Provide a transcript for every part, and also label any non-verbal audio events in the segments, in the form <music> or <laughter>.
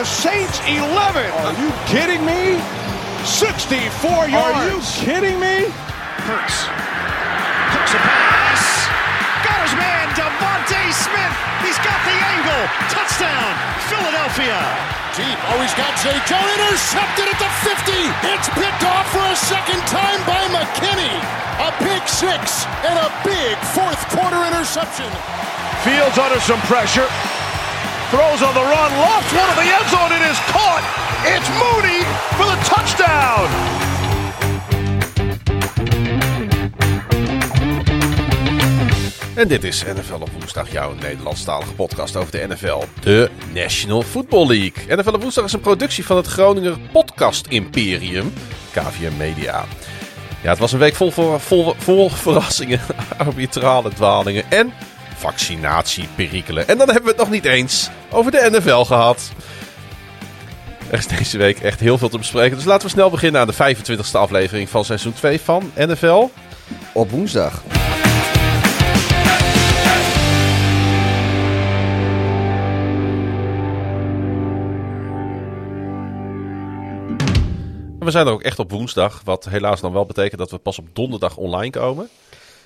the Saints 11. Are you kidding me? 64 yards. Are you kidding me? Hurts. Hooks a pass. Got his man, Devontae Smith. He's got the angle. Touchdown, Philadelphia. Deep. Oh, he's got Zay Jones intercepted at the 50. It's picked off for a second time by McKinney. A big six and a big fourth quarter interception. Fields under some pressure. Throws on the run. Lofts one of the end zone. It is caught. It's Mooney for the touchdown. En dit is NFL op woensdag, jouw Nederlandstalige podcast over de NFL, de National Football League. NFL op woensdag is een productie van het Groninger Podcast Imperium, KVM Media. Ja, het was een week vol, vol, vol, vol verrassingen, <laughs> arbitrale dwalingen en vaccinatieperikelen. En dan hebben we het nog niet eens over de NFL gehad. Er is deze week echt heel veel te bespreken, dus laten we snel beginnen aan de 25e aflevering van seizoen 2 van NFL. Op woensdag. We zijn er ook echt op woensdag, wat helaas dan wel betekent dat we pas op donderdag online komen.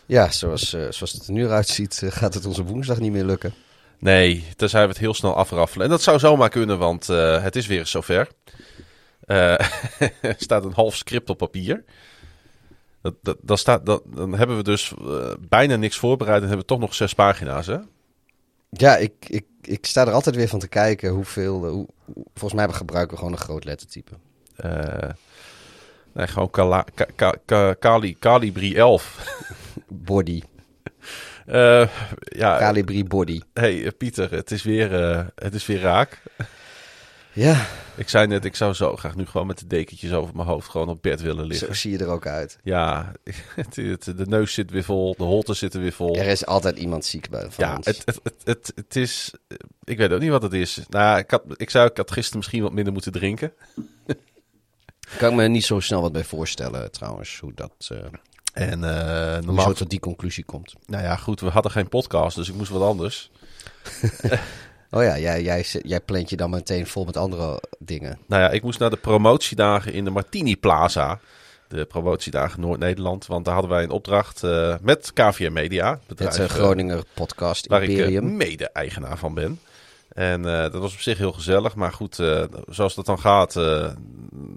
Ja, zoals, eh, zoals het er nu uitziet, eh, gaat het onze woensdag niet meer lukken. Nee, tenzij we het heel snel afraffelen. En dat zou zomaar kunnen, want eh, het is weer eens zover. <laughs> Er staat een half script op papier. Dat, dat, dat staat, dat, dan hebben we dus bijna niks voorbereid en hebben we toch nog zes pagina's, hè? Ja, ik, ik, ik sta er altijd weer van te kijken hoeveel... hoe, volgens mij gebruiken we gewoon een groot lettertype. Nee, gewoon Kali, Calibri 11. <laughs> Body. Eh, ja, Calibri body. hey, eh, Pieter, het is, weer, eh, het is weer raak. Ja, Ik zei net, ik zou zo graag nu gewoon met de dekentjes over mijn hoofd gewoon op bed willen liggen. zo zie je er ook uit. Ja, <laughs> het, het- de neus zit weer vol, de holten zitten weer vol. Er is altijd iemand ziek bij van Ja, ons. het, het, het, het, is... Ik weet ook niet wat het is. Nou, ik, had, ik zou, ik had gisteren misschien wat minder moeten drinken. <laughs> kan ik me niet zo snel wat bij voorstellen trouwens, hoe dat... En je normaal... tot die conclusie komt. Nou ja, goed, we hadden geen podcast, dus ik moest wat anders. <laughs> Oh ja, jij, jij, jij plant je dan meteen vol met andere dingen. Nou ja, ik moest naar de promotiedagen in de Martini Plaza. De promotiedagen Noord-Nederland. Want daar hadden wij een opdracht eh, met KVM Media. het Het bedrijf, eh, eh, Groninger podcast waar ik Imperium. mede-eigenaar van ben. En dat was op zich heel gezellig. Maar goed, zoals dat dan gaat,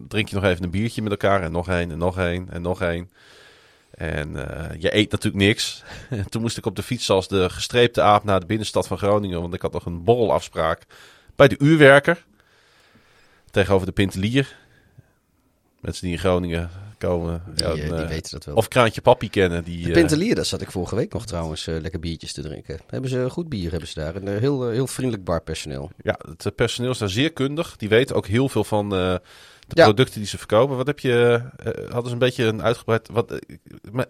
drink je nog even een biertje met elkaar. En nog één, en nog één, en nog één. En eh, je eet natuurlijk niks. En <laughs> toen moest ik op de fiets als de gestreepte aap naar de binnenstad van Groningen. Want ik had nog een borrelafspraak bij de uurwerker. Tegenover de Pintelier. Mensen die in Groningen komen. Die, ja, eh, een, die eh, weten dat wel. Of Kraantje Papi kennen. Die, De Pintelier, daar zat ik vorige week nog trouwens lekker biertjes te drinken. Hebben ze goed bier hebben ze daar. En eh, heel, heel vriendelijk barpersoneel. Ja, het personeel is daar zeer kundig. Die weten ook heel veel van de Ja. producten die ze verkopen. Wat heb je, eh, hadden ze een beetje een uitgebreid... Wat, eh,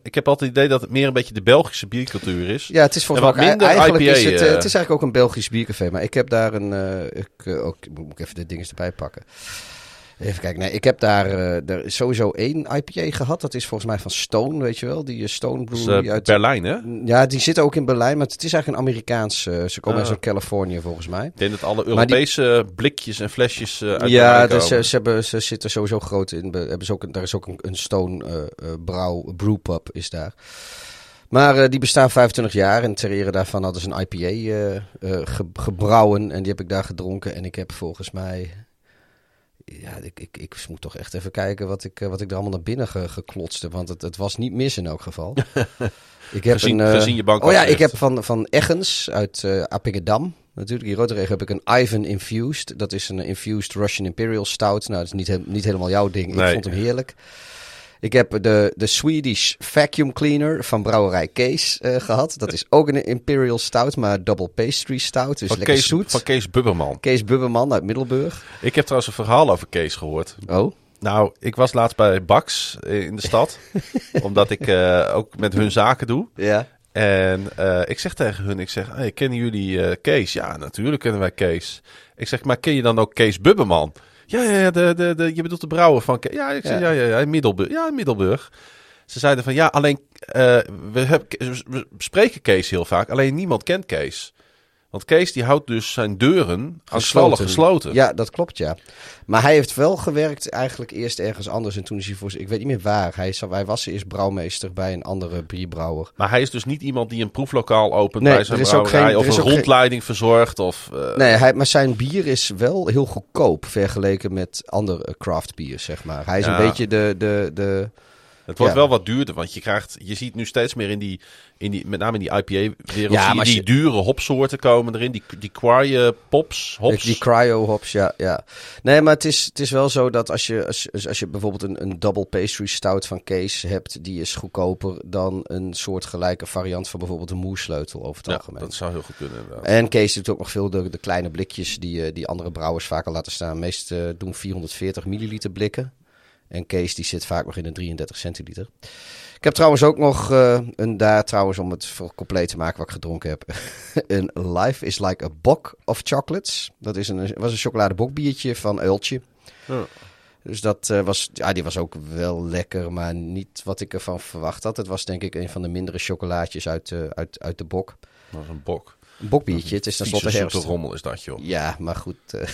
ik heb altijd het idee dat het meer een beetje de Belgische biercultuur is. Ja, het is volgens En mij minder eigenlijk is IPA, het, eh, het is eigenlijk ook een Belgisch biercafé. Maar ik heb daar een, ik, ook, moet ik even de dingen erbij pakken. Even kijken, nee, ik heb daar eh, er is sowieso één IPA gehad. Dat is volgens mij van Stone, weet je wel? Die eh, Stone Brewery eh, uit... Berlijn, hè? Ja, die zitten ook in Berlijn, maar het is eigenlijk een Amerikaans. ze komen Ah. uit Californië volgens mij. Ik denk dat alle die- Europese blikjes en flesjes uit ja, Berlijn dus, ze, ze, hebben, ze zitten sowieso groot in. be- Hebben ze ook, een- daar is ook een, een Stone brouw, brewpub is daar. Maar die bestaan 25 jaar en ter ere daarvan hadden ze een IPA ge- gebrouwen. En die heb ik daar gedronken. En ik heb volgens mij... Ja, ik, ik, ik moet toch echt even kijken wat ik, eh, wat ik er allemaal naar binnen ge, geklotst heb. Want het, het was niet mis in elk geval. <laughs> ik heb Gezien- een, eh, gezien je bank Oh ja, ik heb van, van Eggens uit eh Appingedam. Natuurlijk, hier Rotterdam heb ik een Ivan Infused. Dat is een Infused Russian Imperial Stout. Nou, dat is niet, he- niet helemaal jouw ding. Nee. Ik vond hem heerlijk. Ik heb de, de Swedish Vacuum Cleaner van brouwerij Kees eh, gehad. Dat is ook een Imperial Stout, maar double pastry stout. Dus Van lekker Kees, zoet. van Kees Bubberman. Kees Bubberman uit Middelburg. Ik heb trouwens een verhaal over Kees gehoord. Oh, Nou, ik was laatst bij Bax eh, in de stad. <laughs> omdat ik eh, ook met hun zaken doe. ja. En ik zeg tegen hun, ik zeg, hey, kennen jullie Kees? Ja, natuurlijk kennen wij Kees. Ik zeg, maar ken je dan ook Kees Bubberman? Ja, ja, ja de, de, de, je bedoelt de brouwer van. Ja, ik zeg, ja, Ja. ja, Middelburg. Ja, Middelburg. Ze zeiden van, ja, alleen, eh, we, hebben, we spreken Kees heel vaak, alleen niemand kent Kees. Want Kees die houdt dus zijn deuren aanstallig gesloten. Ja, dat klopt, ja. Maar hij heeft wel gewerkt eigenlijk eerst ergens anders. En toen is hij voor... Ik weet niet meer waar. Hij, is- hij was eerst brouwmeester bij een andere bierbrouwer. Maar hij is dus niet iemand die een proeflokaal opent Nee, bij zijn er brouwerij geen- of een geen- rondleiding verzorgt. Of, eh, Nee, hij, maar zijn bier is wel heel goedkoop vergeleken met andere craft bier, zeg maar. Hij is Ja. een beetje de... de, de Het wordt Ja. wel wat duurder, want je krijgt, je ziet nu steeds meer in die, in die met name in die IPA-wereld, Ja, die je- dure hopsoorten komen erin, die, die kwaie pops, hops. Die cryo hops, ja, ja. Nee, maar het is, het is wel zo dat als je, als, als je bijvoorbeeld een, een double pastry stout van Kees hebt, die is goedkoper dan een soortgelijke variant van bijvoorbeeld een moersleutel over het ja, algemeen. dat zou heel goed kunnen inderdaad. En Kees doet ook nog veel de, de kleine blikjes die, eh, die andere brouwers vaker laten staan. Meest eh, doen 440 milliliter blikken. En Kees die zit vaak nog in een 33 centiliter. Ik heb trouwens ook nog eh, een daar trouwens om het voor compleet te maken wat ik gedronken heb. <laughs> een Life is like a bock of chocolates. Dat is een, was een chocoladebokbiertje van Uiltje. Ja. Dus dat eh, was, ja, die was ook wel lekker, maar niet wat ik ervan verwacht had. Het was denk ik een van de mindere chocolaatjes uit, de uit, uit de bok. Dat is een bok. Een bokbiertje, het is tenslotte herfst. zoete rommel is dat, joh. Ja, maar goed. eh.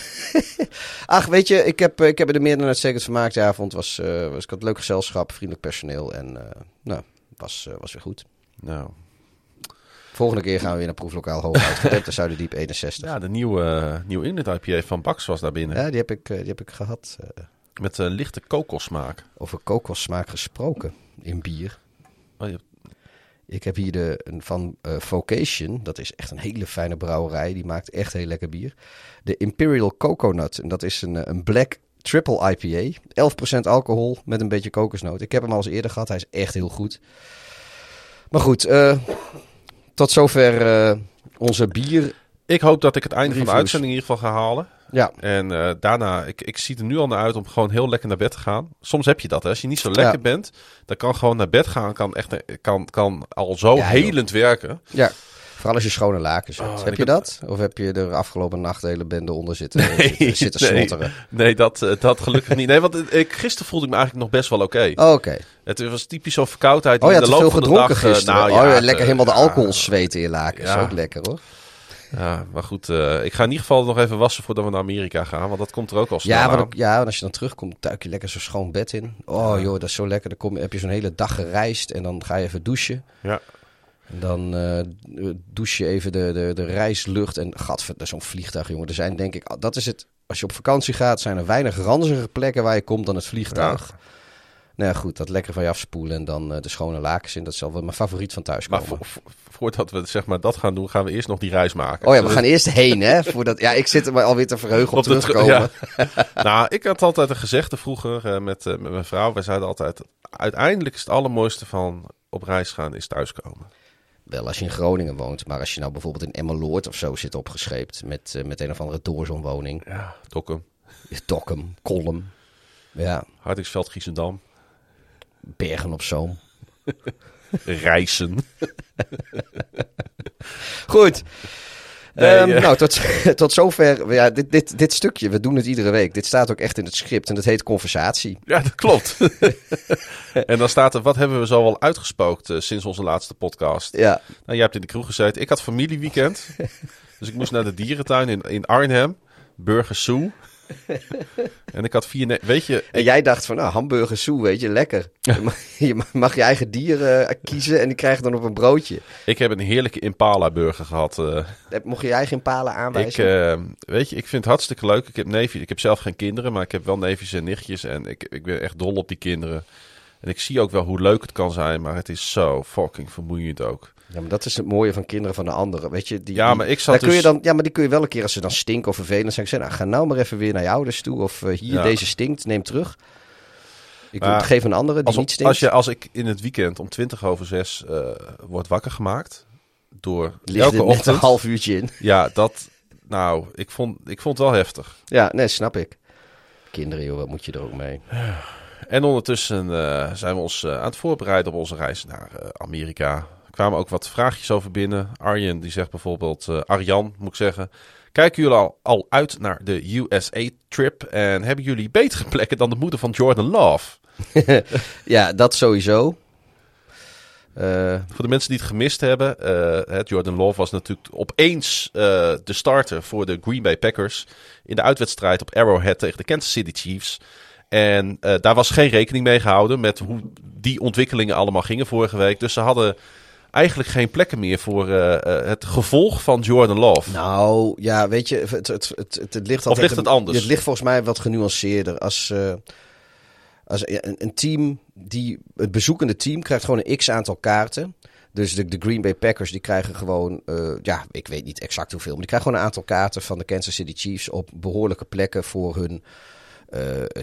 <laughs> Ach, weet je, ik heb, eh, ik heb er meer dan uitstekend vermaakt. De avond was, eh, was ik had leuk gezelschap, vriendelijk personeel en nou, was, was weer goed. Nou, Volgende keer gaan we weer naar proeflokaal hoog uitgedempt, de Zuiderdiep 61. Ja, ja, de nieuwe, nieuwe England IPA van Bax was daar binnen. die, heb ik, die heb ik gehad. eh, Met een lichte kokossmaak. over kokossmaak gesproken in bier. Oh, je- Ik heb hier de een van eh, Vocation. Dat is echt een hele fijne brouwerij. Die maakt echt heel lekker bier. De Imperial Coconut. En dat is een, eh, een black triple IPA. 11% alcohol met een beetje kokosnoot. Ik heb hem al eens eerder gehad. Hij is echt heel goed. Maar goed, eh, tot zover onze bier. Ik hoop dat ik het einde van de uitzending in ieder geval ga halen. Ja, En eh, daarna, ik, ik zie er nu al naar uit om gewoon heel lekker naar bed te gaan. Soms heb je dat, hè. Als je niet zo lekker Ja. bent, dan kan gewoon naar bed gaan. Kan, echt, kan, kan al zo Ja, joh. helend werken. ja. Vooral als je schone lakens hebt. Oh, heb je dat? Of heb je er afgelopen nacht de hele bende onder zitten, <laughs> zitten, zitten nee, snotteren? nee dat, eh, dat gelukkig niet. Nee, want eh, ik, gisteren voelde ik me eigenlijk nog best wel oké. Oh, Oké. Het was typisch zo'n verkoudheid. Oh, had de loop veel gedronken dag, gisteren. nou, oh, ja, ja, lekker helemaal de ja, alcohol zweten in je lakens. Ja. Ook lekker hoor. Ja, maar goed. eh, ik ga in ieder geval nog even wassen voordat we naar Amerika gaan. Want dat komt er ook al snel Ja, maar ook, ja, en als je dan terugkomt, duik je lekker zo'n schoon bed in. Oh joh, dat is zo lekker. Dan kom, heb je zo'n hele dag gereisd en dan ga je even douchen. Ja. En dan eh douche je even de, de, de reislucht. En is zo'n vliegtuig, jongen. Er zijn denk ik, dat is het. Als je op vakantie gaat, zijn er weinig ranzige plekken waar je komt dan het vliegtuig. Nou ja, goed, dat lekker van je afspoelen en dan eh, de schone lakens in. Dat is wel mijn favoriet van thuis Maar komen. vo- voordat we zeg maar, dat gaan doen, gaan we eerst nog die reis maken. Oh ja, we gaan eerst heen, hè? Voordat, ja, ik zit er maar alweer te verheugen op, terugkomen. <laughs> nou, ik had altijd een gezegde vroeger eh, met, eh, met mijn vrouw. Wij zeiden altijd, uiteindelijk is het allermooiste van op reis gaan is thuiskomen. Wel als je in Groningen woont, maar als je nou bijvoorbeeld in Emmeloord of zo zit opgescheept met, eh, met een of andere doorzonwoning. Ja, Dokkum, Dokkum, Kolm, ja, Hardingsveld, Giesendam, Bergen op Zoom. Reizen. <laughs> Goed. Nee, Ehm, eh. Nou, tot, <laughs> tot zover. Ja, dit, dit, dit stukje, we doen het iedere week. Dit staat ook echt in het script en dat heet conversatie. Ja, dat klopt. <laughs> en dan staat er, wat hebben we zo al uitgespookt eh, sinds onze laatste podcast? Ja, Nou, jij hebt in de kroeg gezeten. Ik had familieweekend. dus ik moest naar de dierentuin in, in Arnhem. Burger Zoo. En ik had vier... Weet je, en jij dacht van, nou, hamburger soe, weet je, lekker. <laughs> Je mag, je mag je eigen dieren eh, kiezen en die krijgen dan op een broodje. ik heb een heerlijke Impala burger gehad. eh. Heb- Mocht je je eigen ik, aanwijzen? eh, weet je, ik vind het hartstikke leuk. Ik heb neefjes. Ik heb zelf geen kinderen, maar ik heb wel neefjes en nichtjes. En ik, ik ben echt dol op die kinderen. En ik zie ook wel hoe leuk het kan zijn, maar het is zo fucking vermoeiend ook. Ja, maar dat is het mooie van kinderen van de anderen. Weet je, die, Ja, maar ik zat daar kun je dus- dan, Ja, maar die kun je wel een keer als ze dan stinken of vervelend zijn. Zeggen, nou, ga nou maar even weer naar je ouders toe. Of eh, hier, Ja. deze stinkt, neem terug. Ik Maar geef een andere die Als, niet stinkt. als, je, als ik in het weekend om 20 over 6 eh word wakker gemaakt door Ligt elke net een ochtend. half uurtje in. Ja, dat. Nou, ik vond, ik vond het wel heftig. Ja, nee, snap ik. Kinderen, joh, wat moet je er ook mee? En ondertussen eh, zijn we ons aan het voorbereiden op onze reis naar Amerika. Kwamen ook wat vraagjes over binnen. Arjen die zegt bijvoorbeeld, eh, Arjan moet ik zeggen. Kijken jullie al, al uit naar de USA-trip? En hebben jullie betere plekken dan de moeder van Jordan Love? <laughs> Ja, dat sowieso. Eh, Voor de mensen die het gemist hebben, eh, Jordan Love was natuurlijk opeens de starter voor de Green Bay Packers in de uitwedstrijd op Arrowhead tegen de Kansas City Chiefs. En daar was geen rekening mee gehouden met hoe die ontwikkelingen allemaal gingen vorige week. Dus ze hadden eigenlijk geen plekken meer voor eh, eh, het gevolg van Jordan Love. nou, ja, weet je, het, het, het, het, ligt Of ligt het anders? Het ligt volgens mij wat genuanceerder. Als, eh, als een, een team, die, het bezoekende team krijgt gewoon een x aantal kaarten. Dus de, de Green Bay Packers die krijgen gewoon, ja, ik weet niet exact hoeveel, maar die krijgen gewoon een aantal kaarten van de Kansas City Chiefs op behoorlijke plekken voor hun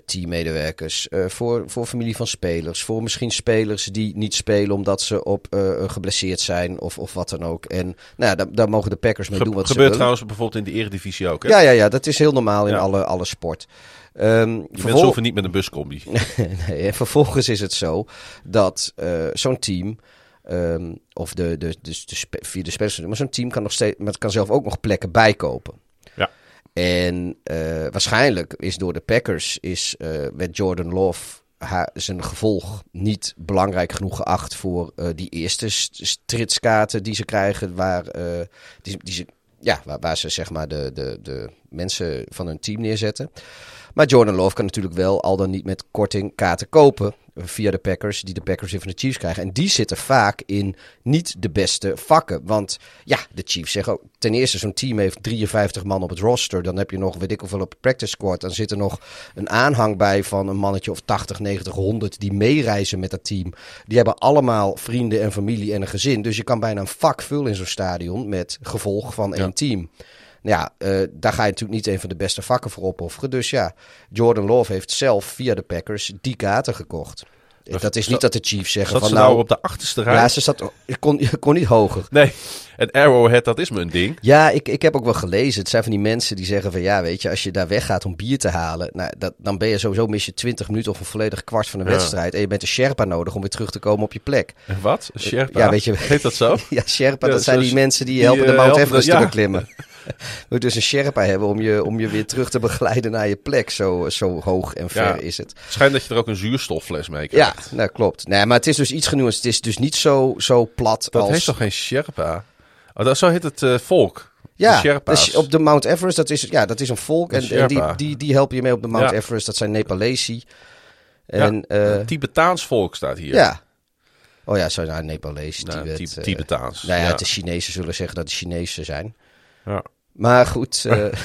teammedewerkers, eh, voor, voor familie van spelers, voor misschien spelers die niet spelen omdat ze op eh, geblesseerd zijn of, of wat dan ook. En nou ja, daar, daar mogen de Packers mee Ge- doen wat ze gebeurt willen. trouwens bijvoorbeeld in de Eredivisie ook. Hè? Ja, ja, ja, dat is heel normaal in Ja. alle, alle sport. Die mensen hoeven niet met een buscombi. <laughs> nee, en vervolgens is het zo dat eh, zo'n team, ehm, of de, de, de, spe- via de spelers, maar zo'n team kan, nog steeds, maar het kan zelf ook nog plekken bijkopen. En eh, waarschijnlijk is door de Packers, is, eh werd Jordan Love zijn gevolg niet belangrijk genoeg geacht voor eh, die eerste st- stritskaarten die ze krijgen, waar, die, die ze, ja, waar ze zeg maar de, de, de mensen van hun team neerzetten. Maar Jordan Love kan natuurlijk wel al dan niet met korting kaarten kopen via de Packers, die de Packers weer van de Chiefs krijgen. En die zitten vaak in niet de beste vakken. Want ja, de Chiefs zeggen ook, ten eerste zo'n team heeft 53 man op het roster. Dan heb je nog, weet ik hoeveel op het practice squad. Dan zit er nog een aanhang bij van een mannetje of 80, 90, 100 die meereizen met dat team. Die hebben allemaal vrienden en familie en een gezin. Dus je kan bijna een vak vullen in zo'n stadion met gevolg van één team. Nou ja, eh, daar ga je natuurlijk niet een van de beste vakken voor opofferen. Dus ja, Jordan Love heeft zelf via de Packers die kaarten gekocht. Dat is niet dat de Chiefs zeggen van ze nou... nou op de achterste rij? ja, ze zat, je, kon, <laughs> kon niet hoger. Nee, en Arrowhead, dat is mijn ding. Ja, ik, ik heb ook wel gelezen. Het zijn van die mensen die zeggen van ja, weet je, als je daar weggaat om bier te halen, nou, dat, dan ben je sowieso mis je 20 minuten of een volledig kwart van een Ja. wedstrijd. En je bent een Sherpa nodig om weer terug te komen op je plek. En wat? Een Sherpa? Ja, weet je- Heet dat zo? <laughs> Ja, Sherpa, Ja, dat zijn die mensen die je die, helpen de eh, Mount Everest te ja. beklimmen. <laughs> Je <laughs> moet dus een Sherpa hebben om je, om je weer terug te begeleiden naar je plek. Zo, zo hoog en ver Ja. is het. Schijnt dat je er ook een zuurstoffles mee Ja, krijgt. nou klopt. Nee, maar het is dus iets genuanceerd. Het is dus niet zo, zo plat Dat als... heeft toch geen Sherpa? Oh, dat, zo heet het eh, volk. Ja, dus op de Mount Everest, dat is, ja, dat is een volk. En, en die, die, die helpen je mee op de Mount Ja. Everest. Dat zijn Nepalese. Ja, En ja, eh, Tibetaans volk staat hier. ja. Oh ja, zo nou, Nepalese, Nou, Tibet. Eh, Tibetaans. nou ja, ja. de Chinezen zullen zeggen dat de Chinezen zijn. Ja. Maar goed, eh <laughs>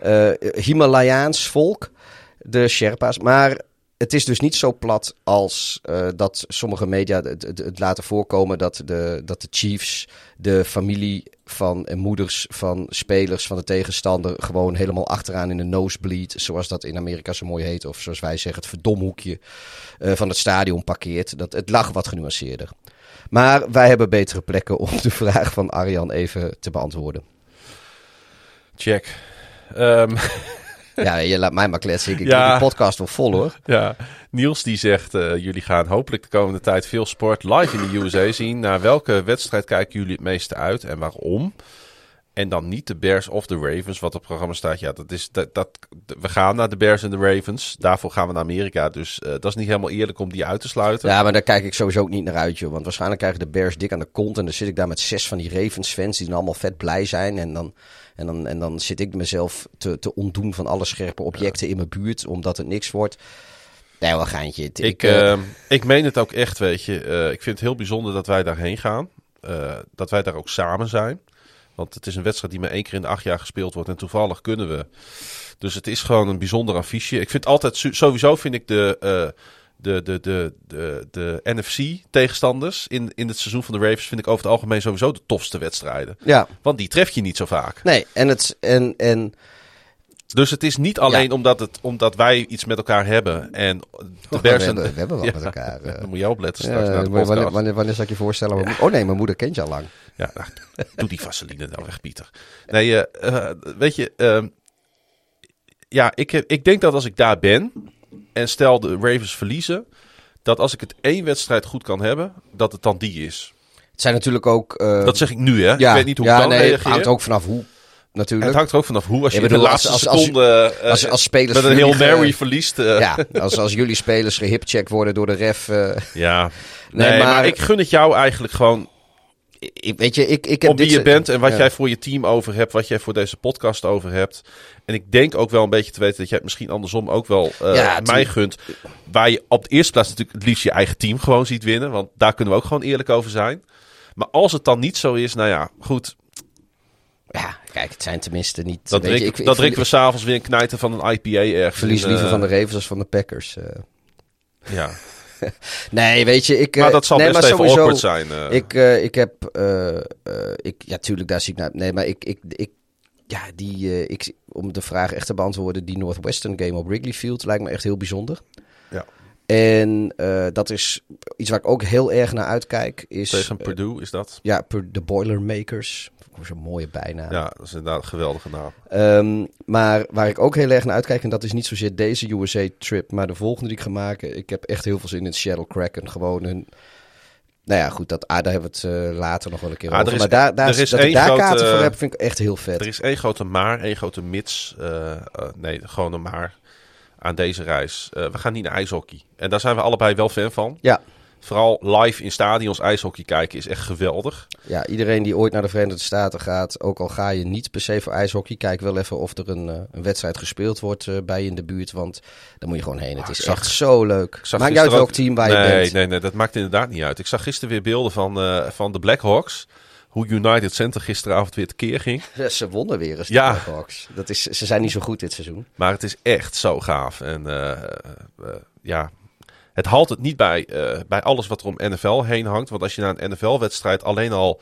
eh, Himalayaans volk, de Sherpa's. Maar het is dus niet zo plat als eh, dat sommige media het, het, het laten voorkomen dat de, dat de Chiefs, de familie van en moeders van spelers van de tegenstander, gewoon helemaal achteraan in de nosebleed, zoals dat in Amerika zo mooi heet, of zoals wij zeggen, het verdomhoekje van het stadion parkeert. Dat, het lag wat genuanceerder. Maar wij hebben betere plekken om de vraag van Arjan even te beantwoorden. Check. Ehm, <laughs> Ja, je laat mij maar kletsen. Ik, Ja. die podcast wel vol hoor. ja. Niels die zegt, eh, jullie gaan hopelijk de komende tijd veel sport live in de USA zien. Naar welke wedstrijd kijken jullie het meeste uit en waarom? En dan niet de Bears of de Ravens, wat op het programma staat. Ja, dat is, dat, dat, we gaan naar de Bears en de Ravens. Daarvoor gaan we naar Amerika. Dus eh, dat is niet helemaal eerlijk om die uit te sluiten. Ja, maar daar kijk ik sowieso ook niet naar uit, joh. Want waarschijnlijk krijgen de Bears dik aan de kont. En dan zit ik daar met zes van die Ravens-fans die dan allemaal vet blij zijn. En dan, en dan, en dan zit ik mezelf te, te ontdoen van alle scherpe objecten in mijn buurt, omdat het niks wordt. Nee, wel geintje. Het- Ik, eh, eh, ik meen het ook echt, weet je. Eh, ik vind het heel bijzonder dat wij daarheen gaan. Eh, dat wij daar ook samen zijn. Want het is een wedstrijd die maar één keer in de acht jaar gespeeld wordt. En toevallig kunnen we. Dus het is gewoon een bijzonder affiche. Ik vind altijd, sowieso vind ik de, de, de, de, de, de NFC-tegenstanders in, in het seizoen van de Ravens... vind ik over het algemeen sowieso de tofste wedstrijden. ja, Want die tref je niet zo vaak. nee. En, het, en, en Dus het is niet alleen omdat, het, omdat wij iets met elkaar hebben. En de we, Bears hebben, we hebben wel <laughs> Ja, met elkaar. eh. Dan moet je opletten Ja, straks naar de wanneer, wanneer, wanneer, zal ik je voorstellen? mijn Oh nee, mijn moeder kent je al lang. Ja, nou, doe die vaseline nou weg, Pieter. Nee, eh, eh, weet je, ehm, ja, ik, ik denk dat als ik daar ben en stel de Ravens verliezen, dat als ik het één wedstrijd goed kan hebben, dat het dan die is. Het zijn natuurlijk ook... eh, Dat zeg ik nu, hè? ja, ik weet niet hoe ja, ik dan nee, Het hangt ook vanaf hoe, natuurlijk. het hangt er ook vanaf hoe. Als je de laatste als- als- seconde eh, als, als spelers met een heel Mary verliest. eh, Ja, als, als jullie spelers gehipcheckt worden door de ref. eh, ja. Nee, Nee, maar, maar- ik gun het jou eigenlijk gewoon ik, weet je, ik, ik heb op wie dit je bent en wat ja. jij voor je team over hebt, wat jij voor deze podcast over hebt. En ik denk ook wel een beetje te weten dat jij het misschien andersom ook wel Ja, mij gunt. Waar je op de eerste plaats natuurlijk het liefst je eigen team gewoon ziet winnen. Want daar kunnen we ook gewoon eerlijk over zijn. Maar als het dan niet zo is, nou ja, goed. Ja, kijk, het zijn tenminste niet... Weet je, drinken, ik, verlie- drinken we s'avonds weer een knijter van een IPA ergens. verlies liever eh, van de Ravens als van de Packers. eh. Ja, <laughs> Nee, weet je, ik... maar eh, dat zal nee, best maar even sowieso, awkward zijn. eh. Ik, eh, ik heb... eh, ik, ja, tuurlijk, daar zie ik naar... Nee, maar ik... ik, ik ja, die, ik, om de vraag echt te beantwoorden, die Northwestern game op Wrigley Field lijkt me echt heel bijzonder. Ja. En dat is iets waar ik ook heel erg naar uitkijk. Is, Tegen Purdue is dat. ja, de Boilermakers. Zo'n mooie bijnaam. Ja, dat is inderdaad een geweldige naam. Ehm, maar waar ik ook heel erg naar uitkijk, en dat is niet zozeer deze USA-trip, maar de volgende die ik ga maken. Ik heb echt heel veel zin in Seattle Kraken. Gewoon een. Nou ja, goed, dat, ah, daar hebben we het eh, later nog wel een keer Ah, er over. is- maar daar, daar, is dat ik daar grote- kaarten voor heb, vind ik echt heel vet. Er is één grote maar, één grote mits. eh, eh, nee, gewoon een maar aan deze reis. We gaan niet naar ijshockey. En daar zijn we allebei wel fan van. Ja, Vooral live in stadions ijshockey kijken is echt geweldig. ja, iedereen die ooit naar de Verenigde Staten gaat, ook al ga je niet per se voor ijshockey, kijk wel even of er een, eh, een wedstrijd gespeeld wordt eh, bij je in de buurt. Want dan moet je gewoon heen. Het Ah, is zag- echt zo leuk. Maakt niet uit welk ook- team waar je nee, bent. Nee, nee, dat maakt inderdaad niet uit. Ik zag gisteren weer beelden van, eh, van de Blackhawks. Hoe United Center gisteravond weer tekeer ging. <laughs> Ja, Ze wonnen weer eens Ja. Blackhawks. Dat is, ze zijn niet zo goed dit seizoen. Maar het is echt zo gaaf. En ja, het haalt het niet bij, eh, bij alles wat er om NFL heen hangt. Want als je na een NFL-wedstrijd alleen al...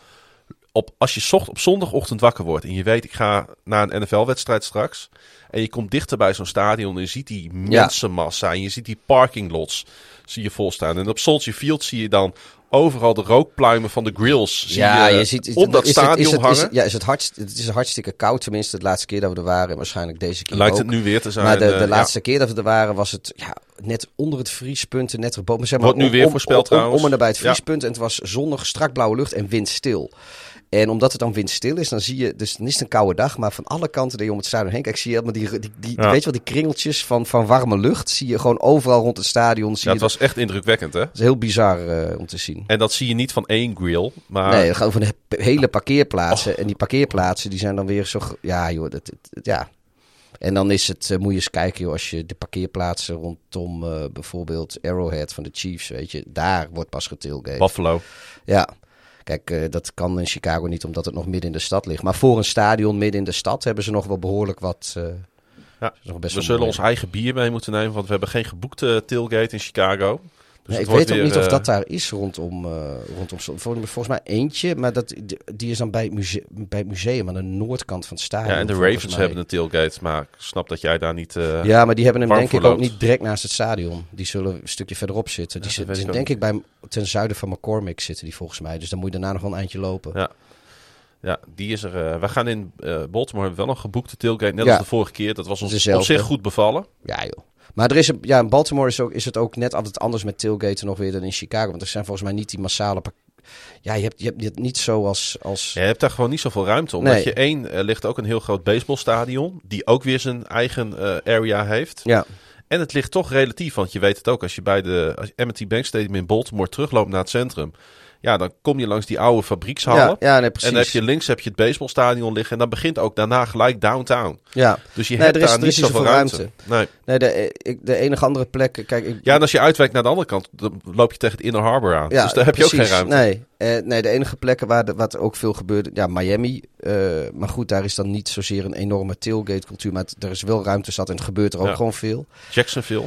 Op, als je zocht op zondagochtend wakker wordt en je weet ik ga naar een NFL-wedstrijd straks. En je komt dichter bij zo'n stadion en je ziet die mensenmassa en je ziet die parkinglots zie je volstaan. En op Soldier Field zie je dan overal de rookpluimen van de grills. Zie ja, je, je ziet om dat is het- stadion is het, hangen. Is het, ja, is het, hardst, het is hartstikke koud, tenminste de laatste keer dat we er waren. En waarschijnlijk deze keer Lijkt ook. het nu weer te zijn. maar de, eh, de laatste keer dat we er waren was het ja, net onder het vriespunt net erboven. Zeg maar, Wordt nu om- weer om, voorspeld om, om, trouwens. om en nabij het vriespunt. En het was zonnig, strak blauwe lucht en windstil. En omdat het dan windstil is, dan zie je, dus dan is het een koude dag, maar van alle kanten die je om het stadion heen kijkt, zie je helemaal die, die, die Ja. weet je wel, die kringeltjes van, van warme lucht, zie je gewoon overal rond het stadion. Zie Ja, het was echt indrukwekkend, hè? dat is heel bizar eh, om te zien. En dat zie je niet van één grill, maar Nee, het gaat over de he- hele parkeerplaatsen. En die parkeerplaatsen die zijn dan weer zo... Ja, joh, dat, dat- ja. En dan is het, eh, moet je eens kijken, joh, als je de parkeerplaatsen rondom eh, bijvoorbeeld Arrowhead van de Chiefs, weet je, daar wordt pas getailgate. Buffalo. Ja. Kijk, eh, dat kan in Chicago niet omdat het nog midden in de stad ligt. Maar voor een stadion midden in de stad hebben ze nog wel behoorlijk wat... eh, Ja, is nog best we zullen ons eigen bier mee moeten nemen, want we hebben geen geboekte tailgate in Chicago. Dus Nee, ik weet ook weer, niet of eh, dat daar is rondom. eh rondom vol- volgens mij eentje, maar dat, die- is dan bij het, muse- bij het museum aan de noordkant van het stadion. Ja, en de Ravens mij. hebben een tailgate, maar ik snap dat jij daar niet... eh, Ja, maar die hebben hem denk ik ook niet direct naast het stadion. Die zullen een stukje verderop zitten. Die Ja, zitten ik denk ik bij ten zuiden van McCormick zitten die volgens mij. Dus dan moet je daarna nog wel een eindje lopen. Ja. Ja, die is er. eh, we gaan in eh Baltimore hebben we wel nog geboekte tailgate, net Ja. als de vorige keer. Dat was ons op zich goed bevallen. Ja, joh. Maar er is een, ja, in Baltimore is, ook, is het ook net altijd anders met tailgaten nog weer dan in Chicago. Want er zijn volgens mij niet die massale... Ja, je hebt, je hebt, je hebt niet zo als... als... Je hebt daar gewoon niet zoveel ruimte om. Dat je één, er ligt ook een heel groot baseballstadion, die ook weer zijn eigen eh, area heeft. Ja, En het ligt toch relatief, want je weet het ook, als je bij de als je M&T Bank Stadium in Baltimore terugloopt naar het centrum, ja, dan kom je langs die oude fabriekshallen. ja, ja nee, precies. en dan heb je links heb je het baseballstadion liggen en dan begint ook daarna gelijk downtown. ja. Dus je Nee, hebt er is- daar er niet zoveel ruimte. Nee. Nee, de, ik, de enige andere plek... Kijk, ik, Ja, en als je uitwijkt naar de andere kant, dan loop je tegen het Inner Harbor aan. Ja, dus daar heb je ook geen ruimte. Nee, eh, nee de enige plekken waar de, wat ook veel gebeurde, ja, Miami. eh, maar goed, daar is dan niet zozeer een enorme tailgate cultuur. Maar het- er is wel ruimte zat en het gebeurt er ook Ja. gewoon veel. Jacksonville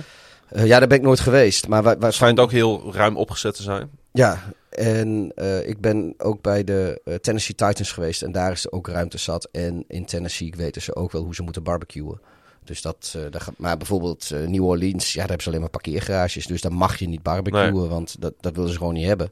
Eh, ja, daar ben ik nooit geweest. Maar waar, waar, schijnt ook heel ruim opgezet te zijn. Ja, en eh, ik ben ook bij de eh, Tennessee Titans geweest. En daar is ook ruimte zat. En in Tennessee weten ze ook wel hoe ze moeten barbecuen. Dus dat, dat gaat- maar bijvoorbeeld New Orleans, ja, daar hebben ze alleen maar parkeergarages. Dus daar mag je niet barbecuen, Nee. want dat, dat willen ze gewoon niet hebben.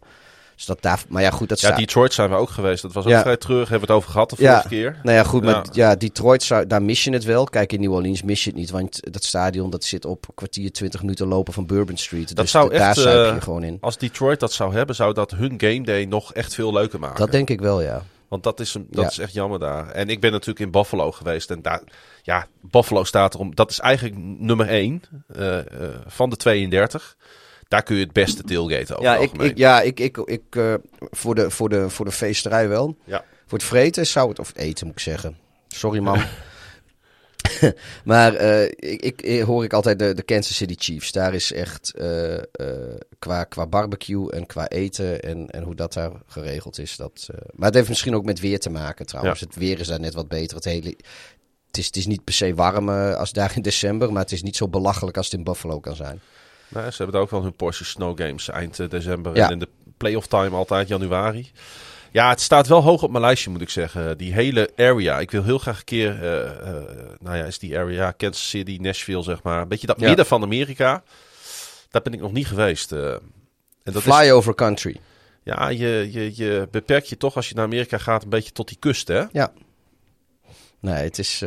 Dus dat daar, maar ja, goed, dat Ja, staat- Detroit zijn we ook geweest. Dat was ook Ja. vrij terug. Hebben we het over gehad de Ja. vorige keer. Nou ja, goed, Ja. maar ja, Detroit, zou, daar mis je het wel. Kijk, in New Orleans mis je het niet, want dat stadion dat zit op een kwartier, twintig minuten lopen van Bourbon Street. Dat dus zou d- daar echt, zuip eh, je gewoon in. Als Detroit dat zou hebben, zou dat hun game day nog echt veel leuker maken. Dat denk ik wel, ja. Want dat, is, een, dat Ja. is echt jammer daar. En ik ben natuurlijk in Buffalo geweest. En daar, ja, Buffalo staat erom. Dat is eigenlijk nummer 1 van de 32. Daar kun je het beste tailgaten over Ja, ik, ik, ja, ik, ik, ik eh, voor, de, voor, de, voor de feesterij wel. Ja. Voor het vreten zou het, of het eten moet ik zeggen. Sorry man. <laughs> <laughs> maar eh, ik, ik, eh, hoor ik altijd de, de Kansas City Chiefs. Daar is echt qua, qua barbecue en qua eten en, en hoe dat daar geregeld is. Dat, maar het heeft misschien ook met weer te maken trouwens. Het weer is daar net wat beter. Het, hele, het, is, het is niet per se warm als daar in december, maar het is niet zo belachelijk als het in Buffalo kan zijn. Nou, ze hebben ook wel hun Porsche Snow Games eind eh, december. Ja. En in de playoff time altijd januari. Ja, het staat wel hoog op mijn lijstje, moet ik zeggen. Die hele area. Ik wil heel graag een keer... eh, eh, nou ja, is die area Kansas City, Nashville, zeg maar. Een beetje dat Ja. midden van Amerika. Daar ben ik nog niet geweest. eh. en dat is, Flyover country. ja, je, je, je beperkt je toch als je naar Amerika gaat een beetje tot die kust, hè? Nee, het is.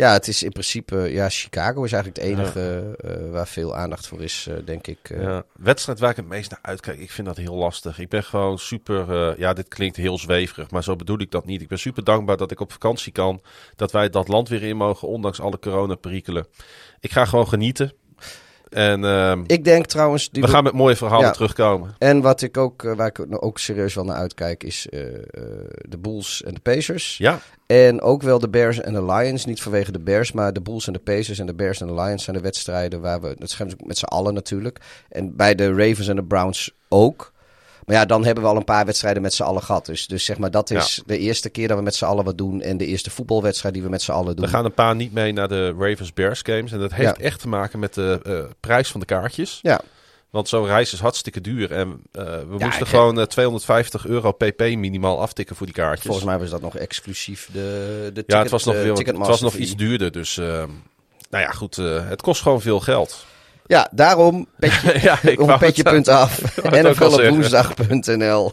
Ja, het is in principe. Ja, Chicago is eigenlijk het enige eh, waar veel aandacht voor is, eh, denk ik. eh. Ja, wedstrijd waar ik het meest naar uitkijk, ik vind dat heel lastig. Ik ben gewoon super, ja, dit klinkt heel zweverig, maar zo bedoel ik dat niet. Ik ben super dankbaar dat ik op vakantie kan, dat wij dat land weer in mogen, ondanks alle coronaperikelen. Ik ga gewoon genieten. En ehm, Ik denk trouwens. Die we gaan met mooie verhalen Ja. terugkomen. En wat ik ook, eh, waar ik ook serieus wel naar uitkijk, is eh, eh, de Bulls en de Pacers. Ja, En ook wel de Bears en de Lions. Niet vanwege de Bears, maar de Bulls en de Pacers en de Bears en de Lions zijn de wedstrijden waar we. Dat zijn met z'n allen natuurlijk. En bij de Ravens en de Browns ook. Maar ja, dan hebben we al een paar wedstrijden met z'n allen gehad. Dus, dus zeg maar, dat is de eerste keer dat we met z'n allen wat doen. En de eerste voetbalwedstrijd die we met z'n allen doen. er gaan een paar niet mee naar de Ravens-Bears games. En dat heeft Ja. echt te maken met de eh, prijs van de kaartjes. Ja, Want zo'n reis is hartstikke duur. En eh, we moesten gewoon eh, 250 euro pp minimaal aftikken voor die kaartjes. volgens mij was dat nog exclusief de, de ticket, Ja, het was nog, eh, veel, het was nog iets duurder. Dus eh, nou ja, goed. eh, het kost gewoon veel geld. Ja, daarom petje, <laughs> ja, om En ook zeggen. woensdag.nl.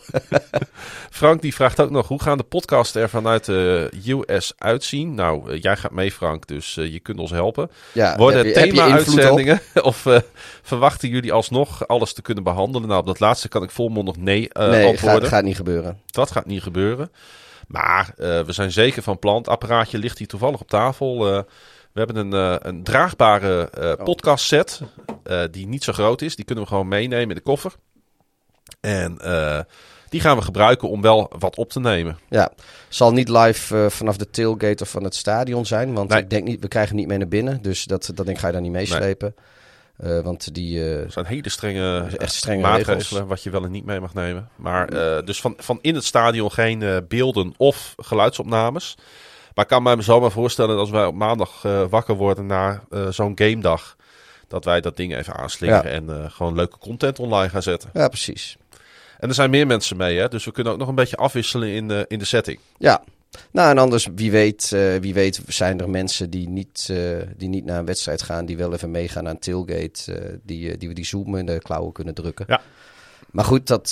<laughs> Frank die vraagt ook nog, hoe gaan de podcasts er vanuit de US uitzien? Nou, eh, jij gaat mee Frank, dus eh, je kunt ons helpen. Ja, Worden op? thema-uitzendingen <laughs> of eh, verwachten jullie alsnog alles te kunnen behandelen? Nou, op dat laatste kan ik volmondig nee nee, antwoorden. gaat, gaat niet gebeuren. Dat gaat niet gebeuren. Maar we zijn zeker van plan. Het apparaatje ligt hier toevallig op tafel. We hebben een, eh, een draagbare Oh. eh podcast set. eh, die niet zo groot is. Die kunnen we gewoon meenemen in de koffer. En die gaan we gebruiken om wel wat op te nemen. Ja, zal niet live vanaf de tailgate of van het stadion zijn. Want Nee. ik denk niet, we krijgen hem niet mee naar binnen. Dus dat, dat denk ik ga je daar niet meeslepen. Eh, want die zijn hele strenge, echt strenge maatregelen regels. wat je wel en niet mee mag nemen. Maar dus van, van in het stadion geen beelden of geluidsopnames. Maar ik kan me zomaar voorstellen dat als wij op maandag eh, wakker worden na eh, zo'n gamedag. Dat wij dat ding even aanslingeren en eh, gewoon leuke content online gaan zetten. Ja, precies. En er zijn meer mensen mee, hè? dus we kunnen ook nog een beetje afwisselen in de, in de setting. Ja. Nou, en anders, wie weet, wie weet zijn er mensen die niet, die niet naar een wedstrijd gaan, die wel even meegaan aan tailgate, die, die we die Zoom in de klauwen kunnen drukken. Ja. Maar goed, dat,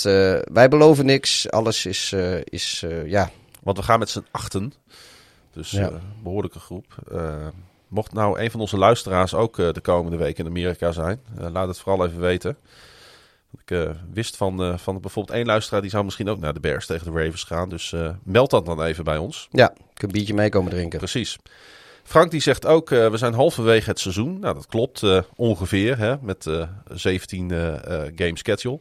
wij beloven niks. Alles is, is ja, Want we gaan met z'n achten. Dus Ja. eh, behoorlijke groep. Eh, mocht nou een van onze luisteraars ook eh, de komende week in Amerika zijn, laat het vooral even weten. Ik wist van, van bijvoorbeeld één luisteraar die zou misschien ook naar de Bears tegen de Ravens gaan. Dus meld dat dan even bij ons. ja, ik een biertje mee komen drinken. Precies. Frank die zegt ook, we zijn halverwege het seizoen. Nou, dat klopt ongeveer, hè, met eh 17 eh, eh, game schedule.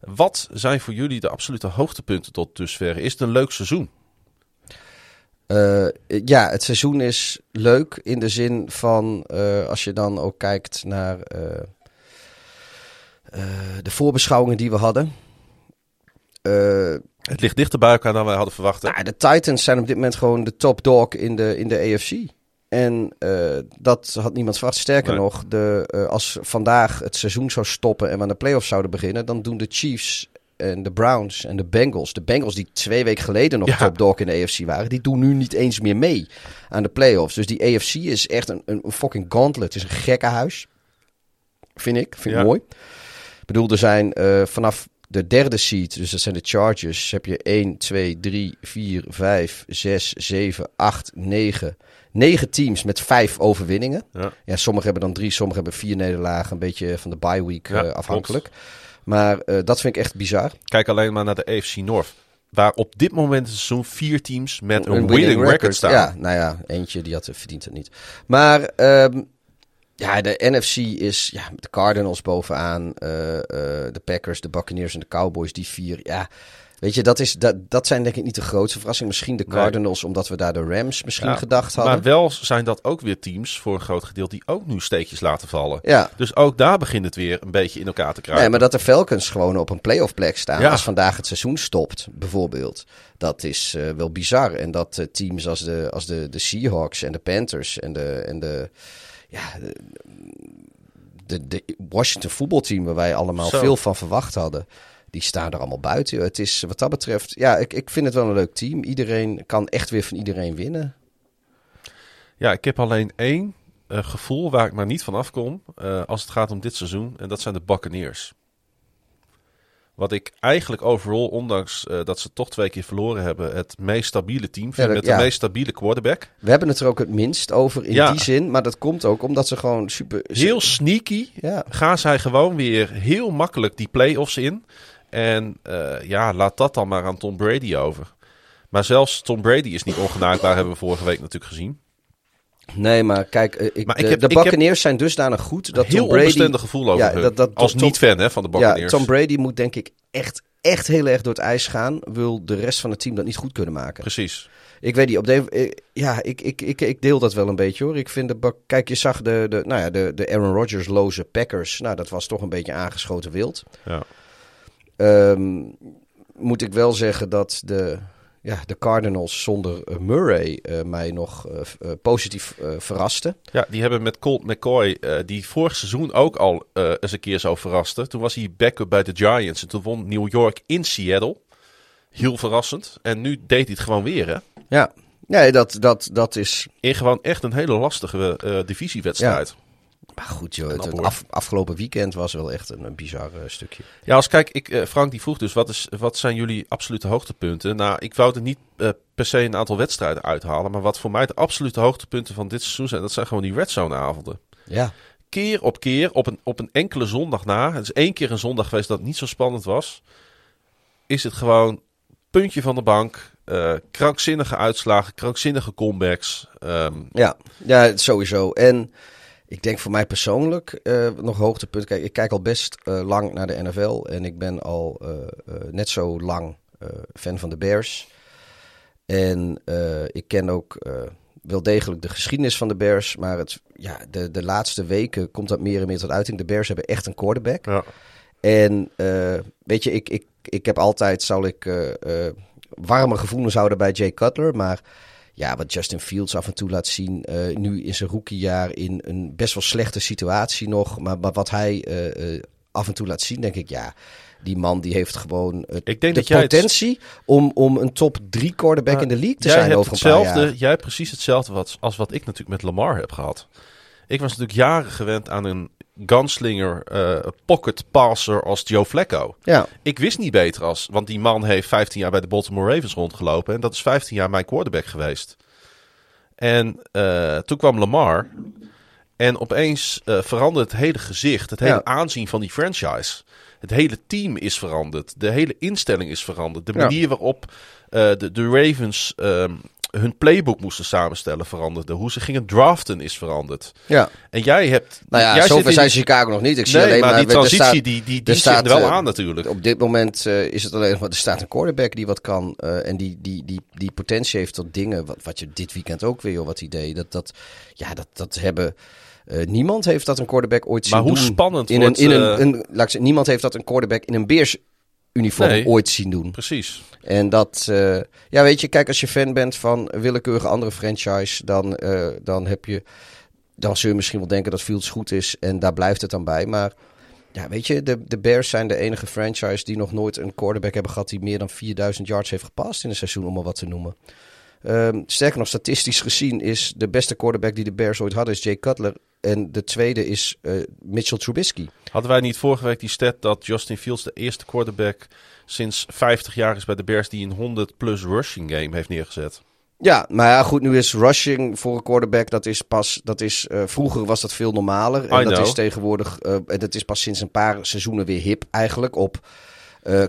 Wat zijn voor jullie de absolute hoogtepunten tot dusver? Is het een leuk seizoen? Eh, ja, het seizoen is leuk in de zin van eh, als je dan ook kijkt naar eh, de voorbeschouwingen die we hadden. Het ligt dichter bij elkaar dan wij hadden verwacht. nou, de Titans zijn op dit moment gewoon de top dog in de, in de AFC. En dat had niemand verwacht. Sterker Nee. nog, de, als vandaag het seizoen zou stoppen en we aan de playoffs zouden beginnen, dan doen de Chiefs en de Browns en de Bengals. De Bengals die twee weken geleden nog Ja. top dog in de AFC waren, die doen nu niet eens meer mee aan de playoffs. Dus die AFC is echt een, een fucking gauntlet. Het is een gekkenhuis. Vind ik. Vind ik Ja. mooi. Ik bedoel, er zijn eh, vanaf de derde seed, dus dat zijn de Chargers, heb je 1, 2, 3, 4, 5, 6, 7, 8, 9. 9 teams met vijf overwinningen. Ja. Ja, sommigen hebben dan drie, sommigen hebben vier nederlagen. Een beetje van de bye week Ja, eh, afhankelijk. Maar eh, dat vind ik echt bizar. Kijk alleen maar naar de AFC North. Waar op dit moment het seizoen vier teams met een, winning, record staan. Ja, nou ja, eentje die had, verdient het niet. Maar ehm, ja, de NFC is ja, de Cardinals bovenaan. eh, eh, de Packers, de Buccaneers en de Cowboys, die vier. Ja, weet je, dat, is, dat, dat zijn denk ik niet de grootste verrassing. Misschien de Nee. Cardinals, omdat we daar de Rams misschien Ja, gedacht hadden. Maar wel zijn dat ook weer teams voor een groot gedeelte die ook nu steekjes laten vallen. ja. Dus ook daar begint het weer een beetje in elkaar te kruipen. Nee, maar dat de Falcons gewoon op een playoff plek staan. Ja. Als vandaag het seizoen stopt, bijvoorbeeld. Dat is eh, wel bizar. En dat eh, teams als, de, als de, de Seahawks en de Panthers en de, en de, ja, de, de, de Washington voetbalteam, waar wij allemaal Zo. veel van verwacht hadden. Die staan er allemaal buiten. Het is wat dat betreft, ja, ik, ik vind het wel een leuk team. Iedereen kan echt weer van iedereen winnen. Ja, ik heb alleen één eh, gevoel waar ik maar niet van afkom eh, als het gaat om dit seizoen. En dat zijn de Buccaneers. Wat ik eigenlijk overal, ondanks eh, dat ze toch twee keer verloren hebben, het meest stabiele team vind. met ja. de meest stabiele quarterback. We hebben het er ook het minst over in Ja. die zin. Maar dat komt ook omdat ze gewoon super... Heel sneaky Ja, gaan zij gewoon weer heel makkelijk die play-offs in. En eh, ja, laat dat dan maar aan Tom Brady over. Maar zelfs Tom Brady is niet ongenaakbaar, hebben we vorige week natuurlijk gezien. Nee, maar kijk, eh, ik, Maar de, ik heb- de ik heb- Buccaneers zijn dusdanig goed dat heel Tom Brady... gevoel over Ja, hun. dat- dat- Als niet-fan hè, van de Ja, Buccaneers. Tom Brady moet denk ik echt, echt heel erg door het ijs gaan. Wil de rest van het team dat niet goed kunnen maken. Precies. Ik weet niet, op de, ja, ik, ik, ik, ik deel dat wel een beetje hoor. Ik vind de, kijk, je zag de, de, nou ja, de, de Aaron Rodgers-loze Packers. Nou, dat was toch een beetje aangeschoten wild. Ja. Ehm, moet ik wel zeggen dat de, ja, de Cardinals zonder eh, Murray eh, mij nog eh, positief eh, verraste. ja, die hebben met Colt McCoy, die vorig seizoen ook al eens een keer zo verraste. Toen was hij backup bij de Giants en toen won New York in Seattle. Heel verrassend. En nu deed hij het gewoon weer, hè? Ja, nee, dat, dat, dat is In gewoon echt een hele lastige divisiewedstrijd. Maar goed, joh, het, af- afgelopen weekend was wel echt een, een bizar eh, stukje. Ja, als kijk, ik, eh, Frank die vroeg dus, wat, is, wat zijn jullie absolute hoogtepunten? Nou, ik wou er niet eh, per se een aantal wedstrijden uithalen, maar wat voor mij de absolute hoogtepunten van dit seizoen zijn, dat zijn gewoon die red zone avonden. Ja, Keer op keer, op een, op een enkele zondag na, het is één keer een zondag geweest dat niet zo spannend was, is het gewoon puntje van de bank, eh, krankzinnige uitslagen, krankzinnige comebacks. Ehm, ja, ja, sowieso. En ik denk voor mij persoonlijk eh, nog hoogtepunt. Kijk, ik kijk al best eh, lang naar de NFL en ik ben al eh, net zo lang fan van de Bears. En ik ken ook wel degelijk de geschiedenis van de Bears, maar het, ja, de, de laatste weken komt dat meer en meer tot uiting. De Bears hebben echt een quarterback. ja. En weet je, ik, ik, ik heb altijd, zal ik eh, warme gevoelens houden bij Jay Cutler. Maar ja, wat Justin Fields af en toe laat zien, eh, nu in zijn rookiejaar in een best wel slechte situatie nog. Maar, maar wat hij eh, eh, af en toe laat zien, denk ik, ja, die man die heeft gewoon Ik denk de dat het- potentie om, om een top 3 quarterback in de league te jij zijn hebt over een paar hetzelfde, jaar. Jij hebt precies hetzelfde wat, als wat ik natuurlijk met Lamar heb gehad. Ik was natuurlijk jaren gewend aan een gunslinger, eh, pocket passer als Joe Flacco. Ja, Ik wist niet beter als, want die man heeft 15 jaar bij de Baltimore Ravens rondgelopen. En dat is 15 jaar mijn quarterback geweest. En eh, toen kwam Lamar. En opeens eh, veranderde het hele gezicht, het hele Ja. aanzien van die franchise. Het hele team is veranderd. De hele instelling is veranderd. De Ja. manier waarop de, de Ravens ehm, hun playbook moesten samenstellen veranderde. Hoe ze gingen draften is veranderd. ja. En jij hebt... Nou ja, jij zover in- zijn Chicago nog niet. Ik zie Nee, alleen maar, maar, die transitie staat- die, die, die staat, er wel eh, aan natuurlijk. Op dit moment eh, is het alleen maar, er staat een quarterback die wat kan. eh, en die, die, die, die potentie heeft tot dingen. Wat, wat je dit weekend ook weer, joh, wat hij deed. Dat, dat, ja, dat, dat hebben. niemand heeft dat een quarterback ooit zien Maar hoe doen. spannend in wordt, een, in een, een, laat ik zeggen, Niemand heeft dat een quarterback in een Beers uniform Nee. ooit zien doen. Precies. En dat, eh, ja, weet je, kijk, als je fan bent van willekeurige andere franchise, dan, eh, dan heb je, dan zul je misschien wel denken dat Fields goed is en daar blijft het dan bij. Maar Ja, weet je, de, de Bears zijn de enige franchise die nog nooit een quarterback hebben gehad die meer dan 4000 yards heeft gepast in een seizoen, om maar wat te noemen. Ehm, sterker nog, statistisch gezien is de beste quarterback die de Bears ooit hadden is Jay Cutler. En de tweede is eh, Mitchell Trubisky. Hadden wij niet vorige week die stat dat Justin Fields de eerste quarterback sinds 50 jaar is bij de Bears die een 100 plus rushing game heeft neergezet? Ja, maar ja, goed, nu is rushing voor een quarterback, dat is pas, dat is, eh, vroeger was dat veel normaler. En I dat know. is tegenwoordig, eh, en dat is pas sinds een paar seizoenen weer hip eigenlijk, op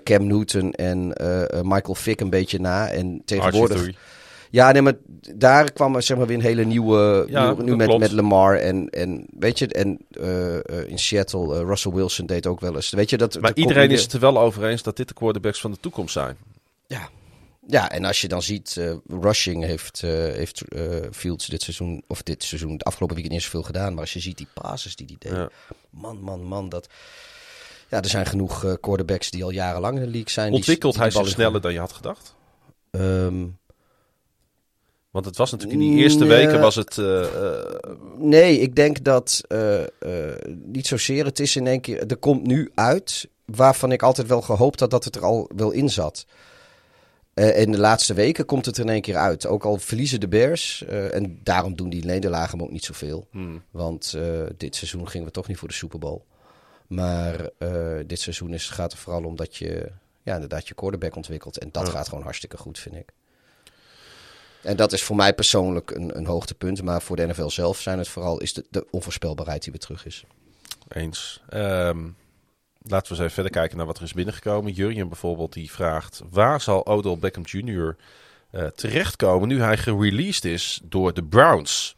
Cam Newton en Michael Vick een beetje na. En tegenwoordig... RG3. Ja, nee, maar daar kwam er zeg maar weer een hele nieuwe, Ja, nieuw- nu met, klopt. met Lamar en, en weet je, en eh, eh, in Seattle, eh, Russell Wilson deed ook wel eens. Weet je, dat, Maar iedereen is het er wel over eens dat dit de quarterbacks van de toekomst zijn. Ja. Ja, en als je dan ziet, rushing heeft, heeft Fields dit seizoen, of dit seizoen, de afgelopen weekend niet zoveel gedaan. Maar als je ziet die passes die hij deed, Ja. man, man, man, dat... Ja, er zijn genoeg quarterbacks die al jarenlang in de league zijn. Ontwikkelt die hij zich sneller dan je had gedacht? Ehm, Want het was natuurlijk in die eerste weken was het... eh, eh, nee, ik denk dat eh, niet zozeer. Het is in één keer, er komt nu uit waarvan ik altijd wel gehoopt had dat het er al wel in zat. In de laatste weken komt het er in één keer uit. Ook al verliezen de Bears. en daarom doen die nederlagen ook niet zoveel. hmm. Want dit seizoen gingen we toch niet voor de Super Bowl. Maar dit seizoen is, gaat er vooral om dat je ja, inderdaad je quarterback ontwikkelt. En dat Ja. gaat gewoon hartstikke goed, vind ik. En dat is voor mij persoonlijk een, een hoogtepunt. Maar voor de NFL zelf zijn het vooral is de, de onvoorspelbaarheid die weer terug is. Eens. Ehm, laten we eens even verder kijken naar wat er is binnengekomen. Jurjen bijvoorbeeld, die vraagt... Waar zal Odell Beckham Jr. eh, terechtkomen nu hij gereleased is door de Browns?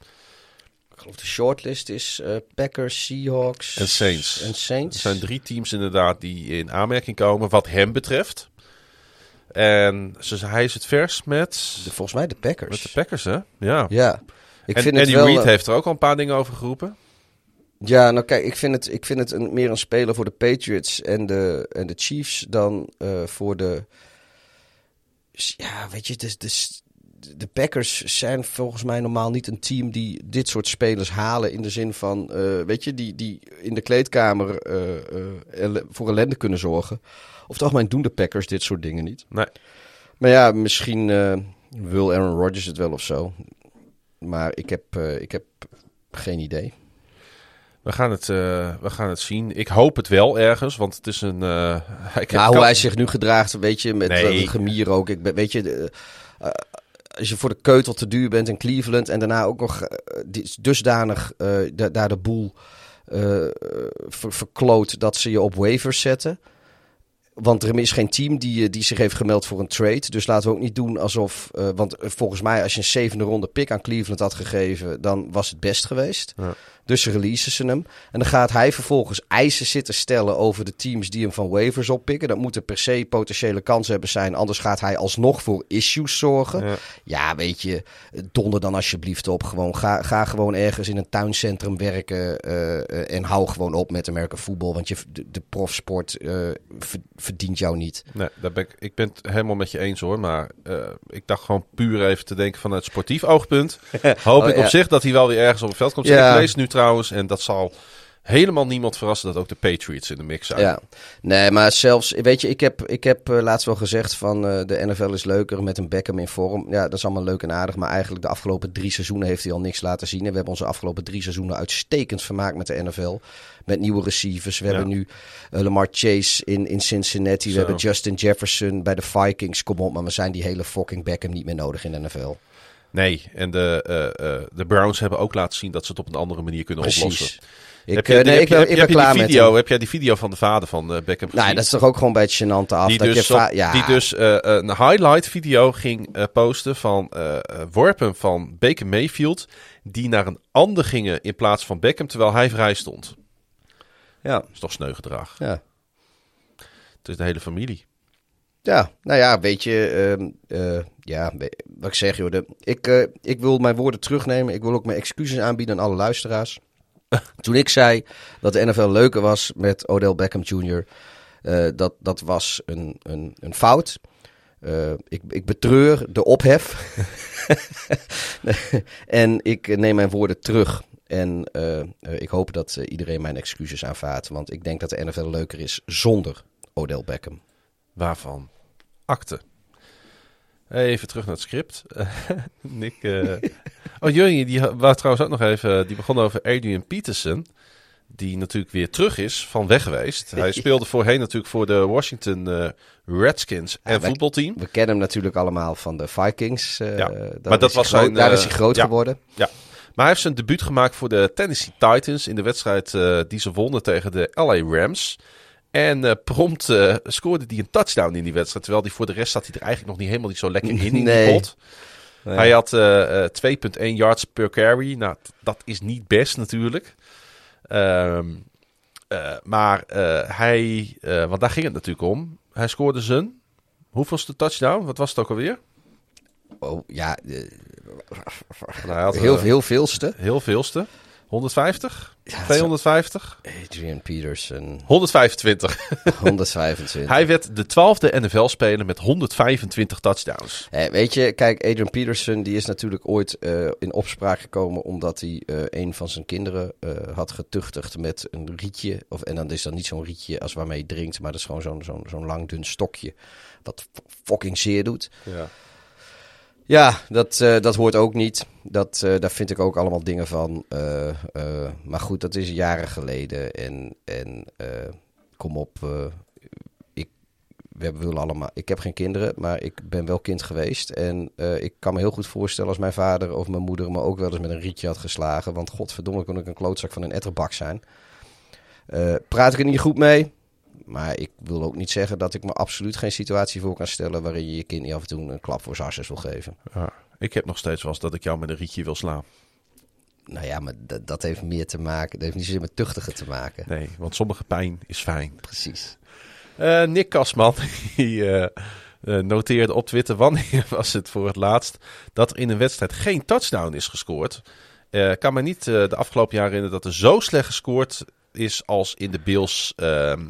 Ik geloof de shortlist is eh, Packers, Seahawks En Saints. En Er Saints. zijn drie teams inderdaad die in aanmerking komen wat hem betreft. En ze, hij is het vers met, De- volgens mij de Packers. met de Packers, hè? Ja. Ja. Ik en vind Andy het wel, Reid eh, heeft er ook al een paar dingen over geroepen. Ja, nou kijk, ik vind het, ik vind het een, meer een speler voor de Patriots en de, en de Chiefs dan eh, voor de. Ja, weet je, de, de, de Packers zijn volgens mij normaal niet een team die dit soort spelers halen. In de zin van, eh, weet je, die, die in de kleedkamer elle- voor ellende kunnen zorgen. Of het algemeen doen de Packers dit soort dingen niet. Nee. Maar ja, misschien eh, wil Aaron Rodgers het wel of zo. Maar ik heb, eh, ik heb geen idee. We gaan, het, eh, we gaan het zien. Ik hoop het wel ergens, want het is een... <laughs> Ja, hoe hij zich nu gedraagt, weet je, met Nee. gemier ook. Ik ben, weet je, als je voor de keutel te duur bent in Cleveland en daarna ook nog dusdanig da- daar de boel ver- verkloot dat ze je op waivers zetten. Want er is geen team die, eh, die zich heeft gemeld voor een trade. Dus laten we ook niet doen alsof. eh, want eh, volgens mij, als je een zevende ronde pick aan Cleveland had gegeven, dan was het best geweest. Ja. Dus ze releasen ze hem. En dan gaat hij vervolgens eisen zitten stellen over de teams die hem van waivers oppikken. Dat moeten per se potentiële kansen hebben zijn. Anders gaat hij alsnog voor issues zorgen. Ja. Ja, weet je, donder dan alsjeblieft op. Gewoon, ga, ga gewoon ergens in een tuincentrum werken. eh, en hou gewoon op met American voetbal. Want je, de, de profsport eh, ver- verdient jou niet. Nee, daar ben ik, ik ben het helemaal met je eens hoor. Maar eh, ik dacht gewoon puur even te denken vanuit sportief oogpunt. <laughs> Hoop Oh, ik ja. op zich dat hij wel weer ergens op het veld komt. Ja. Ik lees nu trouwens, en dat zal helemaal niemand verrassen, dat ook de Patriots in de mix zijn. Ja, nee, maar zelfs, weet je, ik heb, ik heb eh, laatst wel gezegd van eh, de NFL is leuker met een Beckham in vorm. Ja, dat is allemaal leuk en aardig, maar eigenlijk de afgelopen drie seizoenen heeft hij al niks laten zien. En we hebben onze afgelopen drie seizoenen uitstekend vermaakt met de NFL. Met nieuwe receivers. We Ja. hebben nu eh, Lamar Chase in, in Cincinnati. We hebben Justin Jefferson bij de Vikings. Kom op, maar we zijn die hele fucking Beckham niet meer nodig in de NFL. Nee, en de, eh, eh, de Browns hebben ook laten zien dat ze het op een andere manier kunnen oplossen. Ik, heb je, eh, nee, heb ik je- ben, heb ik ben klaar die video. Heb jij die video van de vader van Beckham gezien? Nou, dat is toch ook gewoon bij het gênante af. die, dat dus je ja, die dus een highlight video ging posten van worpen van Baker Mayfield. Die naar een ander gingen in plaats van Beckham, terwijl hij vrij stond. ja, Dat is toch sneu gedrag. ja. Het is de hele familie. Ja, nou ja, weet je, ehm, eh, ja, wat ik zeg, joh, de, ik, eh, ik wil mijn woorden terugnemen. Ik wil ook mijn excuses aanbieden aan alle luisteraars. <laughs> Toen ik zei dat de NFL leuker was met Odell Beckham Jr., eh, dat, dat was een, een, een fout. Ik, ik betreur de ophef. <laughs> en ik neem mijn woorden terug. En ik hoop dat iedereen mijn excuses aanvaardt. Want ik denk dat de NFL leuker is zonder Odell Beckham. Waarvan? Akte. Even terug naar het script. <laughs> Nick. eh, <laughs> Oh, Jurgen, die wou trouwens ook nog even. Die begon over Adrian Peterson. Die natuurlijk weer terug is van weg geweest. <laughs> Hij speelde voorheen natuurlijk voor de Washington eh, Redskins en wij- voetbalteam. We kennen hem natuurlijk allemaal van de Vikings. eh, Ja, maar dat was zijn, Daar eh, is hij groot ja. geworden. Ja. Maar hij heeft zijn debuut gemaakt voor de Tennessee Titans in de wedstrijd eh, die ze wonnen tegen de LA Rams. En eh, prompt eh, scoorde hij een touchdown in die wedstrijd. Terwijl die voor de rest zat hij er eigenlijk nog niet helemaal niet zo lekker in, in die Nee. pot. Hij had eh, 2,1 yards per carry. Nou, dat is niet best natuurlijk. Ehm, eh, maar hij, want daar ging het natuurlijk om. Hij scoorde zijn, hoeveelste touchdown? Wat was het ook alweer? Oh, ja, Nou, hij had, heel, heel veelste. Heel veelste. 150? Ja, het 250? Adrian Peterson, 125. 125. <laughs> Hij werd de twaalfde NFL-speler met 125 touchdowns. Eh, weet je, kijk, Adrian Peterson die is natuurlijk ooit eh, in opspraak gekomen omdat hij eh, een van zijn kinderen eh, had getuchtigd met een rietje. Of, en dan is dat niet zo'n rietje als waarmee je drinkt, maar dat is gewoon zo'n zo'n zo'n lang dun stokje. Wat fucking zeer doet. Ja. Ja, dat, eh, dat hoort ook niet. Dat, eh, daar vind ik ook allemaal dingen van. Eh, maar goed, dat is jaren geleden. En, en kom op. ik, we willen allemaal, ik heb geen kinderen, maar ik ben wel kind geweest. En ik kan me heel goed voorstellen als mijn vader of mijn moeder me ook wel eens met een rietje had geslagen. Want godverdomme kon ik een klootzak van een etterbak zijn. Praat ik er niet goed mee? Maar ik wil ook niet zeggen dat ik me absoluut geen situatie voor kan stellen waarin je je kind niet af en toe een klap voor zijn wil geven. Ja. Ik heb nog steeds wel eens dat ik jou met een rietje wil slaan. Nou ja, maar dat, heeft meer te maken. Dat heeft niet zozeer met tuchtigen te maken. Nee, want sommige pijn is fijn. Precies. Eh, Nick Kasman <laughs> die, eh, noteerde op Twitter wanneer <laughs> was het voor het laatst dat er in een wedstrijd geen touchdown is gescoord. Eh kan me niet de afgelopen jaren herinneren dat er zo slecht gescoord is als in de Bills ehm,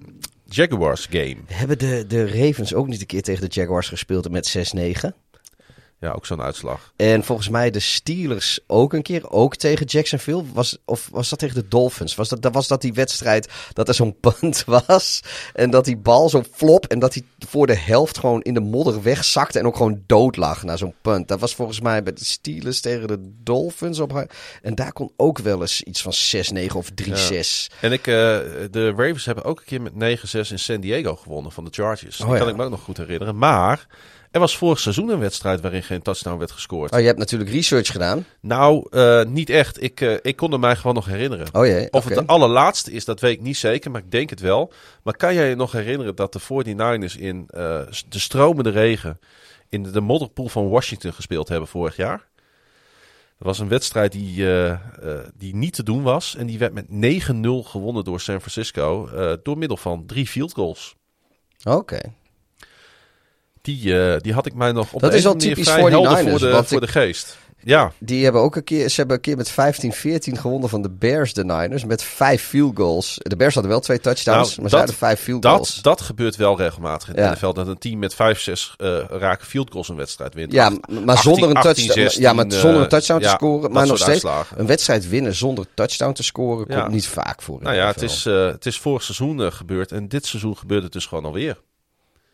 Jaguars game. Hebben de, de Ravens ook niet een keer tegen de Jaguars gespeeld met 6-9? Ja, ook zo'n uitslag. En volgens mij de Steelers ook een keer, ook tegen Jacksonville. Was, of was dat tegen de Dolphins? Was dat, dat was dat die wedstrijd dat er zo'n punt <laughs> was. En dat die bal zo flop. En dat hij voor de helft gewoon in de modder wegzakte. En ook gewoon dood lag na zo'n punt. Dat was volgens mij bij de Steelers tegen de Dolphins. Op, en daar kon ook wel eens iets van 6-9 of 3-6. En ik, eh, de Ravens hebben ook een keer met 9-6 in San Diego gewonnen van de Chargers. Oh ja. kan ik me ook nog goed herinneren. Maar er was vorig seizoen een wedstrijd waarin geen touchdown werd gescoord. Oh, je hebt natuurlijk research gedaan. Nou, eh, niet echt. Ik, eh, ik kon er mij gewoon nog herinneren. Oh jee, Of het de allerlaatste is, dat weet ik niet zeker, maar ik denk het wel. Maar kan jij je nog herinneren dat de 49ers in eh, de stromende regen in de modderpoel van Washington gespeeld hebben vorig jaar? Dat was een wedstrijd die, die niet te doen was. En die werd met 9-0 gewonnen door San Francisco. door middel van drie field goals. Oké. Die, eh, die had ik mij nog op Dat is andere typisch manier vrij 49ers, voor de, voor ik- de geest. Ja, Die hebben ook een keer, ze hebben een keer met 15-14 gewonnen van de Bears, de Niners, met vijf field goals. De Bears hadden wel twee touchdowns, Nou, maar ze hadden vijf field dat, goals. dat gebeurt wel regelmatig in Ja. het NFL. Dat een team met 5, 6 eh raken field goals een wedstrijd wint. ja, maar 18, zonder een 18, touchdown, 16, ja, maar zonder een eh, touchdown te scoren, maar nog steeds uitslagen. een wedstrijd winnen zonder touchdown te scoren Ja. komt niet vaak voor. Nou ja, het is, eh, het is vorig seizoen eh, gebeurd en dit seizoen gebeurt het dus gewoon alweer.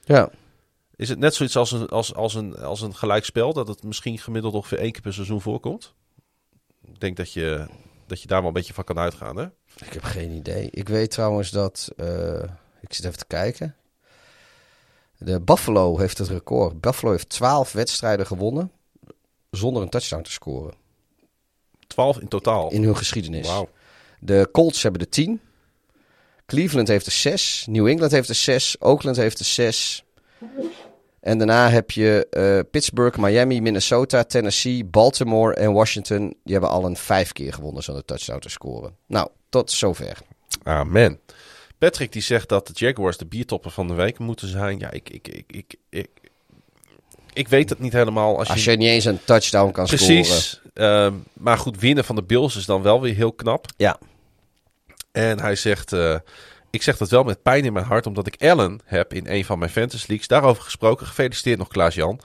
ja. Is het net zoiets als een, als, als een, als een gelijkspel, dat het misschien gemiddeld ongeveer één keer per seizoen voorkomt? Ik denk dat je, dat je daar wel een beetje van kan uitgaan, hè? Ik heb geen idee. Ik weet trouwens dat, eh, ik zit even te kijken. De Buffalo heeft het record. Buffalo heeft 12 wedstrijden gewonnen zonder een touchdown te scoren 12 in totaal. in hun geschiedenis. Wauw. De Colts hebben er 10. Cleveland heeft er 6. New England heeft er 6. Oakland heeft er 6. En daarna heb je eh, Pittsburgh, Miami, Minnesota, Tennessee, Baltimore en Washington. Die hebben al een vijf keer gewonnen zonder touchdown te scoren. Nou, tot zover. Amen. Patrick die zegt dat de Jaguars de biertopper van de week moeten zijn. Ja, ik, ik, ik, ik, ik, ik weet het niet helemaal. Als je, Als je niet eens een touchdown kan scoren. Precies. Ehm, maar goed, winnen van de Bills is dan wel weer heel knap. Ja. En hij zegt, eh, ik zeg dat wel met pijn in mijn hart, omdat ik Allen heb in een van mijn fantasy leagues. Daarover gesproken, gefeliciteerd nog Klaas-Jan.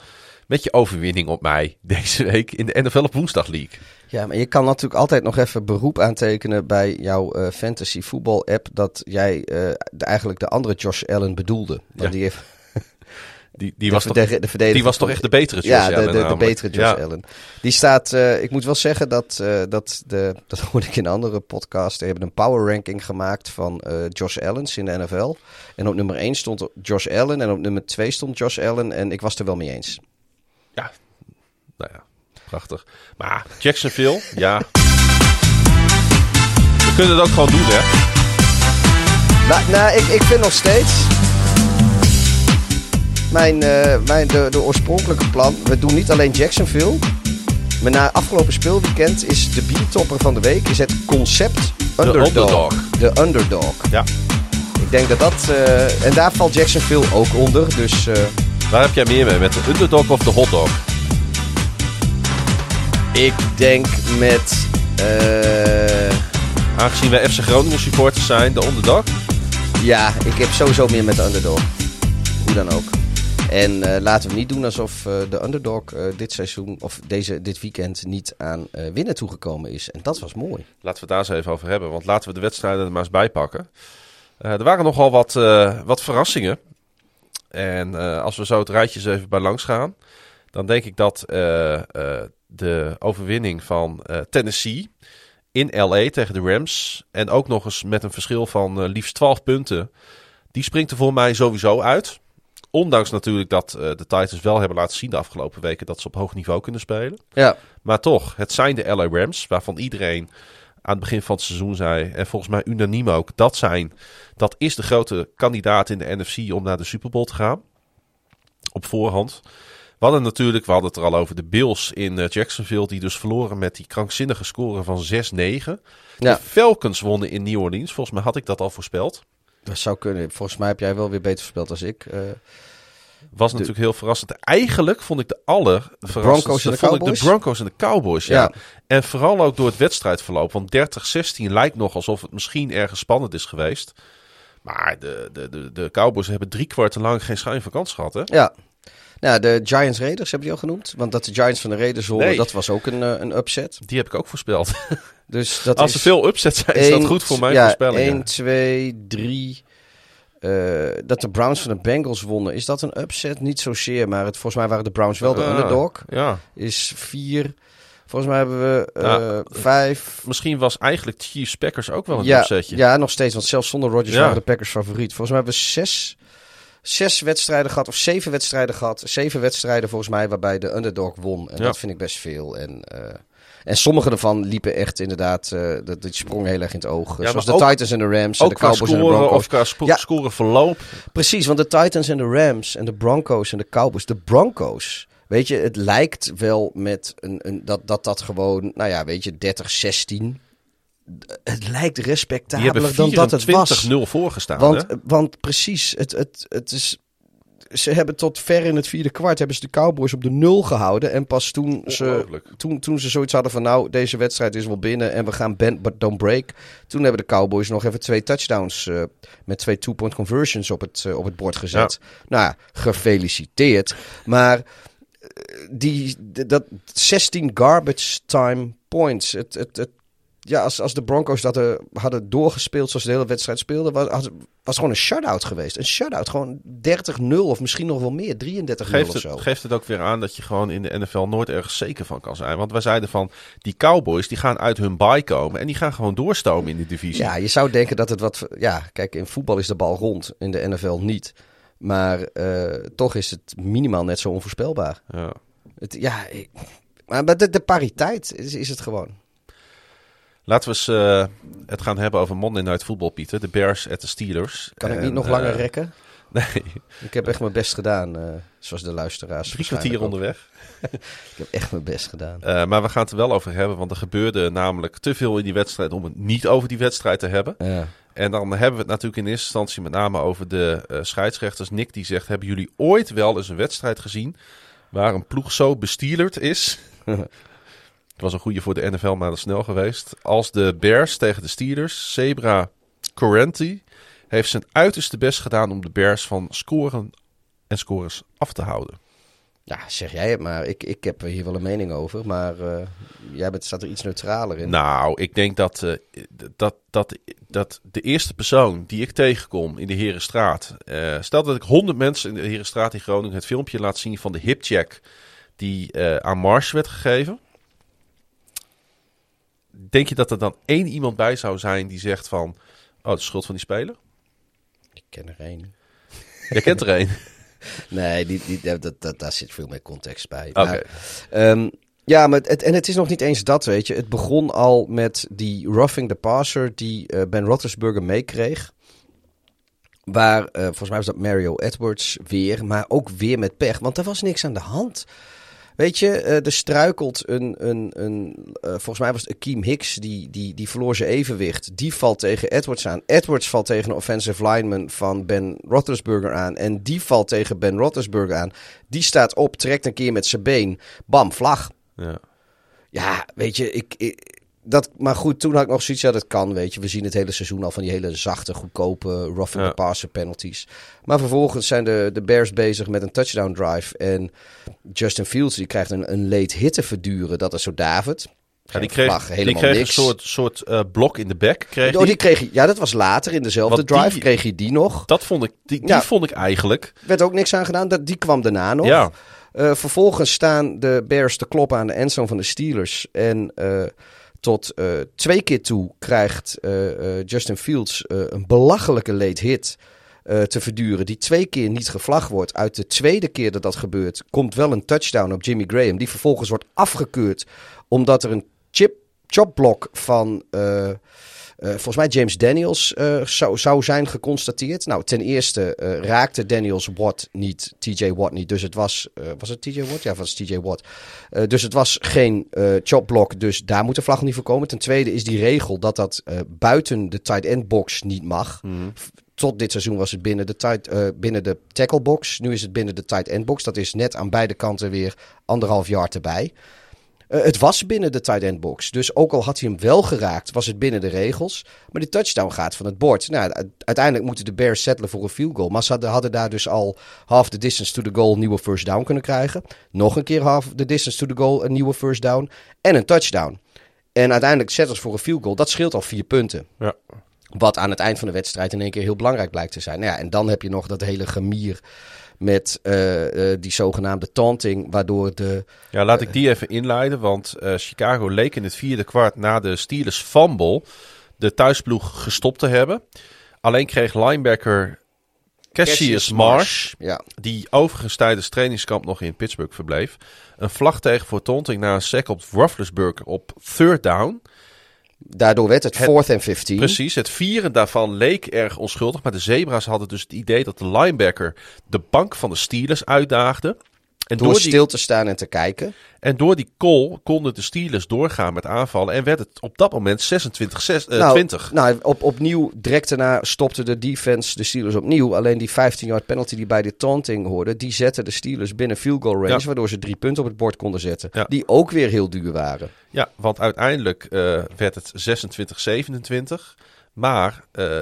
met je overwinning op mij <laughs> deze week in de NFL op Woensdag League. Ja, maar je kan natuurlijk altijd nog even beroep aantekenen bij jouw uh, fantasy voetbal app dat jij uh, de, eigenlijk de andere Josh Allen bedoelde. Want Ja. die heeft Die, die, de was, toch, verde- de verdediger die was toch van- echt de betere Josh ja, Allen de, de, betere Josh Ja. Allen. Die staat, eh, ik moet wel zeggen dat, eh, dat, de, dat <laughs> hoorde ik in een andere podcast. Die hebben een power ranking gemaakt van eh, Josh Allens in de NFL. En op nummer 1 stond Josh Allen en op nummer 2 stond Josh Allen. En ik was er wel mee eens. Ja, nou ja, prachtig. Maar Jacksonville, <laughs> ja. We kunnen het ook gewoon doen, hè? Nou, nou ik, ik vind nog steeds. Mijn, eh, mijn, de, de oorspronkelijke plan. We doen niet alleen Jacksonville. Maar na afgelopen speelweekend is de biertopper van de week is het concept underdog. underdog. De underdog. Ja. Ik denk dat dat. eh, en daar valt Jacksonville ook onder. Dus eh, Waar heb jij meer mee? Met de underdog of de hotdog? ik denk met. eh, Aangezien wij FC Groningen supporters zijn, de underdog. ja, ik heb sowieso meer met de underdog. Hoe dan ook. En eh, laten we niet doen alsof eh, de underdog eh, dit seizoen of deze, dit weekend niet aan winnen toegekomen is. En dat was mooi. Laten we het daar eens even over hebben. Want laten we de wedstrijden er maar eens bij pakken. Er waren nogal wat, wat verrassingen. En als we zo het rijtje eens even bij langs gaan. Dan denk ik dat de overwinning van Tennessee in LA tegen de Rams. En ook nog eens met een verschil van liefst 12 punten. Die springt er voor mij sowieso uit. Ondanks natuurlijk dat eh, de Titans wel hebben laten zien de afgelopen weken dat ze op hoog niveau kunnen spelen. Ja, Maar toch, het zijn de LA Rams, waarvan iedereen aan het begin van het seizoen zei, en volgens mij unaniem ook, dat zijn, dat is de grote kandidaat in de NFC om naar de Super Bowl te gaan. Op voorhand. We hadden natuurlijk, we hadden het er al over, de Bills in eh, Jacksonville, die dus verloren met die krankzinnige score van 6-9. Ja. De Falcons wonnen in New Orleans, volgens mij had ik dat al voorspeld. Dat zou kunnen. Volgens mij heb jij wel weer beter gespeeld als ik. Eh, Was natuurlijk heel verrassend. Eigenlijk vond ik de aller de vond ik Cowboys? de Broncos en de Cowboys. Ja. Ja. En vooral ook door het wedstrijdverloop. Want 30-16 lijkt nog alsof het misschien ergens spannend is geweest. Maar de, de, de, de Cowboys hebben drie kwarten lang geen schijn van kans gehad. Hè? ja. Nou, de Giants Raiders hebben die al genoemd. Want dat de Giants van de Raiders Nee. dat was ook een, eh, een upset. Die heb ik ook voorspeld. <laughs> Dus dat Als er veel upsets zijn, is dat goed voor mijn ja, voorspellingen. 1, 2, 3. eh, dat de Browns van de Bengals wonnen. Is dat een upset? Niet zozeer, maar het, volgens mij waren de Browns wel de Ah, underdog. Ja. Is 4. Volgens mij hebben we Ja. 5. Misschien was eigenlijk Chiefs Packers ook wel een ja, upsetje. ja, nog steeds. Want zelfs zonder Rodgers Ja. waren de Packers favoriet. Volgens mij hebben we zes, zes wedstrijden gehad. Of zeven wedstrijden gehad. Zeven wedstrijden volgens mij waarbij de underdog won. En Ja. dat vind ik best veel. En, eh, en sommige ervan liepen echt inderdaad... eh dat, dat sprong heel erg in het oog. Zoals maar de Titans en de Rams. en de Cowboys en de scoren Broncos. of qua Ja. scoreverloop. Precies, want de Titans en de Rams en de Broncos en de Cowboys. De Broncos, weet je, het lijkt wel met een, een, dat, dat dat gewoon, nou ja, weet je, 30, 16. Het lijkt respectabeler dan dat het was. 24-0 voorgestaan. Want, hè? want precies, het, het, het is. Ze hebben tot ver in het vierde kwart hebben ze de Cowboys op de nul gehouden. En pas toen ze, toen, toen ze zoiets hadden van nou, deze wedstrijd is wel binnen en we gaan bend but don't break. Toen hebben de Cowboys nog even twee touchdowns eh, met twee two-point conversions op het, eh, op het bord gezet. Nou ja, gefeliciteerd. Maar eh, die, dat 16 garbage time points. Het, het, het, ja, als, als de Broncos dat eh, hadden doorgespeeld zoals de hele wedstrijd speelden, was, was gewoon een shutout geweest. Een shutout, gewoon 30-0 of misschien nog wel meer, 33-0 geeft of het, zo. geeft het ook weer aan dat je gewoon in de NFL nooit ergens zeker van kan zijn. Want wij zeiden van, die Cowboys die gaan uit hun bye komen en die gaan gewoon doorstomen in de divisie. Ja, je zou denken dat het wat... Ja, kijk, in voetbal is de bal rond, in de NFL niet. Maar eh, toch is het minimaal net zo onvoorspelbaar. Ja. Het, ja, maar de, de pariteit is, is het gewoon. Laten we eens eh, het gaan hebben over Monday Night Football, Pieter. De Bears at de Steelers. Kan ik niet nog eh, langer rekken? <laughs> Nee, Ik heb echt mijn best gedaan, eh, zoals de luisteraars. drie kwartier onderweg. <laughs> Ik heb echt mijn best gedaan. Eh, maar we gaan het er wel over hebben, want er gebeurde namelijk te veel in die wedstrijd om het niet over die wedstrijd te hebben. Ja. En dan hebben we het natuurlijk in eerste instantie met name over de eh, scheidsrechters. Nick die zegt, hebben jullie ooit wel eens een wedstrijd gezien waar een ploeg zo bestielerd is? <laughs> Het was een goede voor de NFL, maar dat is snel geweest. Als de Bears tegen de Steelers. Zebra Correnti heeft zijn uiterste best gedaan om de Bears van scoren en scores af te houden. Ja, zeg jij het maar. Ik, ik heb er hier wel een mening over. Maar eh, jij bent, staat er iets neutraler in. Nou, ik denk dat, uh, dat, dat, dat de eerste persoon die ik tegenkom in de Herenstraat. Uh, stel dat ik honderd mensen in de Herenstraat in Groningen het filmpje laat zien van de hipcheck die aan Mars werd gegeven. Denk je dat er dan één iemand bij zou zijn die zegt van... Oh, het is schuld van die speler? Ik ken er één. Jij kent er één? <laughs> nee, die, die, dat, dat, daar zit veel meer context bij. Oké. Okay. Um, ja, maar het, en het is nog niet eens dat, weet je. Het begon al met die roughing the passer die uh, Ben Roethlisberger meekreeg. Waar, uh, volgens mij was dat Mario Edwards weer, maar ook weer met pech. Want er was niks aan de hand. Weet je, uh, er struikelt een, een, een uh, volgens mij was het Akeem Hicks, die, die, die verloor zijn evenwicht. Die valt tegen Edwards aan. Edwards valt tegen een offensive lineman van Ben Roethlisberger aan. En die valt tegen Ben Roethlisberger aan. Die staat op, trekt een keer met zijn been. Bam, vlag. Ja, ja weet je, ik, ik dat, maar goed, toen had ik nog zoiets, ja, dat kan, weet je. We zien het hele seizoen al van die hele zachte, goedkope roughing Ja. the passer penalties. Maar vervolgens zijn de, de Bears bezig met een touchdown drive. En Justin Fields, die krijgt een, een late hit te verduren. Dat is zo David. Ja, die kreeg, vlag, die helemaal kreeg niks. een soort, soort eh, blok in de bek. Kreeg Oh, die. kreeg hij, ja, dat was later in dezelfde die- drive. Kreeg hij die nog. Dat vond ik, die, die Ja. vond ik eigenlijk. Werd ook niks aan gedaan. Dat, die kwam daarna nog. Ja, Eh, vervolgens staan de Bears te kloppen aan de endzone van de Steelers. En eh, tot eh, twee keer toe krijgt eh, eh, Justin Fields een belachelijke late hit te verduren. Die twee keer niet gevlagd wordt. Uit de tweede keer dat dat gebeurt, komt wel een touchdown op Jimmy Graham. Die vervolgens wordt afgekeurd omdat er een chip, chopblok van... eh, volgens mij James Daniels eh, zou, zou zijn geconstateerd. Nou, ten eerste eh, raakte Daniels Watt niet, TJ Watt niet. Dus het was, was het TJ Watt? Ja, het was TJ Watt. Dus het was geen chopblok, dus daar moet de vlag niet voor komen. Ten tweede is die regel dat dat buiten de tight end box niet mag. F- Tot dit seizoen was het binnen de, tight, binnen de tackle box. Nu is het binnen de tight end box. Dat is net aan beide kanten weer anderhalf yard erbij. Eh, het was binnen de tight end box. Dus ook al had hij hem wel geraakt, was het binnen de regels. Maar die touchdown gaat van het bord. Nou, uiteindelijk moeten de Bears settelen voor een field goal. Maar ze hadden, hadden daar dus al half the distance to the goal een nieuwe first down kunnen krijgen. Nog een keer half the distance to the goal een nieuwe first down. En een touchdown. En uiteindelijk settles voor een field goal. Dat scheelt al vier punten. ja. Wat aan het eind van de wedstrijd in één keer heel belangrijk blijkt te zijn. Nou ja, en dan heb je nog dat hele gemier met eh, eh, die zogenaamde taunting. Waardoor de... ja laat ik die even inleiden. Want eh, Chicago leek in het vierde kwart na de Steelers fumble de thuisploeg gestopt te hebben. Alleen kreeg linebacker Cassius Marsh, Ja, die overigens tijdens trainingskamp nog in Pittsburgh verbleef, een vlag tegen voor taunting na een sack op Roethlisberger op third down. Daardoor werd het Het- fourth and 15. Precies, het vieren daarvan leek erg onschuldig. Maar de Zebra's hadden dus het idee dat de linebacker de bank van de Steelers uitdaagde. En Door door, die, stil te staan en te kijken. en door die call konden de Steelers doorgaan met aanvallen. En werd het op dat moment 26 6, eh, nou, 20. Nou, op, opnieuw, direct daarna stopte de defense de Steelers opnieuw. Alleen die 15-yard penalty die bij de taunting hoorde, die zette de Steelers binnen field goal range. Ja. Waardoor ze drie punten op het bord konden zetten. Ja. Die ook weer heel duur waren. Ja, want uiteindelijk eh, werd het 26-27. Maar eh,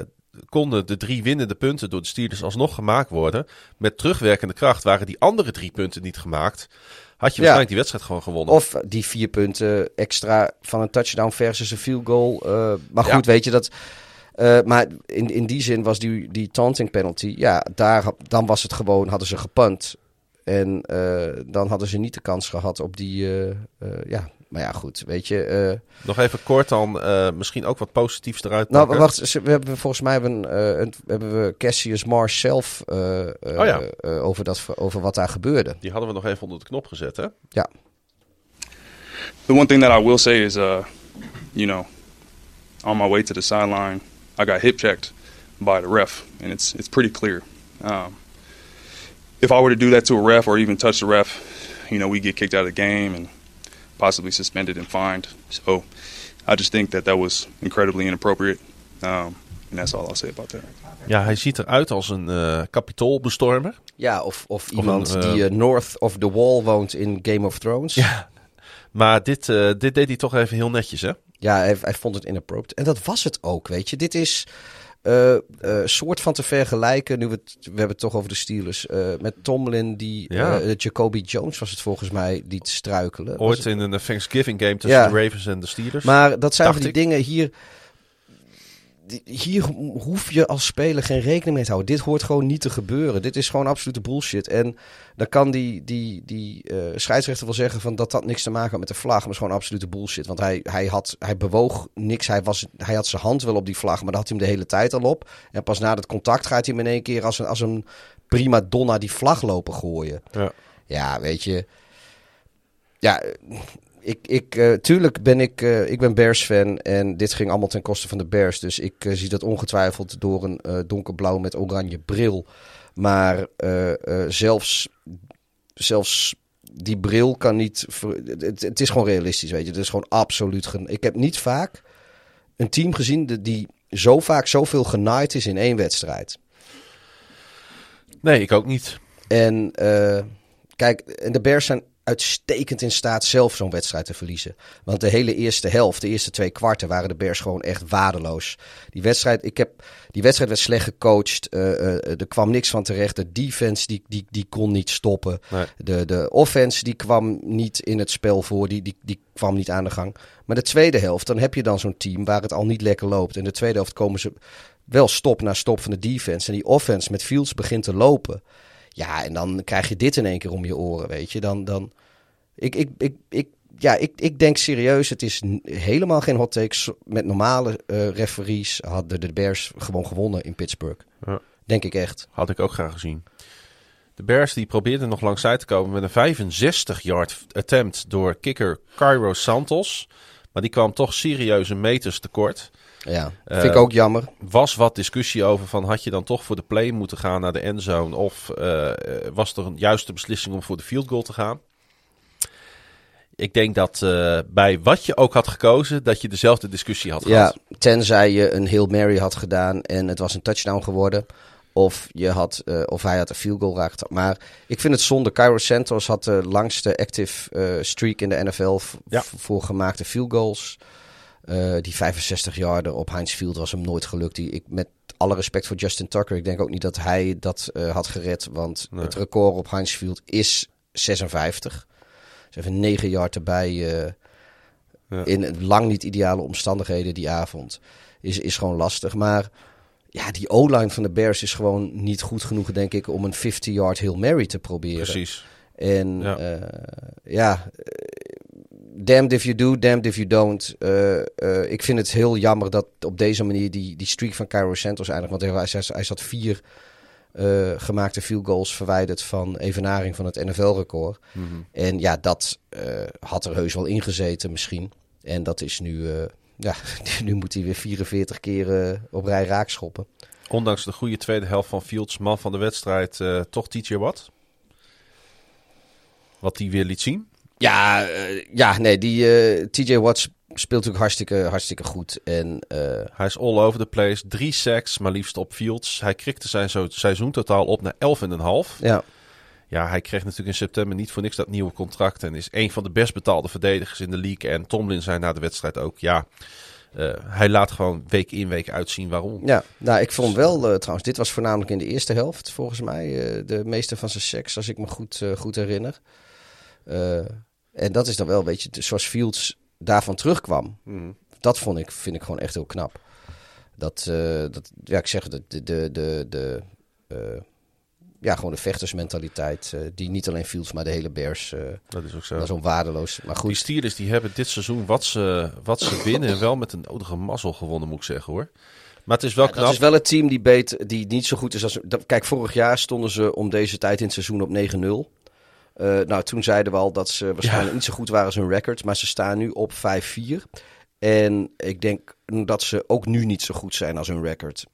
konden de drie winnende punten door de Steelers alsnog gemaakt worden. Met terugwerkende kracht waren die andere drie punten niet gemaakt. Had je waarschijnlijk die wedstrijd gewoon gewonnen. Of die vier punten extra van een touchdown versus een field goal. eh, maar Ja. goed, weet je dat. eh, maar in, in die zin was die, die taunting penalty. Ja, daar, dan was het gewoon, hadden ze gepunt. En eh, dan hadden ze niet de kans gehad op die. ja, maar ja, goed, weet je. eh, Nog even kort dan, eh, misschien ook wat positiefs eruit nou, pakken. wacht, ze- we hebben volgens mij hebben, eh, een, hebben we Cassius Marsh zelf Oh ja. eh, over, dat, over wat daar gebeurde. Die hadden we nog even onder de knop gezet, hè? Ja. The one thing that I will say is, uh, you know, on my way to the sideline, I got hip checked by the ref, and it's it's pretty clear. Um, if I were to do that to a ref or even touch the ref, you know, we get kicked out of the game and possibly suspended and fined. So I just think that that was incredibly inappropriate, um, and that's all I'll say about that. Ja, hij ziet eruit als een eh kapitoolbestormer. Ja, of, of iemand een, eh, die eh, north of the wall woont in Game of Thrones. Ja. Maar dit, eh, dit deed hij toch even heel netjes, hè? Ja, hij, hij vond het inappropriate. En dat was het ook, weet je. Dit is eh, soort van te vergelijken, nu we het, we hebben het toch over de Steelers, eh, met Tomlin die Ja. Jacoby Jones was het volgens mij die te struikelen. Ooit in een Thanksgiving game tussen Ja. de Ravens en de Steelers. Maar dat zijn van die dingen hier. Hier ho- hoef je als speler geen rekening mee te houden. Dit hoort gewoon niet te gebeuren. Dit is gewoon absolute bullshit. En dan kan die, die, die eh, scheidsrechter wel zeggen van dat dat niks te maken had met de vlag. Maar het is gewoon absolute bullshit. Want hij, hij, had, hij bewoog niks. Hij, was, hij had zijn hand wel op die vlag, maar dat had hij hem de hele tijd al op. En pas na het contact gaat hij hem in één keer als een, als een prima donna die vlag lopen gooien. Ja. Ja, weet je. Ja, ik, ik, eh, tuurlijk ben ik, eh, ik ben Bears-fan en dit ging allemaal ten koste van de Bears. Dus ik eh, zie dat ongetwijfeld door een donkerblauw met oranje bril. Maar zelfs, zelfs die bril kan niet... Het, het is gewoon realistisch, weet je. Het is gewoon absoluut... gen- Ik heb niet vaak een team gezien die- die zo vaak zoveel genaaid is in één wedstrijd. Nee, ik ook niet. En kijk, en de Bears zijn uitstekend in staat zelf zo'n wedstrijd te verliezen. Want de hele eerste helft, de eerste twee kwarten, waren de Bears gewoon echt waardeloos. Die wedstrijd, ik heb, die wedstrijd werd slecht gecoacht. eh, eh, er kwam niks van terecht. De defense die, die, die kon niet stoppen. Nee. De, de offense die kwam niet in het spel voor. Die, die, die kwam niet aan de gang. Maar de tweede helft, dan heb je dan zo'n team waar het al niet lekker loopt. En de tweede helft komen ze wel stop na stop van de defense. En die offense met Fields begint te lopen. Ja, en dan krijg je dit in één keer om je oren, weet je. Dan, dan, ik, ik, ik, ik, ja, ik, ik denk serieus, het is helemaal geen hot takes. Met normale eh, referees hadden de Bears gewoon gewonnen in Pittsburgh. Ja. Denk ik echt. Had ik ook graag gezien. De Bears die probeerden nog langs zij te komen met een 65-yard attempt door kicker Cairo Santos. Maar die kwam toch serieuze meters tekort. Ja, Eh, vind ik ook jammer. was wat discussie over van had je dan toch voor de play moeten gaan naar de endzone of eh, eh, was er een juiste beslissing om voor de field goal te gaan? Ik denk dat bij wat je ook had gekozen, dat je dezelfde discussie had Ja, gehad. tenzij je een Hail Mary had gedaan en het was een touchdown geworden. Of, je had, of hij had een field goal raakt. Maar ik vind het zonde. Cairo Santos had de langste active streak in de NFL Ja. voor gemaakte field goals. Eh, die 65 yarden op Heinz Field was hem nooit gelukt. Die, ik, met alle respect voor Justin Tucker. Ik denk ook niet dat hij dat eh, had gered. Want Nee. het record op Heinz Field is 56. Dus even 9 yard erbij. eh, Ja. In lang niet ideale omstandigheden die avond. Is, is gewoon lastig. Maar ja, die O-line van de Bears is gewoon niet goed genoeg, denk ik, om een 50-yard Hail Mary te proberen. Precies. En Ja. Damned if you do, damned if you don't. Eh, eh, ik vind het heel jammer dat op deze manier die, die streak van Cairo Santos eindigt. Want hij, hij, zat vier eh, gemaakte field goals verwijderd van evenaring van het NFL-record. Mhm. En ja, dat had er heus wel ingezeten misschien. En dat is nu, ja, <laughs> nu moet hij weer 44 keer op rij raak schoppen. Ondanks de goede tweede helft van Fields, man van de wedstrijd, toch TJ Watt. Wat hij weer liet zien. Ja, eh, ja nee, die eh, TJ Watts speelt natuurlijk hartstikke, hartstikke goed. En eh, Hij is all over the place. Drie sacks, maar liefst op Fields. Hij krikte zijn zo- seizoen totaal op naar 11,5. ja, Ja, hij kreeg natuurlijk in september niet voor niks dat nieuwe contract. En is een van de best betaalde verdedigers in de league. En Tomlin zei na de wedstrijd ook, ja, hij laat gewoon week in week uitzien waarom. ja, nou, ik vond wel trouwens, dit was voornamelijk in de eerste helft volgens mij. de meeste van zijn seks, als ik me goed, goed herinner. En dat is dan wel, weet je, zoals Fields daarvan terugkwam. Mhm. dat vond ik, vind ik gewoon echt heel knap. Dat, eh, dat ja, ik zeg het, de, de, de, de eh, ja, gewoon de vechtersmentaliteit, eh, die niet alleen Fields, maar de hele Bears, eh Dat is ook zo. dat is onwaardeloos. Maar Die goed, Steelers die hebben dit seizoen wat ze, wat ze winnen en wel met een nodige mazzel gewonnen, moet ik zeggen hoor. Maar het is wel ja, knap. dat is wel het team die, beet, die niet zo goed is als... dat- Kijk, vorig jaar stonden ze om deze tijd in het seizoen op 9-0. Eh, nou, toen zeiden we al dat ze waarschijnlijk niet zo goed waren als hun record. Maar ze staan nu op 5-4. En ik denk dat ze ook nu niet zo goed zijn als hun record.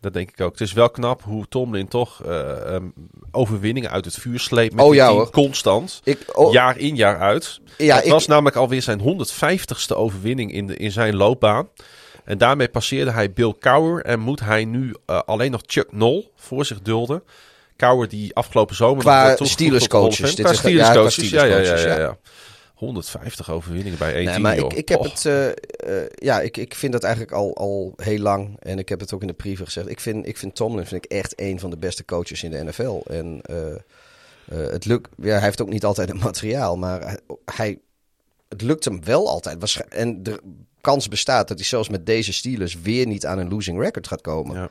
Dat denk ik ook. Het is wel knap hoe Tomlin toch eh, ehm, overwinningen uit het vuur sleept met Oh ja, hoor. constant. Ik, oh, Jaar in, jaar uit. ja, het ik- was namelijk alweer zijn 150ste overwinning in, de, in zijn loopbaan. En daarmee passeerde hij Bill Cowher en moet hij nu eh, alleen nog Chuck Noll voor zich dulden. Cowher die afgelopen zomer... Qua Steelers coaches. Dit Qua is- Steelers ja, coaches, ja, ja, Steelers ja, coaches, ja, ja. ja. 150 overwinningen bij één Nee, team, maar joh. ik, ik heb Och. het. eh, eh, ja, ik, ik vind dat eigenlijk al, al heel lang. En ik heb het ook in de preview gezegd. Ik vind, ik vind Tomlin vind ik echt een van de beste coaches in de NFL. En eh, het lukt. Ja, hij heeft ook niet altijd het materiaal. Maar hij, hij- het lukt hem wel altijd. En de kans bestaat dat hij zelfs met deze Steelers weer niet aan een losing record gaat komen. Ja.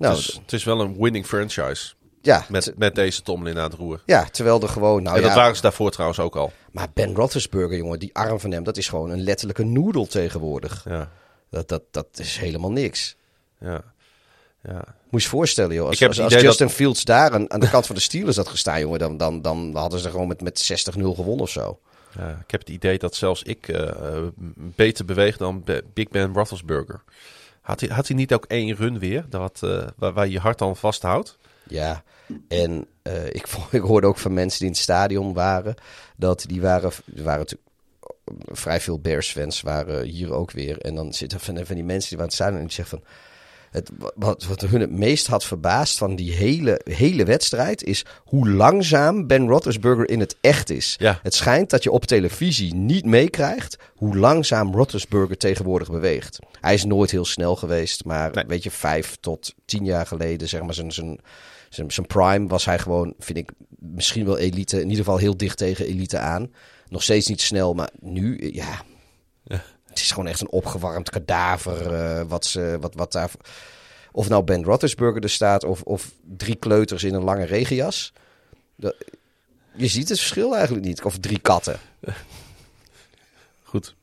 Nou, het, is, het is wel een winning franchise Ja, met, met deze Tomlin aan het roer. ja terwijl er gewoon. Nou en dat ja, waren ze daarvoor trouwens ook al. Maar Ben Roethlisberger, jongen, die arm van hem, dat is gewoon een letterlijke noedel tegenwoordig. Ja, Dat, dat, dat is helemaal niks. ja, ja. Moet je je voorstellen, joh. Als, Ik heb als, als Justin Fields daar aan, aan de kant van de Steelers had gestaan, jongen, dan, dan, dan hadden ze gewoon met, met 60-0 gewonnen of zo. Ja, ik heb het idee dat zelfs ik eh, eh, beter beweeg dan Big Ben Roethlisberger. Had hij, had hij niet ook één run weer, dat, eh, waar, je hart aan vasthoudt? Ja, en eh, ik, <laughs> ik hoorde ook van mensen die in het stadion waren, dat die waren, waren natuurlijk vrij veel Bears-fans waren hier ook weer. En dan zitten van, van die mensen die waren het stadion en die zeggen van, het, wat, wat hun het meest had verbaasd van die hele, hele wedstrijd is hoe langzaam Ben Roethlisberger in het echt is. Ja. Het schijnt dat je op televisie niet meekrijgt hoe langzaam Roethlisberger tegenwoordig beweegt. Hij is nooit heel snel geweest, maar Nee. weet je, vijf tot tien jaar geleden, zeg maar, zijn, zijn, zijn, zijn prime was hij gewoon, vind ik, misschien wel elite. In ieder geval heel dicht tegen elite aan. Nog steeds niet snel, maar nu, ja... Het is gewoon echt een opgewarmd kadaver. eh, wat, ze, wat, wat daar. Of nou Ben Roethlisberger er staat. Of, of drie kleuters in een lange regenjas. Dat- je ziet het verschil eigenlijk niet. Of drie katten. <laughs> Goed.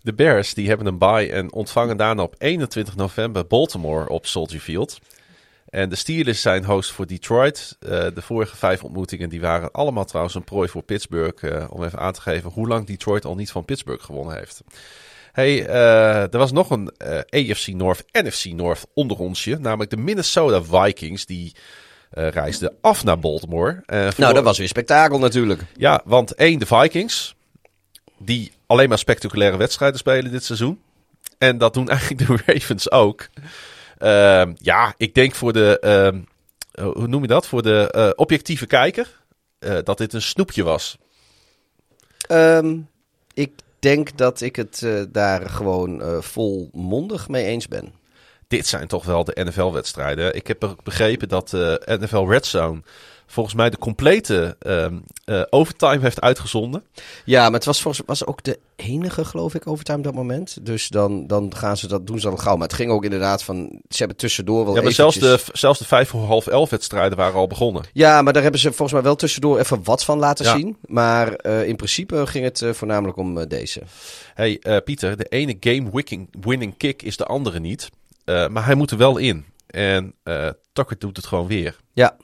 De Bears die hebben een bye en ontvangen daarna op 21 november Baltimore op Soldier Field. En de Steelers zijn host voor Detroit. Eh, de vorige vijf ontmoetingen die waren allemaal trouwens een prooi voor Pittsburgh. eh, om even aan te geven hoe lang Detroit al niet van Pittsburgh gewonnen heeft. Hey, eh, er was nog een eh, AFC North, NFC North onderonsje. Namelijk de Minnesota Vikings. Die eh, reisden af naar Baltimore. Nou, dat was weer spektakel natuurlijk. ja, want één, de Vikings. Die alleen maar spectaculaire wedstrijden spelen dit seizoen. En dat doen <laughs> eigenlijk de Ravens ook. Ehm, ja, ik denk voor de, ehm, eh, hoe noem je dat? Voor de objectieve kijker. dat dit een snoepje was. Ehm, ik denk dat ik het eh, daar gewoon eh, volmondig mee eens ben. Dit zijn toch wel de NFL-wedstrijden. Ik heb begrepen dat de NFL Red Zone volgens mij de complete ehm, eh, overtime heeft uitgezonden. Ja, maar het was, volgens, was ook de enige, geloof ik, overtime op dat moment. Dus dan, dan gaan ze dat, doen ze dan gauw. Maar het ging ook inderdaad van... Ze hebben tussendoor wel Ja, maar zelfs de, zelfs de vijf voor half elf wedstrijden waren al begonnen. Ja, maar daar hebben ze volgens mij wel tussendoor even wat van laten Ja. zien. Maar eh, in principe ging het eh, voornamelijk om deze. Hey Pieter, de ene game winning, winning kick is de andere niet. Maar hij moet er wel in. En Tucker doet het gewoon weer. Ja.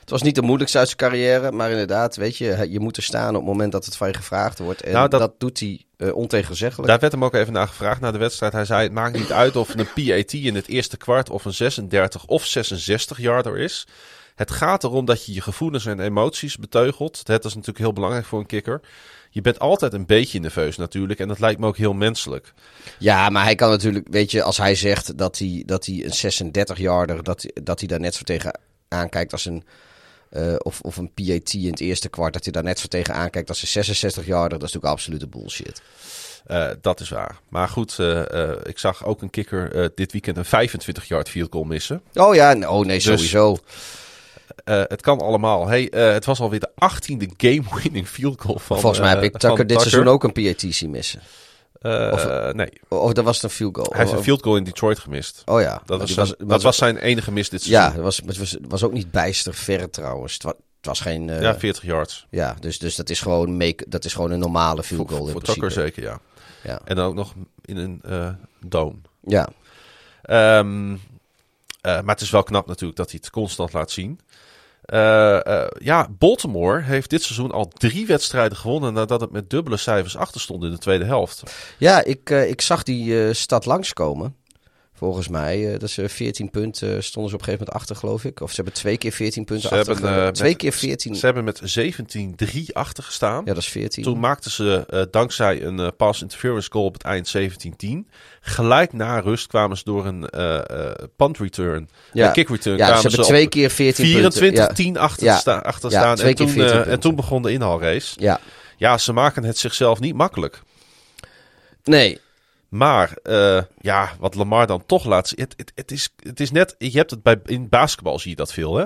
Het was niet de moeilijkste uit zijn carrière, maar inderdaad, weet je, je moet er staan op het moment dat het van je gevraagd wordt. En Nou, dat, dat- doet hij eh ontegenzeggelijk. Daar werd hem ook even naar gevraagd na de wedstrijd. Hij zei: Het maakt niet uit of een PAT in het eerste kwart of een 36 of 66 yarder is. Het gaat erom dat je je gevoelens en emoties beteugelt. Dat is natuurlijk heel belangrijk voor een kicker. Je bent altijd een beetje nerveus natuurlijk. En dat lijkt me ook heel menselijk. Ja, maar hij kan natuurlijk, weet je, als hij zegt dat hij, dat hij een 36-yarder, dat, dat hij daar net zo tegen aankijkt als een, eh, of, of een PAT in het eerste kwart, dat hij daar net zo tegen aankijkt als een 66-yarder, dat is natuurlijk absolute bullshit. Eh, dat is waar. Maar goed, eh, ik zag ook een kicker eh, dit weekend een 25 yard field goal missen. Oh ja, oh nee, Dus- sowieso. Het kan allemaal. Hey, het was alweer de 18e game-winning field goal van Volgens mij heb ik Tucker van dit seizoen ook een PAT zien missen. Eh, Of- nee, Of dat was een field goal. hij heeft een Oh, field goal in Detroit gemist. Oh ja. Dat, was, dat was zijn enige mis dit Ja, seizoen. het was, het was, het was ook niet bijster ver trouwens. Het was, het was geen... eh, Ja, ja, 40 yards. dus, dus dat, is gewoon make, dat is gewoon een normale field Voor, goal in voor principe. Tucker zeker, ja. Ja. En dan ook nog in een eh dome. Ja. Ehm, eh, maar het is wel knap natuurlijk dat hij het constant laat zien. Eh, eh, ja, Baltimore heeft dit seizoen al drie wedstrijden gewonnen nadat het met dubbele cijfers achter stond in de tweede helft. Ja, ik, eh, ik zag die stad langskomen. Volgens mij. eh, dat ze 14 punten stonden ze op een gegeven moment achter, geloof ik. Of ze hebben twee keer 14 punten Ze achter. hebben, eh, twee met- keer 14. Ze hebben met 17-3 achter gestaan. Ja, dat is 14. Toen maakten ze eh, dankzij een eh, pass interference goal op het eind 17-10. Gelijk na rust kwamen ze door een eh, eh, punt return, ja. een kick return, ja, ze ze hebben op twee keer 14 punten. 24-10 achter, Ja. sta- achter Ja, staan. twee en, keer toen, 14 eh, en toen begon de inhaalrace. Ja, ja, ze maken het zichzelf niet makkelijk. Nee, Maar eh, ja, wat Lamar dan toch laat zien. Het, het, is, het is net. Je hebt het bij, in basketbal zie je dat veel. Hè?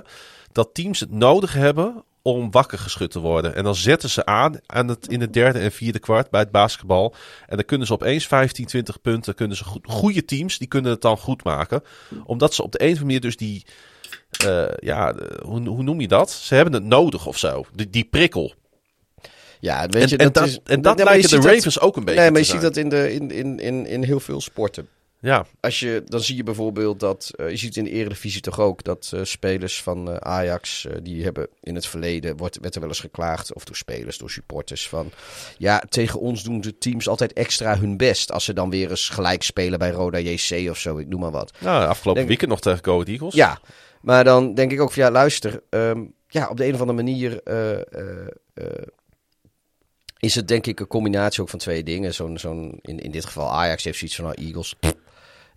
Dat teams het nodig hebben om wakker geschud te worden. En dan zetten ze aan, aan het, in het derde en vierde kwart bij het basketbal. En dan kunnen ze opeens 15, 20 punten. Kunnen ze goed, goede teams die kunnen het dan goed maken. Omdat ze op de een of andere manier dus die. eh, ja, hoe, hoe noem je dat? Ze hebben het nodig of zo. Die, die prikkel. Ja, weet En, je, en dat, is, en dat nee, lijken de dat- Ravens ook een beetje Nee, maar je ziet dat in, de, in, in, in, in heel veel sporten. Ja, Als je, dan zie je bijvoorbeeld dat, eh, je ziet in de Eredivisie toch ook, dat eh, spelers van eh, Ajax, die hebben in het verleden, wordt, werd er wel eens geklaagd, of door spelers, door supporters, van ja, tegen ons doen de teams altijd extra hun best. Als ze dan weer eens gelijk spelen bij Roda JC of zo, ik noem maar wat. nou, afgelopen Denk- weekend nog tegen Go Eagles. Ja, maar dan denk ik ook van ja, luister, ehm, ja, op de een of andere manier is het denk ik een combinatie ook van twee dingen. Zo'n, zo'n, in, in dit geval Ajax heeft zoiets van nou, Eagles.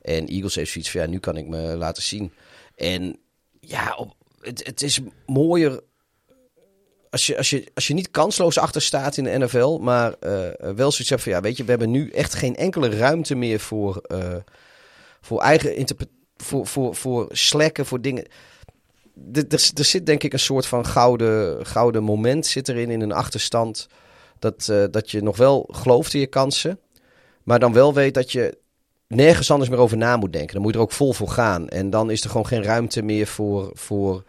En Eagles heeft zoiets van ja, nu kan ik me laten zien. En ja, het, het is mooier als je, als, je, als je niet kansloos achter staat in de NFL, maar eh, wel zoiets hebt van ja, weet je, we hebben nu echt geen enkele ruimte meer voor, eh, voor eigen interpretatie. Voor, voor, voor slekken, voor dingen. Er zit denk ik een soort van gouden, gouden moment zit erin in een achterstand. Dat, eh, dat je nog wel gelooft in je kansen. Maar dan wel weet dat je nergens anders meer over na moet denken. Dan moet je er ook vol voor gaan. En dan is er gewoon geen ruimte meer voor. voor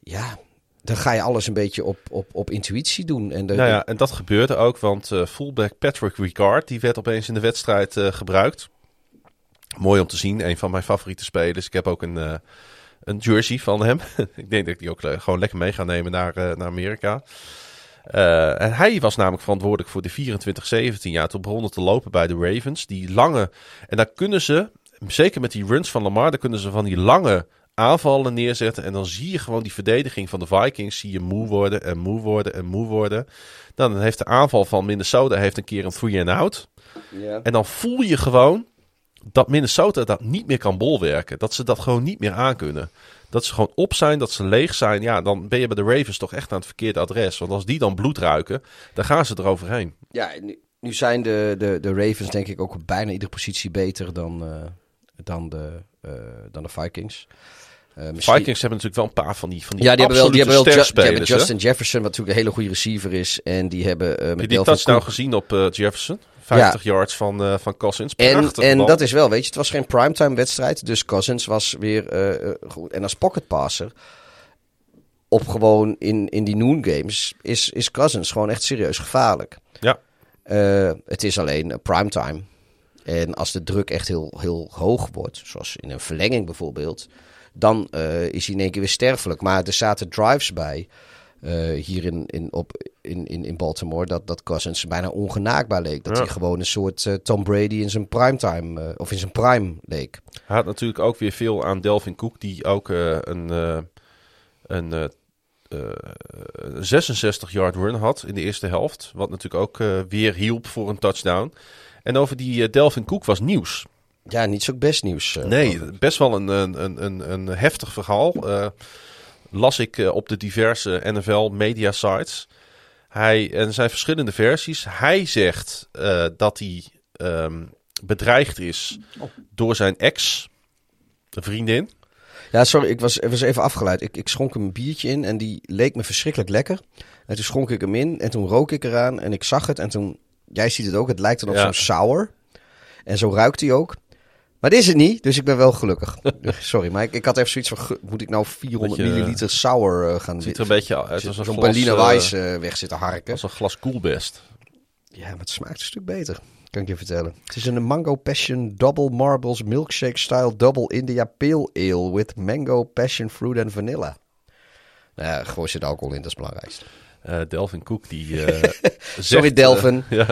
ja, dan ga je alles een beetje op, op, op intuïtie doen. En de, Nou ja, en dat gebeurde ook, want eh, fullback Patrick Ricard, die werd opeens in de wedstrijd eh, gebruikt. Mooi om te zien, een van mijn favoriete spelers. Ik heb ook een, eh, een jersey van hem. <laughs> ik denk dat ik die ook gewoon lekker mee ga nemen naar, naar Amerika. Eh, en hij was namelijk verantwoordelijk voor de 24-17 jaar. Toen begonnen te lopen bij de Ravens. Die lange. En daar kunnen ze, zeker met die runs van Lamar, daar kunnen ze van die lange aanvallen neerzetten. En dan zie je gewoon die verdediging van de Vikings. Zie je moe worden en moe worden en moe worden. Dan heeft de aanval van Minnesota heeft een keer een three and out. En dan voel je gewoon dat Minnesota dat niet meer kan bolwerken. Dat ze dat gewoon niet meer aankunnen. Dat ze gewoon op zijn, dat ze leeg zijn. Ja, dan ben je bij de Ravens toch echt aan het verkeerde adres. Want als die dan bloed ruiken, dan gaan ze eroverheen. Ja, nu, nu zijn de, de, de Ravens denk ik ook op bijna iedere positie beter dan, eh, dan, de, eh, dan de Vikings. Eh, misschien- Vikings hebben natuurlijk wel een paar van die, van die Ja, die hebben wel, die hebben wel Ju- die hebben hè? Justin Jefferson, wat natuurlijk een hele goede receiver is. En die hebben Heb met je die touchdown gezien op eh, Jefferson? 50 yards van, eh, van Cousins. En, Prachtig en bal. dat is wel, weet je, het was geen primetime wedstrijd. Dus Cousins was weer eh, eh, goed. En als pocketpasser op gewoon in, in die noon games is, is Cousins gewoon echt serieus gevaarlijk. Ja. Het is alleen primetime. En als de druk echt heel, heel hoog wordt, zoals in een verlenging bijvoorbeeld, dan is hij in één keer weer sterfelijk. Maar er zaten drives bij eh, hier in, in, op, in, in, in Baltimore dat, dat Cousins bijna ongenaakbaar leek. Dat Ja. hij gewoon een soort eh, Tom Brady in zijn primetime, eh, of in zijn prime leek. Hij had natuurlijk ook weer veel aan Delvin Cook, die ook een, een eh, eh, 66-yard run had in de eerste helft. Wat natuurlijk ook weer hielp voor een touchdown. En over die Delvin Cook was nieuws. Ja, niet zo best nieuws. Nee, best wel een, een, een, een, een heftig verhaal. Las ik eh, op de diverse NFL media sites. Hij, en er zijn verschillende versies. Hij zegt eh, dat hij ehm, bedreigd is door zijn ex vriendin. Ja, sorry, ik was, ik was even afgeleid. Ik, ik schonk hem een biertje in en die leek me verschrikkelijk lekker. En toen schonk ik hem in en toen rook ik eraan en ik zag het. En toen, jij ziet het ook, het lijkt dan op Ja. zo'n sour. En zo ruikt hij ook. Maar dit is het niet, dus ik ben wel gelukkig. <laughs> Sorry, maar ik, ik had even zoiets van, moet ik nou 400 Beetje, milliliter sour eh, gaan... Het ziet er een beetje uit als een Zo'n Berliner eh, Weiss eh, weg zitten harken. als een glas Coolbest. Ja, maar het smaakt een stuk beter. Kan ik je vertellen. Het is een Mango Passion Double Marbles Milkshake Style Double India Pale Ale with Mango Passion Fruit en Vanilla. Nou ja, gooi zit alcohol in, dat is het belangrijkste. Eh, Delvin Cook die eh, <laughs> zegt, Sorry, Delvin. eh, <laughs> ja,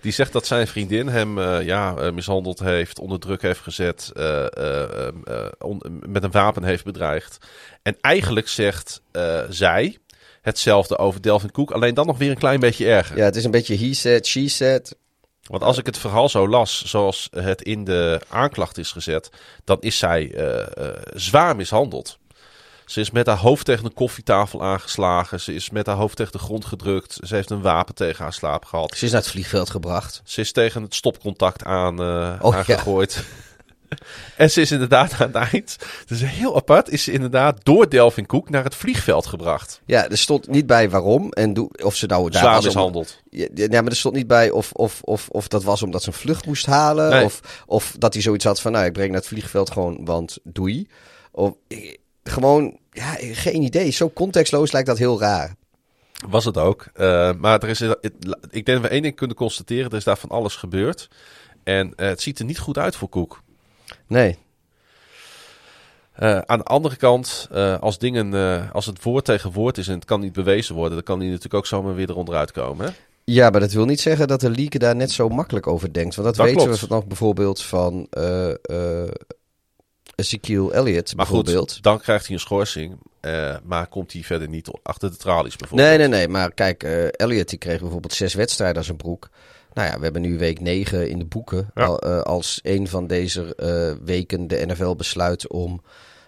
die zegt dat zijn vriendin hem ja, mishandeld heeft, onder druk heeft gezet, eh, eh, eh, on- met een wapen heeft bedreigd. En eigenlijk zegt zij hetzelfde over Delvin Cook, alleen dan nog weer een klein beetje erger. Ja, het is een beetje he said, she said. Want als ik het verhaal zo las, zoals het in de aanklacht is gezet, dan is zij zwaar mishandeld. Ze is met haar hoofd tegen een koffietafel aangeslagen. Ze is met haar hoofd tegen de grond gedrukt. Ze heeft een wapen tegen haar slaap gehad. Ze is naar het vliegveld gebracht. Ze is tegen het stopcontact aan, uh, Oh, ja. aangegooid. <laughs> en ze is inderdaad aan het eind, dus heel apart, is ze inderdaad door Delvin Cook naar het vliegveld gebracht. Ja, er stond niet bij waarom en of ze nou daar Zwaar was om- mishandeld. Ja, ja, maar er stond niet bij of, of, of, of dat was omdat ze een vlucht moest halen. Nee. Of, of dat hij zoiets had van, nou, ik breng naar het vliegveld gewoon, want doei. Of eh, gewoon, ja, geen idee. Zo contextloos lijkt dat heel raar. Was het ook. Eh, maar er is, het- ik denk dat we één ding kunnen constateren. Er is daar van alles gebeurd. En eh, het ziet er niet goed uit voor Cook. Nee, Eh, aan de andere kant, eh, als, dingen, eh, als het woord tegen woord is en het kan niet bewezen worden, dan kan hij natuurlijk ook zomaar weer eronder uitkomen. Hè? Ja, maar dat wil niet zeggen dat de league daar net zo makkelijk over denkt. Want dat, Dat weten klopt. we nog bijvoorbeeld van eh eh Ezekiel Elliott Maar bijvoorbeeld. goed, dan krijgt hij een schorsing. eh, maar komt hij verder niet achter de tralies bijvoorbeeld. Nee, nee, nee. Maar kijk, eh Elliott die kreeg bijvoorbeeld zes wedstrijden aan zijn broek. Nou ja, we hebben nu week negen in de boeken. Ja. Al, eh, als een van deze eh, weken de NFL besluit om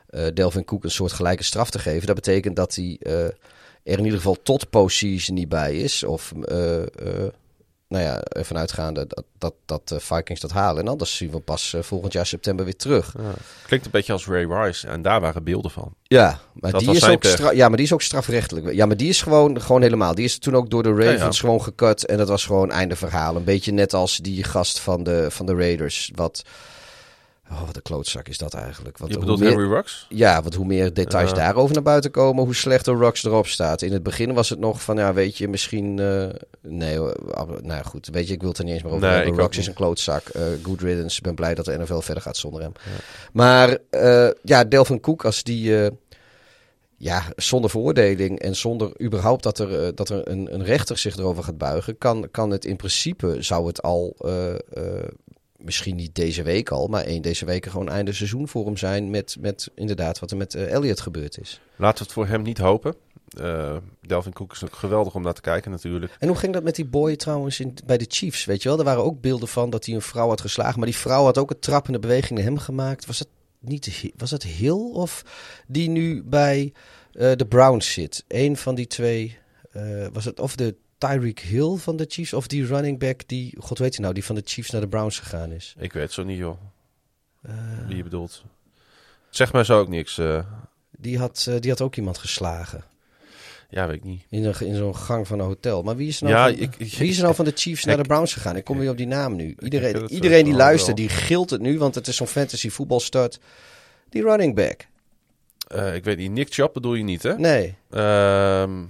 eh Delvin Cook een soort gelijke straf te geven. Dat betekent dat hij eh, er in ieder geval tot postseason niet bij is. Of eh, eh, nou ja, ervan uitgaande dat, dat, dat de Vikings dat halen. En anders zien we pas eh, volgend jaar september weer terug. Klinkt een beetje als Ray Rice. En daar waren beelden van. Ja, maar, Dat die is, ook stra- ja, maar die is ook strafrechtelijk. Ja, maar die is gewoon, gewoon helemaal. Die is toen ook door de Ravens Ja, ja. gewoon gekut. En dat was gewoon einde verhaal. Een beetje net als die gast van de, van de Raiders. Wat, oh, wat een klootzak is dat eigenlijk. Wat, Je bedoelt meer- Henry Rux? Ja, want hoe meer details daarover naar buiten komen, hoe slechter Rocks erop staat. In het begin was het nog van, ja, weet je, misschien... eh, nee, nou goed, weet je, ik wil het er niet eens meer over Nee, hebben. Rocks is een klootzak. eh good riddance. Ik ben blij dat de NFL verder gaat zonder hem. Maar eh, ja, Delvin Cook, als die... ja, zonder veroordeling en zonder überhaupt dat er, dat er een, een rechter zich erover gaat buigen, kan, kan het in principe, zou het al, misschien niet deze week al, maar één deze week gewoon einde seizoen voor hem zijn met, met inderdaad wat er met eh, Elliot gebeurd is. Laten we het voor hem niet hopen. Eh, Delvin Cook is ook geweldig om naar te kijken natuurlijk. En hoe ging dat met die boy trouwens in, bij de Chiefs? Weet je wel, er waren ook beelden van dat hij een vrouw had geslagen, maar die vrouw had ook een trappende beweging naar hem gemaakt. Was het niet, was het Hill of die nu bij eh, de Browns zit? Eén van die twee, was het of de Tyreek Hill van de Chiefs of die running back die, god weet je nou, die van de Chiefs naar de Browns gegaan is? Ik weet zo niet joh, Eh, wie je bedoelt. Zeg maar zo ook niks. eh. die, had, eh, die had ook iemand geslagen. ja, weet ik niet. In, een, in zo'n gang van een hotel. Maar wie is nou, Ja, van, ik- ik- wie is er nou van de Chiefs naar de Browns gegaan? Ik kom weer op die naam nu. Iedereen, iedereen die luistert, die gilt het nu, want het is zo'n fantasy voetbalstart. Die running back. Ik weet niet, Nick Chubb bedoel je niet hè? Nee. Ehm,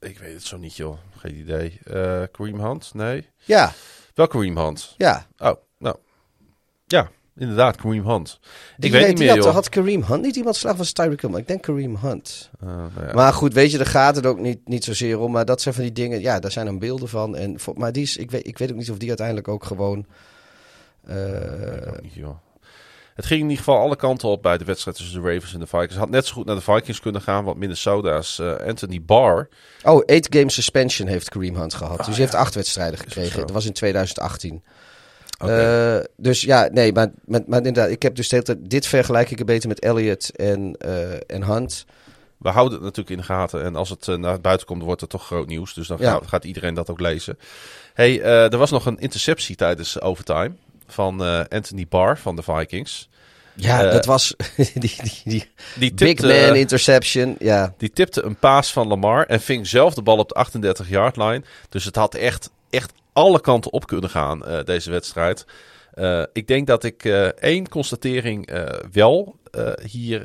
ik weet het zo niet joh, geen idee. Eh Kareem Hunt? Nee. Ja, Wel Kareem Hunt. ja. Oh, nou. Ja, inderdaad, Kareem Hunt. Die, ik weet niet meer had, joh. had Kareem Hunt niet iemand slag was Tyreek Hill, maar ik denk Kareem Hunt. Eh, nou ja. Maar goed, weet je, daar gaat het ook niet, niet zozeer om. Maar dat zijn van die dingen, ja, daar zijn dan beelden van. En maar die is, ik weet, ik weet ook niet of die uiteindelijk ook gewoon... eh, Ik ook niet, joh. Het ging in ieder geval alle kanten op bij de wedstrijd tussen de Ravens en de Vikings. Had net zo goed naar de Vikings kunnen gaan, want Minnesota's eh, Anthony Barr. Oh, eight game suspension heeft Kareem Hunt gehad. dus Ah, hij heeft ja. acht wedstrijden gekregen. Dat was in 2018. Oké. Eh, dus ja, nee, maar, maar, maar inderdaad, ik heb dus dit vergelijk ik een beetje met Elliott en, eh, en Hunt. We houden het natuurlijk in de gaten. En als het naar buiten komt, wordt het toch groot nieuws. Dus dan Ja. gaat, gaat iedereen dat ook lezen. Hey, er was nog een interceptie tijdens overtime van eh, Anthony Barr van de Vikings. Ja, Eh, dat was <laughs> die, die, die Die big man interception. Ja, die tipte een paas van Lamar en ving zelf de bal op de 38-yard line. Dus het had echt, echt alle kanten op kunnen gaan, eh, deze wedstrijd. Ik denk dat ik één constatering wel hier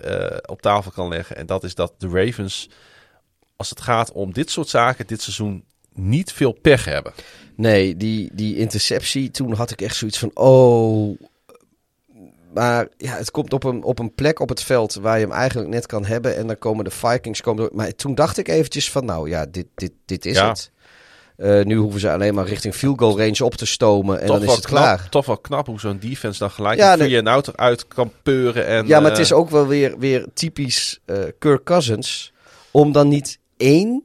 op tafel kan leggen. En dat is dat de Ravens, als het gaat om dit soort zaken, dit seizoen niet veel pech hebben. nee, die, die interceptie, toen had ik echt zoiets van, oh... Maar ja, het komt op een, op een plek op het veld waar je hem eigenlijk net kan hebben. En dan komen de Vikings komen door. Maar toen dacht ik eventjes van, nou ja, dit, dit, dit is Ja. het. Eh, nu hoeven ze alleen maar richting field goal range op te stomen en toch, dan is het knap, klaar. toch wel knap hoe zo'n defense dan gelijk Ja, via een auto uit kan peuren. En, Ja, maar het eh, is ook wel weer, weer typisch eh Kirk Cousins om dan niet één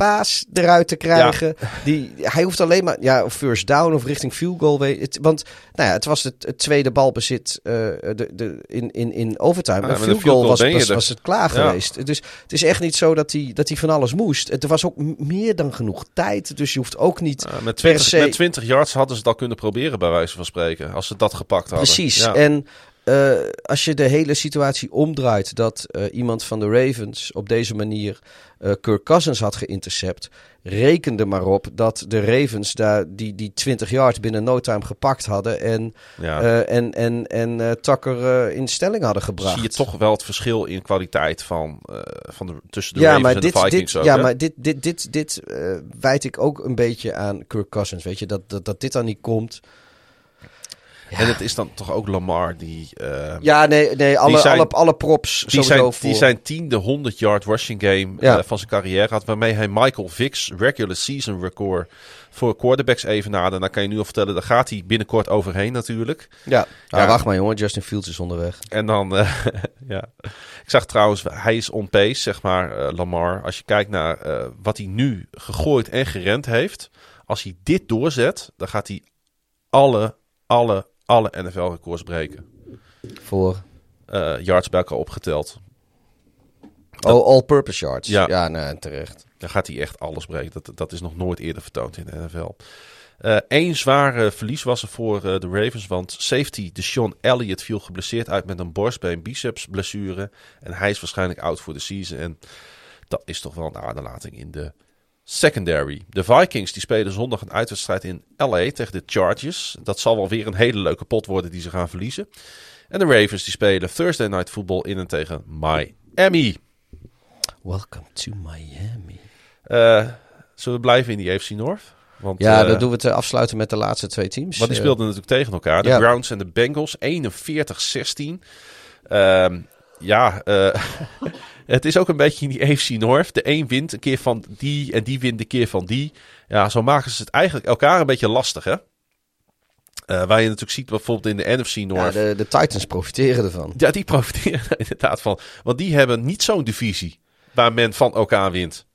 paas eruit te krijgen. Die, hij hoeft alleen maar, ja, of first down of richting field goal. Het, want nou ja, het was het, het tweede balbezit eh, de, de, in, in, in overtime. Ja, met een field goal goal was, was, er. was het klaar Ja. geweest. Dus het is echt niet zo dat hij, dat hij van alles moest. Het was ook meer dan genoeg tijd. Dus je hoeft ook niet Uh, met, per 20, se... met 20 yards hadden ze al kunnen proberen, bij wijze van spreken. Als ze dat gepakt hadden. Precies. En eh, als je de hele situatie omdraait, dat eh, iemand van de Ravens op deze manier eh Kirk Cousins had geïntercept, rekende maar op dat de Ravens daar die, die 20 yards binnen no time gepakt hadden en, ja. en, en, en Tucker in stelling hadden gebracht. zie je toch wel het verschil in kwaliteit van, van de, tussen de ja, Ravens maar en dit, de Vikings dit, ook. ja, hè? maar dit, dit, dit, dit wijd ik ook een beetje aan Kirk Cousins. Weet je, dat, dat, dat dit dan niet komt. En het is dan toch ook Lamar die... eh, Ja, nee, nee alle, zijn- alle, alle props die, zijn, voor... die zijn tiende 100 yard rushing game Ja. eh, van zijn carrière had. Waarmee hij Michael Vick's regular season record voor quarterbacks evenaarde. En dan kan je nu al vertellen, daar gaat hij binnenkort overheen natuurlijk. Ja. Ja. Ah, wacht maar jongen, Justin Fields is onderweg. En dan, eh, <laughs> ja. Ik zag trouwens, hij is on pace, zeg maar, eh, Lamar. Als je kijkt naar wat hij nu gegooid en gerend heeft. Als hij dit doorzet, dan gaat hij alle, alle, alle NFL-records breken. Voor Eh, yards bij elkaar opgeteld. oh, all-purpose yards. Ja. Ja, nee, terecht. Dan gaat hij echt alles breken. Dat, dat is nog nooit eerder vertoond in de NFL. Eén zware verlies was er voor eh, de Ravens. Want safety Deshaun Elliott viel geblesseerd uit met een borstbeen biceps blessure. En hij is waarschijnlijk out voor de season. En dat is toch wel een aderlating in de secondary. De Vikings die spelen zondag een uitwedstrijd in LA tegen de Chargers. Dat zal wel weer een hele leuke pot worden die ze gaan verliezen. En de Ravens die spelen Thursday Night Football in en tegen Miami. Welcome to Miami. Eh, zullen we blijven in die AFC North? Want, Ja, eh, dan doen we het eh, afsluiten met de laatste twee teams. Want die Eh, speelden natuurlijk tegen elkaar. De ja. Browns en de Bengals. 41-16. Ehm, ja, <laughs> het is ook een beetje in die AFC North. De een wint een keer van die en die wint een keer van die. Ja, zo maken ze het eigenlijk elkaar een beetje lastig, hè? Eh, waar je natuurlijk ziet bijvoorbeeld in de NFC ja, North. de, de Titans profiteren ervan. Ja, die <laughs> profiteren er inderdaad van. Want die hebben niet zo'n divisie waar men van elkaar wint.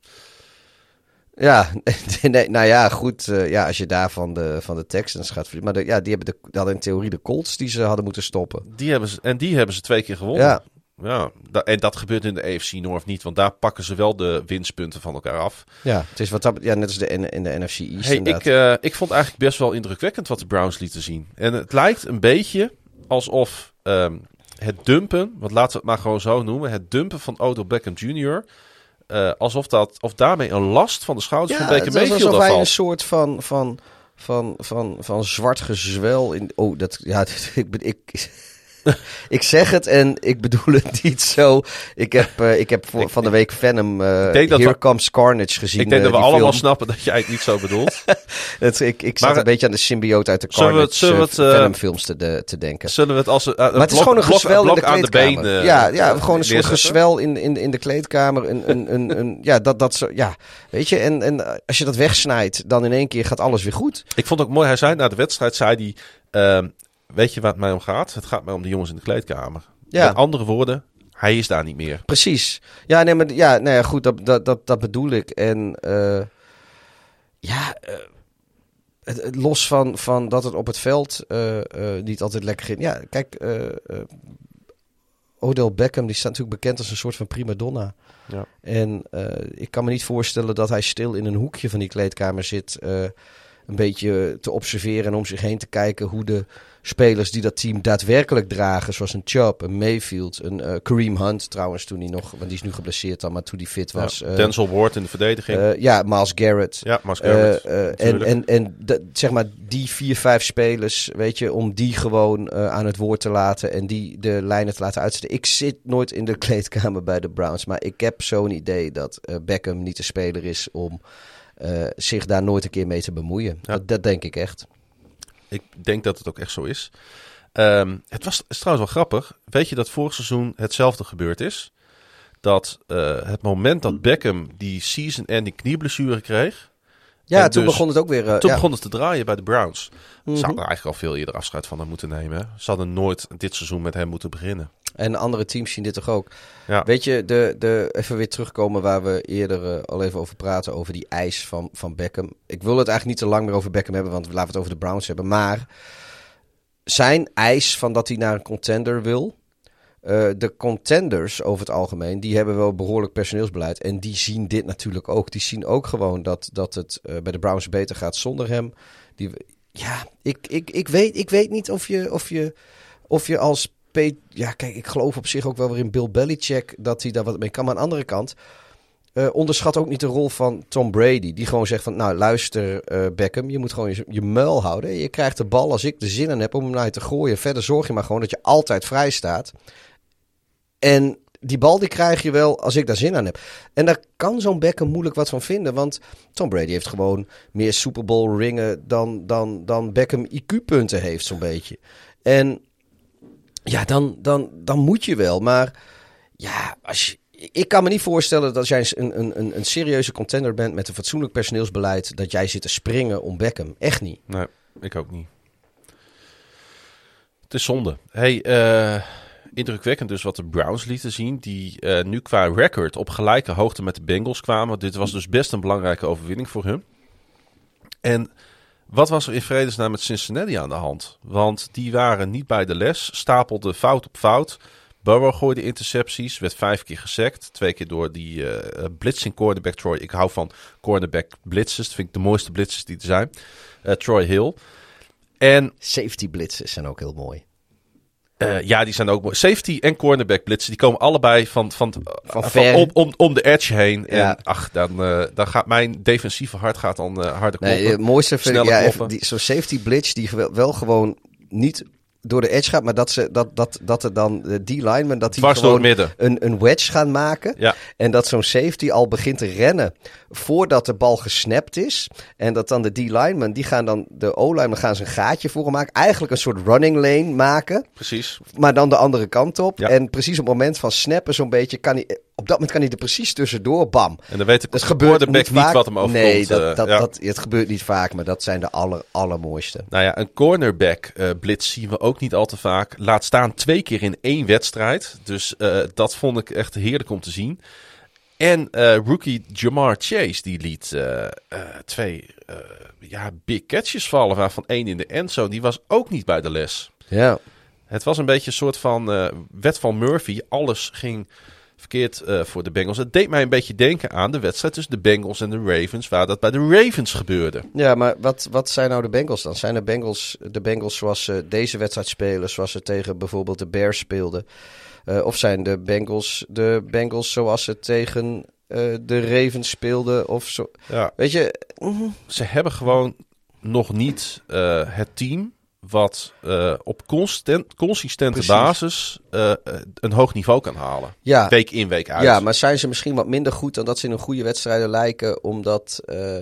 Ja, <laughs> nee, nou ja, goed. eh, ja, als je daar van de, van de Texans gaat verliezen. Maar de, ja, die hebben de, die hadden in theorie de Colts die ze hadden moeten stoppen. Die hebben ze, en die hebben ze twee keer gewonnen. Ja, Ja, en dat gebeurt in de AFC North niet, want daar pakken ze wel de winstpunten van elkaar af. ja, het is wat dat, ja, net als de, in, in de NFC East Hey, ik, eh, ik vond eigenlijk best wel indrukwekkend wat de Browns lieten zien. En het lijkt een beetje alsof ehm, het dumpen, want laten we het maar gewoon zo noemen, het dumpen van Odell Beckham Jr., eh, alsof, dat, of daarmee een last van de schouders ja, van Baker het was Mayfield alsof hij een soort van, van, van, van, van zwart gezwel in... Oh, dat, ja, <laughs> ik, ben- ik, ik zeg het en ik bedoel het <laughs> niet zo. Ik heb, eh, ik heb voor, van de week Venom uh, Here we- Comes Carnage gezien. Ik denk eh, dat we allemaal film. snappen dat jij het niet zo bedoelt. <laughs> Het, ik, ik zat een beetje aan de symbioot uit de zullen we Carnage het- zullen we het, Venom films te, de- te denken. Zullen we het als een, Maar het is gewoon een blok- gezwel in blok de aan de kleedkamer. been, ja, ja, gewoon een soort gezwel in, in, in de kleedkamer. Een, een, een, een, ja, dat, dat zo, ja, weet je. En, en als je dat wegsnijdt, dan in één keer gaat alles weer goed. Ik vond het ook mooi, hij zei na de wedstrijd, zei hij, ehm, weet je waar het mij om gaat? Het gaat mij om de jongens in de kleedkamer. Ja. Met andere woorden, hij is daar niet meer. Precies. Ja, nee, maar ja, nou ja, goed, dat, dat, dat, dat bedoel ik. En eh, ja, eh, het, los van, van dat het op het veld eh, niet altijd lekker ging. Ja, kijk, Odell Beckham, die staat natuurlijk bekend als een soort van prima donna. Ja. En ik kan me niet voorstellen dat hij stil in een hoekje van die kleedkamer zit. een beetje te observeren en om zich heen te kijken hoe de spelers die dat team daadwerkelijk dragen, zoals een Chubb, een Mayfield, een eh, Kareem Hunt trouwens toen hij nog, want die is nu geblesseerd dan, maar toen hij fit was. Ja, eh, Denzel Ward in de verdediging. eh, ja, Miles Garrett. ja, Eh, Garrett, en en, en dat- zeg maar die vier, vijf spelers, weet je, om die gewoon aan het woord te laten en die de lijnen te laten uitzetten. Ik zit nooit in de <laughs> kleedkamer bij de Browns, maar ik heb zo'n idee dat Beckham niet de speler is om zich daar nooit een keer mee te bemoeien. Ja. Dat, dat denk ik echt. Ik denk dat het ook echt zo is. Ehm, het was is trouwens wel grappig. Weet je dat vorig seizoen hetzelfde gebeurd is? Dat eh, het moment dat Beckham die season-ending knieblessure kreeg... Ja, En toen dus- begon het ook weer. eh, toen ja. begon het te draaien bij de Browns. Ze Mhm. hadden eigenlijk al veel eerder afscheid van hem moeten nemen. hè. Ze hadden nooit dit seizoen met hem moeten beginnen. En andere teams zien dit toch ook. Ja. Weet je, de, de, even weer terugkomen waar we eerder eh, al even over praten. Over die eis van, van Beckham. Ik wil het eigenlijk niet te lang meer over Beckham hebben. Want we laten het over de Browns hebben. Maar zijn eis van dat hij naar een contender wil. eh, de contenders over het algemeen, die hebben wel behoorlijk personeelsbeleid. En die zien dit natuurlijk ook. Die zien ook gewoon dat, dat het eh, bij de Browns beter gaat zonder hem. Die, ja, ik, ik, ik, weet, ik weet niet of je, of je, of je als... Ja, kijk, ik geloof op zich ook wel weer in Bill Belichick dat hij daar wat mee kan. Maar aan de andere kant, eh, onderschat ook niet de rol van Tom Brady. Die gewoon zegt van, nou luister eh, Beckham, je moet gewoon je, je muil houden. Je krijgt de bal als ik de zin in heb om hem naar je te gooien. Verder zorg je maar gewoon dat je altijd vrij staat. En die bal die krijg je wel als ik daar zin aan heb. En daar kan zo'n Beckham moeilijk wat van vinden. Want Tom Brady heeft gewoon meer Super Bowl ringen dan, dan, dan Beckham IQ-punten heeft zo'n beetje. En ja, dan, dan, dan moet je wel. Maar ja, als je, ik kan me niet voorstellen dat jij een, een, een, een serieuze contender bent met een fatsoenlijk personeelsbeleid, dat jij zit te springen om Beckham. Echt niet. Nee, ik ook niet. Het is zonde. Hey, eh, indrukwekkend dus wat de Browns lieten zien. Die eh, nu qua record op gelijke hoogte met de Bengals kwamen. Dit was dus best een belangrijke overwinning voor hun. En wat was er in vredesnaam met Cincinnati aan de hand? Want die waren niet bij de les, stapelden fout op fout. Burrow gooide intercepties, werd vijf keer gesackt. Twee keer door die eh blitzing cornerback Troy. Ik hou van cornerback blitzes. Dat vind ik de mooiste blitzes die er zijn. Eh, Troy Hill. En Safety blitzes zijn ook heel mooi. Eh, ja, die zijn ook mooi. Safety en cornerback blitzen, die komen allebei van, van, van, ver. om, om, om de edge heen. Ja. En ach, dan, eh, dan gaat mijn defensieve hart gaat dan eh, harder kloppen. Nee, het mooiste vind ik ja, die- zo'n safety blitz die wel gewoon niet door de edge gaat, maar dat, ze, dat, dat, dat er dan de D-lineman dat die gewoon een, een wedge gaan maken. Ja. En dat zo'n safety al begint te rennen voordat de bal gesnapt is. En dat dan de D-lineman, die gaan dan, de O-lineman gaan ze een gaatje voor hem maken. Eigenlijk een soort running lane maken. Precies. Maar dan de andere kant op. Ja. En precies op het moment van snappen zo'n beetje, kan hij, op dat moment kan hij er precies tussendoor, bam. En dan weet ik Dat de gebeurt quarterback niet niet wat hem overkomt. Nee, dat, eh, dat, ja. dat, het gebeurt niet vaak, maar dat zijn de aller, allermooiste. Nou ja, een cornerback eh, blitz zien we ook niet al te vaak. Laat staan twee keer in één wedstrijd. Dus eh, dat vond ik echt heerlijk om te zien. En rookie Jamar Chase, die liet twee ja, big catches vallen. Waarvan één in de endzone. Die was ook niet bij de les. Ja. Het was een beetje een soort van wet van Murphy. Alles ging verkeerd eh, voor de Bengals. Het deed mij een beetje denken aan de wedstrijd tussen de Bengals en de Ravens. Waar dat bij de Ravens gebeurde. Ja, maar wat, wat zijn nou de Bengals dan? Zijn de Bengals de Bengals zoals ze deze wedstrijd spelen, zoals ze tegen bijvoorbeeld de Bears speelden? Eh, of zijn de Bengals de Bengals zoals ze tegen eh, de Ravens speelden? Of zo? Ja. Weet je, ze hebben gewoon nog niet het team wat eh, op constant, consistente Precies. basis eh, een hoog niveau kan halen. ja, Week in, week uit. ja, maar zijn ze misschien wat minder goed dan dat ze in een goede wedstrijden lijken? Omdat eh,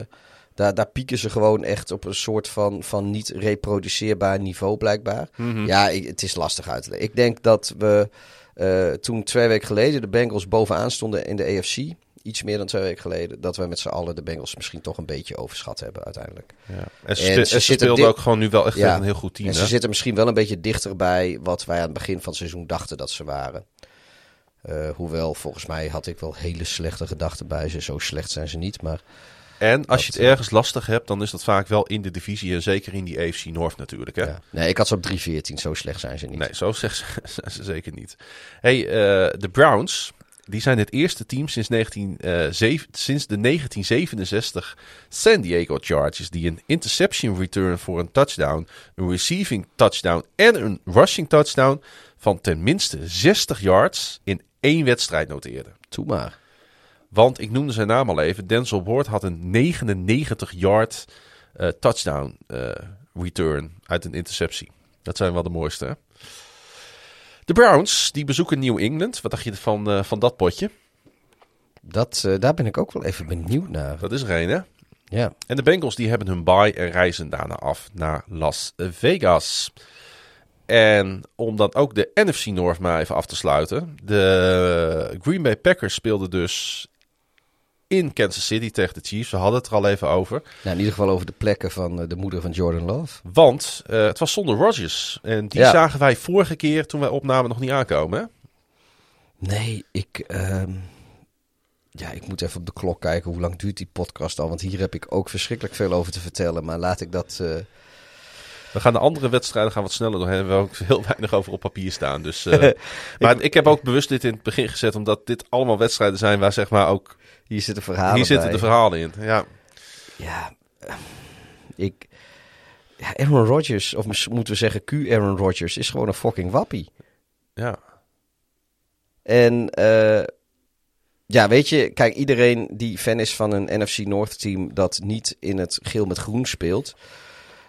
daar, daar pieken ze gewoon echt op een soort van, van niet reproduceerbaar niveau blijkbaar. Mhm. Ja, ik- het is lastig uit te leggen. Ik denk dat we toen twee weken geleden de Bengals bovenaan stonden in de AFC. Iets meer dan twee weken geleden. Dat we met z'n allen de Bengals misschien toch een beetje overschat hebben uiteindelijk. Ja. En ze, En ze speelden ook gewoon nu wel echt Ja. een heel goed team. En ze hè? zitten misschien wel een beetje dichter bij wat wij aan het begin van het seizoen dachten dat ze waren. Eh, hoewel, volgens mij had ik wel hele slechte gedachten bij ze. Zo slecht zijn ze niet. Maar En als je het ergens lastig hebt, dan is dat vaak wel in de divisie. En zeker in die AFC North natuurlijk. Hè? ja. nee, ik had ze op 3-14. Zo slecht zijn ze niet. Nee, zo <laughs> zijn ze zeker niet. Hey, eh, de Browns, die zijn het eerste team sinds, 19, eh, zeven- sinds de 1967 San Diego Chargers die een interception return voor een touchdown, een receiving touchdown en een rushing touchdown van tenminste 60 yards in één wedstrijd noteerden. Toe maar. Want ik noemde zijn naam al even. Denzel Ward had een 99-yard eh, touchdown eh, return uit een interceptie. Dat zijn wel de mooiste. Hè? De Browns die bezoeken New England. Wat dacht je van, eh, van dat potje? Dat, eh, daar ben ik ook wel even benieuwd naar. Dat is er een, hè? Ja. En de Bengals die hebben hun bye en reizen daarna af naar Las Vegas. En om dan ook de NFC North maar even af te sluiten. De Green Bay Packers speelden dus in Kansas City tegen de Chiefs. We hadden het er al even over. Nou, in ieder geval over de plekken van eh, de moeder van Jordan Love. Want eh, het was zonder Rodgers. En die Ja. zagen wij vorige keer toen wij opnamen nog niet aankomen. Hè? Nee, ik, ehm, ja, ik moet even op de klok kijken hoe lang duurt die podcast al. Want hier heb ik ook verschrikkelijk veel over te vertellen. Maar laat ik dat... eh, We gaan de andere wedstrijden gaan wat sneller doorheen. We hebben ook heel weinig over op papier staan. Dus, <laughs> maar ik heb ook bewust dit in het begin gezet. Omdat dit allemaal wedstrijden zijn waar zeg maar ook... hier zitten verhalen Hier zitten bij. de verhalen in. Ja, Ja, eh, ik... Ja, Aaron Rodgers, of moeten we zeggen Q Aaron Rodgers, is gewoon een fucking wappie. ja. En eh, ja, weet je, kijk, iedereen die fan is van een NFC North team dat niet in het geel met groen speelt,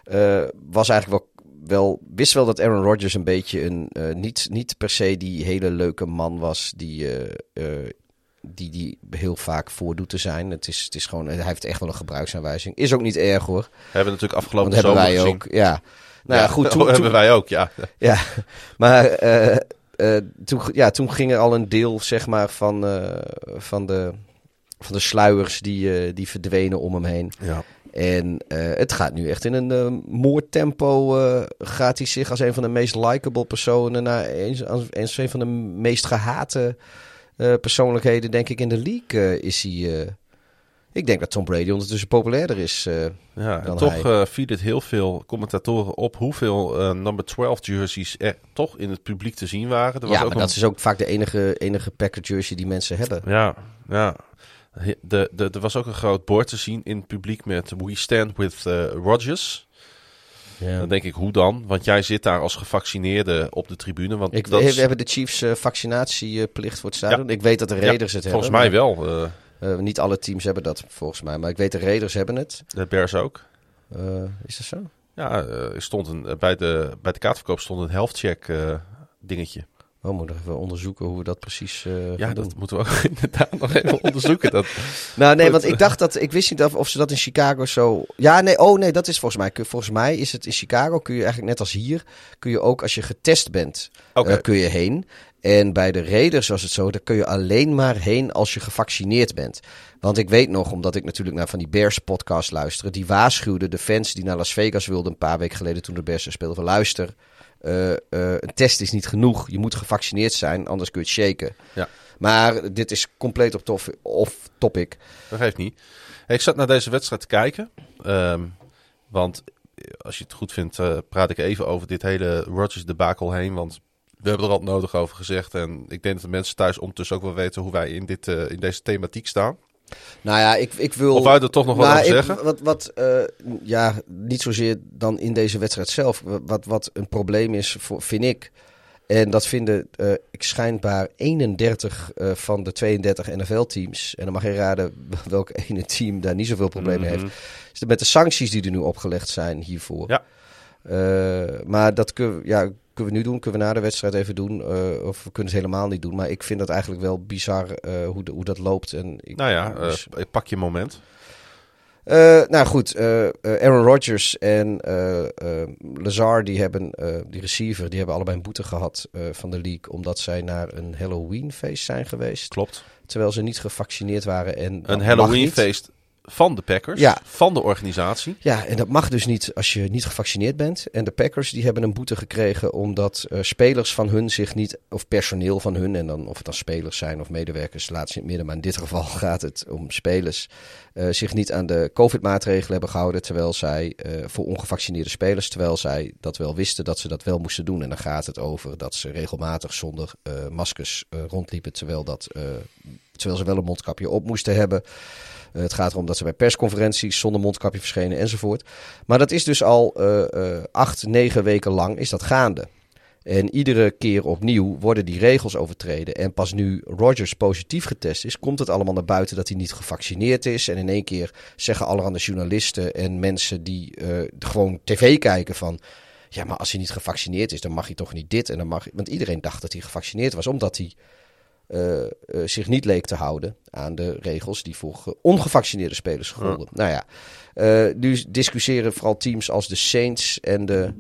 eh, was eigenlijk wel, wel, wist wel dat Aaron Rodgers een beetje een, niet, niet per se die hele leuke man was die, eh, die, die heel vaak voordoet te zijn. Het is, het is gewoon, hij heeft echt wel een gebruiksaanwijzing. Is ook niet erg hoor, Hebben we natuurlijk afgelopen want hebben zomer wij gezien. ook. Ja, nou ja, goed. Toen, <laughs> toen, hebben wij ook, ja. ja, <laughs> maar eh, eh, toen, ja, toen ging er al een deel zeg maar, van, eh, van, de, van de sluiers die, die verdwenen om hem heen. ja. En het gaat nu echt in een moordtempo. gaat hij zich als een van de meest likable personen naar een, als, een van de meest gehate eh, persoonlijkheden, denk ik, in de league eh, is hij. eh, ik denk dat Tom Brady ondertussen populairder is. eh. Ja, dan toch hij. eh viel het heel veel commentatoren op hoeveel eh, number 12 jerseys er toch in het publiek te zien waren. Er was ja, ook maar een- dat is ook vaak de enige, enige packer jersey die mensen hebben. Ja, ja. De, de, er was ook een groot bord te zien in het publiek met We Stand With eh, Rodgers. Ja. Dan denk ik, hoe dan? Want jij zit daar als gevaccineerde op de tribune. Want Ik, dat we is- hebben de Chiefs eh, vaccinatieplicht voor het stadion. Ik weet dat de Raiders het volgens hebben. mij wel. eh, eh, niet alle teams hebben dat volgens mij. Maar ik weet de Raiders hebben het. de Bears ook. Is dat zo? Ja, er stond een, bij, de, bij de kaartverkoop stond een health check dingetje. We moeten even onderzoeken hoe we dat precies eh Ja, doen. dat moeten we ook <laughs> inderdaad nog even onderzoeken. Dat, <laughs> Nou, nee, want ik dacht dat... Ik wist niet of, of ze dat in Chicago zo... Ja, nee, oh nee, dat is volgens mij... Volgens mij is het in Chicago, kun je eigenlijk net als hier... Kun je ook als je getest bent, eh, kun je heen. En bij de Raiders was het zo, daar kun je alleen maar heen als je gevaccineerd bent. Want ik weet nog, omdat ik natuurlijk naar van die Bears podcast luisterde... Die waarschuwden de fans die naar Las Vegas wilden een paar weken geleden toen de Bears er speelden... Van luister, eh, eh, een test is niet genoeg. Je moet gevaccineerd zijn, anders kun je het shaken. Ja. Maar dit is compleet op tof, off topic. Dat geeft niet. Hey, ik zat naar deze wedstrijd te kijken. Ehm, want als je het goed vindt, eh, praat ik even over dit hele Rodgers debakel heen. Want we hebben er al nodig over gezegd. En ik denk dat de mensen thuis ondertussen ook wel weten hoe wij in, dit, in deze thematiek staan. Nou ja, ik, ik wil... Of er toch nog wat Nou, over ik- zeggen? Wat, wat eh, ja, niet zozeer dan in deze wedstrijd zelf. Wat, wat een probleem is, voor, vind ik. En dat vinden eh, ik schijnbaar 31 eh, van de 32 NFL-teams. En dan mag je raden <laughs> welk ene team daar niet zoveel problemen Mhm. heeft. Is het met de sancties die er nu opgelegd zijn hiervoor. Ja. Eh, maar dat we- ja, kunnen we nu doen, kunnen we na de wedstrijd even doen. eh, of we kunnen het helemaal niet doen. Maar ik vind dat eigenlijk wel bizar eh, hoe, de- hoe dat loopt. En ik, Nou ja, eh, dus- pak je moment. nou goed, Aaron Rodgers en Lazar, die hebben, die receiver, die hebben allebei een boete gehad eh, van de league. Omdat zij naar een Halloween-feest zijn geweest. Klopt. Terwijl ze niet gevaccineerd waren. En Een mag Halloween-feest van de Packers. Ja. Van de organisatie. Ja, en dat mag dus niet als je niet gevaccineerd bent. En de Packers die hebben een boete gekregen omdat eh, spelers van hun zich niet, of personeel van hun, en dan of het dan spelers zijn of medewerkers, laat ze in het midden. Maar in dit geval <laughs> gaat het om spelers, eh, zich niet aan de COVID-maatregelen hebben gehouden. Terwijl zij, eh, voor ongevaccineerde spelers, terwijl zij dat wel wisten dat ze dat wel moesten doen. En dan gaat het over dat ze regelmatig zonder maskers rondliepen, terwijl, dat, terwijl ze wel een mondkapje op moesten hebben. Eh, het gaat erom dat ze bij persconferenties zonder mondkapje verschenen enzovoort. Maar dat is dus al eh, eh, acht, negen weken lang is dat gaande. En iedere keer opnieuw worden die regels overtreden. En pas nu Rogers positief getest is, komt het allemaal naar buiten dat hij niet gevaccineerd is. En in één keer zeggen allerhande journalisten en mensen die gewoon tv kijken van... Ja, maar als hij niet gevaccineerd is, dan mag hij toch niet dit en dan mag. Want iedereen dacht dat hij gevaccineerd was, omdat hij eh, eh, zich niet leek te houden aan de regels die voor ge- ongevaccineerde spelers golden. Nou ja, eh, nu discussiëren vooral teams als de Saints en de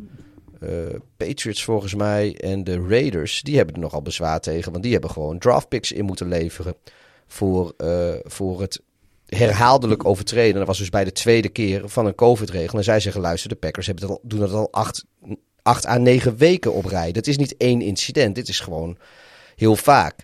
Patriots volgens mij en de Raiders. Die hebben er nogal bezwaar tegen, want die hebben gewoon draftpicks in moeten leveren voor, voor het herhaaldelijk overtreden. Dat was dus bij de tweede keer van een COVID-regel. En zij zeggen, luister, de Packers hebben dat al, doen dat al acht, acht à negen weken op rij. Dat is niet één incident, dit is gewoon heel vaak.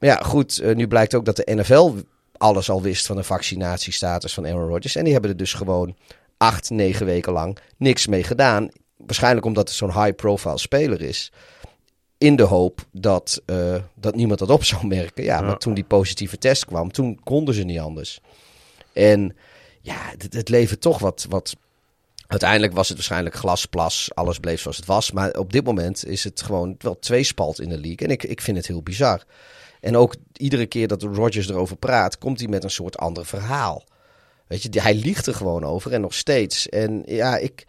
Maar ja, goed, eh, nu blijkt ook dat de NFL alles al wist van de vaccinatiestatus van Aaron Rodgers. En die hebben er dus gewoon acht, negen weken lang niks mee gedaan. Waarschijnlijk omdat het zo'n high-profile speler is. In de hoop dat, uh, dat niemand dat op zou merken. Ja, maar toen die positieve test kwam, toen konden ze niet anders. En ja, het, het levert toch wat, wat Uiteindelijk was het waarschijnlijk glasplas, alles bleef zoals het was. Maar op dit moment is het gewoon wel tweespalt in de league. En ik, ik vind het heel bizar. En ook iedere keer dat Rodgers erover praat, komt hij met een soort ander verhaal. Weet je, hij liegt er gewoon over en nog steeds. En ja, ik,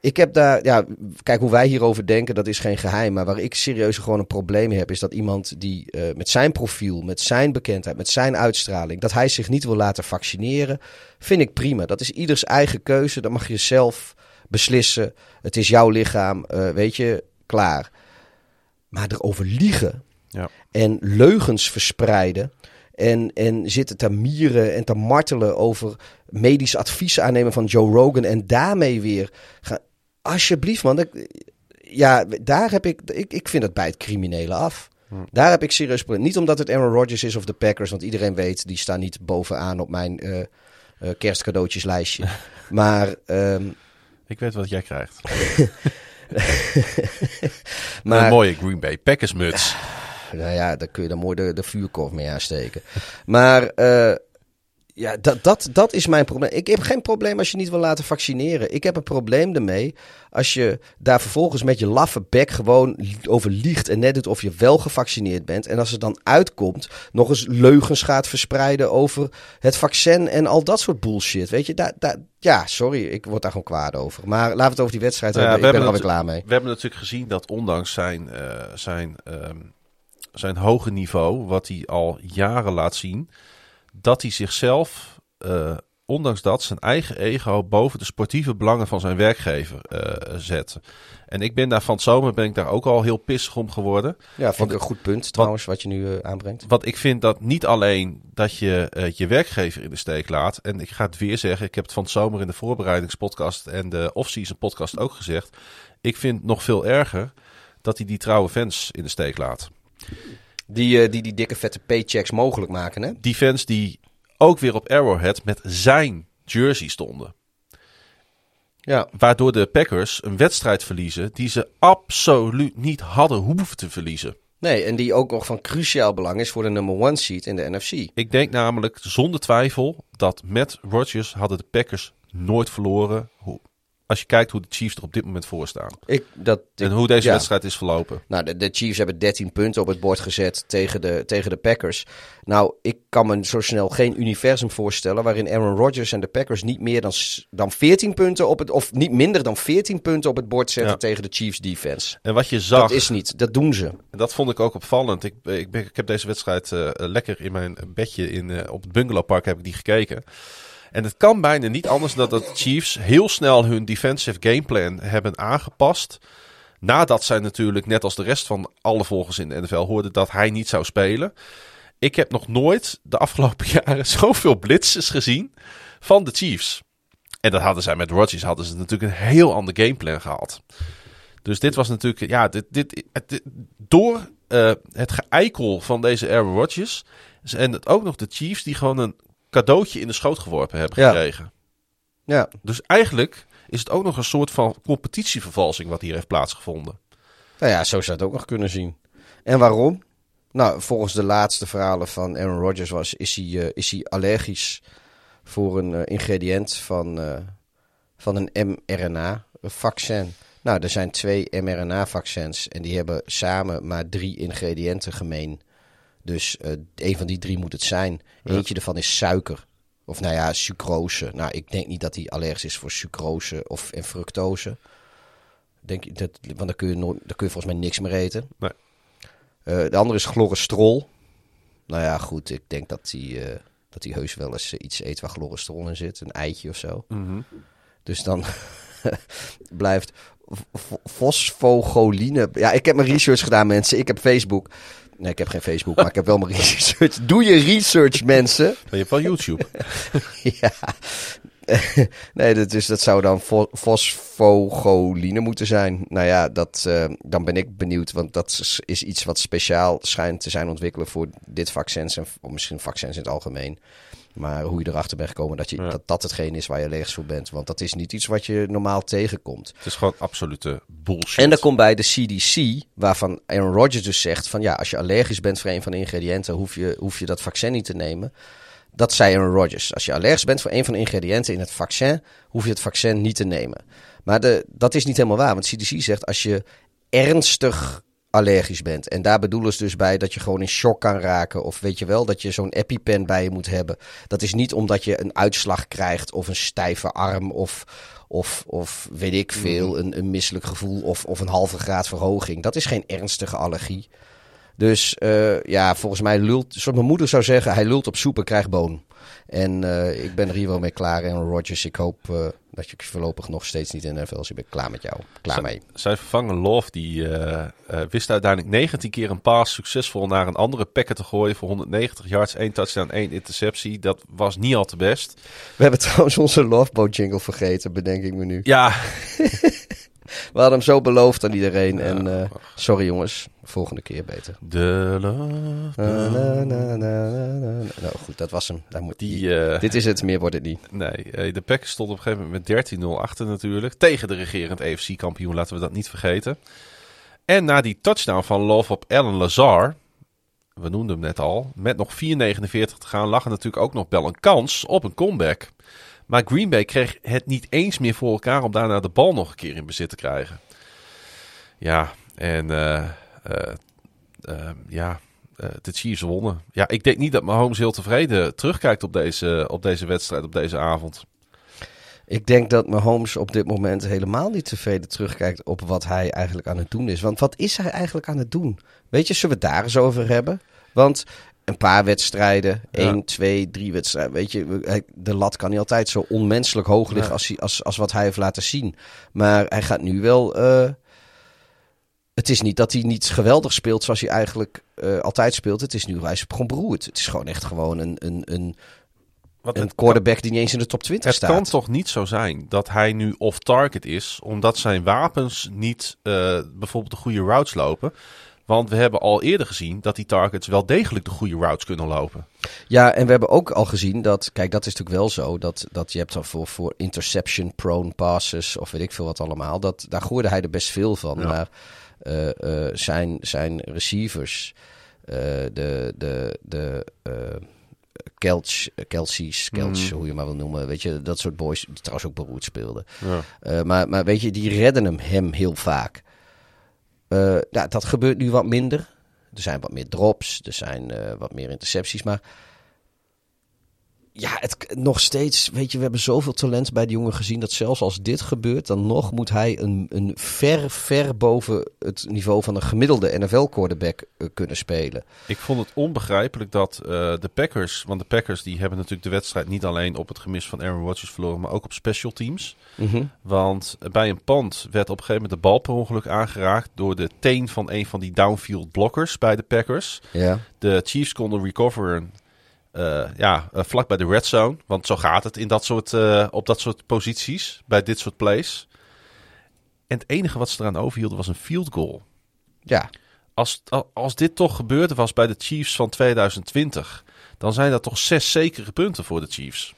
ik heb daar, ja, kijk hoe wij hierover denken, dat is geen geheim. Maar waar ik serieus gewoon een probleem heb, is dat iemand die uh, met zijn profiel, met zijn bekendheid, met zijn uitstraling, dat hij zich niet wil laten vaccineren, vind ik prima. Dat is ieders eigen keuze, dat mag je zelf beslissen. Het is jouw lichaam, uh, weet je, klaar. Maar erover liegen ja. en leugens verspreiden. En, en zitten te mieren en te martelen over medisch advies aannemen van Joe Rogan. En daarmee weer gaan alsjeblieft man. ja, daar heb ik, ik, ik vind het bij het criminele af. Hm. Daar heb ik serieus. Niet omdat het Aaron Rodgers is of de Packers, want iedereen weet, die staan niet bovenaan op mijn uh, uh, kerstcadeautjeslijstje. <laughs> maar... Um, ik weet wat jij krijgt. <laughs> maar, een mooie Green Bay Packers muts. <sighs> Nou ja, daar kun je dan mooi de, de vuurkorf mee aansteken. <laughs> maar... Uh, ja, dat, dat, dat is mijn probleem. Ik heb geen probleem als je niet wil laten vaccineren. Ik heb een probleem ermee als je daar vervolgens met je laffe bek gewoon over liegt en net doet of je wel gevaccineerd bent. En als het dan uitkomt, nog eens leugens gaat verspreiden over het vaccin en al dat soort bullshit. Weet je, daar, daar, ja, sorry, ik word daar gewoon kwaad over. Maar laten we het over die wedstrijd nou ja, hebben. Ik ben er alweer klaar mee. We hebben natuurlijk gezien dat ondanks zijn, uh, zijn, um, zijn hoge niveau, wat hij al jaren laat zien dat hij zichzelf, uh, ondanks dat, zijn eigen ego boven de sportieve belangen van zijn werkgever uh, zet. En ik ben daar van het zomer ben ik daar ook al heel pissig om geworden. Ja, vind ik een goed punt trouwens, wat, je nu uh, aanbrengt. Want ik vind dat niet alleen dat je je werkgever in de steek laat. En ik ga het weer zeggen, ik heb het van het zomer in de voorbereidingspodcast en de off-season podcast ook gezegd. Ik vind nog veel erger dat hij die trouwe fans in de steek laat. Die, uh, die die dikke vette paychecks mogelijk maken, hè? Die fans die ook weer op Arrowhead met zijn jersey stonden. Ja. Waardoor de Packers een wedstrijd verliezen die ze absoluut niet hadden hoeven te verliezen. Nee, en die ook nog van cruciaal belang is voor de number one seat in de NFC. Ik denk namelijk zonder twijfel dat met Rodgers hadden de Packers nooit verloren als je kijkt hoe de Chiefs er op dit moment voor staan. Ik, dat, en hoe deze wedstrijd is verlopen. Nou, de, de, Chiefs hebben 13 punten op het bord gezet tegen de, tegen de Packers. Nou, ik kan me zo snel geen universum voorstellen waarin Aaron Rodgers en de Packers niet meer dan, dan 14 punten op het, of niet minder dan 14 punten op het bord zetten tegen de Chiefs defense. En wat je zag. Dat is niet, dat doen ze. En dat vond ik ook opvallend. Ik, ik, ben, ik heb deze wedstrijd uh, lekker in mijn bedje in, uh, op het bungalowpark heb ik die gekeken. En het kan bijna niet anders dan dat de Chiefs heel snel hun defensive gameplan hebben aangepast. Nadat zij natuurlijk, net als de rest van alle volgers in de NFL, hoorden dat hij niet zou spelen. Ik heb nog nooit de afgelopen <laughs> jaren zoveel blitzes gezien van de Chiefs. En dat hadden zij met Rodgers, hadden ze natuurlijk een heel ander gameplan gehad. Dus dit was natuurlijk, ja, dit, dit, door uh, het geëikel van deze Aaron Rodgers. En het ook nog de Chiefs die gewoon een cadeautje in de schoot geworpen hebben gekregen. Ja. Dus eigenlijk is het ook nog een soort van competitievervalsing wat hier heeft plaatsgevonden. Nou ja, zo zou het ook nog kunnen zien. En waarom? Nou, volgens de laatste verhalen van Aaron Rodgers was, is hij, uh, is hij allergisch voor een uh, ingrediënt van, uh, van een mRNA-vaccin. Nou, er zijn twee mRNA-vaccins en die hebben samen maar drie ingrediënten gemeen. Dus uh, een van die drie moet het zijn. Eentje ervan is suiker. Of nou ja, sucrose. Nou, ik denk niet dat hij allergisch is voor sucrose of en fructose. Denk, dat, want dan kun, je dan kun je volgens mij niks meer eten. Nee. Uh, de andere is chlorestrol. Nou ja, goed. Ik denk dat hij, uh, dat hij heus wel eens iets eet waar chlorestrol in zit. Een eitje of zo. Mm -hmm. Dus dan <laughs> blijft fosfogoline. Ja, ik heb mijn research gedaan, mensen. Ik heb Facebook. Nee, ik heb geen Facebook, maar ik heb wel mijn <laughs> research. Doe je research, mensen. <laughs> je hebt wel YouTube. <laughs> ja. nee, dat, dus dat zou dan fo- fosfogoline moeten zijn. Nou ja, dat, eh, dan ben ik benieuwd. Want dat is, is iets wat speciaal schijnt te zijn ontwikkelen voor dit vaccin. En of misschien vaccins in het algemeen. Maar hoe je erachter bent gekomen dat, je, Ja. dat dat hetgeen is waar je allergisch voor bent. Want dat is niet iets wat je normaal tegenkomt. Het is gewoon absolute bullshit. En dan komt bij de CDC, waarvan Aaron Rodgers dus zegt van ja, als je allergisch bent voor een van de ingrediënten, hoef je, hoef je dat vaccin niet te nemen. Dat zei Aaron Rodgers. Als je allergisch bent voor een van de ingrediënten in het vaccin, hoef je het vaccin niet te nemen. Maar de, dat is niet helemaal waar, want CDC zegt als je ernstig allergisch bent. En daar bedoelen ze dus bij dat je gewoon in shock kan raken. Of weet je wel, dat je zo'n EpiPen bij je moet hebben. Dat is niet omdat je een uitslag krijgt of een stijve arm of, of, of weet ik veel, een, een misselijk gevoel of, of een halve graad verhoging. Dat is geen ernstige allergie. Dus eh, ja, volgens mij lult, zoals mijn moeder zou zeggen, hij lult op soep en krijgt boon. En eh, ik ben er hier wel mee klaar. En Rodgers, ik hoop eh, dat je voorlopig nog steeds niet in de NFL. Ik ben klaar met jou. Klaar mee. Zijn vervanger Love die eh, wist uiteindelijk 19 keer een paas succesvol naar een andere packer te gooien voor 190 yards, 1 touchdown, 1 interceptie. Dat was niet al te best. We hebben <laughs> trouwens onze Loveboat jingle vergeten, bedenk ik me nu. Ja, <laughs> We hadden hem zo beloofd aan iedereen. En eh, sorry jongens, volgende keer beter. de. Na, na, na. Nou goed, dat was hem. Daar moet, Die, eh, Dit is het, meer wordt het niet. Nee, eh, de Packers stond op een gegeven moment met 13-0 achter natuurlijk. Tegen de regerend EFC-kampioen, laten we dat niet vergeten. En na die touchdown van Love op Alan Lazar, we noemden hem net al, met nog 4,49 te gaan, lag er natuurlijk ook nog wel een kans op een comeback. Maar Green Bay kreeg het niet eens meer voor elkaar om daarna de bal nog een keer in bezit te krijgen. Ja, en eh, eh, eh, ja, de Chiefs wonnen. Ja, ik denk niet dat Mahomes heel tevreden terugkijkt op deze, op deze wedstrijd, op deze avond. Ik denk dat Mahomes op dit moment helemaal niet tevreden terugkijkt op wat hij eigenlijk aan het doen is. Want wat is hij eigenlijk aan het doen? Weet je, zullen we het daar eens over hebben? Want een paar wedstrijden, Ja. één, twee, drie wedstrijden. Weet je, de lat kan niet altijd zo onmenselijk hoog liggen Ja. als, hij, als, als wat hij heeft laten zien. Maar hij gaat nu wel. eh, het is niet dat hij niet geweldig speelt zoals hij eigenlijk eh, altijd speelt. Het is nu, hij is gewoon beroerd. Het is gewoon echt gewoon een, een, een, Want een het quarterback die niet eens in de top 20 Het staat. kan toch niet zo zijn dat hij nu off-target is, omdat zijn wapens niet eh, bijvoorbeeld de goede routes lopen. Want we hebben al eerder gezien dat die targets wel degelijk de goede routes kunnen lopen. Ja, en we hebben ook al gezien dat, kijk, dat is natuurlijk wel zo, dat, dat je hebt dan voor, voor interception-prone passes of weet ik veel wat allemaal. Dat, daar gooide hij er best veel van. Ja. Maar eh, eh, zijn, zijn receivers, eh, de, de, de Kelch, Kelsey's, Kelch, hoe je maar wil noemen, weet je, dat soort boys, die trouwens ook beroerd speelden. Ja. Maar, maar weet je, die redden hem, hem heel vaak. Eh, ja, dat gebeurt nu wat minder. Er zijn wat meer drops, er zijn eh, wat meer intercepties. Maar ja, het, nog steeds, weet je, we hebben zoveel talent bij die jongen gezien... dat zelfs als dit gebeurt, dan nog moet hij een, een ver, ver boven het niveau van een gemiddelde NFL-quarterback eh, kunnen spelen. Ik vond het onbegrijpelijk dat eh, de Packers, want de Packers die hebben natuurlijk de wedstrijd niet alleen op het gemis van Aaron Rodgers verloren, maar ook op special teams. Want bij een pand werd op een gegeven moment de bal per ongeluk aangeraakt door de teen van een van die downfield blockers bij de Packers. Ja. De Chiefs konden recoveren eh, ja, eh, vlak bij de red zone. Want zo gaat het in dat soort, eh, op dat soort posities, bij dit soort plays. En het enige wat ze eraan overhielden was een field goal. Ja, Als, als dit toch gebeurd was bij de Chiefs van 2020, dan zijn dat toch zes zekere punten voor de Chiefs.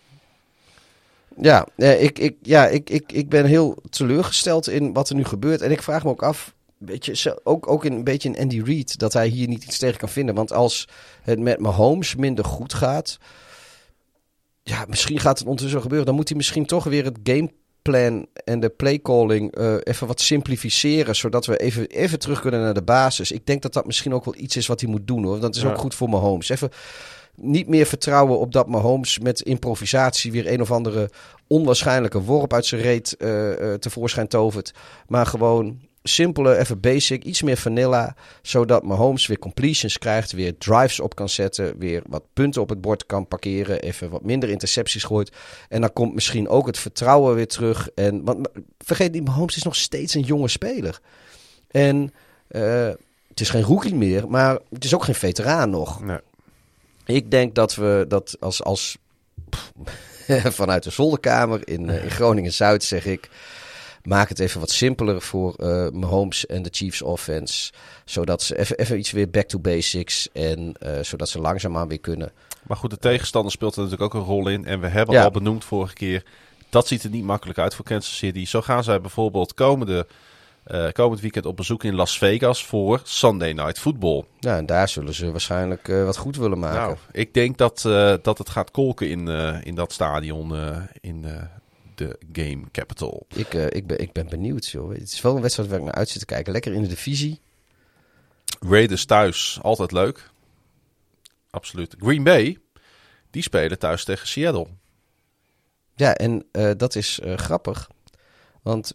Ja, ik, ik, ja ik, ik, ik ben heel teleurgesteld in wat er nu gebeurt. En ik vraag me ook af, weet je, zo- ook, ook in, een beetje in Andy Reid, dat hij hier niet iets tegen kan vinden. Want als het met Mahomes minder goed gaat, ja, misschien gaat het ondertussen gebeuren. Dan moet hij misschien toch weer het gameplan en de playcalling eh even wat simplificeren. Zodat we even, even terug kunnen naar de basis. Ik denk dat dat misschien ook wel iets is wat hij moet doen hoor. Dat is Ja. ook goed voor Mahomes. Even niet meer vertrouwen op dat Mahomes met improvisatie weer een of andere onwaarschijnlijke worp uit zijn reet eh, eh, tevoorschijn tovert. Maar gewoon simpele, even basic, iets meer vanilla. Zodat Mahomes weer completions krijgt, weer drives op kan zetten, weer wat punten op het bord kan parkeren, even wat minder intercepties gooit. En dan komt misschien ook het vertrouwen weer terug. En, want vergeet niet, Mahomes is nog steeds een jonge speler. En eh, het is geen rookie meer, maar het is ook geen veteraan nog. Nee. Ik denk dat we dat als, als pff, <laughs> vanuit de zolderkamer in, uh, in Groningen-Zuid zeg ik... Maak het even wat simpeler voor uh, Mahomes en de Chiefs offense. Zodat ze even, even iets weer back to basics. En uh, zodat ze langzaamaan weer kunnen. Maar goed, de tegenstander speelt er natuurlijk ook een rol in. En we hebben ja. al benoemd vorige keer. Dat ziet er niet makkelijk uit voor Kansas City. Zo gaan zij bijvoorbeeld komende, uh, komend weekend op bezoek in Las Vegas voor Sunday Night Football. Ja, en daar zullen ze waarschijnlijk uh, wat goed willen maken. Nou, ik denk dat, uh, dat het gaat kolken in, in dat stadion in de Game Capital. Ik, ik, ben, ik ben benieuwd, joh. Het is wel een wedstrijd waar ik naar uit zit te kijken. Lekker in de divisie. Raiders thuis, altijd leuk. Absoluut. Green Bay, die spelen thuis tegen Seattle. Ja, en uh, dat is uh, grappig. Want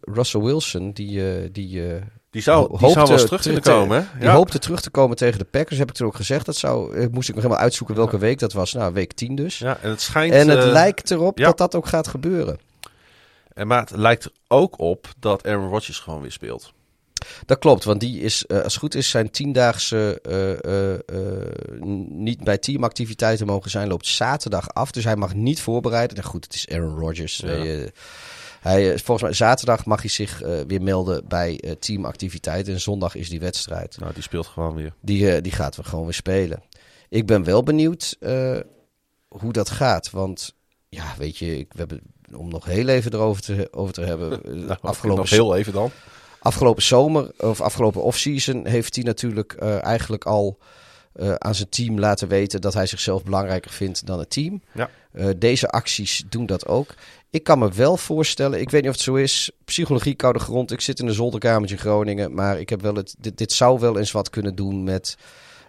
Russell Wilson, die... die die zou, die zou wel eens terug kunnen komen. Hè? Die ja. hoopte terug te komen tegen de Packers, heb ik toen ook gezegd. Dat zou, moest ik nog helemaal uitzoeken welke week dat was. Nou, week 10 dus. Ja, en het schijnt... En het lijkt erop ja. dat dat ook gaat gebeuren. En maar het lijkt er ook op dat Aaron Rodgers gewoon weer speelt. Dat klopt, want die is, uh, als het goed is, zijn tiendaagse uh, uh, niet bij teamactiviteiten mogen zijn, loopt zaterdag af. Dus hij mag niet voorbereiden. Nou goed, het is Aaron Rodgers. Ja. Hij, volgens mij zaterdag mag hij zich weer melden bij teamactiviteiten. En zondag is die wedstrijd. Nou, die speelt gewoon weer. Die, die gaat we gewoon weer spelen. Ik ben wel benieuwd hoe dat gaat. Want ja, weet je, ik, we hebben, om nog heel even erover te, over te hebben. <laughs> nou, afgelopen nog heel even dan. Afgelopen zomer, of afgelopen offseason, heeft hij natuurlijk eigenlijk al uh, aan zijn team laten weten dat hij zichzelf belangrijker vindt dan het team. Ja. Uh, deze acties doen dat ook. Ik kan me wel voorstellen, ik weet niet of het zo is, psychologie koude grond. Ik zit in een zolderkamertje in Groningen, maar ik heb wel het, dit, dit zou wel eens wat kunnen doen met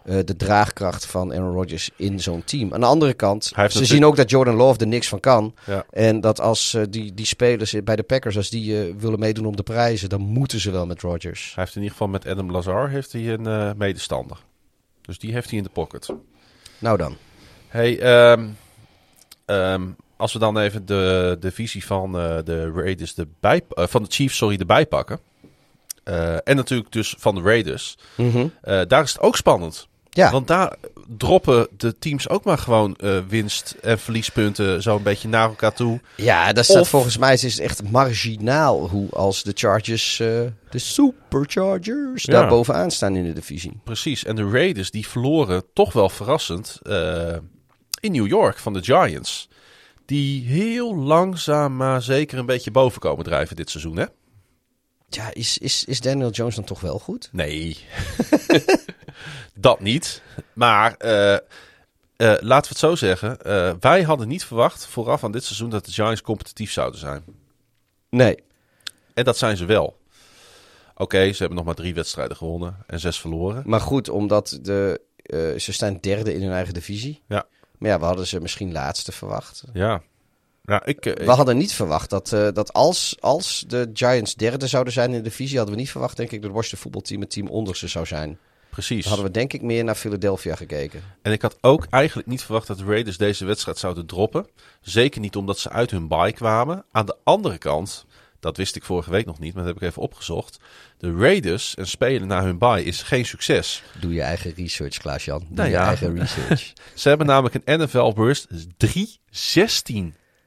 uh, de draagkracht van Aaron Rodgers in zo'n team. Aan de andere kant, ze natuurlijk... zien ook dat Jordan Love er niks van kan. Ja. En dat als uh, die, die spelers bij de Packers, als die uh, willen meedoen om de prijzen, dan moeten ze wel met Rodgers. Hij heeft in ieder geval met Adam Lazar heeft hij een medestander. Dus die heeft hij in de pocket. Nou dan. Hey, um, um, als we dan even de, de visie van de Raiders erbij, van de Chiefs, sorry, erbij pakken. en natuurlijk dus van de Raiders. Mm -hmm. daar is het ook spannend. Ja. Want daar droppen de teams ook maar gewoon uh, winst- en verliespunten zo een beetje naar elkaar toe. Ja, dat staat of... volgens mij is het echt marginaal hoe als de Chargers, uh, de Superchargers, ja. daar bovenaan staan in de divisie. Precies, en de Raiders die verloren toch wel verrassend uh, in New York van de Giants. Die heel langzaam maar zeker een beetje boven komen drijven dit seizoen, hè? Ja, is, is, is Daniel Jones dan toch wel goed? Nee. <laughs> dat niet. Maar uh, uh, laten we het zo zeggen. Uh, wij hadden niet verwacht vooraf aan dit seizoen dat de Giants competitief zouden zijn. Nee. En dat zijn ze wel. Oké, okay, ze hebben nog maar drie wedstrijden gewonnen en zes verloren. Maar goed, omdat de, ze staan derde in hun eigen divisie. Ja. Maar ja, we hadden ze misschien laatste verwacht. Ja. Nou, ik, we hadden niet verwacht dat, uh, dat als, als de Giants derde zouden zijn in de divisie, hadden we niet verwacht, denk ik, dat het Washington voetbalteam het team onder ze zou zijn. Precies. Hadden we denk ik meer naar Philadelphia gekeken. En ik had ook eigenlijk niet verwacht dat de Raiders deze wedstrijd zouden droppen. Zeker niet omdat ze uit hun bye kwamen. Aan de andere kant, dat wist ik vorige week nog niet, maar dat heb ik even opgezocht. De Raiders en spelen na hun bye is geen succes. Doe je eigen research, Klaas-Jan. Doe nou je eigen research. <laughs> ze hebben namelijk een NFL Burst 3-16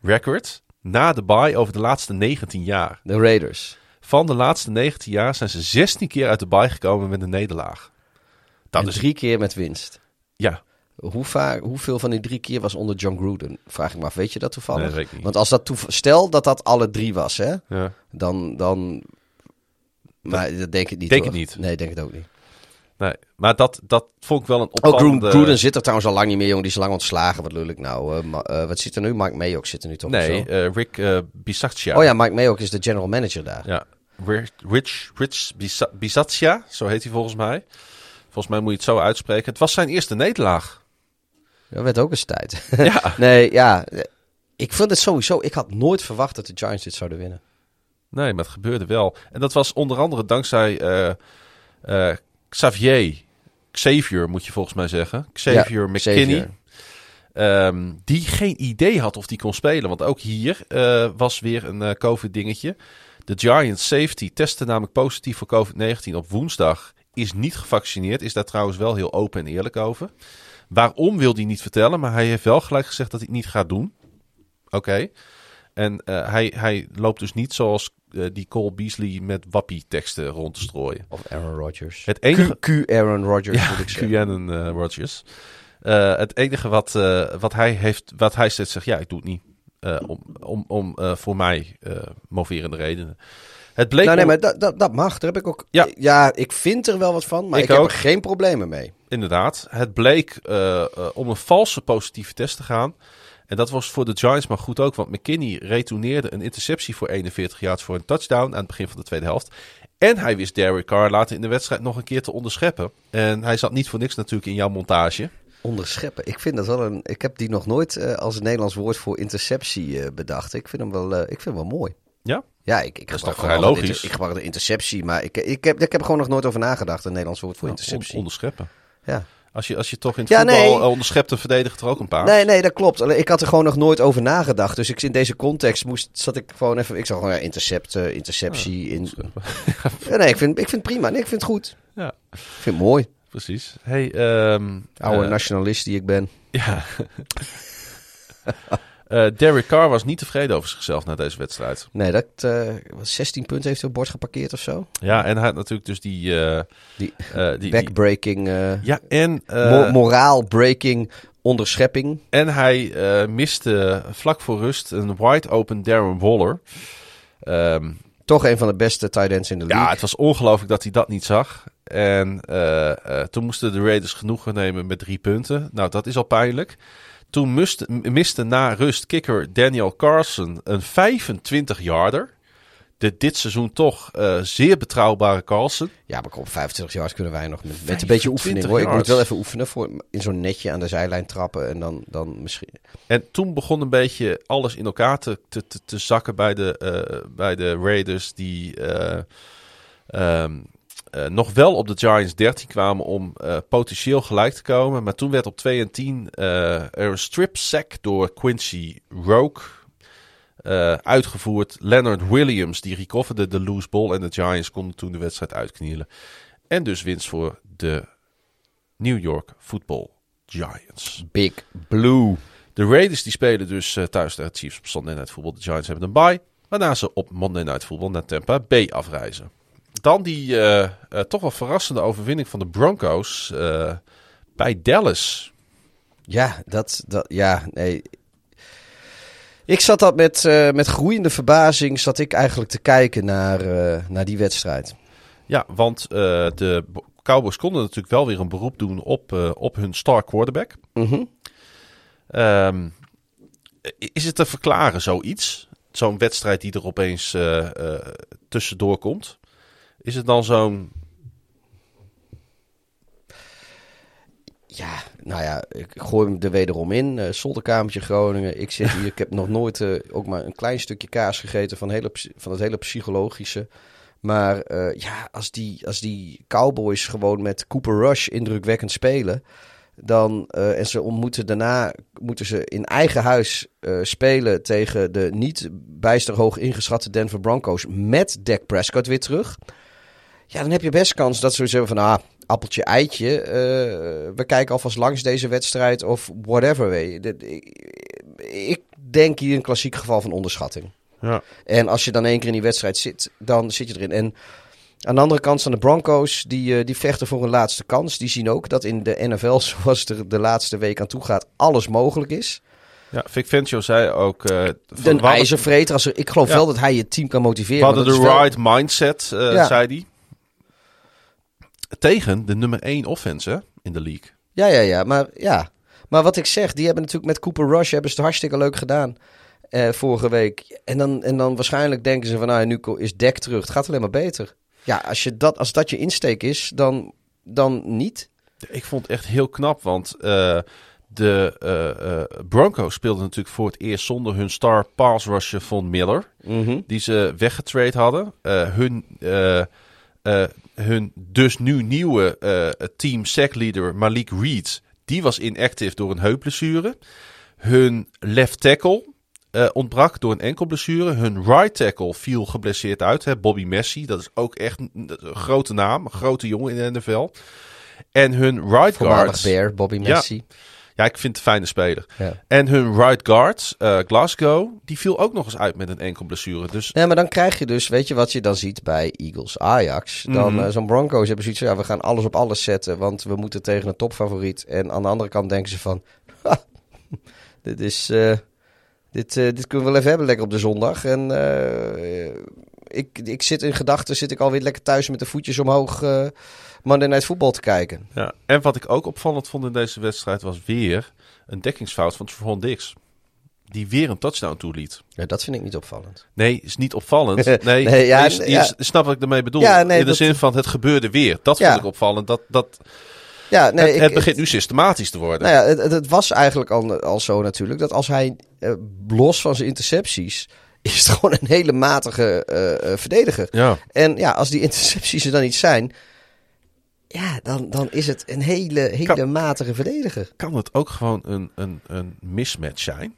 record na de bye over de laatste 19 jaar. De Raiders. Van de laatste 19 jaar zijn ze 16 keer uit de bye gekomen met een nederlaag. Dat en is drie keer met winst. Ja. Hoe vaak, hoeveel van die drie keer was onder John Gruden? Vraag ik me af. Weet je dat toevallig? Nee, weet ik niet. Want als dat toev- stel dat dat alle drie was, hè? Ja. Dan, dan. Maar dat denk ik niet. Denk hoor. het niet. Nee, denk het ook niet. Nee, maar dat, dat vond ik wel een Oh, opvallende... Gruden, Gruden zit er trouwens al lang niet meer, jongen. Die is lang ontslagen. Wat lul ik nou? Uh, uh, wat zit er nu? Mike Mayock zit er nu toch? Nee, uh, Rick uh, Bisaccia. Oh ja, Mike Mayock is de general manager daar. Ja, Rich, Rich Bisaccia, zo heet hij volgens mij. Volgens mij moet je het zo uitspreken. Het was zijn eerste nederlaag. Dat werd ook eens tijd. <laughs> Ja. <laughs> nee, ja. Ik vond het sowieso... Ik had nooit verwacht dat de Giants dit zouden winnen. Nee, maar het gebeurde wel. En dat was onder andere dankzij uh, uh, Xavier. Xavier moet je volgens mij zeggen. Xavier ja, McKinney. Um, die geen idee had of die kon spelen. Want ook hier uh, was weer een COVID-dingetje. De Giants safety testte namelijk positief voor COVID-19 op woensdag. Is niet gevaccineerd. Is daar trouwens wel heel open en eerlijk over. Waarom wil hij niet vertellen. Maar hij heeft wel gelijk gezegd dat hij het niet gaat doen. Oké. En eh, hij, hij loopt dus niet zoals eh, die Cole Beasley met wappie-teksten rond te strooien. Of Aaron Rodgers. Het enige... Q, Q Aaron Rodgers Ja, moet ik zeggen. QAnon eh Rodgers. Het enige wat, wat hij heeft, wat hij steeds zegt, ja, ik doe het niet. Om om, om voor mij moverende redenen. Het bleek Nou, nee, maar dat, dat, dat mag. Daar heb ik ook. Ja. Ja. ik vind er wel wat van, maar Ik ik, heb er geen problemen mee. inderdaad, het bleek eh, eh, om een valse positieve test te gaan. En dat was voor de Giants maar goed ook, want McKinney retourneerde een interceptie voor 41 yards voor een touchdown aan het begin van de tweede helft. En hij wist Derek Carr later in de wedstrijd nog een keer te onderscheppen. En hij zat niet voor niks natuurlijk in jouw montage. Onderscheppen. Ik vind dat wel een. Ik heb die nog nooit eh, als een Nederlands woord voor interceptie bedacht. Ik vind hem wel, ik vind hem wel mooi. Ja? Ja, ik, ik is gebruik gewoon vrij logisch? inter- Ik gebruik de interceptie, maar ik, ik, heb, ik heb er gewoon nog nooit over nagedacht. Een Nederlands woord voor On- interceptie. onderscheppen. ja. Als je, als je toch in het Ja, voetbal nee. eh, onderschept, dan verdedigt er ook een paar. Nee, nee, dat klopt. Alleen, Ik had er gewoon nog nooit over nagedacht. Dus ik, in deze context moest, zat ik gewoon even... Ik zag gewoon ja, intercept, eh, interceptie. in... <laughs> Ja, nee, ik vind, ik vind prima. Nee, ik vind het goed. Ja, Ik vind het mooi. precies. Hey, ehm, Oude eh, nationalist die ik ben. Ja. <laughs> Eh, Derek Carr was niet tevreden over zichzelf na deze wedstrijd. Nee, dat eh, wat 16 punten heeft hij op bord geparkeerd of zo. Ja, en hij had natuurlijk dus die... eh, Die eh, backbreaking, eh ja, en, eh, mo- moraal-breaking onderschepping. en hij eh, miste vlak voor rust een wide open Darren Waller. Ehm, Toch een van de beste tight ends in de league. ja, het was ongelooflijk dat hij dat niet zag. En eh, eh, toen moesten de Raiders genoegen nemen met drie punten. Nou, dat is al pijnlijk. Toen miste, miste na rust kicker Daniel Carson een 25-yarder. De dit seizoen toch eh, zeer betrouwbare Carson. Ja, maar kom, 25 yards kunnen wij nog met, met een beetje oefening 25 hoor. Ik moet wel even oefenen voor in zo'n netje aan de zijlijn trappen en dan, dan misschien. En toen begon een beetje alles in elkaar te, te, te, te zakken bij de, eh, bij de Raiders. Die eh, ehm, eh, nog wel op de Giants 13 kwamen om eh, potentieel gelijk te komen. Maar toen werd op 2 en 10 eh, er een strip sack door Quincy eh, uitgevoerd. Leonard Williams die recoverde de loose ball. En de Giants konden toen de wedstrijd uitknielen. En dus winst voor de New York Football Giants. Big Blue. De Raiders die spelen dus thuis tegen de Chiefs op Sunday Night Football. De Giants hebben een bye. Waarna ze op Monday Night Football naar Tampa Bay afreizen. Dan die eh, eh, toch wel verrassende overwinning van de Broncos eh, bij Dallas. Ja, dat, dat, ja, nee. Ik zat dat met, met groeiende verbazing, zat ik eigenlijk te kijken naar, naar die wedstrijd. Ja, want de Cowboys konden natuurlijk wel weer een beroep doen op, op hun star quarterback. Mhm. Ehm, is het te verklaren zoiets? Zo'n wedstrijd die er opeens tussendoor komt. Is het dan zo'n Ja, nou ja, ik gooi hem er wederom in. eh zolderkamertje Groningen. Ik zeg hier, ik heb nog nooit eh, ook maar een klein stukje kaas gegeten van, hele, van het hele psychologische. Maar eh, ja, als die, als die Cowboys gewoon met Cooper Rush indrukwekkend spelen. Dan, en ze ontmoeten daarna moeten ze in eigen huis spelen tegen de niet bijster hoog ingeschatte Denver Broncos met Dak Prescott weer terug. Ja, dan heb je best kans dat ze zeggen van, ah, appeltje, eitje. eh, we kijken alvast langs deze wedstrijd of whatever. Weet ik, ik denk hier een klassiek geval van onderschatting. Ja. En als je dan één keer in die wedstrijd zit, dan zit je erin. En aan de andere kant staan de Broncos, die, eh, die vechten voor een laatste kans. Die zien ook dat in de NFL, <laughs> zoals het er de laatste week aan toe gaat, alles mogelijk is. Ja, Vic Fangio zei ook... eh, van, Een ijzervreter. Als er, ik geloof Ja. wel dat hij je team kan motiveren. We hadden de wel- right mindset, eh, Ja. zei hij. Tegen de nummer 1 offense hè, in de league. Ja, ja, ja. Maar, ja. maar wat ik zeg, die hebben natuurlijk met Cooper Rush hebben ze het hartstikke leuk gedaan. eh, vorige week. En dan, en dan waarschijnlijk denken ze van, nou, nu is Dek terug. Het gaat alleen maar beter. Ja, als, je dat, als dat je insteek is, dan, dan niet. Ik vond het echt heel knap, want eh, de eh, eh, Broncos speelden natuurlijk voor het eerst zonder hun star pass rusher Von Miller. Die ze weggetrade hadden. Hun, hun dus nu nieuwe eh, team sack leader Malik Reed, die was inactive door een heupblessure. Hun left tackle eh, ontbrak door een enkelblessure. Hun right tackle viel geblesseerd uit. Hè. Bobby Messi, dat is ook echt een, een grote naam. Een grote jongen in de NFL. En hun right guard... Bear, Bobby. Messi. Ja, ik vind het een fijne speler. Ja. En hun right guard, eh, Glasgow, die viel ook nog eens uit met een enkel blessure. Dus Nee, maar dan krijg je dus, weet je wat je dan ziet bij Eagles Ajax? Dan Mhm. eh, zo'n Broncos hebben zoiets van, ja, we gaan alles op alles zetten, want we moeten tegen een topfavoriet. En aan de andere kant denken ze van, "Ha, dit is, eh, dit, dit kunnen we wel even hebben lekker op de zondag. En ik, ik zit in gedachten, zit ik alweer lekker thuis met de voetjes omhoog Monday Night Football te kijken. Ja, en wat ik ook opvallend vond in deze wedstrijd was weer een dekkingsfout van Trevon Dix. Die weer een touchdown toeliet. Ja, dat vind ik niet opvallend. Nee, is niet opvallend. <laughs> Nee, Nee, ja, ja. snap wat ik ermee bedoel. Ja, nee, in de dat- zin van het gebeurde weer. Dat Ja. vond ik opvallend. Dat, dat, Ja, nee, het, ik- het begint nu systematisch te worden. Nou ja, het, het- het was eigenlijk al, al zo natuurlijk dat als hij eh, los van zijn intercepties <laughs> is het gewoon een hele matige eh, eh, verdediger. Ja. En ja, als die intercepties er dan niet zijn, ja, dan, dan is het een hele, hele Kan- matige verdediger. Kan het ook gewoon een, een, een mismatch zijn?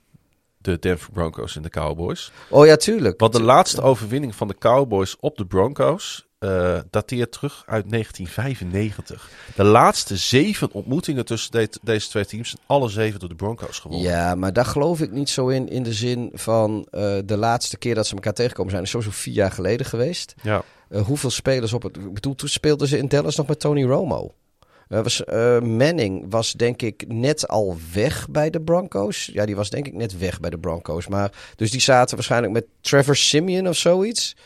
De Denver Broncos en de Cowboys. Oh ja, tuurlijk. Want de laatste overwinning van de Cowboys op de Broncos eh, dateert terug uit 1995. De laatste zeven ontmoetingen tussen de- deze twee teams zijn alle zeven door de Broncos gewonnen. Ja, maar daar geloof ik niet zo in. In de zin van eh, de laatste keer dat ze elkaar tegenkomen zijn, is sowieso vier jaar geleden geweest. Ja. Eh, hoeveel spelers op het. Ik bedoel, toen speelden ze in Dallas nog met Tony Romo. Eh, was, eh, Manning was denk ik net al weg bij de Broncos. Ja, die was denk ik net weg bij de Broncos. Maar, dus die zaten waarschijnlijk met Trevor Simeon of zoiets.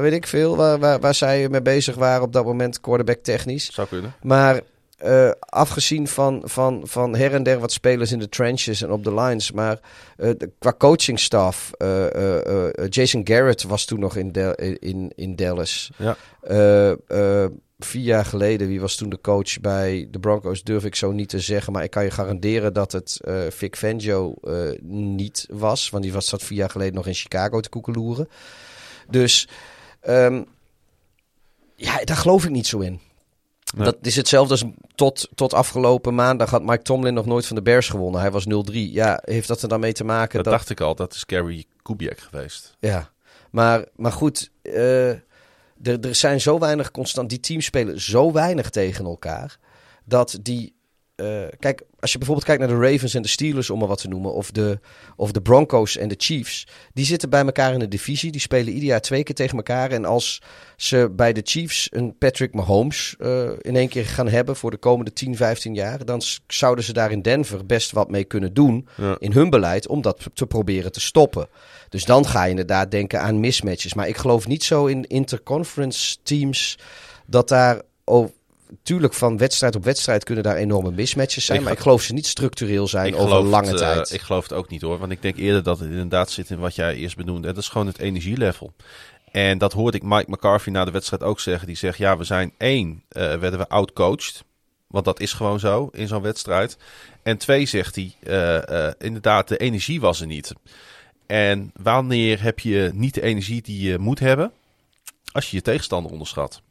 Weet ik veel, waar, waar, waar zij mee bezig waren op dat moment, quarterback technisch. Zou kunnen. Maar eh, afgezien van, van, van her en der wat spelers in de trenches en op de lines. Maar eh, de- qua coachingstaf, eh, Jason Garrett was toen nog in, Del- in, in Dallas. Ja. Vier jaar geleden, wie was toen de coach bij de Broncos, durf ik zo niet te zeggen. Maar ik kan je garanderen dat het Vic Fangio niet was. Want die was, zat vier jaar geleden nog in Chicago te koekeloeren. Dus ehm, ja, daar geloof ik niet zo in. Dat is hetzelfde als tot, tot afgelopen maandag had Mike Tomlin nog nooit van de Bears gewonnen. Hij was 0-3. Ja, heeft dat er dan mee te maken? Dat dat, dacht ik al. Dat is Gary Kubiak geweest. Ja, maar, maar goed, eh, er, er zijn zo weinig constant. Die teams spelen zo weinig tegen elkaar. Dat die. Eh, kijk, als je bijvoorbeeld kijkt naar de Ravens en de Steelers, om maar wat te noemen. Of de, of de Broncos en de Chiefs. Die zitten bij elkaar in de divisie. Die spelen ieder jaar twee keer tegen elkaar. En als ze bij de Chiefs een Patrick Mahomes eh, in één keer gaan hebben voor de komende 10, 15 jaar. Dan zouden ze daar in Denver best wat mee kunnen doen Ja. in hun beleid om dat te proberen te stoppen. Dus dan ga je inderdaad denken aan mismatches. Maar ik geloof niet zo in interconference teams dat daar... tuurlijk, van wedstrijd op wedstrijd kunnen daar enorme mismatches zijn. Ik maar ik geloof ze niet structureel zijn over geloof lange het, eh, tijd. ik geloof het ook niet hoor. Want ik denk eerder dat het inderdaad zit in wat jij eerst benoemde. En dat is gewoon het energielevel. En dat hoorde ik Mike McCarthy na de wedstrijd ook zeggen. Die zegt, ja, we zijn één, eh, werden we outcoached. Want dat is gewoon zo in zo'n wedstrijd. En twee, zegt hij, eh, inderdaad, de energie was er niet. En wanneer heb je niet de energie die je moet hebben? Als je je tegenstander onderschat.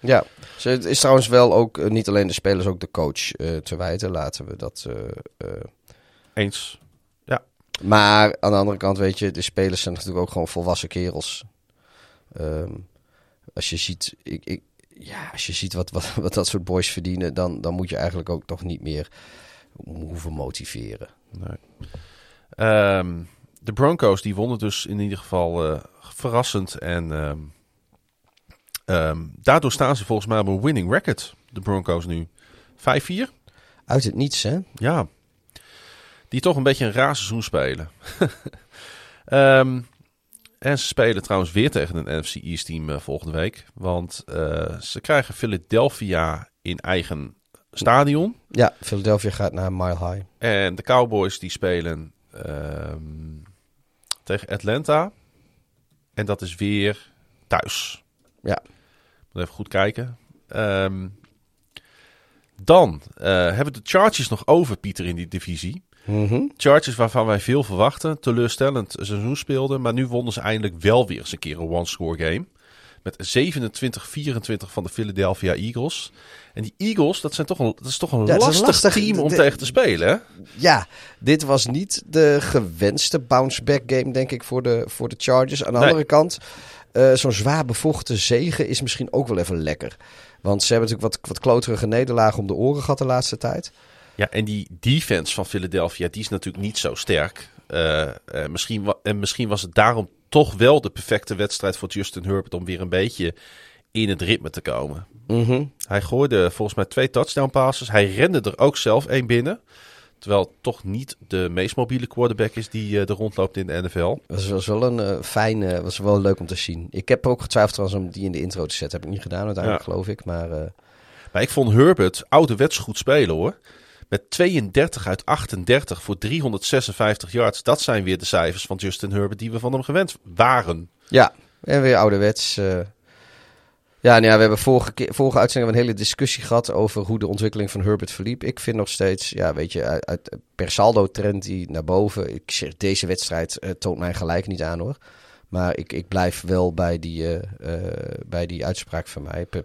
Ja, dus het is trouwens wel ook eh, niet alleen de spelers, ook de coach eh, te wijten. Laten we dat... eh. Eens. Maar aan de andere kant, weet je, de spelers zijn natuurlijk ook gewoon volwassen kerels. Ehm, als je ziet, ik, ik, ja, als je ziet wat, wat, <laughs> wat dat soort boys verdienen, dan, dan moet je eigenlijk ook toch niet meer hoeven motiveren. Nee. Ehm, de Broncos die wonnen dus in ieder geval verrassend. En ehm, ehm, daardoor staan ze volgens mij op een winning record. De Broncos nu. 5-4? Uit het niets, hè? Ja. Die toch een beetje een raar seizoen spelen. <laughs> Ehm, en ze spelen trouwens weer tegen een NFC East team eh, volgende week. Want eh, ze krijgen Philadelphia in eigen stadion. Ja, Philadelphia gaat naar Mile High. En de Cowboys die spelen ehm, tegen Atlanta. En dat is weer thuis. Ja. Moet even goed kijken. Ehm, dan eh, hebben de Chargers nog over, Pieter, in die divisie. Mhm. Chargers waarvan wij veel verwachten. Teleurstellend seizoen speelden. Maar nu wonnen ze eindelijk wel weer eens een keer een one-score game. Met 27-24 van de Philadelphia Eagles. En die Eagles, dat, zijn toch een, dat is toch een Ja, lastig, lastig. team om De- tegen te spelen, hè? Ja, dit was niet de gewenste bounce-back game, denk ik, voor de, voor de Chargers. Aan de Nee. andere kant, eh, zo'n zwaar bevochten zegen is misschien ook wel even lekker. Want ze hebben natuurlijk wat, wat kloterige nederlagen om de oren gehad de laatste tijd. Ja, en die defense van Philadelphia, die is natuurlijk niet zo sterk. Uh, uh, misschien, en misschien was het daarom toch wel de perfecte wedstrijd voor Justin Herbert om weer een beetje in het ritme te komen. Mm -hmm. Hij gooide volgens mij twee touchdown passes. Hij rende er ook zelf één binnen. Terwijl het toch niet de meest mobiele quarterback is die uh, er rondloopt in de NFL. Dat was, wel een uh, fijne, was wel leuk om te zien. Ik heb ook getwijfeld om die in de intro te zetten. Heb ik niet gedaan uiteindelijk, ja. geloof ik. Maar, maar ik vond Herbert ouderwets goed spelen hoor. Met 32 uit 38 voor 356 yards. Dat zijn weer de cijfers van Justin Herbert die we van hem gewend waren. Ja, en weer ouderwets. Uh... Ja, nou ja, we hebben vorige, keer, vorige uitzending een hele discussie gehad over hoe de ontwikkeling van Herbert verliep. Ik vind nog steeds, ja, weet je, uit, uit per saldo trend die naar boven. Ik zeg, deze wedstrijd uh, toont mij gelijk niet aan hoor. Maar ik, ik blijf wel bij die, uh, uh, bij die uitspraak van mij. Per,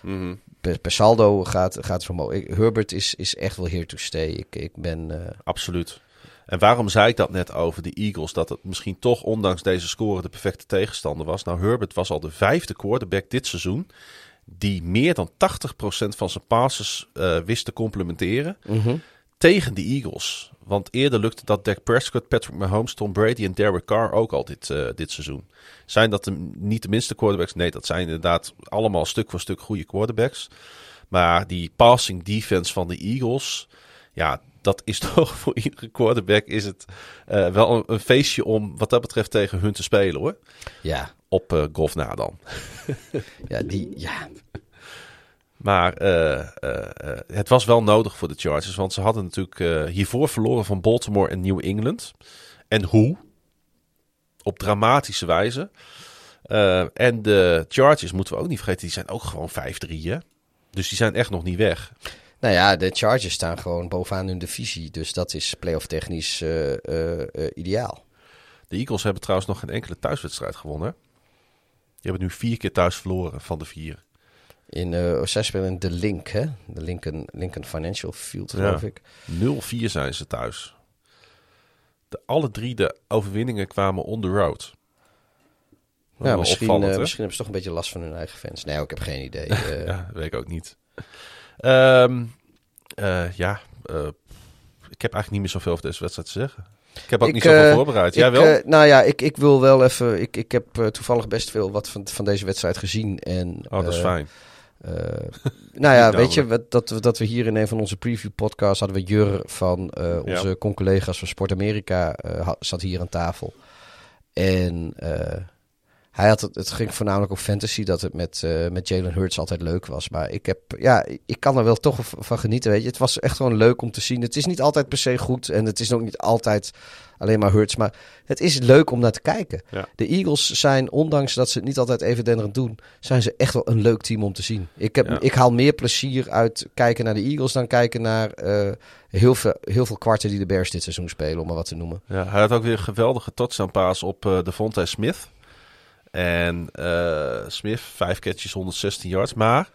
mm -hmm. per, per saldo gaat, gaat het vermogen. Herbert is, is echt wel here to stay. Ik, ik ben... Absoluut. En waarom zei ik dat net over de Eagles? Dat het misschien toch, ondanks deze score, de perfecte tegenstander was. Nou, Herbert was al de vijfde quarterback dit seizoen. Die meer dan 80% van zijn passes uh, wist te complementeren. Mm -hmm. Tegen de Eagles. Want eerder lukte dat Dak Prescott, Patrick Mahomes, Tom Brady en Derek Carr ook al dit, uh, dit seizoen. Zijn dat de, niet de minste quarterbacks? Nee, dat zijn inderdaad allemaal stuk voor stuk goede quarterbacks. Maar die passing defense van de Eagles, ja, dat is <laughs> toch voor iedere quarterback is het uh, wel een, een, feestje om wat dat betreft tegen hun te spelen hoor. Ja. Op uh, golf na dan. <laughs> ja, die, ja. Maar uh, het was wel nodig voor de Chargers, want ze hadden natuurlijk hiervoor verloren van Baltimore en New England. En hoe? Op dramatische wijze. en de Chargers moeten we ook niet vergeten, die zijn ook gewoon 5-3 hè. Dus die zijn echt nog niet weg. Nou ja, de Chargers staan gewoon bovenaan hun divisie. Dus dat is playoff technisch uh, uh, uh, ideaal. De Eagles hebben trouwens nog geen enkele thuiswedstrijd gewonnen. Die hebben nu vier keer thuis verloren van de vier. In uh, zij spelen in de Link, hè? De Lincoln, Lincoln Financial Field, geloof ja. ik. 0-4 zijn ze thuis. De, alle drie de overwinningen kwamen on the road. Ja, misschien, uh, misschien hebben ze toch een beetje last van hun eigen fans. Nee, ik heb geen idee. Uh, <laughs> ja, weet ik ook niet. Um, uh, ja, uh, ik heb eigenlijk niet meer zoveel over deze wedstrijd te zeggen. Ik heb ook ik, niet zoveel uh, voorbereid. Ik, Jij wel? nou ja, ik, ik wil wel even... Ik, ik heb toevallig best veel wat van, van deze wedstrijd gezien. En, oh, dat is fijn. nou ja, weet je, dat, dat we hier in een van onze preview podcasts hadden we Jur van onze Ja. concollega's van Sport Amerika zat hier aan tafel. En hij had het, het ging voornamelijk op fantasy, dat het met, uh, met Jalen Hurts altijd leuk was. Maar ik heb, ja, ik kan er wel toch van genieten, weet je. Het was echt gewoon leuk om te zien. Het is niet altijd per se goed en het is ook niet altijd alleen maar Hurts. Maar het is leuk om naar te kijken. Ja. De Eagles zijn, ondanks dat ze het niet altijd even denderend doen, zijn ze echt wel een leuk team om te zien. Ik, heb, Ja. ik haal meer plezier uit kijken naar de Eagles dan kijken naar uh, heel, veel, heel veel kwarten die de Bears dit seizoen spelen, om maar wat te noemen. Ja, hij had ook weer een geweldige touchdown pass op uh, Devontae Smith. En uh, Smith, vijf catches, 116 yards. Maar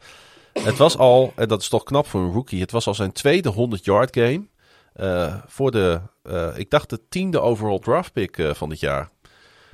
het was al, en dat is toch knap voor een rookie, het was al zijn tweede 100-yard game. Uh, voor de, uh, ik dacht de tiende overall draft pick van dit jaar.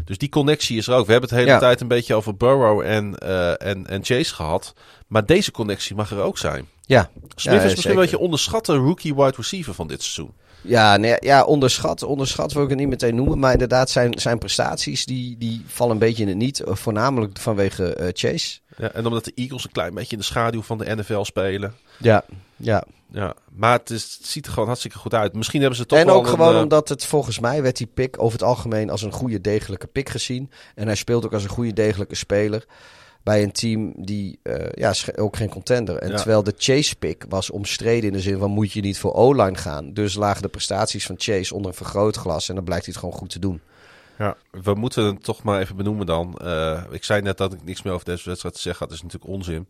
Dus die connectie is er ook. We hebben het de hele Ja. tijd een beetje over Burrow en, en, en Chase gehad. Maar deze connectie mag er ook zijn. Ja, Smith Ja, is misschien zeker. een beetje onderschatte rookie wide receiver van dit seizoen. Ja, nee, ja onderschat, onderschat wil ik het niet meteen noemen. Maar inderdaad, zijn, zijn prestaties die, die vallen een beetje in het niet. eh, Voornamelijk vanwege uh, Chase. Ja, en omdat de Eagles een klein beetje in de schaduw van de NFL spelen. Ja, ja. Ja, maar het, is, het ziet er gewoon hartstikke goed uit. Misschien hebben ze toch En ook gewoon een, uh, omdat het volgens mij werd die pick over het algemeen als een goede degelijke pick gezien. En hij speelt ook als een goede degelijke speler. Bij een team die, uh, ja, ook geen contender. En Ja. terwijl de Chase pick was omstreden in de zin van moet je niet voor O-line gaan. Dus lagen de prestaties van Chase onder een vergrootglas. En dan blijkt hij het gewoon goed te doen. Ja, we moeten het toch maar even benoemen dan. Uh, ik zei net dat ik niks meer over deze wedstrijd te zeggen had. Dat is natuurlijk onzin.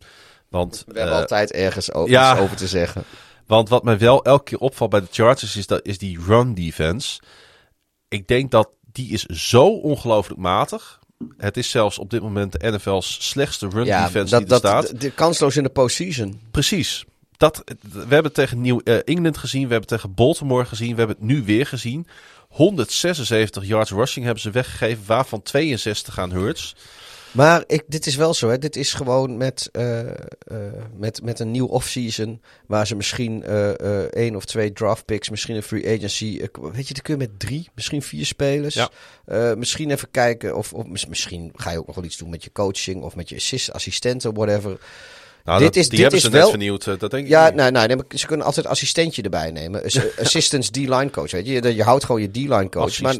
Want, We hebben uh, altijd ergens over, ja. over te zeggen. <laughs> Want wat mij wel elke keer opvalt bij de Chargers is, dat, is die run defense. Ik denk dat die is zo ongelooflijk matig. Het is zelfs op dit moment de NFL's slechtste run ja, defense dat, die er dat, staat. De, kansloos in de postseason. Precies. Dat, we hebben het tegen New uh, England gezien, we hebben het tegen Baltimore gezien, we hebben het nu weer gezien. 176 yards rushing hebben ze weggegeven, waarvan 62 aan Hurts. Maar ik, dit is wel zo, hè. Dit is gewoon met, eh, eh, met, met een nieuw offseason... waar ze misschien eh, één of twee draft picks, misschien een free agency... weet je, dan kun je met drie, misschien vier spelers. Ja. Misschien even kijken of, of mis- misschien ga je ook nog wel iets doen met je coaching... of met je assist, assistenten, whatever. Nou, Dit dat, is- die dit hebben is ze wel- net vernieuwd. Dat denk ik Ja, niet. nou, nou, nee, ze kunnen altijd assistentje erbij nemen. Ass- <laughs> Assistants D-line coach, weet je. Je, je houdt gewoon je D-line coach. Maar,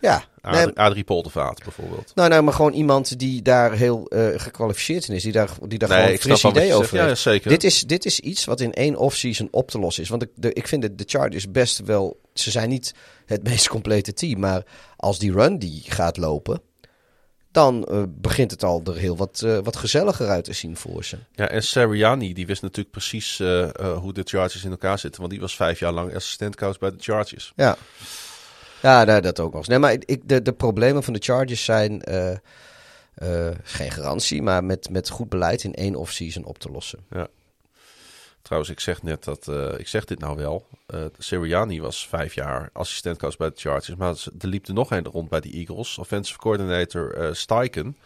Ja, nee, Adrie, Adrie Poldervaart bijvoorbeeld. nou, nou, maar gewoon iemand die daar heel eh, gekwalificeerd in is. Die daar, die daar Nee, gewoon een fris idee over zegt. heeft. Ja, ja, zeker. Dit is, dit is iets wat in één offseason op te lossen is. Want de, de- ik vind de, de Chargers best wel... Ze zijn niet het <laughs> meest complete team. Maar als die run die gaat lopen... dan eh, begint het al er heel wat, eh, wat gezelliger uit te zien voor ze. Ja, en Seriani, die wist natuurlijk precies hoe de Chargers in elkaar zitten. Want die was vijf jaar lang assistentcoach bij de Chargers. Ja, ja dat ook wel. Nee, maar ik, de, de problemen van de Chargers zijn... eh, eh, geen garantie, maar met, met goed beleid in één offseason op te lossen. Trouwens, ik zeg net dat, eh, ik zeg dit nou wel. eh Seriani was vijf jaar assistentcoach bij de Chargers. Maar er liep er nog een rond bij de Eagles. Offensive coordinator Steichen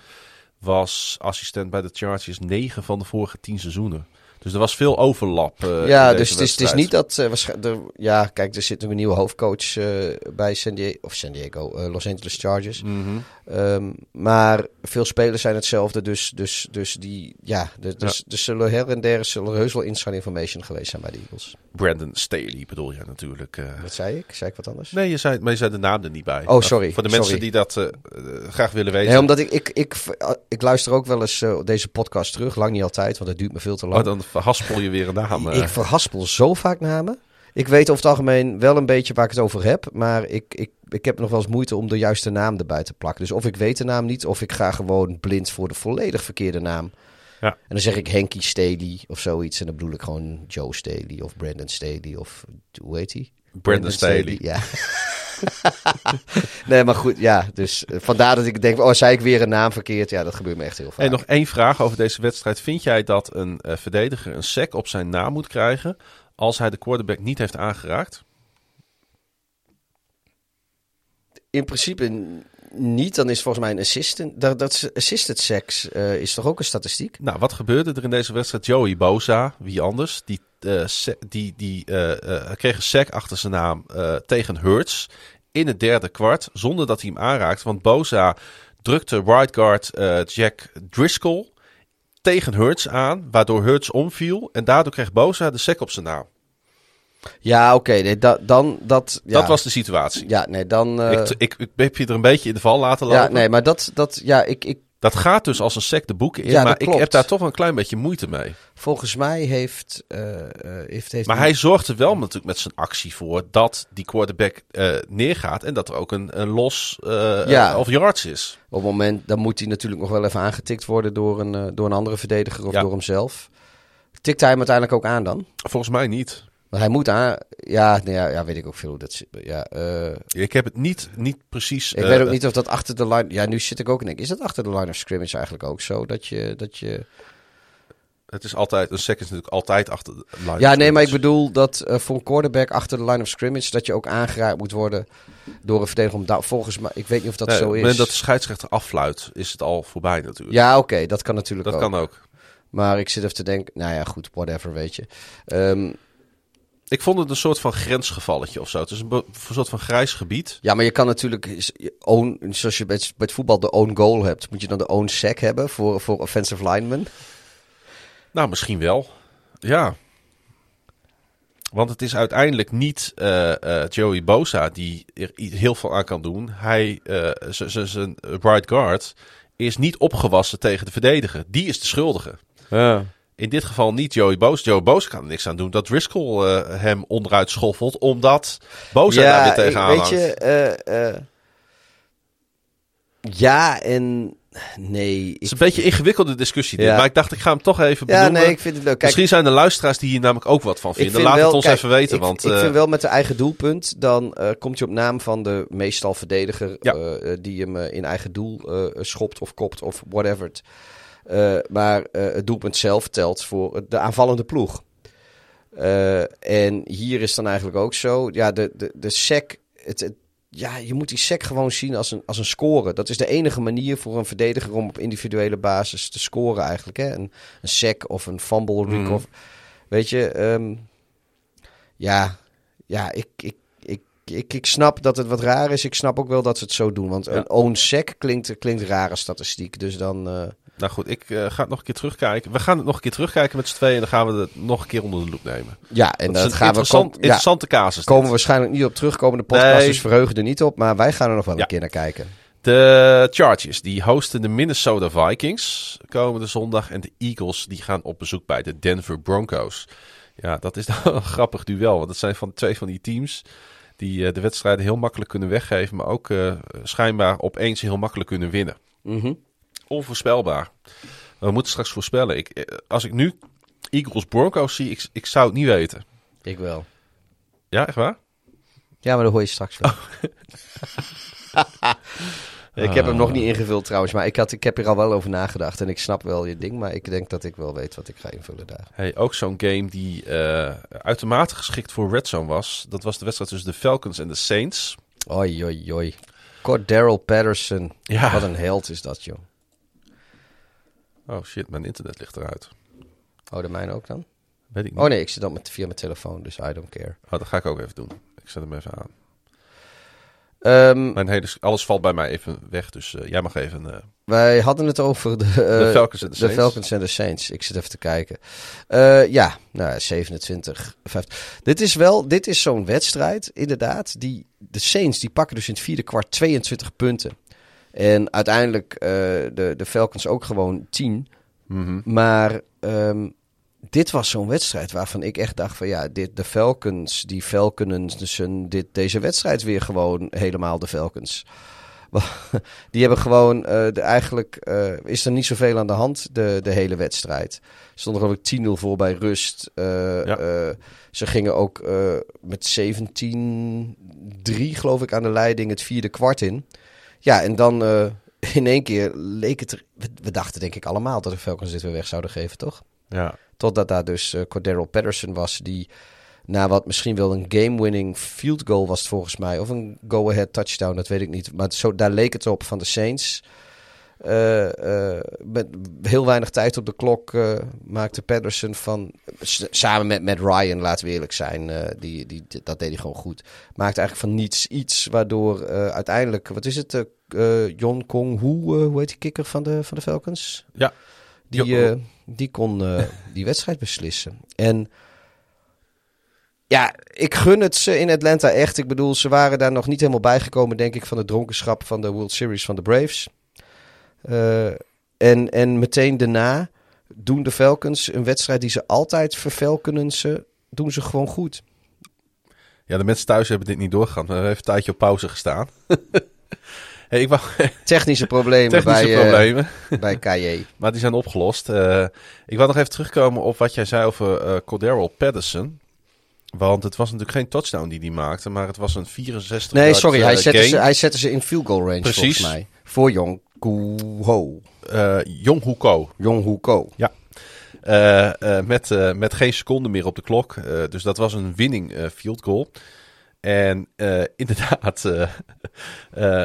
was assistent bij de Chargers negen van de vorige tien seizoenen. Dus er was veel overlap. eh, ja, dus het is, het is niet dat... er, ja, kijk, er zit een nieuwe hoofdcoach eh, bij San Diego... Of San Diego, Los Angeles Chargers. Mhm. Ehm, maar veel spelers zijn hetzelfde, dus, dus, dus die... Ja, dus, dus zullen her en der zullen heus wel inside information geweest zijn bij de Eagles. Brandon Staley bedoel je natuurlijk. Wat zei ik? Zei ik wat anders? Nee, je zei, maar je zei de naam er niet bij. Oh, sorry, Voor de mensen sorry. die dat graag willen weten. Nee, omdat ik, ik, ik, ik luister ook wel eens deze podcast terug. Lang niet altijd, want het duurt me veel te lang. Oh, dan verhaspel je weer een naam. eh. Ik verhaspel zo vaak namen. Ik weet over het algemeen wel een beetje waar ik het over heb. Maar ik, ik, ik heb nog wel eens moeite om de juiste naam erbij te plakken. Dus of ik weet de naam niet, of ik ga gewoon blind voor de volledig verkeerde naam. Ja. En dan zeg ik Henky Staley of zoiets. En dan bedoel ik gewoon Joe Staley of Brandon Staley of hoe heet hij? Brandon Staley. Ja. <laughs> <laughs> nee, maar goed, ja. Dus eh, vandaar dat ik denk, oh, zei ik weer een naam verkeerd? Ja, dat gebeurt me echt heel vaak. En nog één vraag over deze wedstrijd. Vind jij dat een eh, verdediger een sec op zijn naam moet krijgen als hij de quarterback niet heeft aangeraakt? In principe niet. Dan is volgens mij een assistant. Dat, dat is assisted sex eh, is toch ook een statistiek? Nou, wat gebeurde er in deze wedstrijd? Joey Boza, wie anders, die, eh, die, die eh, kreeg een sec achter zijn naam tegen Hurts in het derde kwart, zonder dat hij hem aanraakte. Want Boza drukte right guard Jack Driscoll tegen Hurts aan, waardoor Hurts omviel. En daardoor kreeg Boza de sec op zijn naam. Ja, oké. nee, da- dan dat. Ja, Dat was de situatie. Ja, nee, dan. eh, Ik, ik, ik heb je er een beetje in de val laten lopen. ja, nee, maar dat. dat ja, ik, ik, Dat gaat dus als een sec de boeken in. Ja, maar ik heb daar toch een klein beetje moeite mee. volgens mij heeft. eh, eh, heeft, heeft Maar hij zorgt er wel natuurlijk met zijn actie voor dat die quarterback eh, neergaat. En dat er ook een, een los eh Ja. of yards is. Op het moment. Dan moet hij natuurlijk nog wel even aangetikt worden door een, eh, door een andere verdediger of Ja. door hemzelf. Tikt hij hem uiteindelijk ook aan dan? Volgens mij niet. Want hij moet aan. Ja, nee, ja, ja, weet ik ook veel hoe dat zit. Ja, eh, Ik heb het niet, niet precies. ik eh, weet ook niet of dat achter de line. Ja, nu zit ik ook in. Is dat achter de line of scrimmage eigenlijk ook zo? Dat je. Dat je Het is altijd, een sec is natuurlijk altijd achter de line. Ja, nee, maar ik bedoel dat eh, voor een quarterback achter de line of scrimmage... dat je ook aangeraakt moet worden door een verdediger. Om daar, volgens mij, ik weet niet of dat Nee, zo op het is. moment dat de scheidsrechter affluit, is het al voorbij natuurlijk. Ja, oké, dat kan natuurlijk dat ook. kan ook. Maar ik zit even te denken, nou ja, goed, whatever, weet je. Ehm, Ik vond het een soort van grensgevalletje of zo. Het is een, soort van grijs gebied. ja, maar je kan natuurlijk, own, zoals je bij, het- bij het voetbal de own goal hebt... moet je dan de own sack hebben voor, voor offensive linemen? Nou, misschien wel. Ja. Want het is uiteindelijk niet eh, eh, Joey Bosa die er heel veel aan kan doen. Hij, eh, z- zijn right guard, is niet opgewassen tegen de verdediger. Die is de schuldige. Ja. In dit geval niet Joey Bosa. Joey Bosa kan er niks aan doen dat Driscoll eh, hem onderuit schoffelt. Omdat Bosa daar weer tegenaan weet je, eh, eh, ja en nee. Het Ik, is een beetje een ingewikkelde discussie dit. Ja. Maar ik dacht, ik ga hem toch even ja, benoemen. nee, ik vind het leuk. Kijk, Misschien zijn er luisteraars die hier namelijk ook wat van vinden. vind Laat wel- het ons kijk, even weten. Ik, want, ik vind wel met de eigen doelpunt, dan komt je op naam van de meestal verdediger Ja. die hem in eigen doel schopt of kopt of whatever. Eh, maar eh, het doelpunt zelf telt voor de aanvallende ploeg. Eh, en hier is dan eigenlijk ook zo. Ja, de, de, de sec. Het, het- ja, je moet die sec gewoon zien als een, als een score. Dat is de enige manier voor een verdediger om op individuele basis te scoren eigenlijk. Hè? Een, een sec of een fumble recover. Weet je, ehm, ja, ja ik, ik, ik, ik, snap dat het wat raar is. Ik snap ook wel dat ze het zo doen. Want een own sec klinkt, klinkt rare statistiek. Dus dan... eh, Nou goed, ik eh, ga het nog een keer terugkijken. We gaan het nog een keer terugkijken met z'n tweeën. En dan gaan we het nog een keer onder de loep nemen. ja, en dat gaan we... kom- ja, interessante casus. komen we waarschijnlijk niet op terugkomen. De podcast Nee. dus verheugen er niet op. Maar wij gaan er nog wel Ja. een keer naar kijken. De Chargers die hosten de Minnesota Vikings komende zondag. En de Eagles die gaan op bezoek bij de Denver Broncos. Ja, dat is dan <laughs> een grappig duel. Want dat zijn van twee van die teams die eh, de wedstrijden heel makkelijk kunnen weggeven. Maar ook eh, schijnbaar opeens heel makkelijk kunnen winnen. Mhm. Onvoorspelbaar. We moeten straks voorspellen. Ik, eh, als ik nu Eagles Broncos zie, ik, ik zou het niet weten. Ik wel. Ja, echt waar? Ja, maar dat hoor je straks wel. <laughs> ik heb hem Ah. nog niet ingevuld trouwens, maar ik, had, ik heb er al wel over nagedacht. En ik snap wel je ding, maar ik denk dat ik wel weet wat ik ga invullen daar. Hey, ook zo'n game die eh, uitermate geschikt voor Red Zone was. Dat was de wedstrijd tussen de Falcons en de Saints. Oi, oi, oi. Cordero Patterson. Ja. Wat een held is dat, joh. Oh shit, mijn internet ligt eruit. Oh, de mijne ook dan? Weet ik niet. Oh nee, ik zit dan met, via mijn telefoon, dus I don't care. Oh, dat ga ik ook even doen. Ik zet hem even aan. Ehm, Mijn hele, alles valt bij mij even weg, dus eh, jij mag even... eh, wij hadden het over de, eh, Falcons en de. Falcons en de Saints. Ik zit even te kijken. Ja, nou, 27, 50. Dit is wel, dit is zo'n wedstrijd, inderdaad. Die, de Saints, die pakken dus in het vierde kwart 22 punten. En uiteindelijk de, de Falcons ook gewoon 10. mhm. Maar ehm, dit was zo'n wedstrijd waarvan ik echt dacht van ja, dit, de Falcons, die Falconen, een, dit, deze wedstrijd weer gewoon helemaal de Falcons. <laughs> Die hebben gewoon, eh, de, eigenlijk eh, is er niet zoveel aan de hand de, de hele wedstrijd. Stond er geloof ik 10-0 voor bij rust. Eh, Ja. ze gingen ook met 17-3 geloof ik aan de leiding het vierde kwart in. Ja, en dan in één keer leek het er... We, we dachten denk ik allemaal dat de Falcons dit weer weg zouden geven, toch? Ja. Totdat daar dus eh Cordero Patterson was, die na wat misschien wel een game-winning field goal was het volgens mij. Of een go-ahead touchdown, dat weet ik niet. Maar zo, daar leek het op van de Saints. Eh, eh, met heel weinig tijd op de klok maakte Patterson van... Samen met Matt Ryan, laten we eerlijk zijn. die, die, dat deed hij gewoon goed. Maakte eigenlijk van niets iets, waardoor uiteindelijk... Wat is het? John Kong Hu, eh, hoe heet die kikker van de, van de Falcons? Ja. Die, die kon eh, <laughs> die wedstrijd beslissen. En ja, ik gun het ze in Atlanta echt. Ik bedoel, ze waren daar nog niet helemaal bijgekomen, denk ik, van de dronkenschap van de World Series van de Braves. Eh, en, en meteen daarna doen de Falcons een wedstrijd die ze altijd vervelkenen ze, doen ze gewoon goed. ja, de mensen thuis hebben dit niet doorgegaan. We hebben even een tijdje op pauze gestaan. <laughs> hey, ik wou <laughs> Technische problemen technische bij, eh, problemen. bij KJ. <laughs> Maar die zijn opgelost. Eh, ik wil nog even terugkomen op wat jij zei over eh Cordero Patterson. Want het was natuurlijk geen touchdown die hij maakte, maar het was een 64 Nee, sorry, hij zette, ze, hij zette ze in field goal range Precies. volgens mij. Voor Jong Ho. Jong Hoeko. Jong eh, met, met geen seconde meer op de klok. Dus dat was een winning field goal. En eh, <laughs> inderdaad. eh,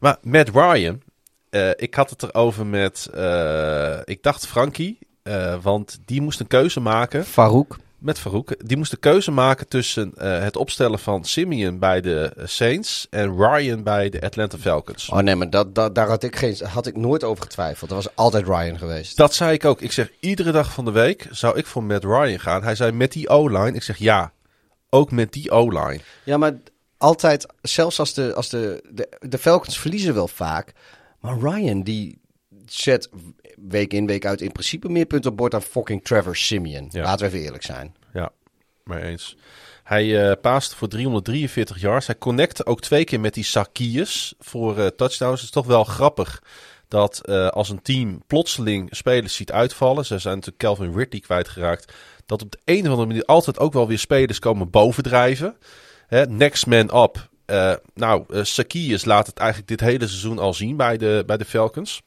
maar Matt Ryan. ik had het erover met. ik dacht Frankie. want die moest een keuze maken. Farouk. Met Farouk. Die moest een keuze maken tussen het opstellen van Simeon bij de Saints. En Ryan bij de Atlanta Falcons. Oh nee, maar dat, dat, daar had ik, geen, had ik nooit over getwijfeld. Dat was altijd Ryan geweest. Dat zei ik ook. Ik zeg, iedere dag van de week zou ik voor Matt Ryan gaan. Hij zei, met die O-line. Ik zeg, ja, ook met die O-line. Ja, maar altijd, zelfs als de, als de, de, de Falcons verliezen wel vaak. Maar Ryan, die zet week in, week uit in principe meer punten op bord dan fucking Trevor Simeon. Ja. Laten we even eerlijk zijn. Ja, maar eens. Hij paaste voor 343 yards. Hij connecte ook twee keer met die Sakiers voor eh, touchdowns. Het is toch wel grappig dat eh, als een team plotseling spelers ziet uitvallen. Ze zijn natuurlijk Calvin Ridley kwijtgeraakt. Dat op de een of andere manier altijd ook wel weer spelers komen bovendrijven. Hè, next man up. Eh, nou, eh Sakiers laat het eigenlijk dit hele seizoen al zien bij de, bij de Falcons.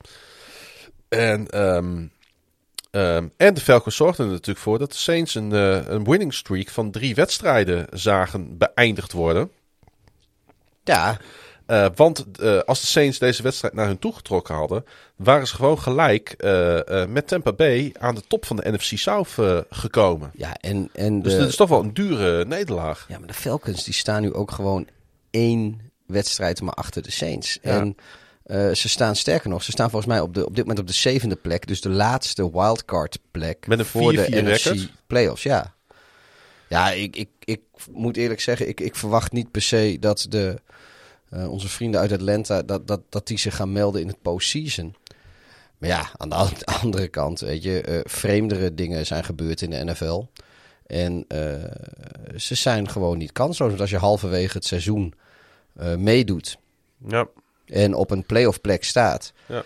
En, ehm, ehm, en de Falcons zorgden er natuurlijk voor dat de Saints een, eh, een winning streak van drie wedstrijden zagen beëindigd worden. Ja, Uh, want uh, als de Saints deze wedstrijd naar hun toe getrokken hadden, waren ze gewoon gelijk uh, met Tampa Bay aan de top van de NFC South gekomen. Ja, en, en dus de, dat is toch wel een dure nederlaag. Ja, maar de Falcons die staan nu ook gewoon één wedstrijd maar achter de Saints. Ja. En ze staan sterker nog, ze staan volgens mij op, de, op dit moment op de zevende plek. Dus de laatste wildcard plek Met een voor de 4-4 NFC playoffs. Ja, ja ik, ik, ik moet eerlijk zeggen, ik, ik verwacht niet per se dat de... Uh, onze vrienden uit Atlanta, dat, dat, dat die zich gaan melden in het postseason. Maar ja, aan de <laughs> andere kant, weet je, uh, vreemdere dingen zijn gebeurd in de NFL. En uh, ze zijn gewoon niet kansloos. Want als je halverwege het seizoen meedoet ja. en op een playoff plek staat. Ja.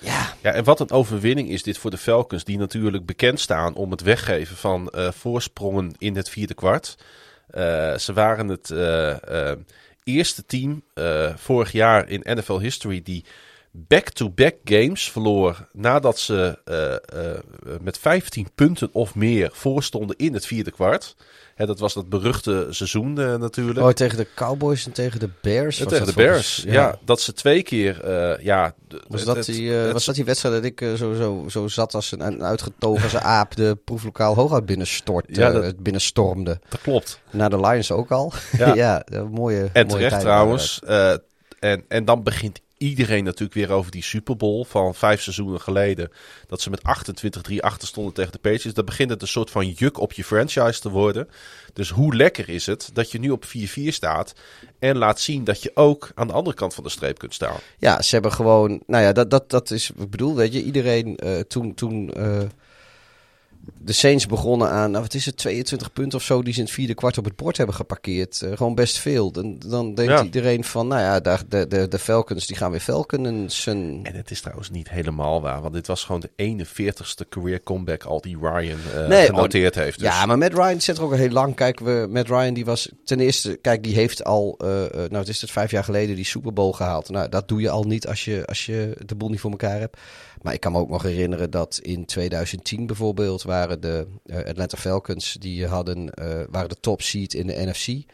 Ja. ja, en wat een overwinning is dit voor de Falcons, die natuurlijk bekend staan om het weggeven van voorsprongen in het vierde kwart. ze waren het eerste team uh, vorig jaar in NFL history die back-to-back games verloor nadat ze uh, uh, met 15 punten of meer voorstonden in het vierde kwart. Hè, dat was dat beruchte seizoen natuurlijk. Oh, tegen de Cowboys en tegen de Bears? En tegen de Bears, ja. ja. Dat ze twee keer, ja... Was, dat die, het, was dat die wedstrijd dat ik zo, zo, zo zat als een, een uitgetogen <laughs> aap de proeflokaal hooguit binnenstort, ja, dat, binnenstormde? Dat klopt. Naar de Lions ook al. Ja, <laughs> mooie En mooie terecht trouwens. En, en dan begint iedereen natuurlijk weer over die Super Bowl van vijf seizoenen geleden. Dat ze met 28-3 achter stonden tegen de Patriots. Dan begint het een soort van juk op je franchise te worden. Dus hoe lekker is het dat je nu op 4-4 staat. En laat zien dat je ook aan de andere kant van de streep kunt staan. Ja, ze hebben gewoon. Nou ja, dat, dat, dat is. Ik bedoel, weet je, iedereen uh, toen. toen uh, de Saints begonnen aan, nou, wat is het, 22 punten of zo die ze in het vierde kwart op het bord hebben geparkeerd. Uh, gewoon best veel. Dan, dan denkt ja. iedereen van, nou ja, de, de, de, de Falcons die gaan weer Falconen. Zijn... En het is trouwens niet helemaal waar, want dit was gewoon de 41ste career comeback al die Ryan uh, nee, genoteerd oh, heeft. Dus. Ja, maar Matt Ryan zit er ook al heel lang. Kijk, we, Matt Ryan die was ten eerste, kijk, die heeft al, uh, nou het is het vijf jaar geleden, die Super Bowl gehaald. Nou, dat doe je al niet als je, als je de boel niet voor elkaar hebt. Maar ik kan me ook nog herinneren dat in 2010 bijvoorbeeld waren de uh, Atlanta Falcons, die hadden, uh, waren de top seed in de NFC.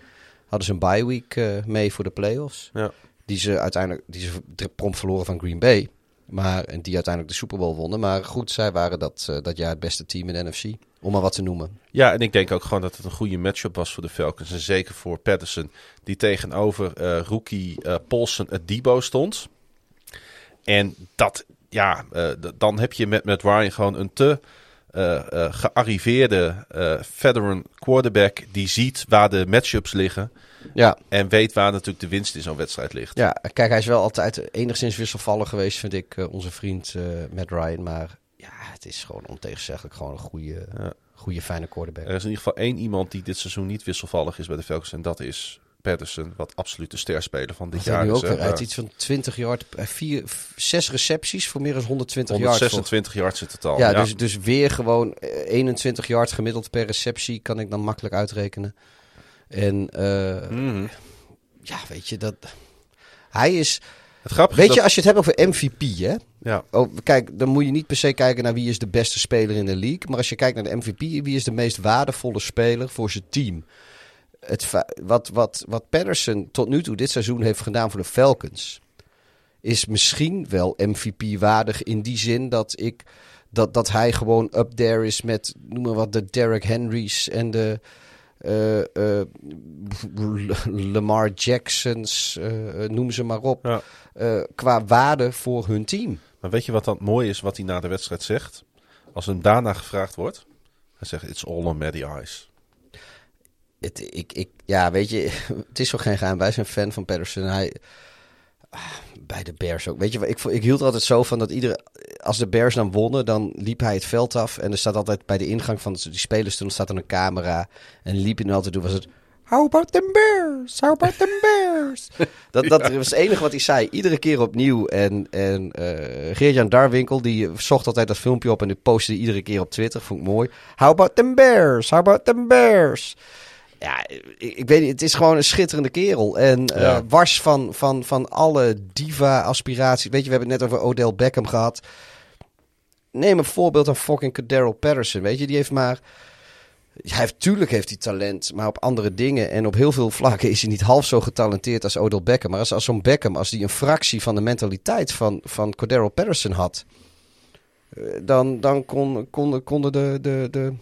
Hadden ze een bye week uh, mee voor de playoffs. Ja. Die ze uiteindelijk die ze prompt verloren van Green Bay. Maar, en die uiteindelijk de Super Bowl wonnen. Maar goed, zij waren dat, dat jaar het beste team in de NFC. Om maar wat te noemen. Ja, en ik denk ook gewoon dat het een goede matchup was voor de Falcons. En zeker voor Patterson, die tegenover rookie Paulson het Debo stond. En dat ja, uh, dan heb je met, met Ryan gewoon een te uh, uh, gearriveerde veteran quarterback die ziet waar de matchups liggen. Ja. En weet waar natuurlijk de winst in zo'n wedstrijd ligt. Ja, kijk, hij is wel altijd enigszins wisselvallig geweest, vind ik, onze vriend Matt Ryan. Maar ja, het is gewoon ontegenzeggelijk gewoon een goede, ja. goede fijne quarterback. Er is in ieder geval één iemand die dit seizoen niet wisselvallig is bij de Falcons. En dat is Patterson, wat absoluut de sterspeler van dit Wat jaar nu is. ook weer uit iets van 20 yard, vier, zes recepties voor meer dan 120 yards. 126 yards in totaal. Ja, ja. Dus, dus weer gewoon 21 yard gemiddeld per receptie kan ik dan makkelijk uitrekenen. En uh, mm. ja, weet je, dat... Hij is... Het grappige weet je, dat... als je het hebt over MVP, hè? Ja. Oh, kijk, dan moet je niet per se kijken naar wie is de beste speler in de league. Maar als je kijkt naar de MVP, wie is de meest waardevolle speler voor zijn team? Het, wat, wat, wat Patterson tot nu toe dit seizoen heeft gedaan voor de Falcons, is misschien wel MVP-waardig in die zin dat ik dat, dat hij gewoon up there is met, noem maar wat, de Derek Henrys en de uh, uh, <laughs> Lamar Jacksons, uh, noem ze maar op, ja. qua waarde voor hun team. Maar weet je wat dan mooi is, wat hij na de wedstrijd zegt? Als hem daarna gevraagd wordt, hij zegt, it's all on Matty Ice. Het, ik, ik, ja, weet je, <laughs> het is toch geen geheim. Wij zijn fan van Patterson. Hij, bij de Bears ook. Weet je, ik, ik hield er altijd zo van dat iedere, als de Bears dan wonnen, dan liep hij het veld af. En er staat altijd bij de ingang van die spelers, toen staat er een camera. En liep hij dan altijd door, was het... How about them Bears? How about them Bears? <laughs> dat, dat was het enige wat hij zei. Iedere keer opnieuw. En, en uh, Geert-Jan Darwinkel, die zocht altijd dat filmpje op en die postte iedere keer op Twitter. Vond ik mooi. How about them Bears? How about them Bears? Ja, ik, ik weet niet, het is gewoon een schitterende kerel. En uh, Ja. wars van, van, van alle diva-aspiraties. Weet je, we hebben het net over Odell Beckham gehad. Neem een voorbeeld aan fucking Daryl Patterson. Weet je, die heeft maar hij heeft, tuurlijk heeft hij talent, maar op andere dingen. En op heel veel vlakken is hij niet half zo getalenteerd als Odell Beckham. Maar als, als zo'n Beckham, als die een fractie van de mentaliteit van, van Cordero Patterson had... eh, Dan, dan kon, kon, konden de, de, de...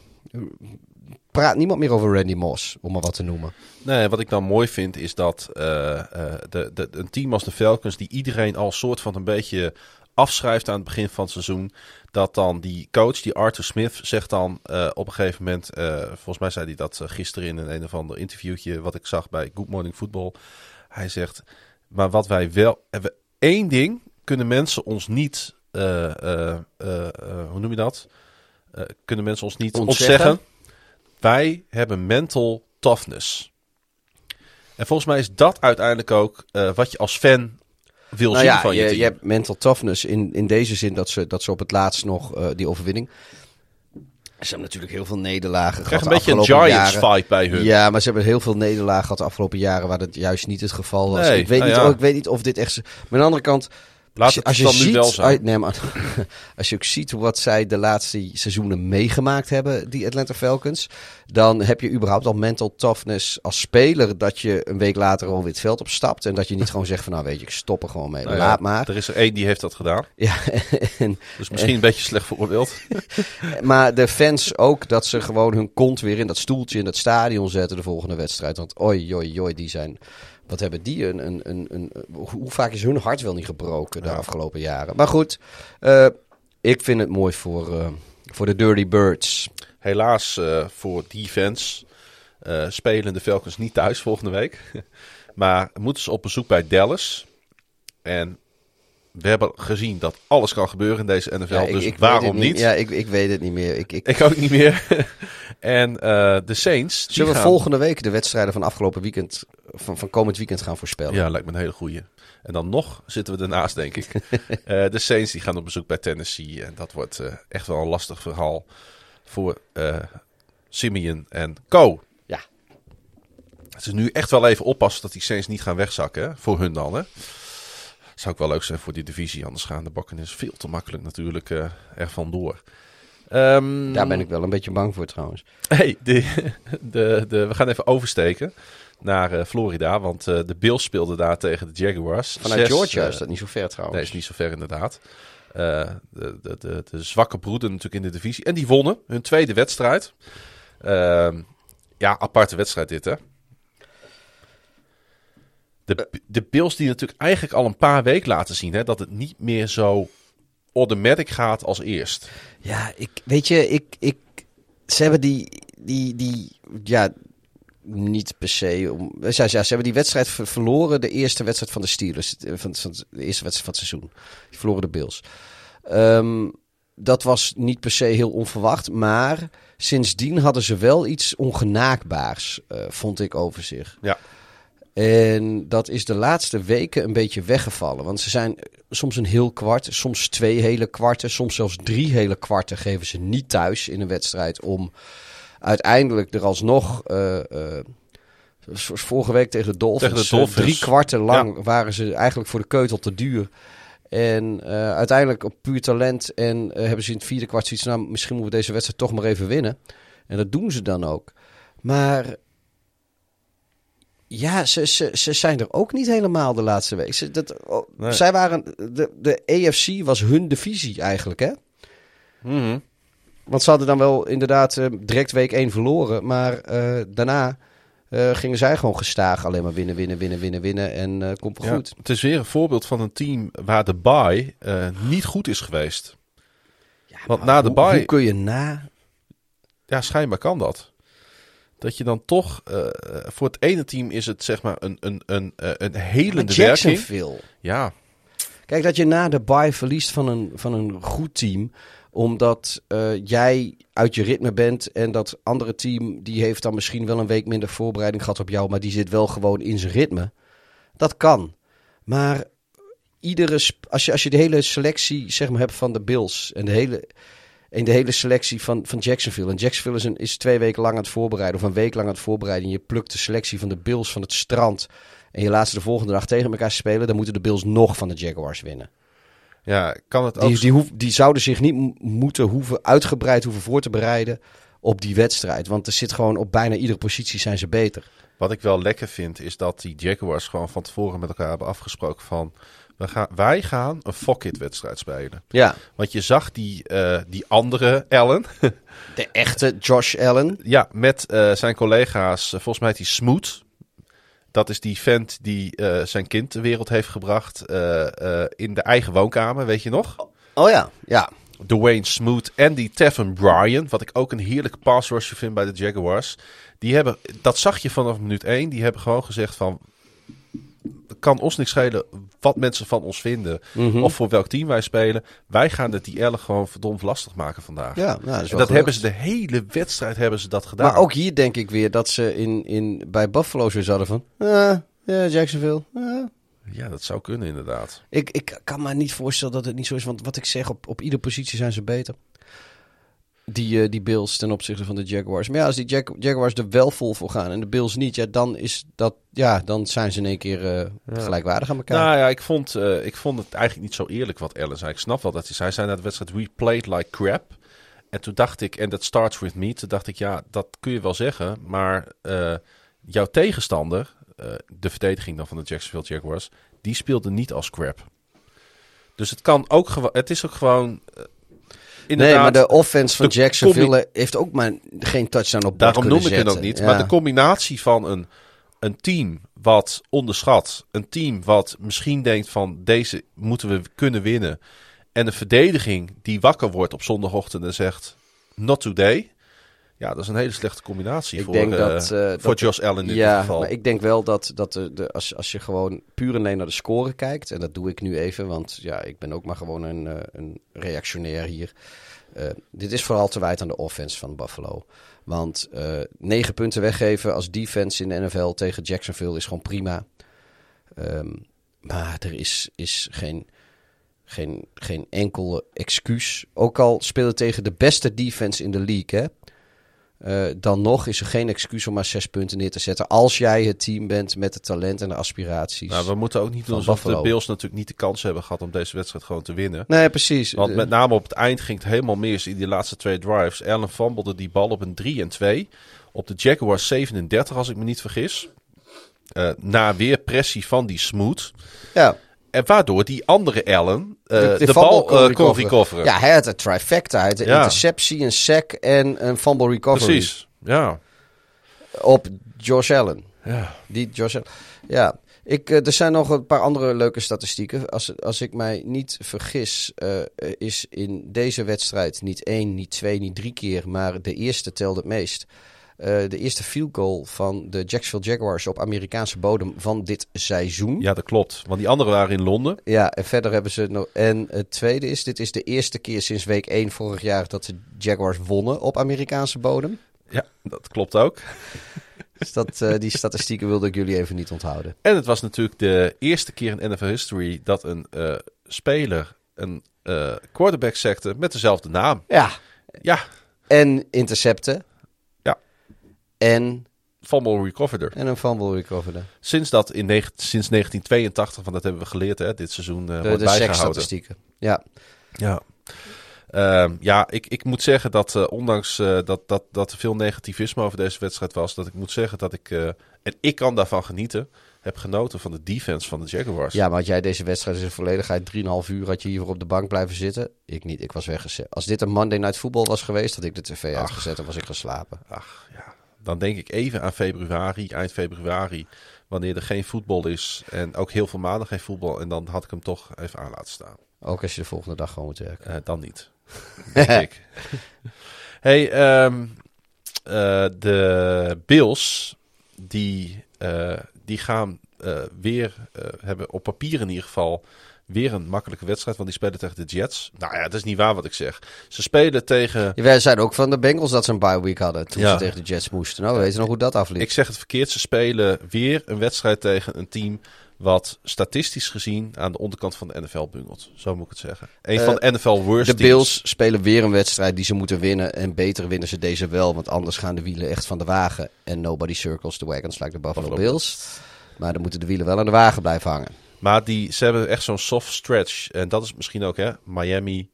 Praat niemand meer over Randy Moss, om maar wat te noemen. Nee, wat ik dan mooi vind is dat eh, eh, de, de, een team als de Falcons, die iedereen al soort van een beetje afschrijft aan het begin van het seizoen, dat dan die coach, die Arthur Smith, zegt dan eh, op een gegeven moment, volgens mij zei hij dat gisteren in een, een of ander interviewtje wat ik zag bij Good Morning Football. Hij zegt, maar wat wij wel, hebben één ding kunnen mensen ons niet, hoe noem je dat? Kunnen mensen ons niet Ontzeggen. ontzeggen. Wij hebben mental toughness. En volgens mij is dat uiteindelijk ook eh, wat je als fan wil Nou zien ja, van je, je, team. je hebt mental toughness in, in deze zin dat ze, dat ze op het laatst nog eh, die overwinning. Ze hebben natuurlijk heel veel nederlagen gehad. een beetje een Giants jaren. vibe bij hun. Ja, maar ze hebben heel veel nederlagen gehad de afgelopen jaren waar dat juist niet het geval was. Nee, ik, weet nou niet, ja. oh, ik weet niet of dit echt... Maar aan de andere kant... Laat als je, het als je dan nu ziet, wel zijn. nee, maar, <laughs> als je ook ziet wat zij de laatste seizoenen meegemaakt hebben, die Atlanta Falcons, dan heb je überhaupt al mental toughness als speler dat je een week later al weer het veld opstapt en dat je niet gewoon zegt van nou weet je, ik stop er gewoon mee, Nou ja, laat maar. Er is er één die heeft dat gedaan. <laughs> Ja, en, Dus misschien een beetje slecht veroordeeld. <laughs> maar de fans ook dat ze gewoon hun kont weer in dat stoeltje in dat stadion zetten de volgende wedstrijd. Want oi, oi, oi, die zijn. Wat hebben die een. een, een, een hoe vaak is hun hart wel niet gebroken de Ja. afgelopen jaren? Maar goed, eh, ik vind het mooi voor, eh, voor de Dirty Birds. Helaas eh, voor die fans eh, spelen de Falcons niet thuis volgende week. <laughs> maar moeten ze op bezoek bij Dallas. En we hebben gezien dat alles kan gebeuren in deze NFL. Ja, ik- dus ik waarom niet? Ja, ik, ik weet het niet meer. Ik, ik, Ik ook niet meer. <laughs> en eh, de Saints. Zullen we gaan- volgende week de wedstrijden van afgelopen weekend, van, van komend weekend gaan voorspellen? Ja, lijkt me een hele goeie. En dan nog zitten we ernaast, denk ik. <laughs> Eh, de Saints die gaan op bezoek bij Tennessee. En dat wordt eh, echt wel een lastig verhaal voor Simeon en Co. Ja. Het is nu echt wel even oppassen dat die Saints niet gaan wegzakken. Hè? Voor hun dan, hè. Zou ook wel leuk zijn voor die divisie. Anders gaan de bakken is veel te makkelijk natuurlijk eh er vandoor. Ehm, Daar ben ik wel een beetje bang voor trouwens. Hey, de, de, de, we gaan even oversteken naar eh, Florida. Want eh, de Bills speelden daar tegen de Jaguars. Vanuit Zes, Georgia is dat niet zo ver trouwens. Nee, is niet zo ver inderdaad. De, de, de, de zwakke broeden natuurlijk in de divisie. En die wonnen hun tweede wedstrijd. Ehm, ja, aparte wedstrijd dit hè. De, de Bills die natuurlijk eigenlijk al een paar weken laten zien hè, dat het niet meer zo automatic gaat als eerst. Ja, ik, weet je, ik, ik, ze hebben die, die, die, ja, niet per se. Om, ja, ja, ze hebben die wedstrijd ver- verloren, de eerste wedstrijd van de Steelers, eh, van, van de eerste wedstrijd van het seizoen. Die verloren de Bills. Ehm, dat was niet per se heel onverwacht, maar sindsdien hadden ze wel iets ongenaakbaars, eh, vond ik over zich. Ja. En dat is de laatste weken een beetje weggevallen. Want ze zijn soms een heel kwart, soms twee hele kwarten, soms zelfs drie hele kwarten geven ze niet thuis in een wedstrijd om uiteindelijk er alsnog. eh, eh, zoals vorige week tegen de Dolphins. Tegen de eh, Dolphins. drie kwarten lang waren ze eigenlijk voor de keutel te duur. En eh, uiteindelijk op puur talent. En eh, hebben ze in het vierde kwart zoiets. Nou, misschien moeten we deze wedstrijd toch maar even winnen. En dat doen ze dan ook. Maar ja, ze, ze, ze zijn er ook niet helemaal de laatste week. Ze, dat, oh, Nee. Zij waren, de, de AFC was hun divisie eigenlijk, hè? Mhm. Want ze hadden dan wel inderdaad eh, direct week 1 verloren. Maar eh, daarna eh, gingen zij gewoon gestaag alleen maar winnen, winnen, winnen, winnen, winnen. En komt wel Ja, goed. het is weer een voorbeeld van een team waar de bye niet goed is geweest. Want na de Hoe, bye, hoe kun je na... ja, schijnbaar kan dat. Dat je dan toch, eh, voor het ene team is het zeg maar een, een, een, eh, een helende werking. Jacksonville. Ja, Kijk, dat je na de bye verliest van een, van een goed team. Omdat eh, jij uit je ritme bent. En dat andere team die heeft dan misschien wel een week minder voorbereiding gehad op jou. Maar die zit wel gewoon in zijn ritme. Dat kan. Maar iedere, als, je, als je de hele selectie zeg maar, hebt van de Bills. En de hele, en de hele selectie van, van Jacksonville. En Jacksonville is, een, is twee weken lang aan het voorbereiden. Of een week lang aan het voorbereiden. En je plukt de selectie van de Bills van het strand. En je laat ze de volgende dag tegen elkaar spelen. Dan moeten de Bills nog van de Jaguars winnen. ja kan het ook... Die, die, hoef, die zouden zich niet moeten hoeven uitgebreid hoeven voor te bereiden op die wedstrijd. Want er zit gewoon op bijna iedere positie zijn ze beter. Wat ik wel lekker vind, is dat die Jaguars gewoon van tevoren met elkaar hebben afgesproken van... We gaan, wij gaan een fuck-it wedstrijd spelen. Ja, Want je zag die, eh, die andere Allen, <laughs> de echte Josh Allen. ja, met eh, zijn collega's, eh, volgens mij heet hij Smoot. Dat is die vent die zijn kind de wereld heeft gebracht in de eigen woonkamer, weet je nog? Oh ja, ja. Dwayne Smoot en die Tevin Bryan, wat ik ook een heerlijke pass rusher vind bij de Jaguars. Die hebben, dat zag je vanaf minuut 1, die hebben gewoon gezegd van, kan ons niks schelen wat mensen van ons vinden Mhm. of voor welk team wij spelen. Wij gaan die Ellen gewoon verdomd lastig maken vandaag. Ja, nou, dat is en wel dat gelukt. hebben ze de hele wedstrijd hebben ze dat gedaan. Maar ook hier denk ik weer dat ze in, in, bij Buffalo zo hadden van... ah, ja, Jacksonville. ah. Ja, dat zou kunnen inderdaad. Ik, ik kan me niet voorstellen dat het niet zo is. Want wat ik zeg, op, op iedere positie zijn ze beter. Die, eh, die Bills ten opzichte van de Jaguars. Maar ja, als die Jag- Jaguars er wel vol voor gaan en de Bills niet... Ja, dan, is dat, ja, dan zijn ze in één keer eh, gelijkwaardig aan elkaar. Nou ja, ik vond, eh, ik vond het eigenlijk niet zo eerlijk wat Ellen zei. Ik snap wel dat hij zei, hij zei na de wedstrijd, we played like crap. En toen dacht ik, en that starts with me, toen dacht ik, ja, dat kun je wel zeggen. Maar jouw tegenstander, de verdediging dan van de Jacksonville Jaguars, die speelde niet als crap. Dus het kan ook gewoon, het is ook gewoon... nee, maar de offense van de Jacksonville heeft ook maar geen touchdown op Daarom noem ik het zetten. ook niet. Ja. Maar de combinatie van een, een team wat onderschat, een team wat misschien denkt van deze moeten we kunnen winnen, en een verdediging die wakker wordt op zondagochtend en zegt not today. Ja, dat is een hele slechte combinatie Ik voor, denk eh, dat, eh, voor dat- Josh Allen in dit ja, geval. maar ik denk wel dat, dat de, de, als, als je gewoon puur en alleen naar de score kijkt, en dat doe ik nu even, want ja, ik ben ook maar gewoon een, eh, een reactionair hier. Dit is vooral te wijten aan de offense van Buffalo. Want negen punten weggeven als defense in de NFL tegen Jacksonville is gewoon prima. Ehm, maar er is, is geen, geen, geen enkel excuus. Ook al spelen tegen de beste defense in de league, hè. Eh, dan nog is er geen excuus om maar zes punten neer te zetten. Als jij het team bent met het talent en de aspiraties. nou, we moeten ook niet doen alsof Buffalo. de Bills natuurlijk niet de kans hebben gehad om deze wedstrijd gewoon te winnen. Nee, precies. Want Eh, met name op het eind ging het helemaal mis in die laatste twee drives. Allen fumblede die bal op een 3 en 2. Op de Jaguars 37, als ik me niet vergis. Eh, na weer pressie van die Smooth. ja, En waardoor die andere Allen eh, de, fumble bal kon eh, kon recoveren. recoveren. Ja, hij had een trifecta. Hij had een Ja. interceptie, een sack en een fumble recovery. precies. Ja. Op Josh Allen. ja. Die Josh Allen. Ja, ik, eh, er zijn nog een paar andere leuke statistieken. Als, als ik mij niet vergis, is in deze wedstrijd niet één, niet twee, niet drie keer, maar de eerste telde het meest. Eh, de eerste field goal van de Jacksonville Jaguars op Amerikaanse bodem van dit seizoen. ja, dat klopt. Want die anderen waren in Londen. Ja, en verder hebben ze nog. En het tweede is: dit is de eerste keer sinds week 1 vorig jaar dat de Jaguars wonnen op Amerikaanse bodem. Ja, dat klopt ook. <laughs> Dus dat, eh, die statistieken wilde ik jullie even niet onthouden. En het was natuurlijk de eerste keer in NFL history dat een eh, speler een quarterback secte met dezelfde naam. Ja, Ja, en intercepten. En, fumble recoverder. en een fumble recovered. Sinds dat in negen- sinds 1982, want dat hebben we geleerd hè, dit seizoen, eh De, wordt de bijgehouden. statistieken. Ja. Ja. Ehm, ja, ik, ik moet zeggen dat eh, ondanks eh, dat, dat, dat er veel negativisme over deze wedstrijd was, dat ik moet zeggen dat ik, en ik kan daarvan genieten, heb genoten van de defense van de Jaguars. ja, maar had jij deze wedstrijd in zijn volledigheid 3,5 uur had je hier op de bank blijven zitten? Ik niet, ik was weggezet. Als dit een Monday Night Football was geweest, had ik de tv uitgezet en was ik geslapen. Ach ja, dan denk ik even aan februari, eind februari, wanneer er geen voetbal is en ook heel veel maanden geen voetbal. En dan had ik hem toch even aan laten staan. Ook als je de volgende dag gewoon moet werken. Eh, dan niet. <laughs> Denk ik. <laughs> Hey, eh, de Bills, die, eh, die gaan weer, hebben op papier in ieder geval, weer een makkelijke wedstrijd. Want die spelen tegen de Jets. Nou ja, dat is niet waar wat ik zeg. Ze spelen tegen... Ja, wij zeiden ook van de Bengals dat ze een bye week hadden toen Ja. ze tegen de Jets moesten. Nou, we weten nog hoe dat afliep. Ik zeg het verkeerd. Ze spelen weer een wedstrijd tegen een team wat statistisch gezien aan de onderkant van de NFL bungelt. Zo moet ik het zeggen. Een Eh, van de NFL worst De teams. Bills spelen weer een wedstrijd die ze moeten winnen. En beter winnen ze deze wel, want anders gaan de wielen echt van de wagen. En nobody circles the wagons like the Buffalo, Buffalo Bills. Maar dan moeten de wielen wel aan de wagen blijven hangen. Maar die, ze hebben echt zo'n soft stretch. En dat is misschien ook hè. Miami,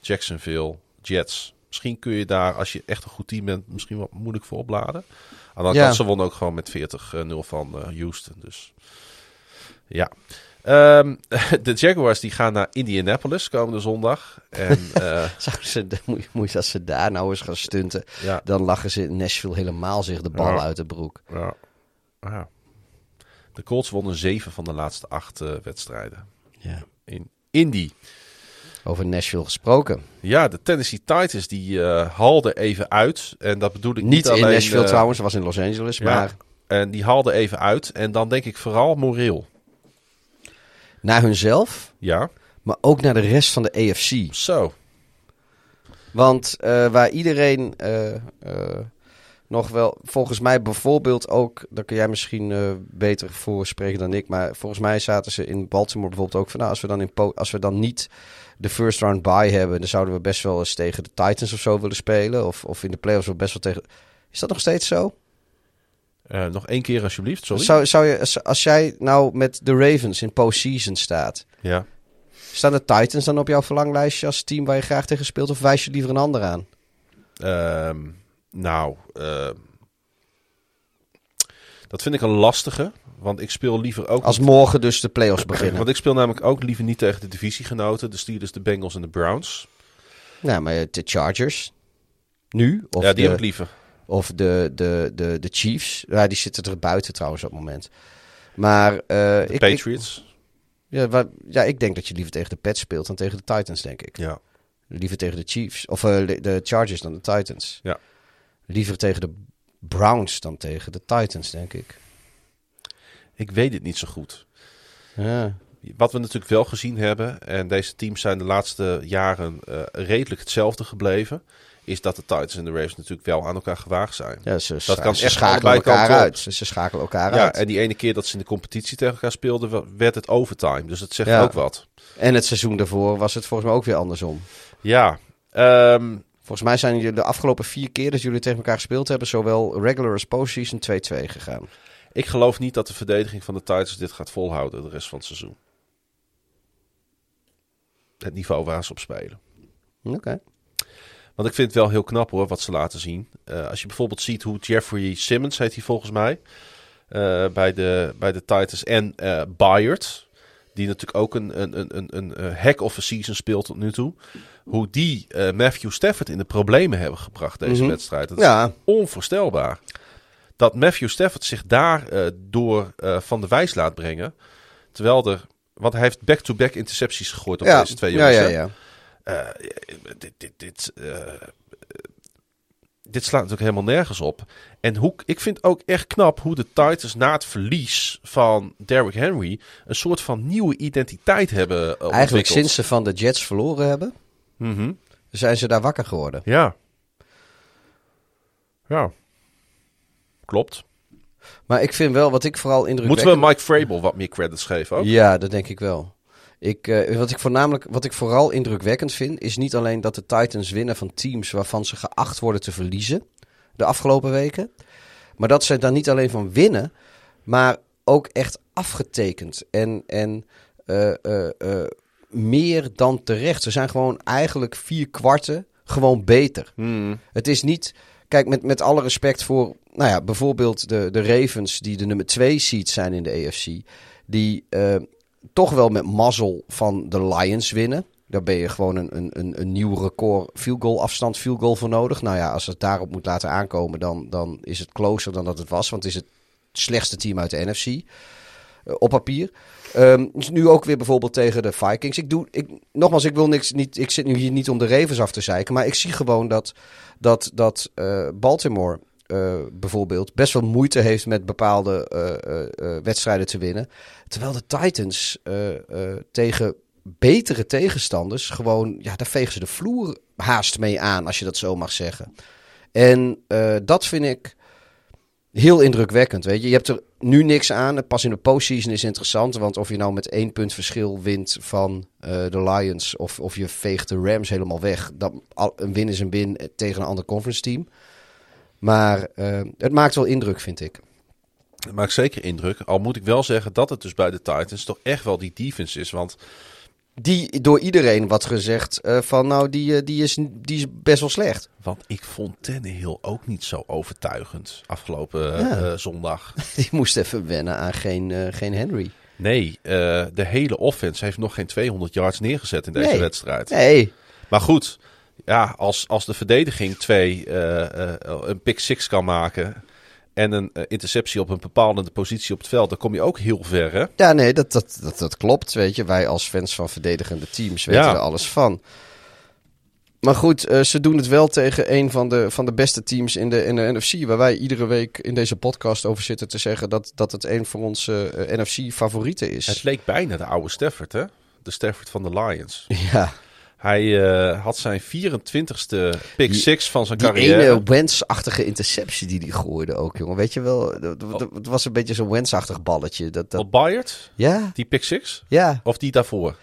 Jacksonville, Jets. Misschien kun je daar, als je echt een goed team bent, misschien wat moeilijk voor opladen. Aan de Ja. kant, ze wonnen ook gewoon met 40-0 van eh, Houston. Dus ja. Ehm, <laughs> de Jaguars die gaan naar Indianapolis komende zondag. En <laughs> eh, Zouden ze, moet, als ze daar nou eens gaan stunten, ja, dan lachen ze in Nashville helemaal zich de bal Ja. uit de broek. ja, ja. De Colts wonnen zeven van de laatste acht eh, wedstrijden Ja. in Indy. Over Nashville gesproken. Ja, de Tennessee Titans die eh haalden even uit. En dat bedoel ik niet, Niet alleen... in Nashville eh, trouwens, dat was in Los Angeles, ja, maar En die haalden even uit. En dan denk ik vooral moreel. naar hunzelf, Ja, maar ook naar de rest van de AFC. zo. Want waar iedereen nog wel, volgens mij bijvoorbeeld ook, daar kun jij misschien eh, beter voor spreken dan ik, maar volgens mij zaten ze in Baltimore bijvoorbeeld ook van, nou, als we dan, in als we dan niet de first round bye hebben, dan zouden we best wel eens tegen de Titans of zo willen spelen, of, of in de playoffs wel best wel tegen. Is dat nog steeds zo? Eh, nog één keer alsjeblieft, sorry. Zou, zou je, als- als jij nou met de Ravens in postseason staat, Ja. staan de Titans dan op jouw verlanglijstje als team waar je graag tegen speelt, of wijs je liever een ander aan? Ehm, nou, ehm, dat vind ik een lastige. Want ik speel liever ook... Als morgen dus de playoffs <clears throat> beginnen. Want ik speel namelijk ook liever niet tegen de divisiegenoten. De Steelers, de Bengals en de Browns. Nou, maar de Chargers. Nu? Of ja, die de, heb ik liever. Of de, de, de, de Chiefs. Ja, die zitten er buiten trouwens op het moment. Maar eh, De ik, ik, Patriots. ja, waar- ja, ik denk dat je liever tegen de Pets speelt dan tegen de Titans, denk ik. ja. Liever tegen de Chiefs. Of eh, de, de Chargers dan de Titans. Ja. Liever tegen de Browns dan tegen de Titans, denk ik. Ik weet het niet zo goed. Ja. Wat we natuurlijk wel gezien hebben, en deze teams zijn de laatste jaren eh, redelijk hetzelfde gebleven, is dat de Titans en de Ravens natuurlijk wel aan elkaar gewaagd zijn. Ja, ze, Dat kan ze echt schakelen elkaar uit. Ze, schakelen elkaar Ja, uit. en die ene keer dat ze in de competitie tegen elkaar speelden, werd het overtime. Dus dat zegt Ja. ook wat. En het seizoen daarvoor was het volgens mij ook weer andersom. Ja, ehm, Volgens mij zijn jullie de afgelopen vier keer dat jullie tegen elkaar gespeeld hebben, zowel regular als postseason 2-2 gegaan. ik geloof niet dat de verdediging van de Titans dit gaat volhouden de rest van het seizoen. Het niveau waar ze op spelen. Oké. Want ik vind het wel heel knap hoor, wat ze laten zien. Eh, als je bijvoorbeeld ziet hoe Jeffrey Simmons, heet hij volgens mij, eh, bij, de, bij de Titans en eh Bayard, die natuurlijk ook een, een, een, een, een hack of a season speelt tot nu toe. Hoe die eh, Matthew Stafford in de problemen hebben gebracht deze Mhm. wedstrijd. Dat is onvoorstelbaar. Dat Matthew Stafford zich daar eh, door eh, van de wijs laat brengen. Terwijl er, want hij heeft back-to-back intercepties gegooid op ja, deze twee jongens. ja, ja. Dit, dit, dit, dit slaat natuurlijk helemaal nergens op. En hoe, ik vind ook echt knap hoe de Titans na het verlies van Derrick Henry een soort van nieuwe identiteit hebben ontwikkeld. Eigenlijk sinds ze van de Jets verloren hebben, Mhm. zijn ze daar wakker geworden. Ja. Ja. Klopt. Maar ik vind wel, wat ik vooral indrukwekkend... Moeten we Mike Vrabel wat meer credits geven ook? Ja, dat denk ik wel. Ik, eh, wat, ik voornamelijk, wat ik vooral indrukwekkend vind, is niet alleen dat de Titans winnen van teams waarvan ze geacht worden te verliezen de afgelopen weken. Maar dat ze daar niet alleen van winnen, maar ook echt afgetekend. En, en eh, eh, meer dan terecht. Ze zijn gewoon eigenlijk vier kwarten gewoon beter. Hmm. Het is niet. Kijk, met, met alle respect voor. Nou ja, bijvoorbeeld de, de Ravens, die de nummer 2 seed zijn in de AFC. Die eh, toch wel met mazzel van de Lions winnen. Daar ben je gewoon een, een, een, een nieuw record field goal afstand field goal voor nodig. Nou ja, als het daarop moet laten aankomen, dan, dan is het closer dan dat het was. Want het is het slechtste team uit de NFC. eh, op papier. Ehm, nu ook weer bijvoorbeeld tegen de Vikings. Ik doe, ik, nogmaals, ik wil niks, niet, ik zit nu hier niet om de Ravens af te zeiken, maar ik zie gewoon dat, dat, dat eh, Baltimore eh, bijvoorbeeld best wel moeite heeft met bepaalde eh, wedstrijden te winnen. Terwijl de Titans tegen betere tegenstanders gewoon, ja, daar vegen ze de vloer haast mee aan, als je dat zo mag zeggen. En dat vind ik heel indrukwekkend. Weet je. je hebt er nu niks aan. Pas in de postseason is interessant. Want of je nou met één punt verschil wint van eh, de Lions. Of, of je veegt de Rams helemaal weg. Dat, een win is een win tegen een ander conference team. Maar eh, het maakt wel indruk, vind ik. Het maakt zeker indruk. Al moet ik wel zeggen dat het dus bij de Titans toch echt wel die defense is. Want die door iedereen wat gezegd eh, van nou, die, eh, die, is, die is best wel slecht. Want ik vond Tannehill ook niet zo overtuigend afgelopen eh, Ja. zondag. <laughs> Die moest even wennen aan geen, geen Henry. Nee, de hele offense heeft nog geen 200 yards neergezet in deze Nee. wedstrijd. Nee, Maar goed, ja, als, als de verdediging twee een pick six kan maken en een eh, interceptie op een bepalende positie op het veld, dan kom je ook heel ver, hè? ja, nee dat, dat, dat, dat klopt. Weet je, wij als fans van verdedigende teams weten Ja. er alles van. Maar goed, eh, ze doen het wel tegen een van de, van de beste teams in de, in de NFC. Waar wij iedere week in deze podcast over zitten te zeggen dat, dat het een van onze eh, NFC-favorieten is. Het leek bijna de oude Stafford, hè? De Stafford van de Lions. ja, Hij eh, had zijn 24ste pick Die- six van zijn die carrière. ene Wentz-achtige interceptie die hij gooide ook, jongen. Weet je wel, het was een beetje zo'n Wentz-achtig balletje. Dat, dat, Op Bayard, ja, die pick six? ja. Of die daarvoor?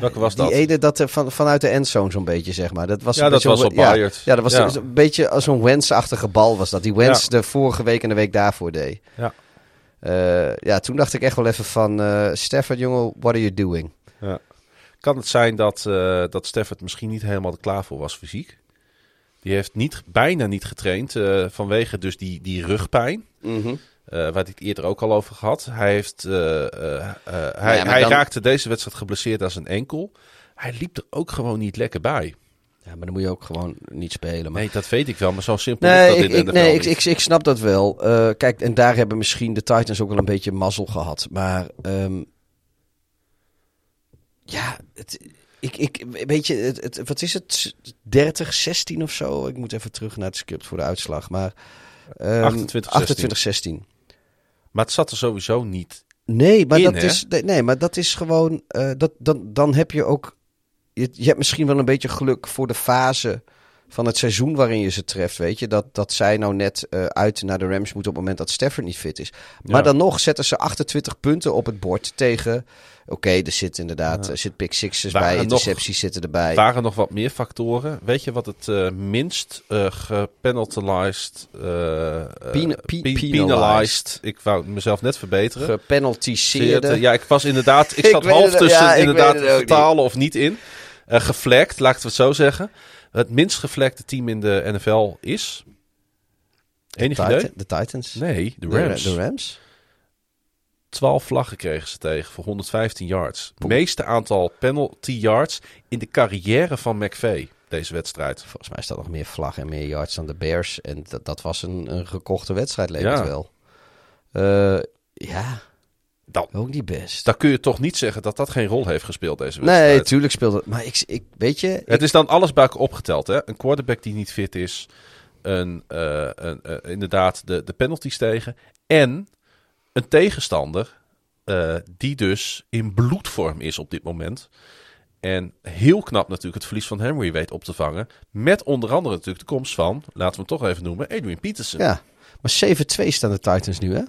Welke was Die dat? ene dat er van, vanuit de endzone zo'n beetje, zeg maar. Dat was Ja, een dat beetje was op ja, Bayard. Ja, dat was Ja. een beetje als zo'n Wentz-achtige bal was dat. Die Ja. de vorige week en de week daarvoor deed. Ja. Eh, ja, toen dacht ik echt wel even van... eh Stafford, jongen, what are you doing? Kan het zijn dat, eh dat Stafford misschien niet helemaal klaar voor was fysiek? Die heeft niet, bijna niet getraind eh, vanwege dus die, die rugpijn. Eh, waar hij het eerder ook al over gehad. Hij, heeft, hij, hij dan- raakte deze wedstrijd geblesseerd aan zijn enkel. Hij liep er ook gewoon niet lekker bij. Ja, maar dan moet je ook gewoon niet spelen. Maar... Nee, dat weet ik wel, maar zo simpel is dat ik, in de ik, nee ik, ik, ik snap dat wel. Kijk, en daar hebben misschien de Titans ook wel een beetje mazzel gehad. Maar ehm, ja, het, ik, ik, weet je, het, het, wat is het? 30, 16 of zo? Ik moet even terug naar het script voor de uitslag. Maar ehm, 28, 28, 16. Maar het zat er sowieso niet. Nee, maar In, dat hè? is nee, maar dat is gewoon eh, dat dan dan heb je ook je, je hebt misschien wel een beetje geluk voor de fase van het seizoen waarin je ze treft, weet je, dat dat zij nou net eh, uit naar de Rams moeten op het moment dat Stafford niet fit is. Maar Ja. dan nog zetten ze 28 punten op het bord tegen Oké, er zit inderdaad er zit pick sixes Waren bij, nog- intercepties zitten erbij. waren nog wat meer factoren. Weet je wat het eh, minst gepenalized... eh, eh, Pena- pe- pe- penalized. penalized. Ik wou mezelf net verbeteren. Gepenaltiseerde. Ja, ik was inderdaad... <laughs> Ik Ik zat half het- tussen ja, inderdaad vertalen of niet in. Eh geflagd, laat ik het zo zeggen. Het minst geflagde team in de NFL is... Enig de, idee? De Titans. Nee, de Rams. De, Rams. 12 vlaggen kregen ze tegen voor 115 yards. Meeste aantal penalty yards in de carrière van McVay, deze wedstrijd. Volgens mij staat nog meer vlag en meer yards dan de Bears. En dat, dat was een, een gekochte wedstrijd, leek Ja. het wel. Eh, ja, Dan, ook niet best. dan kun je toch niet zeggen dat dat geen rol heeft gespeeld deze wedstrijd. Nee, tuurlijk speelde het. Maar ik, ik weet je... Het is dan alles bij elkaar opgeteld. Hè? Een quarterback die niet fit is. Een, eh, een, eh, inderdaad de, de penalties tegen. En een tegenstander eh, die dus in bloedvorm is op dit moment. En heel knap natuurlijk het verlies van Henry weet op te vangen. Met onder andere natuurlijk de komst van, laten we hem toch even noemen, Adrian Peterson. ja, maar 7-2 staan de Titans nu, hè?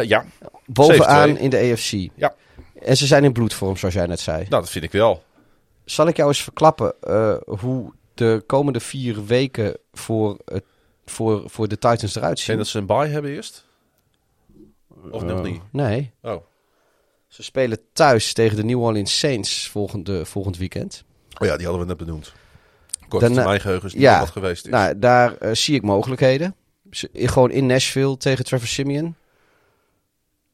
Ja. Bovenaan 7-2. in de AFC. Ja. En ze zijn in bloedvorm, zoals jij net zei. nou dat vind ik wel. Zal ik jou eens verklappen eh, hoe de komende vier weken voor, het, voor, voor de Titans eruit zien? dat ze een bye hebben eerst? Of nog Eh, niet? Nee. Oh. Ze spelen thuis tegen de New Orleans Saints volgende, volgend weekend. oh ja, die hadden we net benoemd. Kort Daarna- termijn geheugen is niet ja, meer wat geweest is. Nou, daar eh, zie ik mogelijkheden. Gewoon in Nashville tegen Trevor Simeon.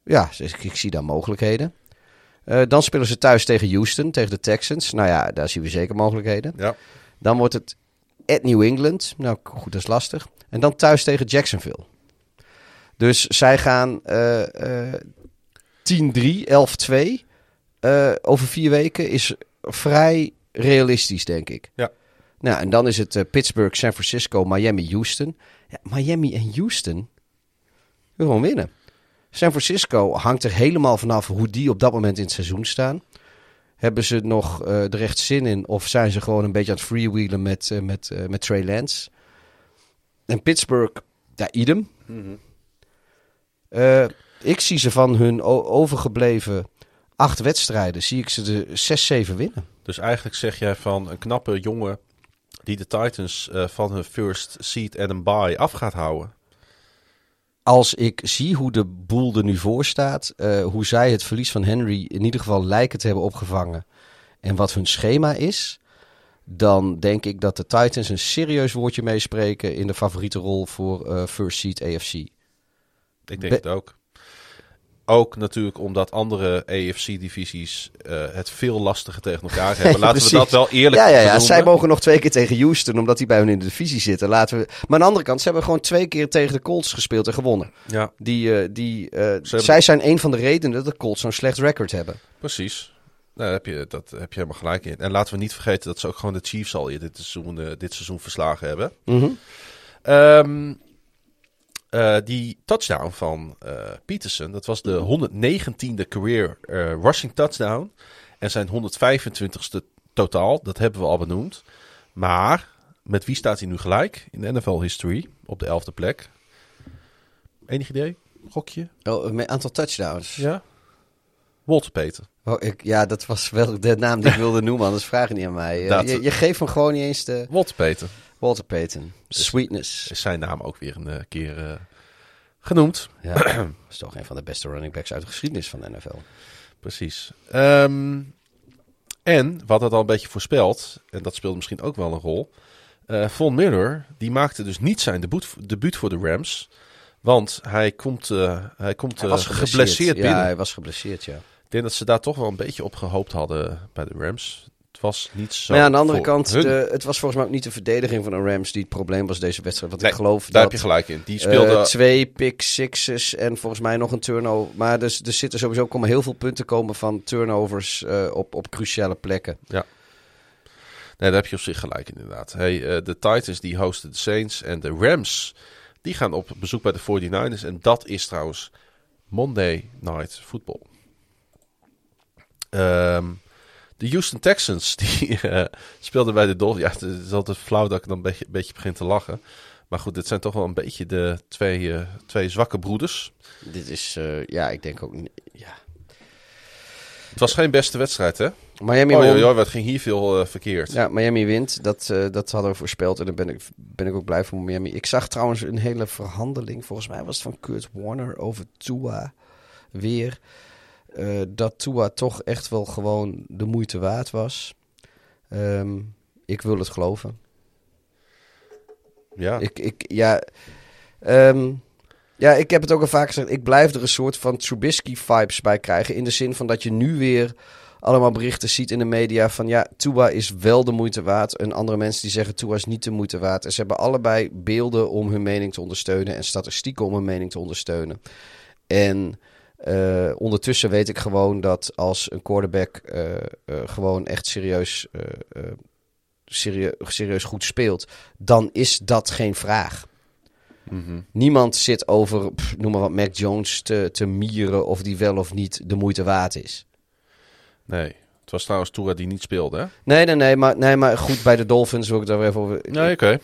Ja, ik, ik zie daar mogelijkheden. Eh, dan spelen ze thuis tegen Houston, tegen de Texans. Nou ja, daar zien we zeker mogelijkheden. Ja. Dan wordt het at New England. Nou goed, dat is lastig. En dan thuis tegen Jacksonville. Dus zij gaan eh, eh, 10-3, 11-2. eh, over vier weken is vrij realistisch, denk ik. Ja. Nou, en dan is het eh, Pittsburgh, San Francisco, Miami, Houston. Ja, Miami en Houston gewoon winnen. San Francisco hangt er helemaal vanaf hoe die op dat moment in het seizoen staan. Hebben ze nog eh er echt zin in? Of zijn ze gewoon een beetje aan het freewheelen met, eh, met, eh, met Trey Lance? En Pittsburgh, ja, idem. Eh, ik zie ze van hun overgebleven acht wedstrijden, zie ik ze de 6-7 winnen. Dus eigenlijk zeg jij van een knappe jongen die de Titans van hun first seed en een bye af gaat houden. Als ik zie hoe de boel er nu voor staat, eh, hoe zij het verlies van Henry in ieder geval lijken te hebben opgevangen en wat hun schema is, dan denk ik dat de Titans een serieus woordje meespreken in de favoriete rol voor eh, First Seed AFC. Ik denk Be- het ook. Ook natuurlijk omdat andere AFC-divisies eh, het veel lastiger tegen elkaar <laughs> hebben. Laten we dat wel eerlijk Ja, ja, ja. Zij mogen nog twee keer tegen Houston, omdat die bij hun in de divisie zitten. Laten we... Maar aan de andere kant, ze hebben gewoon twee keer tegen de Colts gespeeld en gewonnen. Ja, Die, eh, die, eh, hebben- Zij zijn een van de redenen dat de Colts zo'n slecht record hebben. precies. Nou, daar heb je, dat heb je helemaal gelijk in. En laten we niet vergeten dat ze ook gewoon de Chiefs al dit seizoen, dit seizoen verslagen hebben. Ehm, eh, die touchdown van eh, Peterson, dat was de 119e career eh, rushing touchdown. En zijn 125ste totaal, dat hebben we al benoemd. Maar met wie staat hij nu gelijk in de NFL history op de 11e plek? Enig idee? Gokje? Oh, met aantal touchdowns. Ja? Walter Peter. Oh, ik, ja, dat was wel de naam die ik <laughs> wilde noemen, anders vraag je niet aan mij. Dat- je, je geeft me gewoon niet eens de Walter Peter Walter Payton. Sweetness. is zijn naam ook weer een eh, keer eh, genoemd. Ja, dat is toch een van de beste running backs uit de geschiedenis van de NFL. Precies. Ehm, en, wat het al een beetje voorspeld, en dat speelde misschien ook wel een rol. eh Von Miller, die maakte dus niet zijn debuut, debuut voor de Rams. Want hij komt, hij komt Hij was geblesseerd, Ja, binnen. hij was geblesseerd, ja. Ik denk dat ze daar toch wel een beetje op gehoopt hadden bij de Rams. Het was niet zo. Maar ja, aan de andere kant, de, het was volgens mij ook niet de verdediging van de Rams die het probleem was deze wedstrijd. Want Nee, ik geloof daar dat heb je gelijk in. Die eh, speelde. twee pick sixes en volgens mij nog een turnover. Maar dus, er zitten sowieso komen heel veel punten komen van turnovers eh, op, op cruciale plekken. Nee, daar heb je op zich gelijk inderdaad. Hey, eh, de Titans die hosten de Saints en de Rams die gaan op bezoek bij de 49ers. En dat is trouwens Monday Night Football. Ehm, de Houston Texans <laughs> die eh, speelden bij de Dolphins. Ja, het is altijd flauw dat ik dan een beetje, een beetje begin te lachen. Maar goed, dit zijn toch wel een beetje de twee, eh, twee zwakke broeders. Dit is, eh, ja, ik denk ook... Ja. Het was geen beste wedstrijd, hè? Miami Oh, won. joh, wat ging hier veel verkeerd. Ja, Miami wint. Dat, dat hadden we voorspeld. En daar ben ik, ben ik ook blij voor Miami. Ik zag trouwens een hele verhandeling. Volgens mij was het van Kurt Warner over Tua weer. Eh, dat Tua toch echt wel gewoon de moeite waard was. Ehm, ik wil het geloven. Ja. Ik, ik, ja, ehm, ja, ik heb het ook al vaak gezegd. Ik blijf er een soort van Trubisky-vibes bij krijgen. In de zin van dat je nu weer allemaal berichten ziet in de media van... ja, Tua is wel de moeite waard. En andere mensen die zeggen Tua is niet de moeite waard. En ze hebben allebei beelden om hun mening te ondersteunen... en statistieken om hun mening te ondersteunen. En eh, ondertussen weet ik gewoon dat als een quarterback eh, eh, gewoon echt serieus, eh, eh, serie- serieus goed speelt, dan is dat geen vraag. Mhm. Niemand zit over, pff, noem maar wat, Mac Jones te, te mieren of die wel of niet de moeite waard is. Nee. Het was trouwens Tua die niet speelde, hè? Nee, nee, nee, maar, nee, maar goed, bij de Dolphins wil ik daar even over. Nee, oké.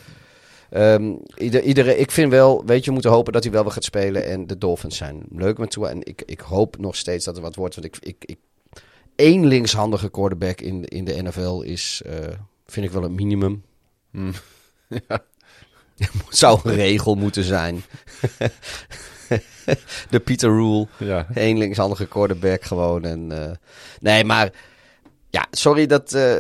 Ieder, iedere, ik vind wel, weet je, we moeten hopen dat hij wel weer gaat spelen. En de Dolphins zijn leuk met toe. En ik, ik hoop nog steeds dat er wat wordt. Want ik, ik, ik één linkshandige quarterback in, in de NFL is, eh, vind ik wel een minimum. Hmm. <laughs> <laughs> Zou een regel moeten zijn. <laughs> de Peter Rule. Ja. Eén linkshandige quarterback gewoon. En, eh, nee, maar ja, sorry dat... eh,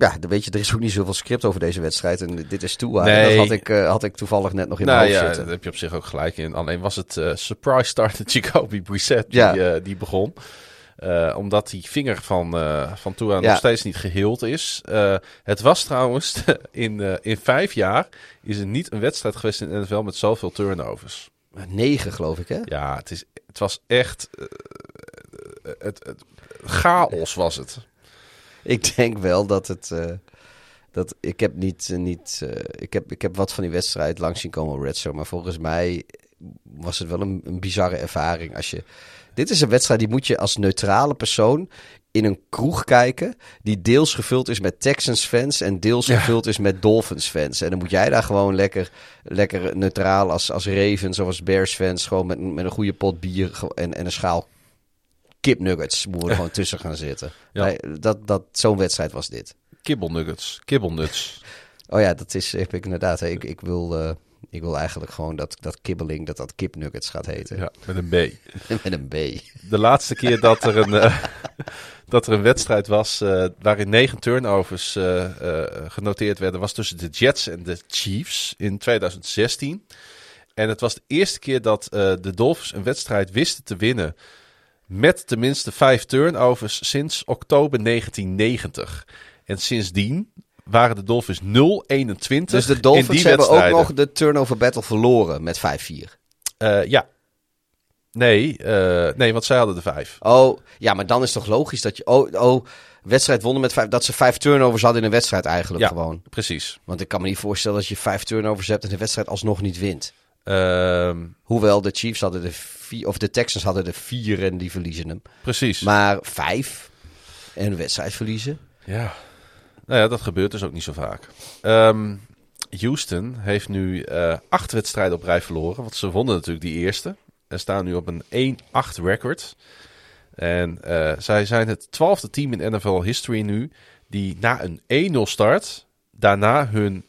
ja, weet je, er is ook niet zoveel script over deze wedstrijd. En dit is. En Nee. Dat had ik, eh, had ik toevallig net nog in Nou mijn ja, hoofd daar zitten. heb je op zich ook gelijk in. Alleen was het eh, surprise starter <laughs> Jacoby Brissett die, Ja. eh, die begon. Omdat die vinger van, van Tua Ja. nog steeds niet geheeld is. Het was trouwens <laughs> in, in vijf jaar is er niet een wedstrijd geweest in de NFL met zoveel turnovers. Negen, geloof ik, hè? Ja, het, is, het was echt... het, het, chaos was het. <laughs> Ik denk wel dat het... eh, dat, ik heb niet... eh, niet eh, ik, heb, ik heb wat van die wedstrijd langs zien komen op Red Zone. Maar volgens mij was het wel een, een bizarre ervaring. Als je, dit is een wedstrijd die moet je als neutrale persoon in een kroeg kijken. Die deels gevuld is met Texans fans en deels gevuld is met Dolphins fans. En dan moet jij daar gewoon lekker, lekker neutraal als, als Ravens of als Bears fans. Gewoon met, met een goede pot bier en, en een schaal kipnuggets moeten we er gewoon tussen gaan zitten. <laughs> Ja. Nee, dat, dat, Zo'n wedstrijd was dit. Kibbelnuggets, kibbelnuts. <laughs> Oh ja, dat is heb ik inderdaad. Ik, ik wil. Ik wil eigenlijk gewoon dat, dat kibbeling, dat dat kipnuggets gaat heten. Ja, met een B. <laughs> Met een B. De laatste keer dat er een, eh, dat er een wedstrijd was eh, waarin negen turnovers eh, genoteerd werden, was tussen de Jets en de Chiefs in 2016. En het was de eerste keer dat de Dolphins een wedstrijd wisten te winnen met tenminste vijf turnovers sinds oktober 1990. En sindsdien waren de Dolphins 0-21 Dus de in Dolphins die hebben ook nog de turnover battle verloren met 5-4. Eh, ja. Nee, eh, nee, want zij hadden de vijf. Oh, ja, maar dan is toch logisch dat je... Oh, oh wedstrijd wonnen met vijf... Dat ze vijf turnovers hadden in een wedstrijd eigenlijk Ja. gewoon. Precies. Want ik kan me niet voorstellen dat je vijf turnovers hebt en de wedstrijd alsnog niet wint. Ehm, Hoewel de Chiefs hadden de vier... Of de Texans hadden de vier en die verliezen hem. precies. Maar vijf en een wedstrijd verliezen... Ja. Nou ja, dat gebeurt dus ook niet zo vaak. Ehm, Houston heeft nu eh, acht wedstrijden op rij verloren. Want ze wonnen natuurlijk die eerste. En staan nu op een 1-8 record. En eh, zij zijn het twaalfde team in NFL history nu. Die na een 1-0 start. Daarna hun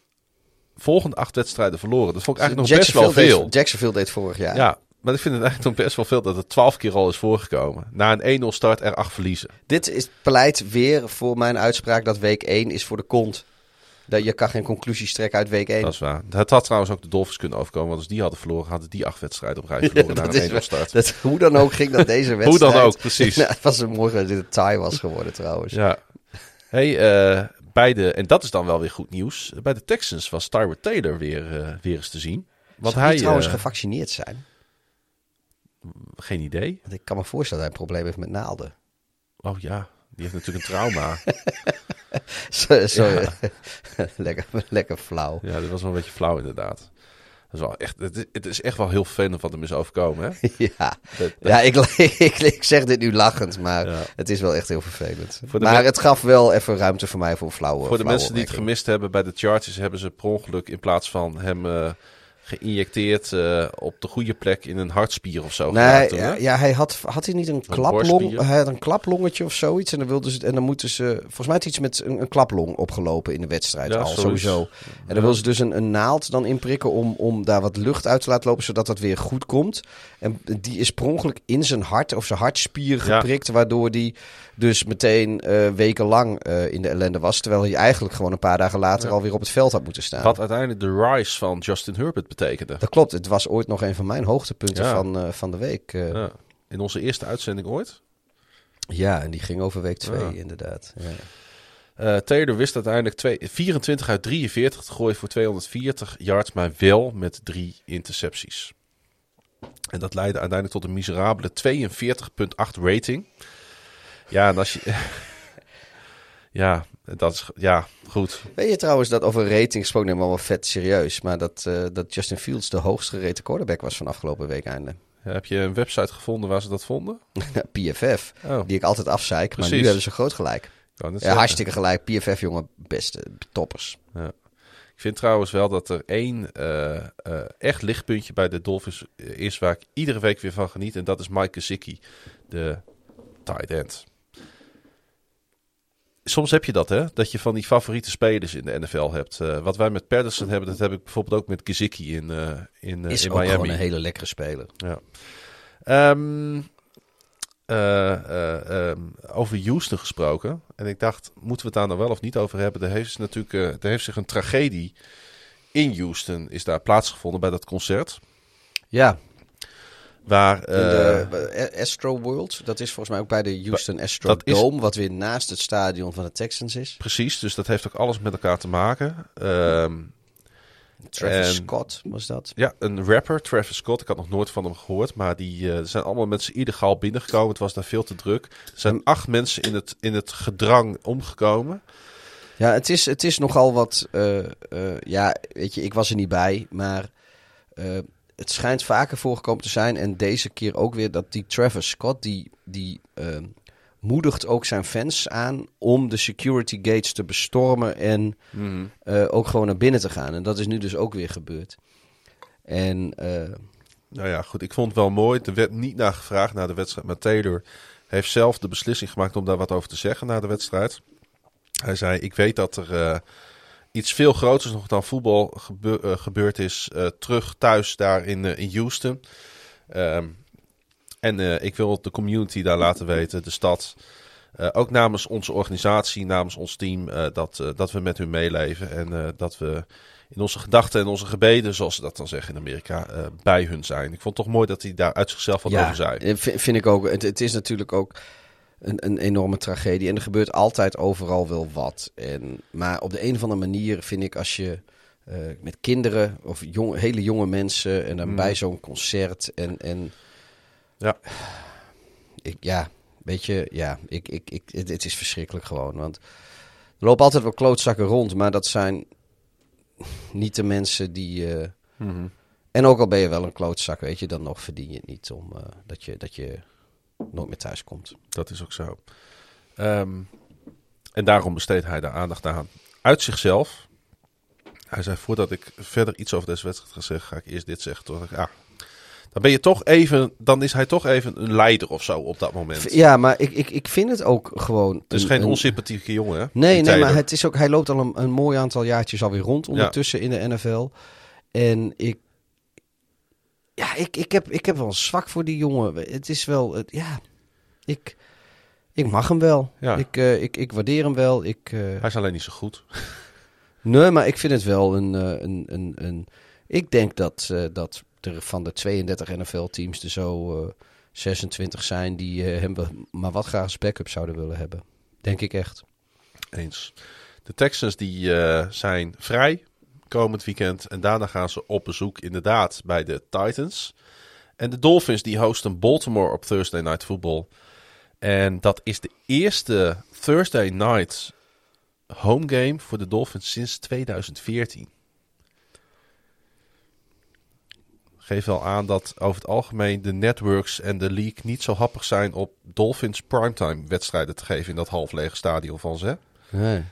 volgende acht wedstrijden verloren. Dat vond ik eigenlijk nog best wel veel. Deed, Jacksonville deed vorig jaar. Ja, maar ik vind het eigenlijk nog best wel veel dat het 12 keer al is voorgekomen. Na een 1-0 start er 8 verliezen. Dit is pleit weer voor mijn uitspraak dat week 1 is voor de kont. Dat je kan geen conclusies trekken uit week 1. Dat is waar. Het had trouwens ook de Dolphins kunnen overkomen. Want als die hadden verloren, hadden die acht wedstrijden op rij <laughs> verloren na een is 1-0 wel- start. dat, hoe dan ook ging dat deze wedstrijd. <laughs> Hoe dan ook, precies. <laughs> Nou, het was een mooi dat dit een tie was geworden trouwens. Ja. Hey, eh, bij de, en dat is dan wel weer goed nieuws. Bij de Texans was Tyrod Taylor weer, eh, weer eens te zien. Want Zou hij, trouwens eh, gevaccineerd zijn? geen idee. Want ik kan me voorstellen dat hij een probleem heeft met naalden. Oh ja, die heeft natuurlijk een trauma. <laughs> Zo- <laughs> lekker, lekker flauw. ja, dat was wel een beetje flauw inderdaad. Dat is wel echt, het, is, het is echt wel heel vervelend wat hem is overkomen. Hè? <laughs> Ja, Dat- ja ik, <laughs> ik, ik zeg dit nu lachend, maar Ja. het is wel echt heel vervelend. Maar men- het gaf wel even ruimte voor mij voor flauwe Voor de mensen die het gemist hebben bij de Chargers, hebben ze per ongeluk in plaats van hem eh, geïnjecteerd eh, op de goede plek in een hartspier of zo. Nee, toen, ja, ja, hij had, had hij niet een klaplong? borstspier? Hij had een klaplongetje of zoiets. En dan, wilden ze, en dan moeten ze, volgens mij had iets met een, een klaplong opgelopen in de wedstrijd Ja, al, sowieso. En dan wilden ze dus een, een naald dan inprikken om, om daar wat lucht uit te laten lopen, zodat dat weer goed komt. En die is per ongeluk in zijn hart of zijn hartspier Ja. geprikt, waardoor die dus meteen eh, wekenlang eh, in de ellende was. Terwijl hij eigenlijk gewoon een paar dagen later alweer op het veld had moeten staan. Wat uiteindelijk de rise van Justin Herbert betekende. Dat klopt, het was ooit nog een van mijn hoogtepunten Ja. van, eh, van de week. eh. Ja. In onze eerste uitzending ooit. Ja, en die ging over week 2, Ja. inderdaad. Ja. Eh Taylor wist uiteindelijk twee, 24 uit 43 te gooien voor 240 yards, maar wel met drie intercepties. En dat leidde uiteindelijk tot een miserabele 42,8 rating. Ja, en als je. <laughs> ja, dat is. Ja, goed. Weet je trouwens dat over rating gesproken, nemen we wel vet serieus. Maar dat, eh, dat Justin Fields de hoogst gereten quarterback was van afgelopen week einde. Heb je een website gevonden waar ze dat vonden? <laughs> PFF, Oh, die ik altijd afzeik. Maar nu hebben ze groot gelijk. Ja, hartstikke gelijk. PFF, jongen, beste toppers. Ik vind trouwens wel dat er één eh, eh, echt lichtpuntje bij de Dolphins is waar ik iedere week weer van geniet. En dat is Mike Gesicki, de tight end. Soms heb je dat, hè? Dat je van die favoriete spelers in de NFL hebt. Eh, wat wij met Patterson hebben, dat heb ik bijvoorbeeld ook met Gesicki in, eh, in, eh, Is in ook Miami. gewoon een hele lekkere speler. Ja. Ehm, eh, eh, ehm, over Houston gesproken. En ik dacht, moeten we het daar nou wel of niet over hebben? Er heeft, natuurlijk, er heeft zich een tragedie in Houston is daar plaatsgevonden bij dat concert. Ja, Waar, in eh, de eh, Astro World. Dat is volgens mij ook bij de Houston Astro is- Dome. Wat weer naast het stadion van de Texans is. precies, dus dat heeft ook alles met elkaar te maken. Ehm, Travis En- Scott was dat. ja, een rapper, Travis Scott. Ik had nog nooit van hem gehoord, maar die eh, zijn allemaal met z'n illegaal binnengekomen. Het was daar veel te druk. Er zijn acht mensen in het, in het gedrang omgekomen. Ja, het is, het is nogal wat. ja, weet je, ik was er niet bij, maar het schijnt vaker voorgekomen te zijn. En deze keer ook weer dat die Travis Scott, die, die eh, moedigt ook zijn fans aan om de security gates te bestormen en eh, ook gewoon naar binnen te gaan. En dat is nu dus ook weer gebeurd. En eh, Nou ja, goed. Ik vond het wel mooi. Er werd niet naar gevraagd na de wedstrijd. Maar Taylor heeft zelf de beslissing gemaakt om daar wat over te zeggen na de wedstrijd. Hij zei: Ik weet dat er eh, iets veel groters nog dan voetbal gebe- eh, gebeurd is. eh, terug thuis daar in, eh, in Houston. Ehm, en ik wil de community daar laten weten, de stad. ook namens onze organisatie, namens ons team, dat, dat we met hun meeleven. En dat we in onze gedachten en onze gebeden, zoals ze dat dan zeggen in Amerika, bij hun zijn. Ik vond het toch mooi dat hij daar uit zichzelf wat over zei. vi- vind ik ook. Het, het is natuurlijk ook een, een enorme tragedie. En er gebeurt altijd overal wel wat. En, maar op de een of andere manier vind ik als je eh, met kinderen of jong, hele jonge mensen en dan Mm. bij zo'n concert en, en Ja. ik, ja, weet je, ja, ik, ik, ik, het, het is verschrikkelijk gewoon. Want er lopen altijd wel klootzakken rond, maar dat zijn niet de mensen die. Mhm. en ook al ben je wel een klootzak, weet je, dan nog verdien je het niet om eh, dat, je, dat je nooit meer thuis komt. Dat is ook zo. Ehm, en daarom besteedt hij daar aandacht aan. Uit zichzelf. Hij zei, voordat ik verder iets over deze wedstrijd ga zeggen, ga ik eerst dit zeggen. Toen dacht ik, ah, dan ben je toch even, dan is hij toch even een leider of zo op dat moment. Het Ja, maar ik, ik, ik vind het ook gewoon. is een- geen een- onsympathieke jongen, hè? Nee, nee, maar het is ook, hij loopt al een, een mooi aantal jaartjes alweer rond ondertussen in de NFL. En ik. Ja, ik, ik, heb, ik heb wel een zwak voor die jongen. Het is wel. Het, ja, ik. Ik mag hem wel. Ja. Ik, eh, ik, ik waardeer hem wel. Ik, eh, Hij is alleen niet zo goed. <laughs> Nee, maar ik vind het wel een. eh, een, een, een ik denk dat, dat er van de 32 NFL-teams er zo eh, 26 zijn die hem maar wat graag als backup zouden willen hebben. Denk ik echt. Eens. De Texans die zijn vrij komend weekend. En daarna gaan ze op bezoek inderdaad bij de Titans. En de Dolphins die hosten Baltimore op Thursday Night Football. En dat is de eerste Thursday Night home game voor de Dolphins sinds 2014. Geef wel aan dat over het algemeen de networks en de league niet zo happig zijn op Dolphins primetime wedstrijden te geven in dat half lege stadion van ze. Nee.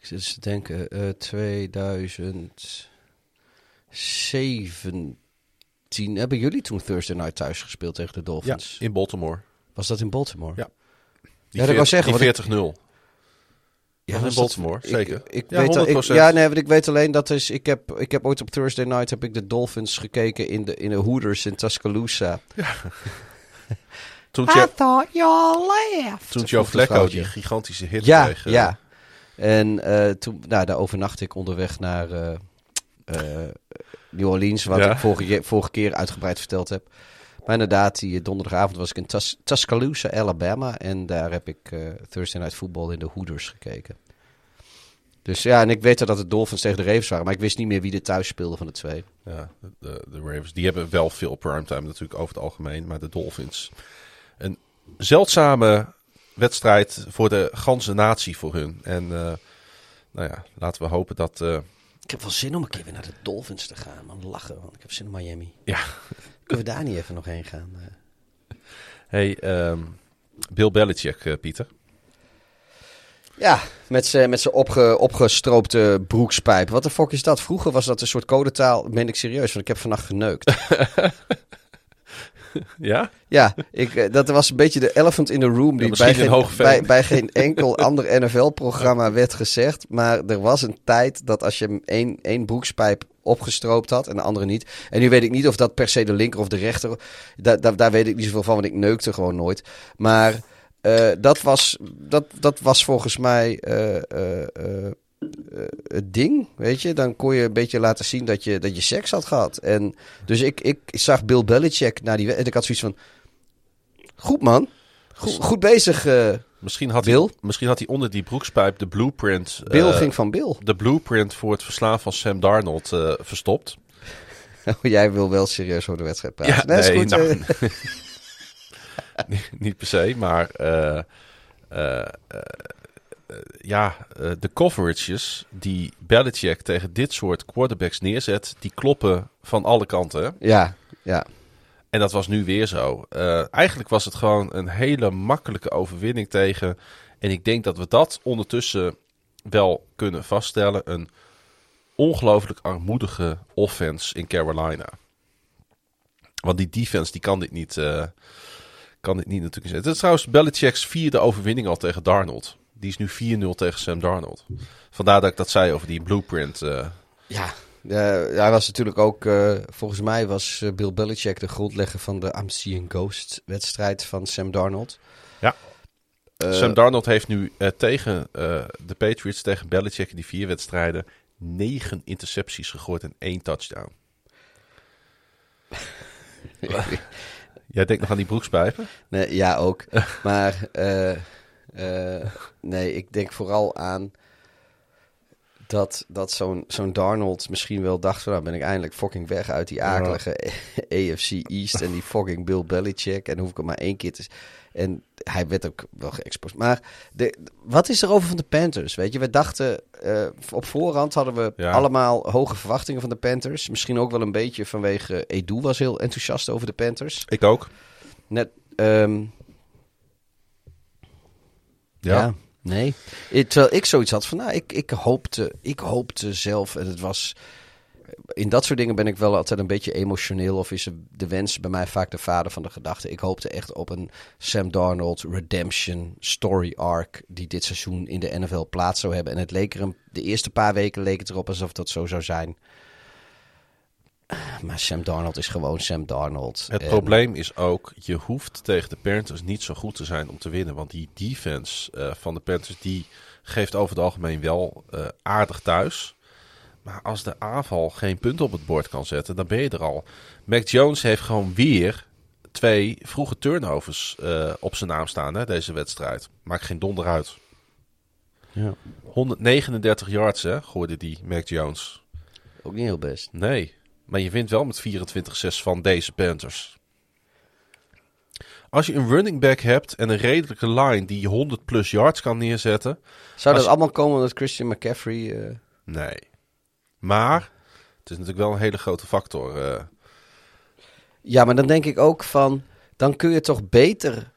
Ik zit eens te denken, eh 2017. Hebben jullie toen Thursday Night thuis gespeeld tegen de Ja, Dolphins? in Baltimore. Was dat in Baltimore? Ja. Ja, dat wou zeggen, die want 40-0. Ja, in Baltimore, ik- zeker. Ik, Ja, weet al- ik, 100%. ja, nee, want ik weet alleen dat is. Ik heb, ik heb ooit op Thursday night heb ik de Dolphins gekeken in de, in de Hooters in Tuscaloosa. <laughs> Toen, Je- thought you all laughed. toen Joe Flacco die gigantische hit Ja, kreeg. eh, ja. En eh, toen, nou, daar overnachtte ik onderweg naar eh, eh, New Orleans, wat Ja. ik vorige, vorige keer uitgebreid verteld heb. Maar inderdaad, die donderdagavond was ik in Tus- Tuscaloosa, Alabama. En daar heb ik Thursday Night Football in de Hooters gekeken. Dus ja, en ik weet dat het Dolphins tegen de Ravens waren. Maar ik wist niet meer wie er thuis speelde van de twee. Ja, de, de Ravens. Die hebben wel veel primetime natuurlijk over het algemeen. Maar de Dolphins. Een zeldzame wedstrijd voor de ganse natie voor hun. En eh, nou ja, laten we hopen dat... eh, Ik heb wel zin om een keer weer naar de Dolphins te gaan. Man, lachen, want ik heb zin in Miami. ja, Kunnen we daar niet even nog heen gaan? eh? hey, ehm, Bill Belichick, Pieter. Ja, met zijn met opge, opgestroopte broekspijp. Wat de fuck is dat? Vroeger was dat een soort codetaal. Meen ik serieus, want ik heb vannacht geneukt. <laughs> Ja? ja, ik, eh, dat was een beetje de elephant in the room. Die bij, geen, bij, bij geen enkel <laughs> ander NFL-programma werd gezegd. Maar er was een tijd dat als je één, één broekspijp opgestroopt had en de andere niet. En nu weet ik niet of dat per se de linker of de rechter... Da, da- daar weet ik niet zoveel van, want ik neukte gewoon nooit. Maar eh, dat, was, dat, dat was volgens mij eh, eh, het ding, weet je. Dan kon je een beetje laten zien dat je, dat je seks had gehad. En dus ik, ik zag Bill Belichick na die... En ik had zoiets van... Goed man. Goed, goed bezig. eh. Misschien had, Bill? Hij, misschien had hij onder die broekspijp de blueprint... Bill eh, ging van Bill. De blueprint voor het verslaan van Sam Darnold verstopt. <laughs> Jij wil wel serieus over de wedstrijd praten. Nee, is goed. nou, <laughs> niet, per se, maar ja, eh, de coverages die Belichick tegen dit soort quarterbacks neerzet, die kloppen van alle kanten. ja, ja. En dat was nu weer zo. Eh, eigenlijk was het gewoon een hele makkelijke overwinning tegen. En ik denk dat we dat ondertussen wel kunnen vaststellen. Een ongelooflijk armoedige offense in Carolina. Want die defense die kan dit niet, eh, kan dit niet natuurlijk zijn. Het is trouwens Belichick's vierde overwinning al tegen Darnold. Die is nu 4-0 tegen Sam Darnold. Vandaar dat ik dat zei over die blueprint. eh. Ja, hij was natuurlijk ook, eh, volgens mij was eh, Bill Belichick de grondlegger van de I'm Seeing Ghost wedstrijd van Sam Darnold. Ja. Eh, Sam Darnold heeft nu eh, tegen eh, de Patriots, tegen Belichick in die vier wedstrijden, negen intercepties gegooid en één touchdown. <laughs> Jij denkt nog aan die broekspijpen? Nee, ja, ook. maar eh, eh, nee, ik denk vooral aan dat, dat zo'n zo'n Darnold misschien wel dacht van... nou ben ik eindelijk fucking weg uit die akelige <laughs> AFC East en die fucking Bill Belichick. En hoef ik hem maar één keer te... En hij werd ook wel geëxposeerd. Maar de, wat is er over van de Panthers? Weet je, we dachten eh, op voorhand hadden we Ja. allemaal hoge verwachtingen van de Panthers. Misschien ook wel een beetje vanwege Edu was heel enthousiast over de Panthers. Ik ook. Net, ehm, ja. nee. Terwijl ik zoiets had van, nou, ik, ik, hoopte, ik hoopte zelf, en het was... In dat soort dingen ben ik wel altijd een beetje emotioneel. Of is de wens bij mij vaak de vader van de gedachte. Ik hoopte echt op een Sam Darnold redemption story arc... die dit seizoen in de NFL plaats zou hebben. En het leek er de eerste paar weken leek het erop alsof dat zo zou zijn. Maar Sam Darnold is gewoon Sam Darnold. Het En- probleem is ook, je hoeft tegen de Panthers niet zo goed te zijn om te winnen. Want die defense eh, van de Panthers, die geeft over het algemeen wel eh, aardig thuis. Maar als de aanval geen punt op het bord kan zetten, dan ben je er al. Mac Jones heeft gewoon weer twee vroege turnovers eh, op zijn naam staan, hè, deze wedstrijd. Maakt geen donder uit. Ja. 139 yards, hè, gooide die Mac Jones. Ook niet heel best. Nee, maar je wint wel met 24-6 van deze Panthers. Als je een running back hebt en een redelijke line die je 100 plus yards kan neerzetten. Zou dat allemaal komen omdat Christian McCaffrey... eh, Nee. Maar het is natuurlijk wel een hele grote factor. eh. Ja, maar dan denk ik ook van... Dan kun je toch beter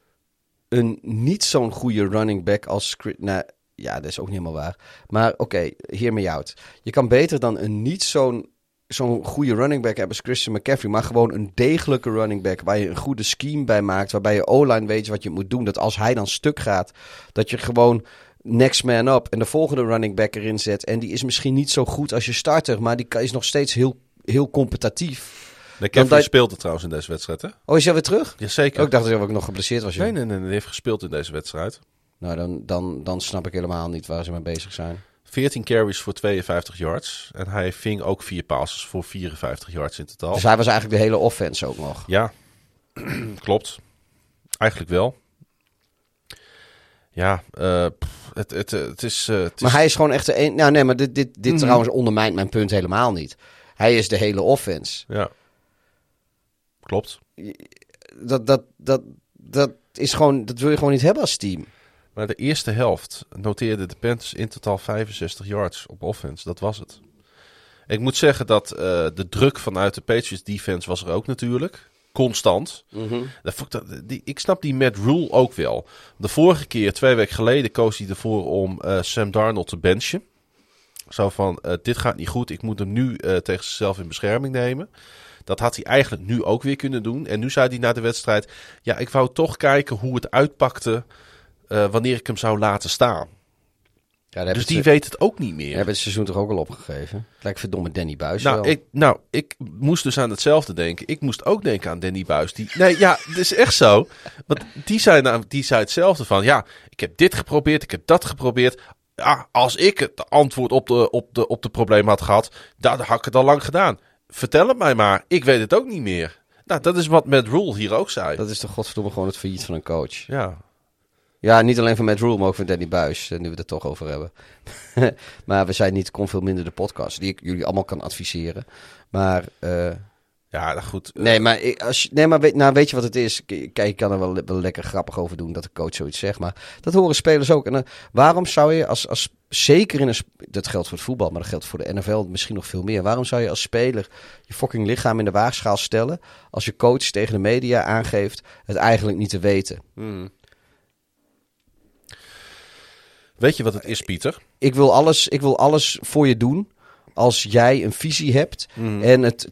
een niet zo'n goede running back als... Nou, ja, dat is ook niet helemaal waar. Maar oké, hear me out. Je kan beter dan een niet zo'n zo'n goede running back hebben als Christian McCaffrey... maar gewoon een degelijke running back... waar je een goede scheme bij maakt... waarbij je O-line weet wat je moet doen. Dat als hij dan stuk gaat... dat je gewoon next man up... en de volgende running back erin zet. En die is misschien niet zo goed als je starter... maar die is nog steeds heel, heel competitief... De Kevin dat- speelde trouwens in deze wedstrijd, hè? Oh, is hij weer terug? Jazeker. Oh, ik dacht dat hij ook nog geblesseerd was. joh. Nee, nee, nee, hij heeft gespeeld in deze wedstrijd. Nou, dan, dan, dan snap ik helemaal niet waar ze mee bezig zijn. 14 carries voor 52 yards. En hij ving ook vier passes voor 54 yards in totaal. Dus hij was eigenlijk de hele offense ook nog. Ja, <clears throat> klopt. Eigenlijk wel. Ja, eh, pff, het, het, het is... eh, het is Maar hij is gewoon echt de een. Nou, nee, maar dit, dit, dit Mhm. trouwens ondermijnt mijn punt helemaal niet. Hij is de hele offense. Ja, klopt. Dat, dat, dat, dat is gewoon. Dat wil je gewoon niet hebben als team. Maar de eerste helft noteerde de Panthers in totaal 65 yards op offense. Dat was het. Ik moet zeggen dat eh, de druk vanuit de Patriots defense was er ook natuurlijk. Constant. Ik, dat- die, ik snap die Matt Rule ook wel. De vorige keer, twee weken geleden, koos hij ervoor om eh, Sam Darnold te benchen. Zo van, eh, dit gaat niet goed. Ik moet hem nu tegen zichzelf in bescherming nemen. Dat had hij eigenlijk nu ook weer kunnen doen. En nu zei hij na de wedstrijd... Ja, ik wou toch kijken hoe het uitpakte... eh, wanneer ik hem zou laten staan. Ja, Dus die weet het ook niet meer. hebben het seizoen toch ook al opgegeven? Het lijkt verdomme Danny Buis Nou wel. ik, nou, ik moest dus aan hetzelfde denken. Ik moest ook denken aan Danny Buis. Die, nee, ja, het is echt zo. Want die zei, nou, die zei hetzelfde van... Ja, ik heb dit geprobeerd, ik heb dat geprobeerd. Ja, als ik het antwoord op de, op de, op de probleem had gehad... Dan had ik het al lang gedaan. Vertel het mij maar. Ik weet het ook niet meer. Nou, dat is wat Matt Rule hier ook zei. Dat is toch godverdomme gewoon het failliet van een coach. Ja, Ja, niet alleen van Matt Rule, maar ook van Danny Buis. eh, Nu we het er toch over hebben. <laughs> maar we zijn niet Kon Veel Minder de podcast. Die ik jullie allemaal kan adviseren. Maar... eh, ja nou goed. Nee, maar, ik- als je, nee, maar weet, nou, weet je wat het is? Kijk, ik kan er wel, wel lekker grappig over doen dat de coach zoiets zegt. Maar dat horen spelers ook. En waarom zou je als, als zeker in een... Dat geldt voor het voetbal, maar dat geldt voor de NFL misschien nog veel meer. Waarom zou je als speler je fucking lichaam in de waagschaal stellen... als je coach tegen de media aangeeft het eigenlijk niet te weten? Weet je wat het is, Pieter? Ik wil alles, ik wil alles voor je doen als jij een visie hebt Mhm. en het...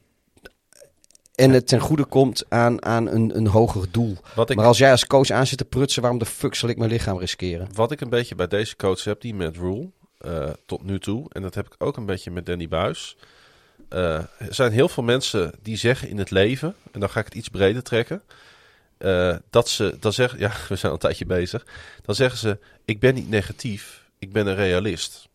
en het ten goede komt aan, aan een, een hoger doel. Ik, Maar als jij als coach aan zit te prutsen, waarom de fuck zal ik mijn lichaam riskeren? wat ik een beetje bij deze coach heb, die met Rule, eh, tot nu toe, en dat heb ik ook een beetje met Danny Buis. eh, er zijn heel veel mensen die zeggen in het leven, en dan ga ik het iets breder trekken, eh, dat ze, dan zeggen, ja, <laughs> we zijn al een tijdje bezig, dan zeggen ze, ik ben niet negatief, ik ben een realist.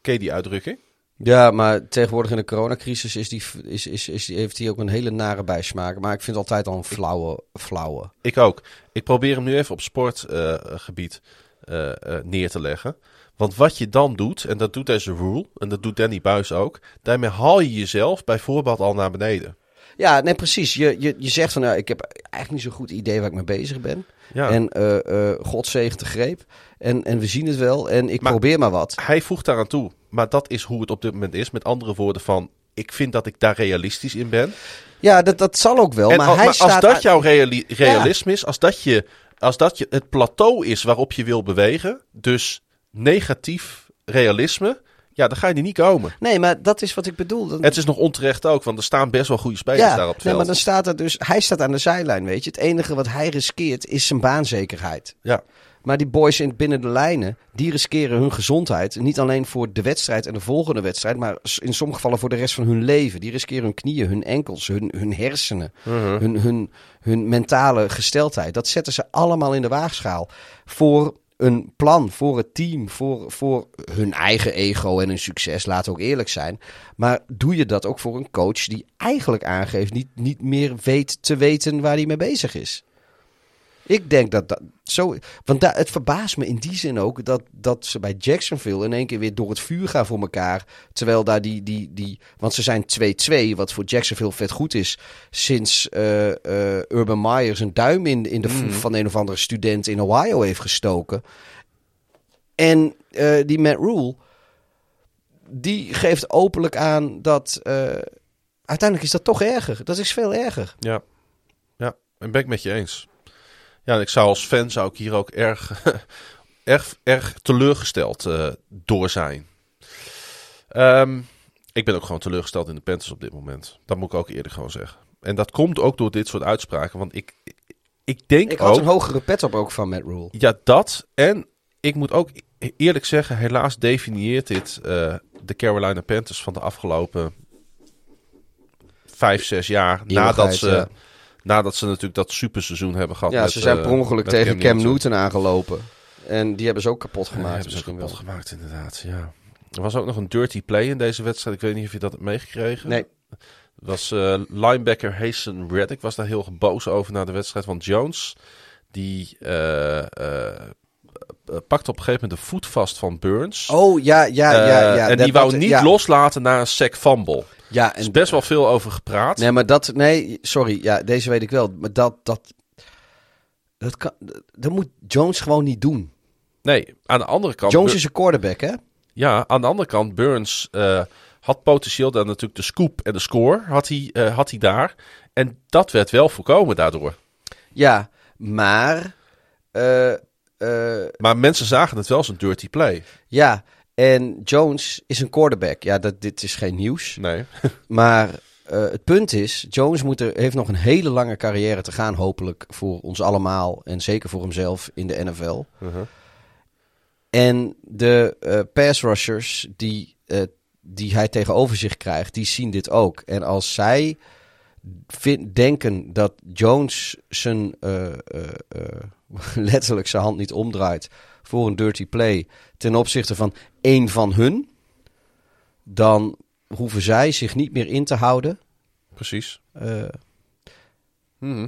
Ken je die uitdrukking? Ja, maar tegenwoordig in de coronacrisis is die, is, is, is heeft hij ook een hele nare bijsmaak. Maar ik vind het altijd al een flauwe, flauwe. Ik ook. Ik probeer hem nu even op sportgebied eh, eh, neer te leggen. Want wat je dan doet, en dat doet deze rule, en dat doet Danny Buis ook, daarmee haal je jezelf bij voorbaat al naar beneden. Ja, nee, precies. Je, je, je zegt van, nou, ik heb eigenlijk niet zo'n goed idee waar ik mee bezig ben. Ja. En eh God zegen te greep. En, en we zien het wel. En ik Maar- probeer maar wat. Hij voegt daaraan toe, maar dat is hoe het op dit moment is. Met andere woorden van, ik vind dat ik daar realistisch in ben. Ja, dat, dat zal ook wel. en maar al- hij maar als dat jouw reali- realisme is, als dat, je, als dat je het plateau is waarop je wil bewegen, dus negatief realisme, ja, dan ga je er niet komen. Nee, maar dat is wat ik bedoel. Dan... Het is nog onterecht ook, want er staan best wel goede spelers daar op het nee, veld. maar dan staat er dus... Hij staat aan de zijlijn, weet je. Het enige wat hij riskeert is zijn baanzekerheid. Ja. Maar die boys in, binnen de lijnen, die riskeren hun gezondheid. Niet alleen voor de wedstrijd en de volgende wedstrijd, maar in sommige gevallen voor de rest van hun leven. Die riskeren hun knieën, hun enkels, hun, hun hersenen, hun, hun, hun mentale gesteldheid. Dat zetten ze allemaal in de waagschaal. Voor een plan, voor het team, voor, voor hun eigen ego en hun succes, we ook eerlijk zijn. Maar doe je dat ook voor een coach die eigenlijk aangeeft niet, niet meer weet te weten waar hij mee bezig is? Ik denk dat dat zo. Want het verbaast me in die zin ook dat, dat ze bij Jacksonville in één keer weer door het vuur gaan voor elkaar. Terwijl daar die. die, die want ze zijn 2-2, wat voor Jacksonville vet goed is. Sinds eh, eh, Urban Meyer zijn duim in, in de voet van een of andere student in Ohio heeft gestoken. En eh, die Matt Rule. Die geeft openlijk aan dat. uiteindelijk is dat toch erger. Dat is veel erger. Ja, ja, en ben ik met je eens. Ja, ik zou als fan zou ik hier ook erg, <laughs> erg, erg teleurgesteld eh, door zijn. Ehm, ik ben ook gewoon teleurgesteld in de Panthers op dit moment. Dat moet ik ook eerder gewoon zeggen. En dat komt ook door dit soort uitspraken. Want ik, ik denk Ik had ook... een hogere pet op ook van Matt Rule. Ja, dat. En ik moet ook eerlijk zeggen, helaas definieert dit eh, de Carolina Panthers van de afgelopen vijf, zes jaar. Eeuwigheid, Nadat ze, ja. Nadat ze natuurlijk dat superseizoen hebben gehad. Ja, met, ze zijn eh, per ongeluk tegen Cam Newton. Newton aangelopen. En die hebben ze ook kapot Ja, gemaakt. hebben ze kapot wel. gemaakt, inderdaad. Ja. Er was ook nog een dirty play in deze wedstrijd. Ik weet niet of je dat hebt meegekregen. Nee. Was eh, linebacker Hasten Reddick was daar heel boos over na de wedstrijd van Jones. Die eh, eh, pakte op een gegeven moment de voet vast van Burns. Oh, ja, ja, ja. Ja. en die wou niet ja. loslaten na een sack fumble. Ja, Er is en, best wel veel over gepraat. nee, maar dat... Nee, sorry. Ja, deze weet ik wel. Maar dat... Dat, dat, kan, dat moet Jones gewoon niet doen. Nee, aan de andere kant... Jones Bur- is een quarterback, hè? Ja, aan de andere kant, Burns eh, had potentieel dan natuurlijk de scoop en de score had hij, eh, had hij daar. En dat werd wel voorkomen daardoor. Ja, maar... eh, Maar mensen zagen het wel als een dirty play. ja, en Jones is een quarterback. Ja, dat, dit is geen nieuws. Nee. <laughs> Maar eh, het punt is, Jones moet er, heeft nog een hele lange carrière te gaan, hopelijk voor ons allemaal. En zeker voor hemzelf in de NFL. Uh-huh. En de eh pass rushers die, eh, die hij tegenover zich krijgt, die zien dit ook. En als zij denken dat Jones zijn, <laughs> letterlijk zijn hand niet omdraait voor een dirty play ten opzichte van één van hun, dan hoeven zij zich niet meer in te houden. Precies. Eh, Mhm.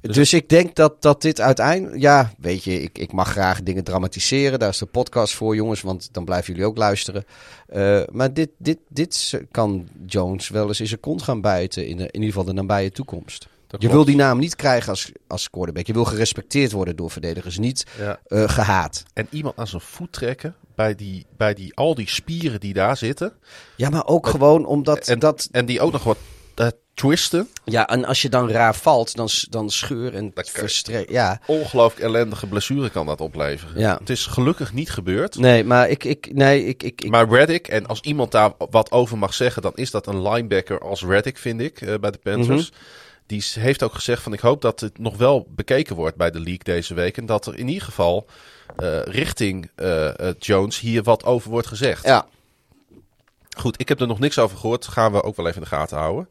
Dus, ik denk dat, dat dit uiteindelijk... Ja, weet je, ik, ik mag graag dingen dramatiseren. Daar is de podcast voor, jongens, want dan blijven jullie ook luisteren. Eh, maar dit, dit, dit kan Jones wel eens in zijn kont gaan bijten, in, de, in ieder geval de nabije toekomst. Dat Je klopt. wil die naam niet krijgen als, als quarterback. Je wil gerespecteerd worden door verdedigers, niet Ja. eh, gehaat. En iemand aan zijn voet trekken bij, die, bij die, al die spieren die daar zitten. Ja, maar ook gewoon omdat En, dat... en die ook nog wat eh, twisten. Ja, en als je dan raar valt, dan, dan scheur en verstrek. Ja, Ongelooflijk ellendige blessure kan dat opleveren. Ja. Het is gelukkig niet gebeurd. nee, maar ik, ik, nee, ik, ik, ik Maar Reddick, en als iemand daar wat over mag zeggen, dan is dat een linebacker als Reddick, vind ik, eh, bij de Panthers. Mhm. Die heeft ook gezegd van ik hoop dat het nog wel bekeken wordt bij de league deze week. En dat er in ieder geval eh, richting eh, eh, Jones hier wat over wordt gezegd. ja, Goed, ik heb er nog niks over gehoord. Gaan we ook wel even in de gaten houden.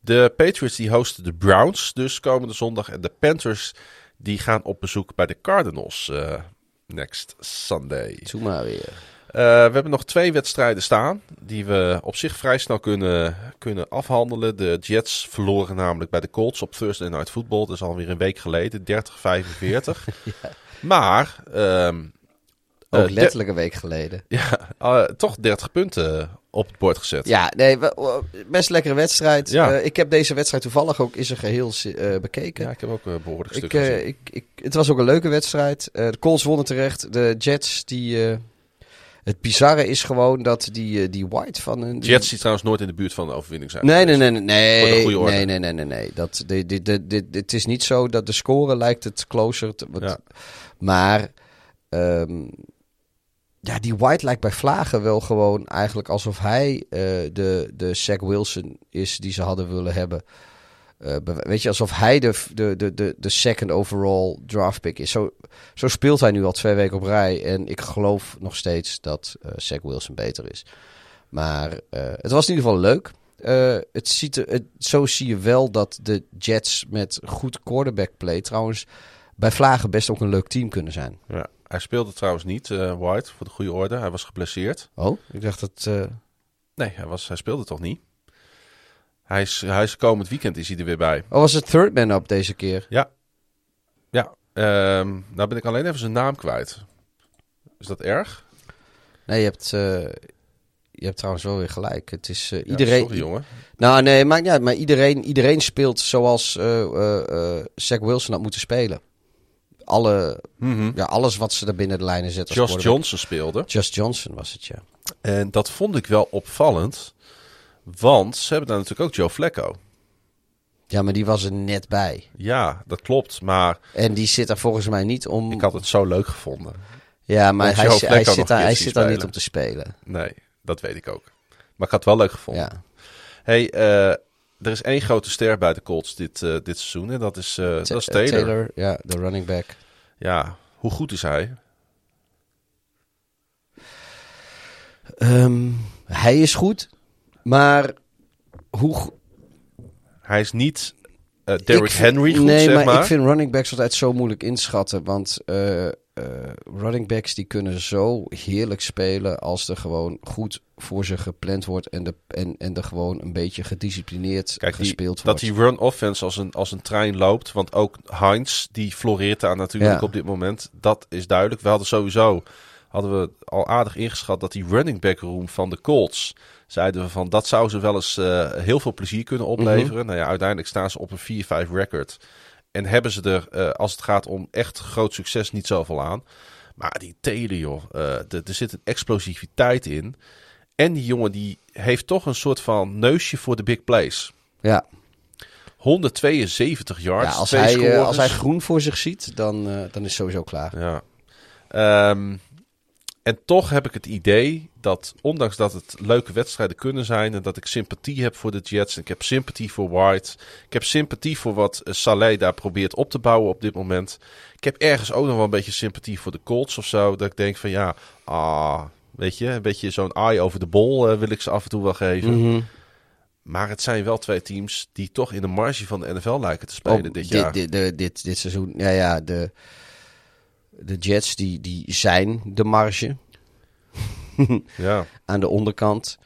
De Patriots die hosten de Browns dus komende zondag. En de Panthers die gaan op bezoek bij de Cardinals next Sunday. doe maar weer. Eh, we hebben nog twee wedstrijden staan die we op zich vrij snel kunnen, kunnen afhandelen. De Jets verloren namelijk bij de Colts op Thursday Night Football. Dat is alweer een week geleden, 30-45. <laughs> Maar Ook de- letterlijk een week geleden. <laughs> ja, eh, toch 30 punten op het bord gezet. Ja, nee, best lekkere wedstrijd. Ja. Ik heb deze wedstrijd toevallig ook in zijn geheel eh, bekeken. Ja, ik heb ook een behoorlijk stuk ik, gezien. ik, ik, het was ook een leuke wedstrijd. De Colts wonnen terecht. De Jets, die... het bizarre is gewoon dat die, eh, die White van... een Jets die trouwens nooit in de buurt van de overwinning zijn. Nee, nee, nee, nee, nee, goede orde. nee, nee, nee, nee, nee. Dat, dit, dit, dit, dit, het is niet zo dat de score lijkt het closer. Te, wat- Ja. Maar ehm, ja, die White lijkt bij Vlagen wel gewoon eigenlijk alsof hij eh, de, de Zach Wilson is die ze hadden willen hebben. Eh, weet je, alsof hij de, de, de, de, de second overall draft pick is. Zo, zo speelt hij nu al twee weken op rij. En ik geloof nog steeds dat eh Zach Wilson beter is. Maar eh, het was in ieder geval leuk. Het ziet er, het, zo zie je wel dat de Jets met goed quarterback play trouwens bij Vlagen best ook een leuk team kunnen zijn. Ja. Hij speelde trouwens niet, White, voor de goede orde. Hij was geblesseerd. Oh, ik dacht dat... Nee, hij, was, hij speelde toch niet? Hij is, hij is komend weekend is hij er weer bij. Oh, was het third man up deze keer? Ja. Ja. ehm, nou ben ik alleen even zijn naam kwijt. Is dat erg? Nee, je hebt, eh, je hebt trouwens wel weer gelijk. Het is eh, Ja, iedereen... Sorry jongen. Nou, nee, maakt niet uit. Maar iedereen, iedereen speelt zoals eh, Zach Wilson had moeten spelen. Alle, ja, alles wat ze er binnen de lijnen zetten. Josh. Johnson speelde. Just Johnson was het, ja. En dat vond ik wel opvallend. Want ze hebben daar natuurlijk ook Joe Flacco. Ja, maar die was er net bij. Ja, dat klopt. Maar En die zit daar volgens mij niet om... ik had het zo leuk gevonden. ja, maar hij, hij, zit daar, hij zit daar niet om te spelen. Nee, dat weet ik ook. Maar ik had het wel leuk gevonden. Ja. Hey, eh, er is één grote ster bij de Colts dit, eh, dit seizoen. En dat is, eh, dat is Ta- Taylor. ja, de running back. Ja, hoe goed is hij? Ehm, hij is goed, maar hoe... Hij is niet eh Derrick Henry goed, nee, zeg maar, maar. ik vind running backs altijd zo moeilijk inschatten. Want eh, eh, running backs die kunnen zo heerlijk spelen als er gewoon goed voor ze gepland wordt en, de, en, en er gewoon een beetje gedisciplineerd Kijk, die, gespeeld dat wordt. die run offense als een, als een trein loopt. Want ook Heinz, die floreert daar natuurlijk Ja. op dit moment. Dat is duidelijk. We hadden sowieso hadden we al aardig ingeschat dat die running back room van de Colts... zeiden we van dat zou ze wel eens eh, heel veel plezier kunnen opleveren. Mhm. Nou ja, uiteindelijk staan ze op een 4-5 record. En hebben ze er, eh, als het gaat om echt groot succes, niet zoveel aan. Maar die Taylor, joh, eh, er zit een explosiviteit in. En die jongen die heeft toch een soort van neusje voor de big plays. ja, 172 yards. ja als, hij, als hij groen voor zich ziet, dan, dan is sowieso klaar. Ja. Ehm, en toch heb ik het idee dat, ondanks dat het leuke wedstrijden kunnen zijn... en dat ik sympathie heb voor de Jets... en ik heb sympathie voor White... ik heb sympathie voor wat eh, Saleh daar probeert op te bouwen op dit moment... ik heb ergens ook nog wel een beetje sympathie voor de Colts of zo... dat ik denk van ja, ah, weet je... een beetje zo'n eye over de bol eh, wil ik ze af en toe wel geven... Mhm. Maar het zijn wel twee teams die toch in de marge van de NFL lijken te spelen Oh, dit jaar. Dit, dit, dit, dit seizoen, ja, ja, de, de Jets die, die zijn de marge. <laughs> Ja. aan de onderkant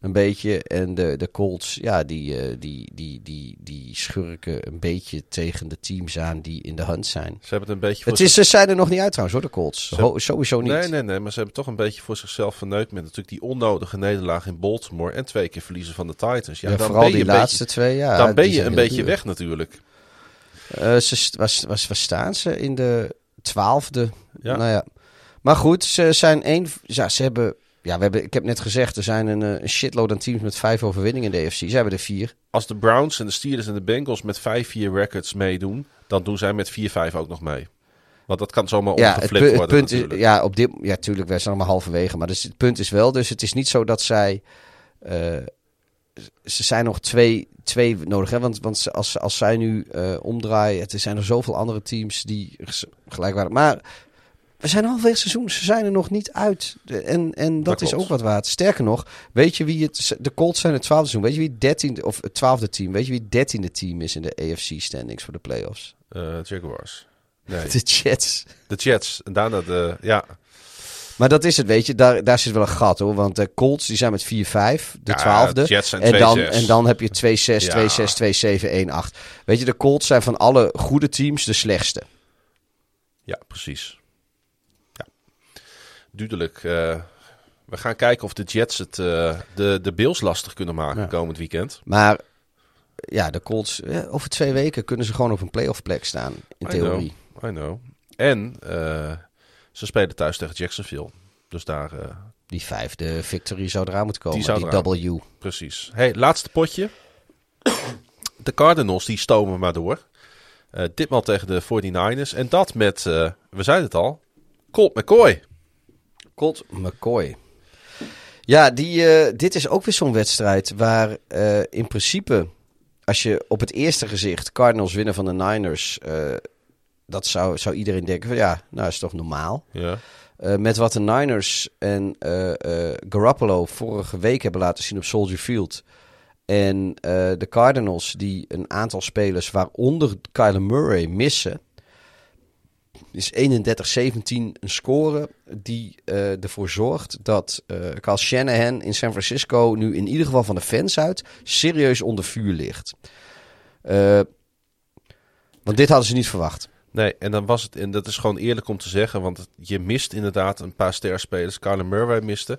een beetje. En de, de Colts, ja, die, eh, die, die, die, die schurken een beetje tegen de teams aan die in de hunt zijn. Ze hebben het een beetje voor Het is, ze zijn er nog niet uit trouwens hoor, de Colts. Ho- sowieso niet. Nee, nee, nee, maar ze hebben toch een beetje voor zichzelf verneukt met natuurlijk die onnodige nederlaag in Baltimore en twee keer verliezen van de Titans. Ja, Ja, dan vooral ben je die een laatste twee, ja. dan ben je een beetje duur. weg natuurlijk. Eh, ze, st- was, was, waar staan ze? In de twaalfde. Ja. Nou ja. Maar goed, ze zijn één. Ja, ze hebben ja, we hebben, ik heb net gezegd, er zijn een, eh, een shitload aan teams met vijf overwinningen in de AFC. Zij hebben er vier. Als de Browns en de Steelers en de Bengals met 5-4 records meedoen, dan doen zij met 4-5 ook nog mee. Want dat kan zomaar Ja, het, omgeflipt pu- het worden punt is, ja, op dit, ja, tuurlijk, wij zijn allemaal halverwege. Maar dus het punt is wel, dus het is niet zo dat zij, eh, ze zijn nog twee, twee nodig. Hè? Want, want als, als zij nu eh, omdraaien, er zijn er zoveel andere teams die gelijk waren. Maar we zijn halverwege het seizoen, ze zijn er nog niet uit. En, en dat, Dat is klopt. ook wat waard. Sterker nog, weet je wie het, de Colts zijn het twaalfde seizoen. Weet je wie het dertiende, of het twaalfde team, weet je wie het dertiende team is in de AFC standings voor de playoffs? Eh, Jaguars. Nee, <laughs> De Jets. de Jets. En daarna de... Ja, Maar dat is het, weet je. Daar, daar zit wel een gat hoor. Want de Colts die zijn met 4-5, de Ja, twaalfde. Jets zijn en, dan, 2-6. en dan heb je 2-6, Ja. 2-6, 2-7, 1-8. Weet je, de Colts zijn van alle goede teams de slechtste. ja precies. Ja. Duidelijk. eh, we gaan kijken of de Jets het, eh, de, de Bills lastig kunnen maken Ja. komend weekend. Maar ja, de Colts, eh, over twee weken kunnen ze gewoon op een playoff plek staan. In I theorie. know, I know. En eh, ze spelen thuis tegen Jacksonville. Dus daar, eh, Die vijfde victory zou eraan moeten komen. Die zou. W. precies. Hey, laatste potje. <coughs> De Cardinals die stomen maar door. Eh, ditmaal tegen de 49ers. En dat met, eh, we zeiden het al, Colt McCoy. Colt McCoy. Ja, die, dit is ook weer zo'n wedstrijd waar in principe, als je op het eerste gezicht Cardinals winnen van de Niners, dat zou, zou iedereen denken van ja, nou is toch normaal. Ja. Eh, met wat de Niners en eh, eh, Garoppolo vorige week hebben laten zien op Soldier Field. En de Cardinals die een aantal spelers, waaronder Kyler Murray, missen. Is 31-17 een score die ervoor zorgt dat Kyle Shanahan in San Francisco nu in ieder geval van de fans uit serieus onder vuur ligt. Want dit hadden ze niet verwacht. Nee, en dan was het, en dat is gewoon eerlijk om te zeggen, want je mist inderdaad een paar sterspelers. Kyler Murray miste.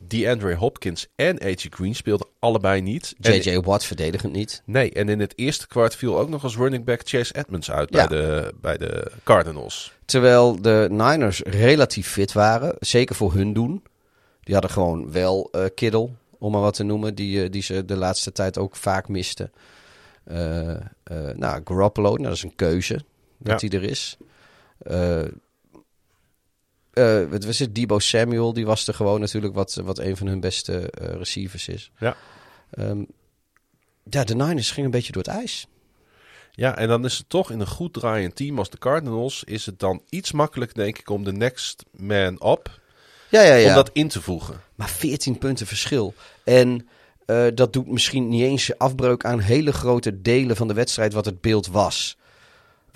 DeAndre Hopkins en A.J. Green speelden allebei niet. J.J. Watt verdedigend niet. nee, en in het eerste kwart viel ook nog als running back Chase Edmonds uit Ja. bij, de, bij de Cardinals. Terwijl de Niners relatief fit waren, zeker voor hun doen. Die hadden gewoon wel eh Kittle, om maar wat te noemen, die, eh, die ze de laatste tijd ook vaak misten. Eh, nou, Garoppolo, nou, dat is een keuze dat hij er is. Eh eh, wat was het? Debo Samuel, die was er gewoon natuurlijk wat, wat een van hun beste eh, receivers is. Ja. Ehm, ja, de Niners gingen een beetje door het ijs. Ja, en dan is het toch in een goed draaiend team als de Cardinals, is het dan iets makkelijk, denk ik, om de next man up, Ja, ja, ja. om dat in te voegen. Maar 14 punten verschil. En eh, dat doet misschien niet eens afbreuk aan hele grote delen van de wedstrijd wat het beeld was.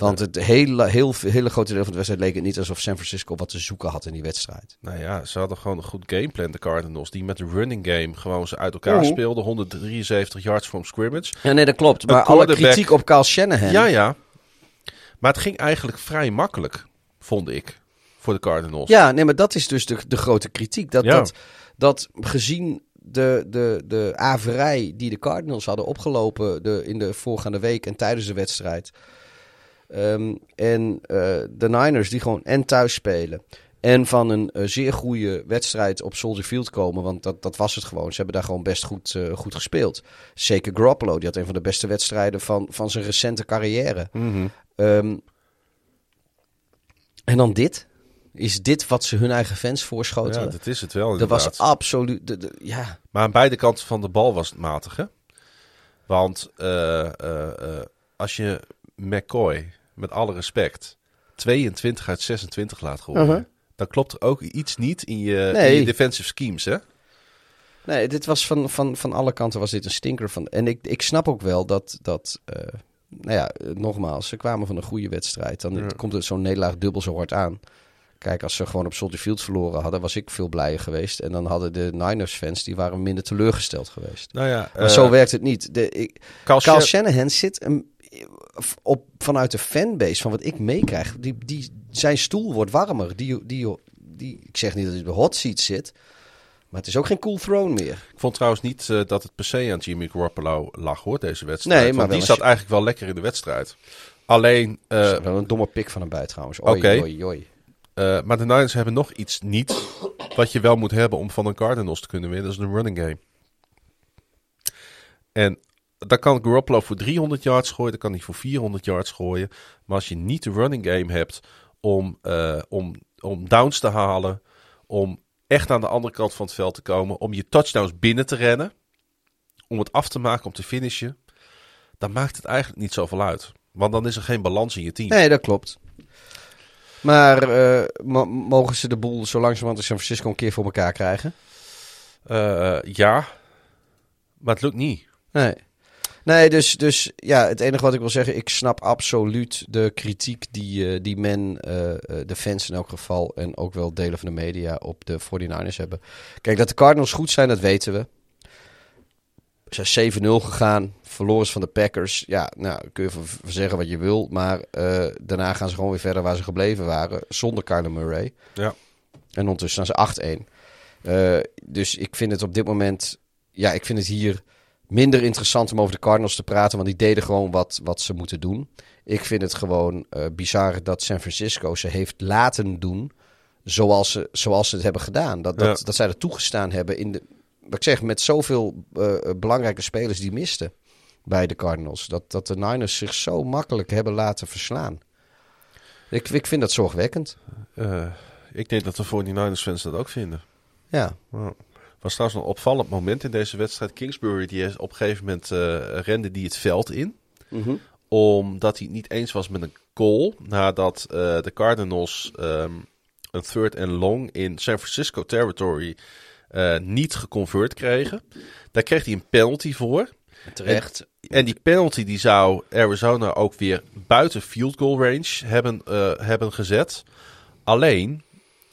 Want het hele, heel, hele grote deel van de wedstrijd leek het niet alsof San Francisco wat te zoeken had in die wedstrijd. Nou ja, ze hadden gewoon een goed gameplan, de Cardinals, die met de running game gewoon ze uit elkaar speelden. 173 yards from scrimmage. Ja, nee, dat klopt. Een Maar alle kritiek op Kyle Shanahan. Ja, ja. Maar het ging eigenlijk vrij makkelijk, vond ik, voor de Cardinals. Ja, nee, maar dat is dus de, de grote kritiek. Dat, Ja. dat, dat gezien de, de, de averij die de Cardinals hadden opgelopen de, in de voorgaande week en tijdens de wedstrijd. Ehm, en eh, de Niners die gewoon en thuis spelen. En van een eh, zeer goede wedstrijd op Soldier Field komen. Want dat, dat was het gewoon. Ze hebben daar gewoon best goed, eh, goed gespeeld. Zeker Garoppolo. Die had een van de beste wedstrijden van, van zijn recente carrière. Mhm. Ehm, en dan dit. Is dit wat ze hun eigen fans voorschoten? Ja, dat is het wel dat inderdaad. was absoluut... ja, Maar aan beide kanten van de bal was het matig, hè? Want als je McCoy, met alle respect, 22 uit 26 laat gooien... Uh-huh. dan klopt er ook iets niet in je, Nee. in je defensive schemes, hè? nee, dit was van, van, van alle kanten was dit een stinker. Van, en ik, ik snap ook wel dat... dat eh, nou ja, eh, nogmaals, ze kwamen van een goede wedstrijd. Dan Ja. komt het zo'n nederlaag dubbel zo hard aan. Kijk, als ze gewoon op Soldier Field verloren hadden, was ik veel blijer geweest. En dan hadden de Niners-fans, die waren minder teleurgesteld geweest. Nou ja, Maar eh, zo werkt het niet. De, ik, Shanahan zit een, op, vanuit de fanbase van wat ik meekrijg. Die, die, zijn stoel wordt warmer. Die, die, die, ik zeg niet dat hij op de hot seat zit. Maar het is ook geen cool throne meer. Ik vond trouwens niet eh, dat het per se aan Jimmy Garoppolo lag, hoor, deze wedstrijd. Nee, maar Want die zat eigenlijk wel lekker in de wedstrijd. Alleen, is wel een domme pik van hem bij trouwens. Oké. eh, maar de Niners hebben nog iets niet wat je wel moet hebben om van een Cardinals te kunnen winnen, dat is een running game. En dan kan Garoppolo voor 300 yards gooien, dan kan hij voor 400 yards gooien. Maar als je niet de running game hebt om, eh, om, om downs te halen, om echt aan de andere kant van het veld te komen, om je touchdowns binnen te rennen, om het af te maken, om te finishen, dan maakt het eigenlijk niet zoveel uit. Want dan is er geen balans in je team. Nee, dat klopt. Maar eh, mo- mogen ze de boel zo langzamerhand in San Francisco een keer voor elkaar krijgen? Eh, ja, maar het lukt niet. Nee. Nee, dus, dus ja, het enige wat ik wil zeggen, ik snap absoluut de kritiek die, eh, die men, eh, eh, de fans in elk geval, en ook wel delen van de media op de 49ers hebben. Kijk, dat de Cardinals goed zijn, dat weten we. Ze zijn 7-0 gegaan, verloren van de Packers. Ja, nou, kun je van zeggen wat je wil, maar daarna gaan ze gewoon weer verder waar ze gebleven waren, zonder Kyler Murray. Ja. En ondertussen staan ze 8-1. Eh, dus ik vind het op dit moment, ja, ik vind het hier minder interessant om over de Cardinals te praten, want die deden gewoon wat, wat ze moeten doen. Ik vind het gewoon eh, bizar dat San Francisco ze heeft laten doen zoals ze, zoals ze het hebben gedaan. Dat, dat, Ja. dat zij dat toegestaan hebben in de, wat ik zeg, met zoveel eh, belangrijke spelers die misten bij de Cardinals. Dat, dat de Niners zich zo makkelijk hebben laten verslaan. Ik, ik vind dat zorgwekkend. Eh, ik denk dat de 49ers fans dat ook vinden. Ja, was trouwens een opvallend moment in deze wedstrijd. Kingsbury die op een gegeven moment eh, rende die het veld in. Omdat hij het niet eens was met een call. Nadat eh, de Cardinals ehm, een third and long in San Francisco territory eh, niet geconvert kregen. Daar kreeg hij een penalty voor. terecht. En die penalty die zou Arizona ook weer buiten field goal range hebben, hebben gezet. Alleen,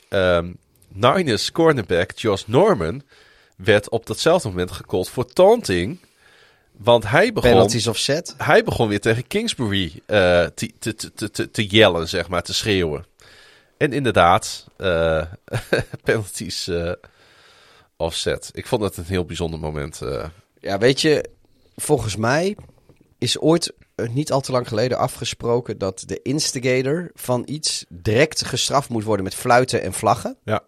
ehm Niners cornerback Josh Norman werd op datzelfde moment gecallt voor taunting. Want hij begon, Penalties offset. hij begon weer tegen Kingsbury eh, te, te, te, te, te yellen, zeg maar, te schreeuwen. En inderdaad, eh, <laughs> penalties eh, offset. Ik vond het een heel bijzonder moment. Ja, weet je, volgens mij is ooit niet al te lang geleden afgesproken dat de instigator van iets direct gestraft moet worden met fluiten en vlaggen. ja.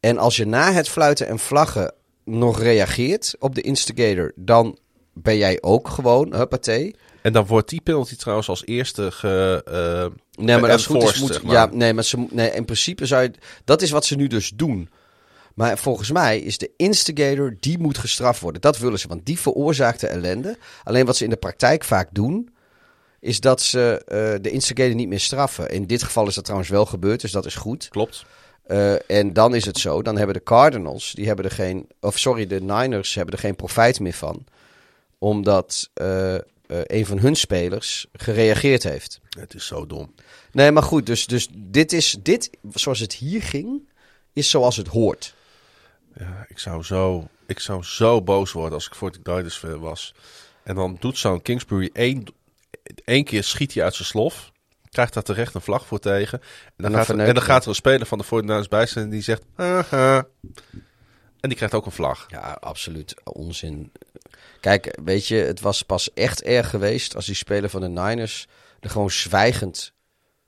En als je na het fluiten en vlaggen nog reageert op de instigator, dan ben jij ook gewoon, huppatee. En dan wordt die penalty trouwens als eerste ge, eh, Nee, maar als goed is, moet, zeg maar. ja, nee, maar ze, nee, in principe zou je, dat is wat ze nu dus doen. Maar volgens mij is de instigator, die moet gestraft worden. Dat willen ze, want die veroorzaakt de ellende. Alleen wat ze in de praktijk vaak doen, is dat ze eh, de instigator niet meer straffen. In dit geval is dat trouwens wel gebeurd, dus dat is goed. Klopt. Eh, en dan is het zo, dan hebben de Cardinals, die hebben er geen, of sorry, de Niners hebben er geen profijt meer van. Omdat eh, eh, een van hun spelers gereageerd heeft. Het is zo dom. Nee, maar goed, dus, dus dit is, dit, zoals het hier ging, is zoals het hoort. Ja, ik zou zo, ik zou zo boos worden als ik voor de Niners fan was. En dan doet zo'n Kingsbury één, één keer schiet hij uit zijn slof. Krijgt daar terecht een vlag voor tegen. En dan, dan gaat, er, en dan gaat er een speler van de 49ers bij staan en die zegt... Haha. En die krijgt ook een vlag. Ja, absoluut onzin. Kijk, weet je, het was pas echt erg geweest als die speler van de Niners er gewoon zwijgend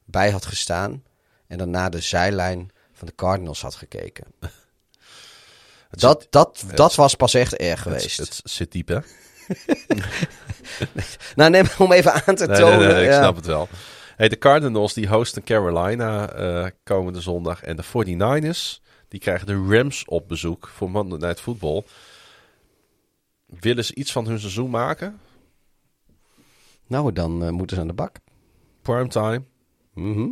bij had gestaan. En dan naar de zijlijn van de Cardinals had gekeken. <laughs> Dat, dat, dat was pas echt erg geweest. het zit diep, hè? <laughs> Nou, nee, maar om even aan te Nee, nee, tonen. nee, ik ja. snap het wel. Hey, de Cardinals die hosten Carolina eh, komende zondag. En de 49ers die krijgen de Rams op bezoek voor Monday Night Football. Willen ze iets van hun seizoen maken? Nou, dan eh, moeten ze aan de bak. Primetime Mhm.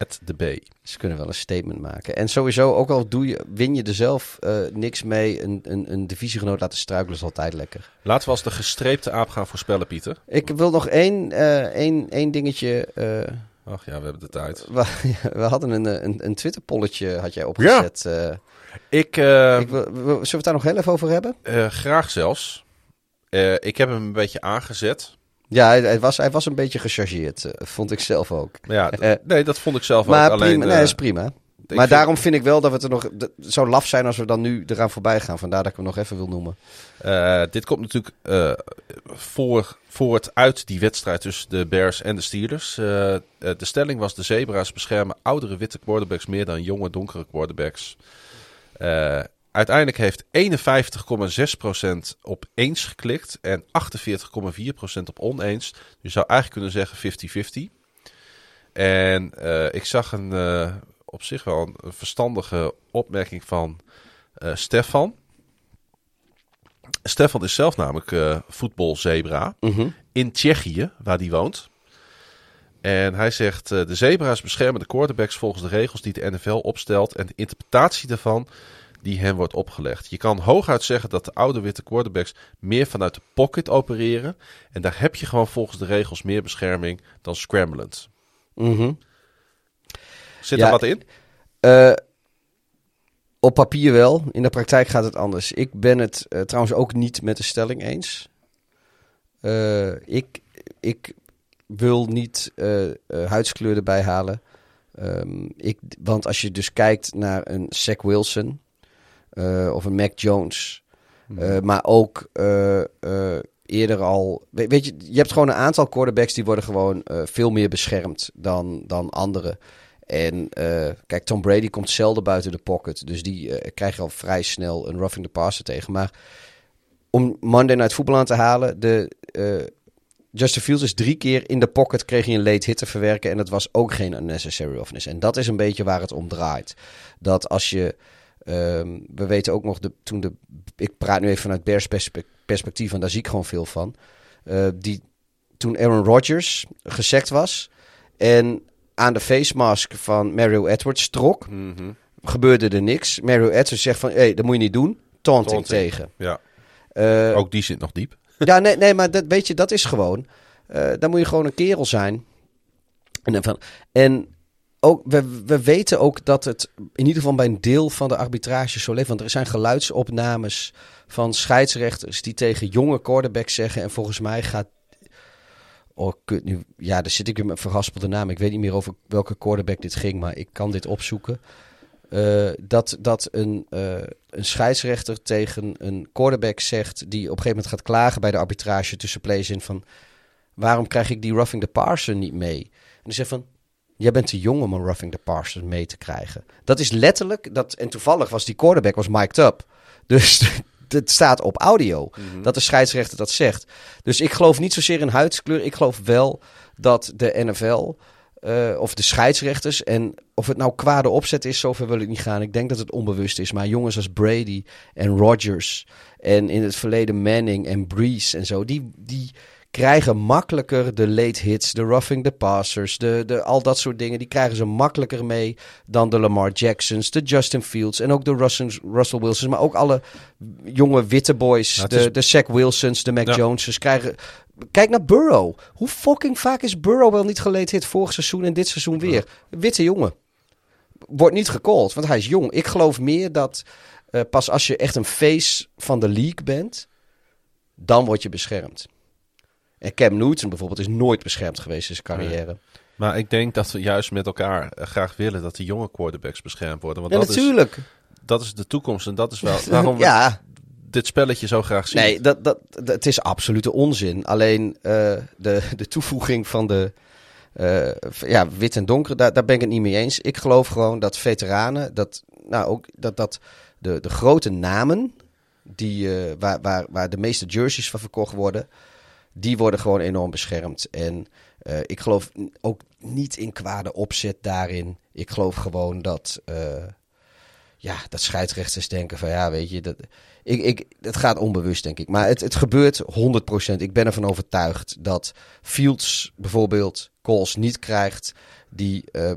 At the Bay. Ze kunnen wel een statement maken. En sowieso, ook al doe je, win je er zelf eh, niks mee, een, een, een divisiegenoot laten struikelen is altijd lekker. Laten we als de gestreepte aap gaan voorspellen, Pieter. Ik wil nog één, eh, één, één dingetje. eh, Ach ja, we hebben de tijd. <laughs> we, we hadden een, een, een Twitter-polletje, had jij opgezet. eh. Ik, ik wil, wil- zullen we het daar nog heel even over hebben? graag zelfs. Ik heb hem een beetje aangezet. Ja, hij, hij was, hij was een beetje gechargeerd, eh, vond ik zelf ook. Maar ja, <laughs> nee, dat vond ik zelf Maar ook. Alleen, prima, nee, eh, is prima. maar vind- daarom vind ik wel dat we het er nog... Het zou laf zijn als we dan nu eraan voorbij gaan. Vandaar dat ik hem nog even wil noemen. Eh, dit komt natuurlijk eh, voor, voort uit die wedstrijd tussen de Bears en de Steelers. De stelling was de zebra's beschermen oudere witte quarterbacks meer dan jonge donkere quarterbacks. Uiteindelijk heeft 51,6% op eens geklikt en 48,4% op oneens. Je zou eigenlijk kunnen zeggen 50-50. En eh, ik zag een, eh, op zich wel een, een verstandige opmerking van eh, Stefan. Stefan is zelf namelijk voetbalzebra in Tsjechië, waar hij woont. En hij zegt, de zebra's beschermen de quarterbacks volgens de regels die de NFL opstelt en de interpretatie daarvan die hen wordt opgelegd. Je kan hooguit zeggen dat de oude witte quarterbacks meer vanuit de pocket opereren. En daar heb je gewoon volgens de regels meer bescherming dan scramblend. Mhm. Zit Ja, er wat in? Eh, op papier wel. In de praktijk gaat het anders. Ik ben het eh, trouwens ook niet met de stelling eens. Eh, ik, ik wil niet huidskleur erbij halen. Ehm, ik, want als je dus kijkt naar een Zach Wilson of een Mac Jones, eh, maar ook eh, eh, eerder al. we- Weet je, je hebt gewoon een aantal quarterbacks die worden gewoon eh, veel meer beschermd dan, dan anderen. En eh, kijk, Tom Brady komt zelden buiten de pocket. Dus die eh krijg je al vrij snel een roughing the passer tegen. Maar om Monday Night Football aan te halen, de, eh, Justin Fields is drie keer in de pocket, kreeg hij een late hit te verwerken. En dat was ook geen unnecessary roughness. En dat is een beetje waar het om draait. Dat als je, ehm, we weten ook nog, de, toen de, ik praat nu even vanuit Bears perspe- perspectief, en daar zie ik gewoon veel van. Eh, die, toen Aaron Rodgers gesekt was en aan de face mask van Mario Edwards trok, Mhm. gebeurde er niks. Mario Edwards zegt van, hé, hey, dat moet je niet doen. Taunting, Taunting. tegen. Ja, Eh, ook die zit nog diep. <laughs> ja, nee, nee maar dat, weet je, dat is gewoon. eh dan moet je gewoon een kerel zijn. En, van, en ook, we, we weten ook dat het in ieder geval bij een deel van de arbitrage zo leeft. Want er zijn geluidsopnames van scheidsrechters die tegen jonge quarterbacks zeggen. En volgens mij gaat. Oh, kut, nu, ja, daar zit ik weer met verhaspelde naam. Ik weet niet meer over welke quarterback dit ging, maar ik kan dit opzoeken. Eh, dat dat een, eh, een scheidsrechter tegen een quarterback zegt die op een gegeven moment gaat klagen bij de arbitrage tussen plays in van waarom krijg ik die roughing the passer niet mee? En die zegt van jij bent te jong om een roughing the passer mee te krijgen. Dat is letterlijk dat en toevallig was die quarterback was mic'd up. Dus <laughs> het staat op audio dat de scheidsrechter dat zegt. Dus ik geloof niet zozeer in huidskleur. Ik geloof wel dat de NFL eh, of de scheidsrechters. En of het nou kwade opzet is, zover wil ik niet gaan. Ik denk dat het onbewust is. Maar jongens als Brady en Rodgers. En in het verleden Manning en Breeze en zo. Die, die krijgen makkelijker de late hits, de roughing the passers, de, de, al dat soort dingen. Die krijgen ze makkelijker mee dan de Lamar Jacksons, de Justin Fields en ook de Russell, Russell Wilsons. Maar ook alle jonge witte boys, Nou, de, is- de Zach Wilsons, de Mac Ja. Joneses krijgen... Kijk naar Burrow. Hoe fucking vaak is Burrow wel niet geleed hit vorig seizoen en dit seizoen weer? Witte jongen. Wordt niet gecalled, want hij is jong. Ik geloof meer dat eh, pas als je echt een face van de league bent, dan word je beschermd. En Cam Newton bijvoorbeeld is nooit beschermd geweest in zijn carrière. Maar ik denk dat we juist met elkaar eh, graag willen dat die jonge quarterbacks beschermd worden. Want Ja, dat, is, natuurlijk. dat is de toekomst en dat is wel <laughs> waarom we ja, dit spelletje zo graag zien. nee, dat, dat, dat, het is absolute onzin. Alleen eh, de, de toevoeging van de eh, ja, wit en donker, daar, daar ben ik het niet mee eens. Ik geloof gewoon dat veteranen, dat, nou, ook, dat, dat de, de grote namen, die, waar, waar, waar de meeste jerseys van verkocht worden, die worden gewoon enorm beschermd. En eh, ik geloof ook niet in kwade opzet daarin. Ik geloof gewoon dat, eh, ja, dat scheidsrechters denken van ja, weet je, dat, ik, ik, het gaat onbewust denk ik. Maar het, het gebeurt 100%. Ik ben ervan overtuigd dat Fields bijvoorbeeld calls niet krijgt die, eh,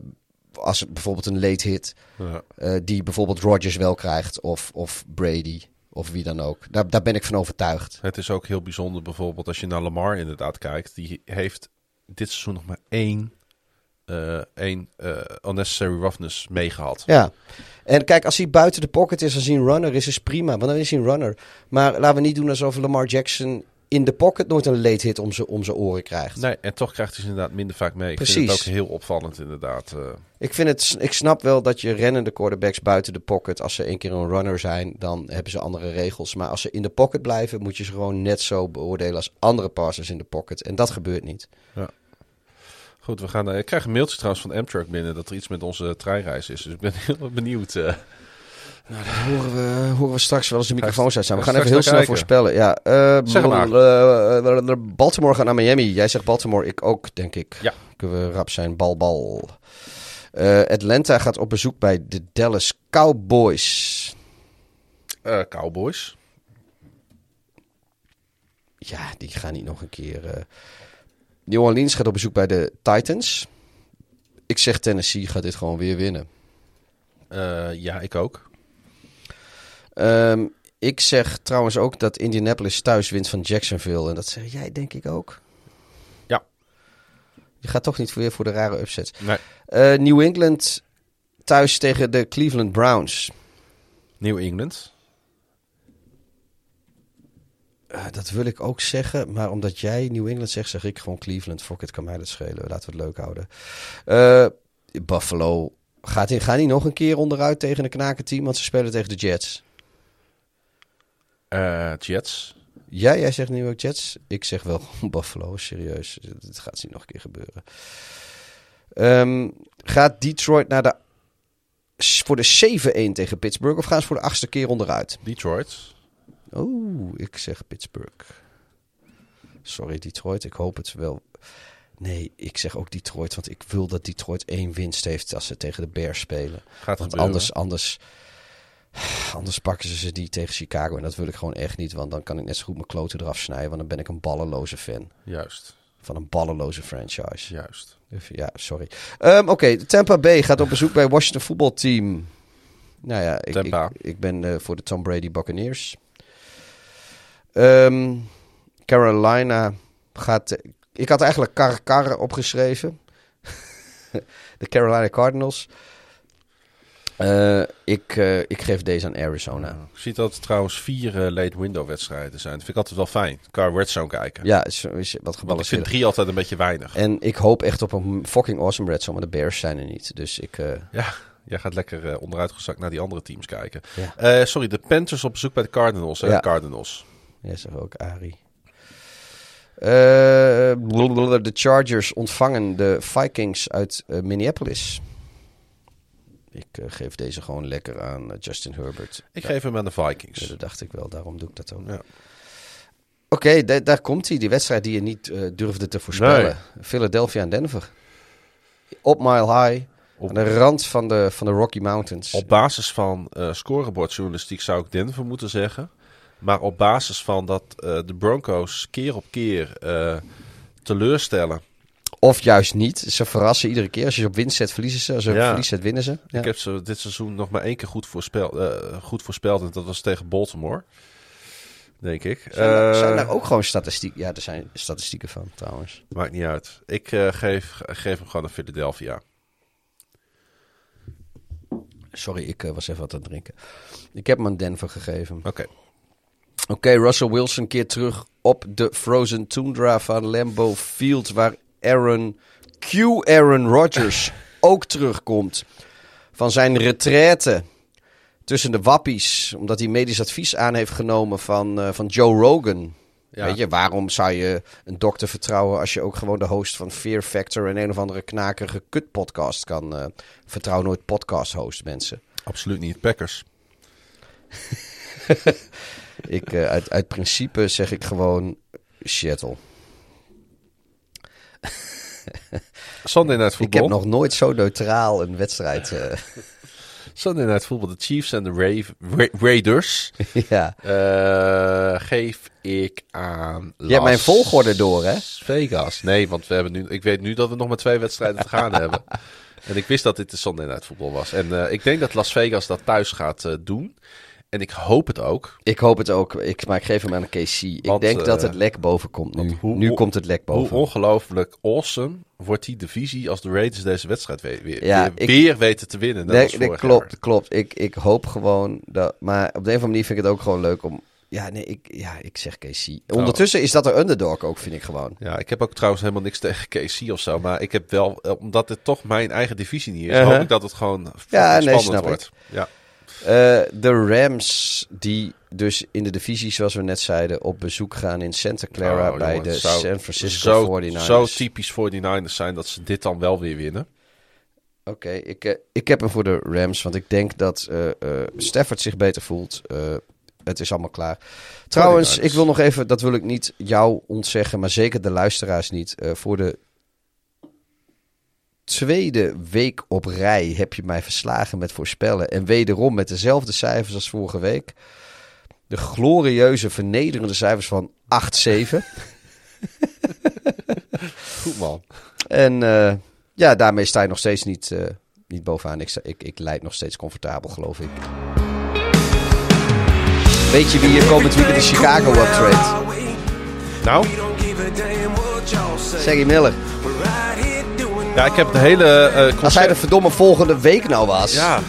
als bijvoorbeeld een late hit, Ja. die bijvoorbeeld Rodgers wel krijgt of, of Brady of wie dan ook. Daar, daar ben ik van overtuigd. Het is ook heel bijzonder bijvoorbeeld als je naar Lamar inderdaad kijkt. Die heeft dit seizoen nog maar één, eh, één eh, unnecessary roughness meegehad. Ja. En kijk, als hij buiten de pocket is, als hij een runner is, is prima. Want dan is hij een runner. Maar laten we niet doen alsof Lamar Jackson in de pocket nooit een late hit om zijn om oren krijgt. Nee, en toch krijgt hij ze inderdaad minder vaak mee. Ik Precies. vind het ook heel opvallend inderdaad. eh. Ik, vind het, ik snap wel dat je rennende quarterbacks buiten de pocket, als ze een keer een runner zijn, dan hebben ze andere regels. Maar als ze in de pocket blijven, moet je ze gewoon net zo beoordelen als andere passers in de pocket. En dat gebeurt niet. Goed, we gaan, eh, ik krijg een mailtje trouwens van Amtrak binnen dat er iets met onze treinreis is. Dus ik ben <laughs> heel benieuwd. eh. Nou, dat horen we, horen we straks wel als de microfoons uit zijn. We ga gaan even heel snel voorspellen. Ja, eh, Zeg maar. eh, eh, Baltimore gaat naar Miami. Jij zegt Baltimore, ik ook, denk ik. Ja. Kunnen we rap zijn, bal, bal. Eh, Atlanta gaat op bezoek bij de Dallas Cowboys. Eh, Cowboys. Ja, die gaan niet nog een keer. eh. New Orleans gaat op bezoek bij de Titans. Ik zeg Tennessee gaat dit gewoon weer winnen. Eh, ja, ik ook. Ehm, ik zeg trouwens ook dat Indianapolis thuis wint van Jacksonville. En dat zeg jij denk ik ook. Ja. Je gaat toch niet weer voor de rare upsets. Nee. Eh, New England thuis tegen de Cleveland Browns. New England. Eh, dat wil ik ook zeggen. Maar omdat jij New England zegt, zeg ik gewoon Cleveland. Fuck it, kan mij dat schelen. Laten we het leuk houden. Eh, Buffalo. Gaat hij, gaan die nog een keer onderuit tegen een knakenteam? Want ze spelen tegen de Jets. Eh, Jets. Ja, jij zegt New York Jets. Ik zeg wel <laughs> Buffalo, serieus. Dit gaat niet nog een keer gebeuren. Ehm, gaat Detroit naar de, voor de 7-1 tegen Pittsburgh of gaan ze voor de achtste keer onderuit? Detroit. Oeh, ik zeg Pittsburgh. Sorry Detroit, ik hoop het wel. Nee, ik zeg ook Detroit, want ik wil dat Detroit één winst heeft als ze tegen de Bears spelen. Gaat Want gebeuren. anders, anders, anders pakken ze ze die tegen Chicago. En dat wil ik gewoon echt niet, want dan kan ik net zo goed mijn kloten eraf snijden. Want dan ben ik een ballenloze fan Juist. van een ballenloze franchise. Juist. Ja, sorry. Ehm, Oké, Tampa Bay gaat op bezoek bij Washington voetbalteam. Nou ja, ik, ik, ik ben eh, voor de Tom Brady Buccaneers. Ehm, Carolina gaat... ik had eigenlijk Kar Kar opgeschreven. <laughs> de Carolina Cardinals. Eh, ik, eh, ik geef deze aan Arizona. Ik zie dat trouwens vier eh, late window wedstrijden zijn. Dat vind ik altijd wel fijn. Kan je Red Zone kijken. Ja, is, is wat Want ik vind gebalanceerd. drie altijd een beetje weinig. En ik hoop echt op een fucking awesome red zone, maar de Bears zijn er niet. Dus ik... Ja, jij gaat lekker onderuitgezakt naar die andere teams kijken. Ja. Sorry, de Panthers op bezoek bij de Cardinals. Hè? Ja. Cardinals. Ja, zeg ook Ari. De Chargers ontvangen de Vikings uit Minneapolis. Ik eh, geef deze gewoon lekker aan eh, Justin Herbert. Ik Ja, geef hem aan de Vikings. ja, dat dacht ik wel, daarom doe ik dat ook. Ja. Oké, da- daar komt hij. Die wedstrijd die je niet eh, durfde te voorspellen. Philadelphia en Denver. Op Mile High. Op- aan de rand van de, van de Rocky Mountains. Op basis van scorebordjournalistiek zou ik Denver moeten zeggen. Maar op basis van dat de Broncos keer op keer teleurstellen. Of juist niet. Ze verrassen iedere keer. Als je ze op winst zet, verliezen ze. Als op Ja. verlies zet, winnen ze. Ja. Ik heb ze dit seizoen nog maar één keer goed, voorspel, eh, goed voorspeld. En dat was tegen Baltimore. Denk ik. Zijn, daar, Eh, zijn daar ook gewoon statistieken? Ja, er zijn statistieken van trouwens. Maakt niet uit. Ik eh, geef, geef hem gewoon aan Philadelphia. Sorry, ik was even wat aan het drinken. Ik heb hem aan Denver gegeven. Oké. Oké, Russell Wilson keert terug op de Frozen Tundra van Lambeau Field, waar Aaron Q. Aaron Rodgers <laughs> ook terugkomt van zijn retraite tussen de wappies, omdat hij medisch advies aan heeft genomen van, eh, van Joe Rogan. Ja. Weet je, waarom zou je een dokter vertrouwen als je ook gewoon de host van Fear Factor en een of andere knakerige kut podcast kan eh vertrouw nooit podcast host mensen. Absoluut niet. Packers. <laughs> Ik, eh, uit, uit principe zeg ik gewoon Seattle. <laughs> Sunday Night Ik Football. heb nog nooit zo neutraal een wedstrijd. eh, <laughs> Sunday Night Football. De Chiefs en de Rave- Ra- Raiders. <laughs> ja. Eh, geef ik aan. Je hebt mijn volgorde door, hè? Vegas. Nee, want we hebben nu. Ik weet nu dat we nog maar twee wedstrijden te gaan hebben. En ik wist dat dit de Sunday Night Football was. En eh, ik denk dat Las Vegas dat thuis gaat doen. En ik hoop het ook. Ik hoop het ook, ik, maar ik geef hem aan een KC. Ik Want, denk dat eh, het lek boven komt nu. hoe- nu hoe- komt het lek Hoe boven. ongelooflijk awesome wordt die divisie als de Raiders deze wedstrijd weer, weer, Ja, weer, ik- weer weten te winnen. Nee, nee, vorig klopt, jaar. klopt. Ik, ik hoop gewoon dat. Maar op de een of andere manier vind ik het ook gewoon leuk om. Ja, nee, ik, ja, ik zeg KC. Ondertussen is dat de underdog ook, vind ik gewoon. Ja, ik heb ook trouwens helemaal niks tegen KC of zo. Maar ik heb wel, omdat het toch mijn eigen divisie niet is, Uh-huh. hoop ik dat het gewoon Ja, nee, spannend snap ik. wordt. Ja. Eh, de Rams, die dus in de divisie, zoals we net zeiden, op bezoek gaan in Santa Clara Oh, bij jongen, de zou San Francisco zo, 49ers. Zo typisch 49ers zijn dat ze dit dan wel weer winnen. Oké, ik, eh, ik heb hem voor de Rams, want ik denk dat eh, Stafford zich beter voelt. Het is allemaal klaar. Trouwens, 49ers. ik wil nog even, dat wil ik niet jou ontzeggen, maar zeker de luisteraars niet. Voor de tweede week op rij heb je mij verslagen met voorspellen. En wederom met dezelfde cijfers als vorige week. De glorieuze, vernederende cijfers van 8-7. <laughs> Goed man. En eh, ja, daarmee sta je nog steeds niet, eh, niet bovenaan. Ik, ik, ik leid nog steeds comfortabel, geloof ik. Weet je wie hier komend weekend in Chicago optreedt? Nou, Saggy Miller. Ja, ik heb de hele eh Als hij de verdomme volgende week nou was. Ja,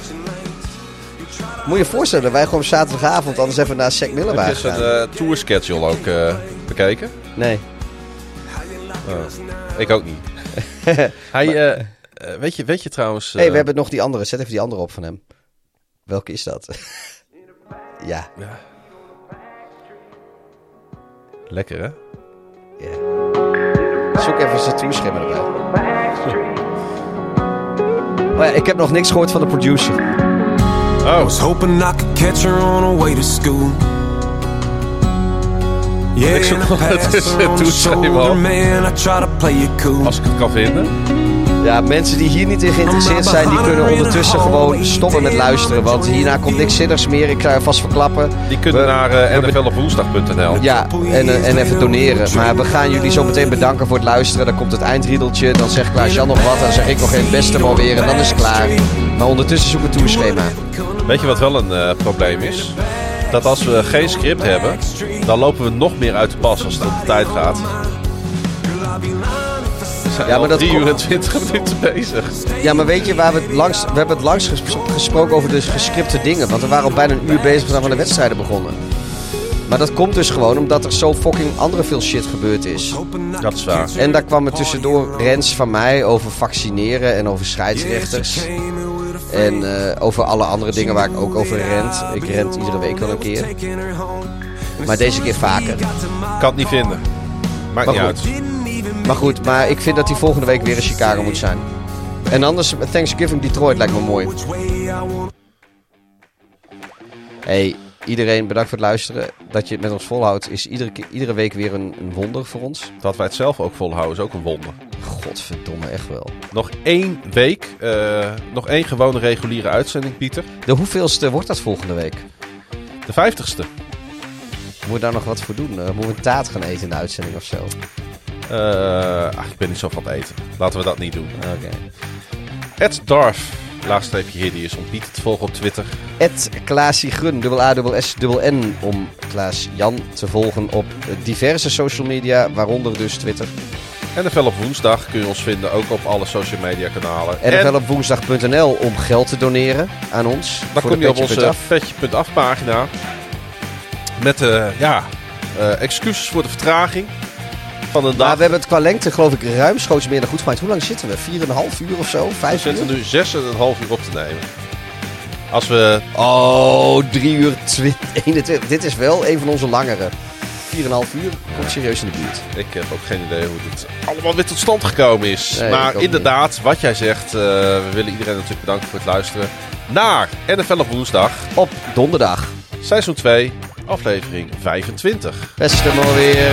Moet je je voorstellen wij gewoon zaterdagavond anders even naar Zack Miller heb waren je zijn eh, tour schedule ook eh, bekeken? Nee. Ik ook niet. <laughs> Hij, weet, je, weet je trouwens... Hé, hey, we hebben nog die andere. Zet even die andere op van hem. Welke is dat? <laughs> ja. ja. Lekker hè? Zoek even zijn toerschema erbij. Oh ja, ik heb nog niks gehoord van de producer. Oh, Was hoping I could catch her on her way to school. Yeah, Ik zoek in the nog het <laughs> past, tussen- on the toeschema shoulder, op. man, I try to play it cool. als ik het kan vinden. Ja, mensen die hier niet in geïnteresseerd zijn, die kunnen ondertussen gewoon stoppen met luisteren. Want hierna komt niks zinnigs meer. Ik ga je vast verklappen. Die kunnen We- naar nflopwoensdag.nl. Ja, en, eh, en even doneren. Maar we gaan jullie zo meteen bedanken voor het luisteren. Dan komt het eindriedeltje. Dan zegt Klaas-Jan nog wat. Dan zeg ik nog even het beste maar weer. En dan is het klaar. Maar ondertussen zoek ik een toerschema. Weet je wat wel een eh, probleem is? Dat als we geen script hebben, dan lopen we nog meer uit de pas als het om de tijd gaat. Zijn Ja, maar dat 3 komt- uur en 20 minuten bezig. Ja, maar weet je waar we het langst... We hebben het langst ges- gesproken over de gescripte dingen. Want we waren al bijna een uur bezig voordat we de wedstrijden begonnen. Maar dat komt dus gewoon omdat er zo fucking andere veel shit gebeurd is. Dat is waar. En daar kwam er tussendoor rens van mij over vaccineren en over scheidsrechters. En eh, over alle andere dingen waar ik ook over rent. Ik rent iedere week wel een keer. Maar deze keer vaker. Kan het niet vinden. Maakt Maar niet goed. uit. Maar goed, maar ik vind dat hij volgende week weer in Chicago moet zijn. En anders, Thanksgiving Detroit lijkt me mooi. Hey, iedereen bedankt voor het luisteren. Dat je het met ons volhoudt is iedere, iedere week weer een, een wonder voor ons. Dat wij het zelf ook volhouden is ook een wonder. Godverdomme, echt wel. Nog één week, eh, nog één gewone reguliere uitzending, Pieter. De hoeveelste wordt dat volgende week? De vijftigste. Moet daar nog wat voor doen? Eh, moeten we een taart gaan eten in de uitzending of zo? Eh, ach, ik ben niet zo van het eten. Laten we dat niet doen. Oké. Ed Darf, laagstreepje Hiddy is om te volgen op Twitter. Ed Klaasie Gun, dubbel A, dubbel S, dubbel N, om Klaas Jan te volgen op diverse social media, waaronder dus Twitter. NFL op woensdag kun je ons vinden, ook op alle social media kanalen. NFL op woensdag.nl om geld te doneren aan ons. Dan kom je op onze. Vetje.af pagina. Met eh, ja, eh, excuses voor de vertraging van een dag. Maar we hebben het qua lengte geloof ik ruimschoots meer dan goed gemaakt. Hoe lang zitten we? 4,5 uur of zo? We 5 zitten uur? nu 6,5 uur op te nemen. Als we... Oh, 3 uur 20, 21. <laughs> Dit is wel een van onze langere. 4,5 uur komt serieus in de buurt. Ik heb ook geen idee hoe dit allemaal weer tot stand gekomen is. Nee, maar inderdaad, wat jij zegt, eh, we willen iedereen natuurlijk bedanken voor het luisteren. Naar NFL op woensdag, Op donderdag. seizoen 2, aflevering 25. Beste maar weer.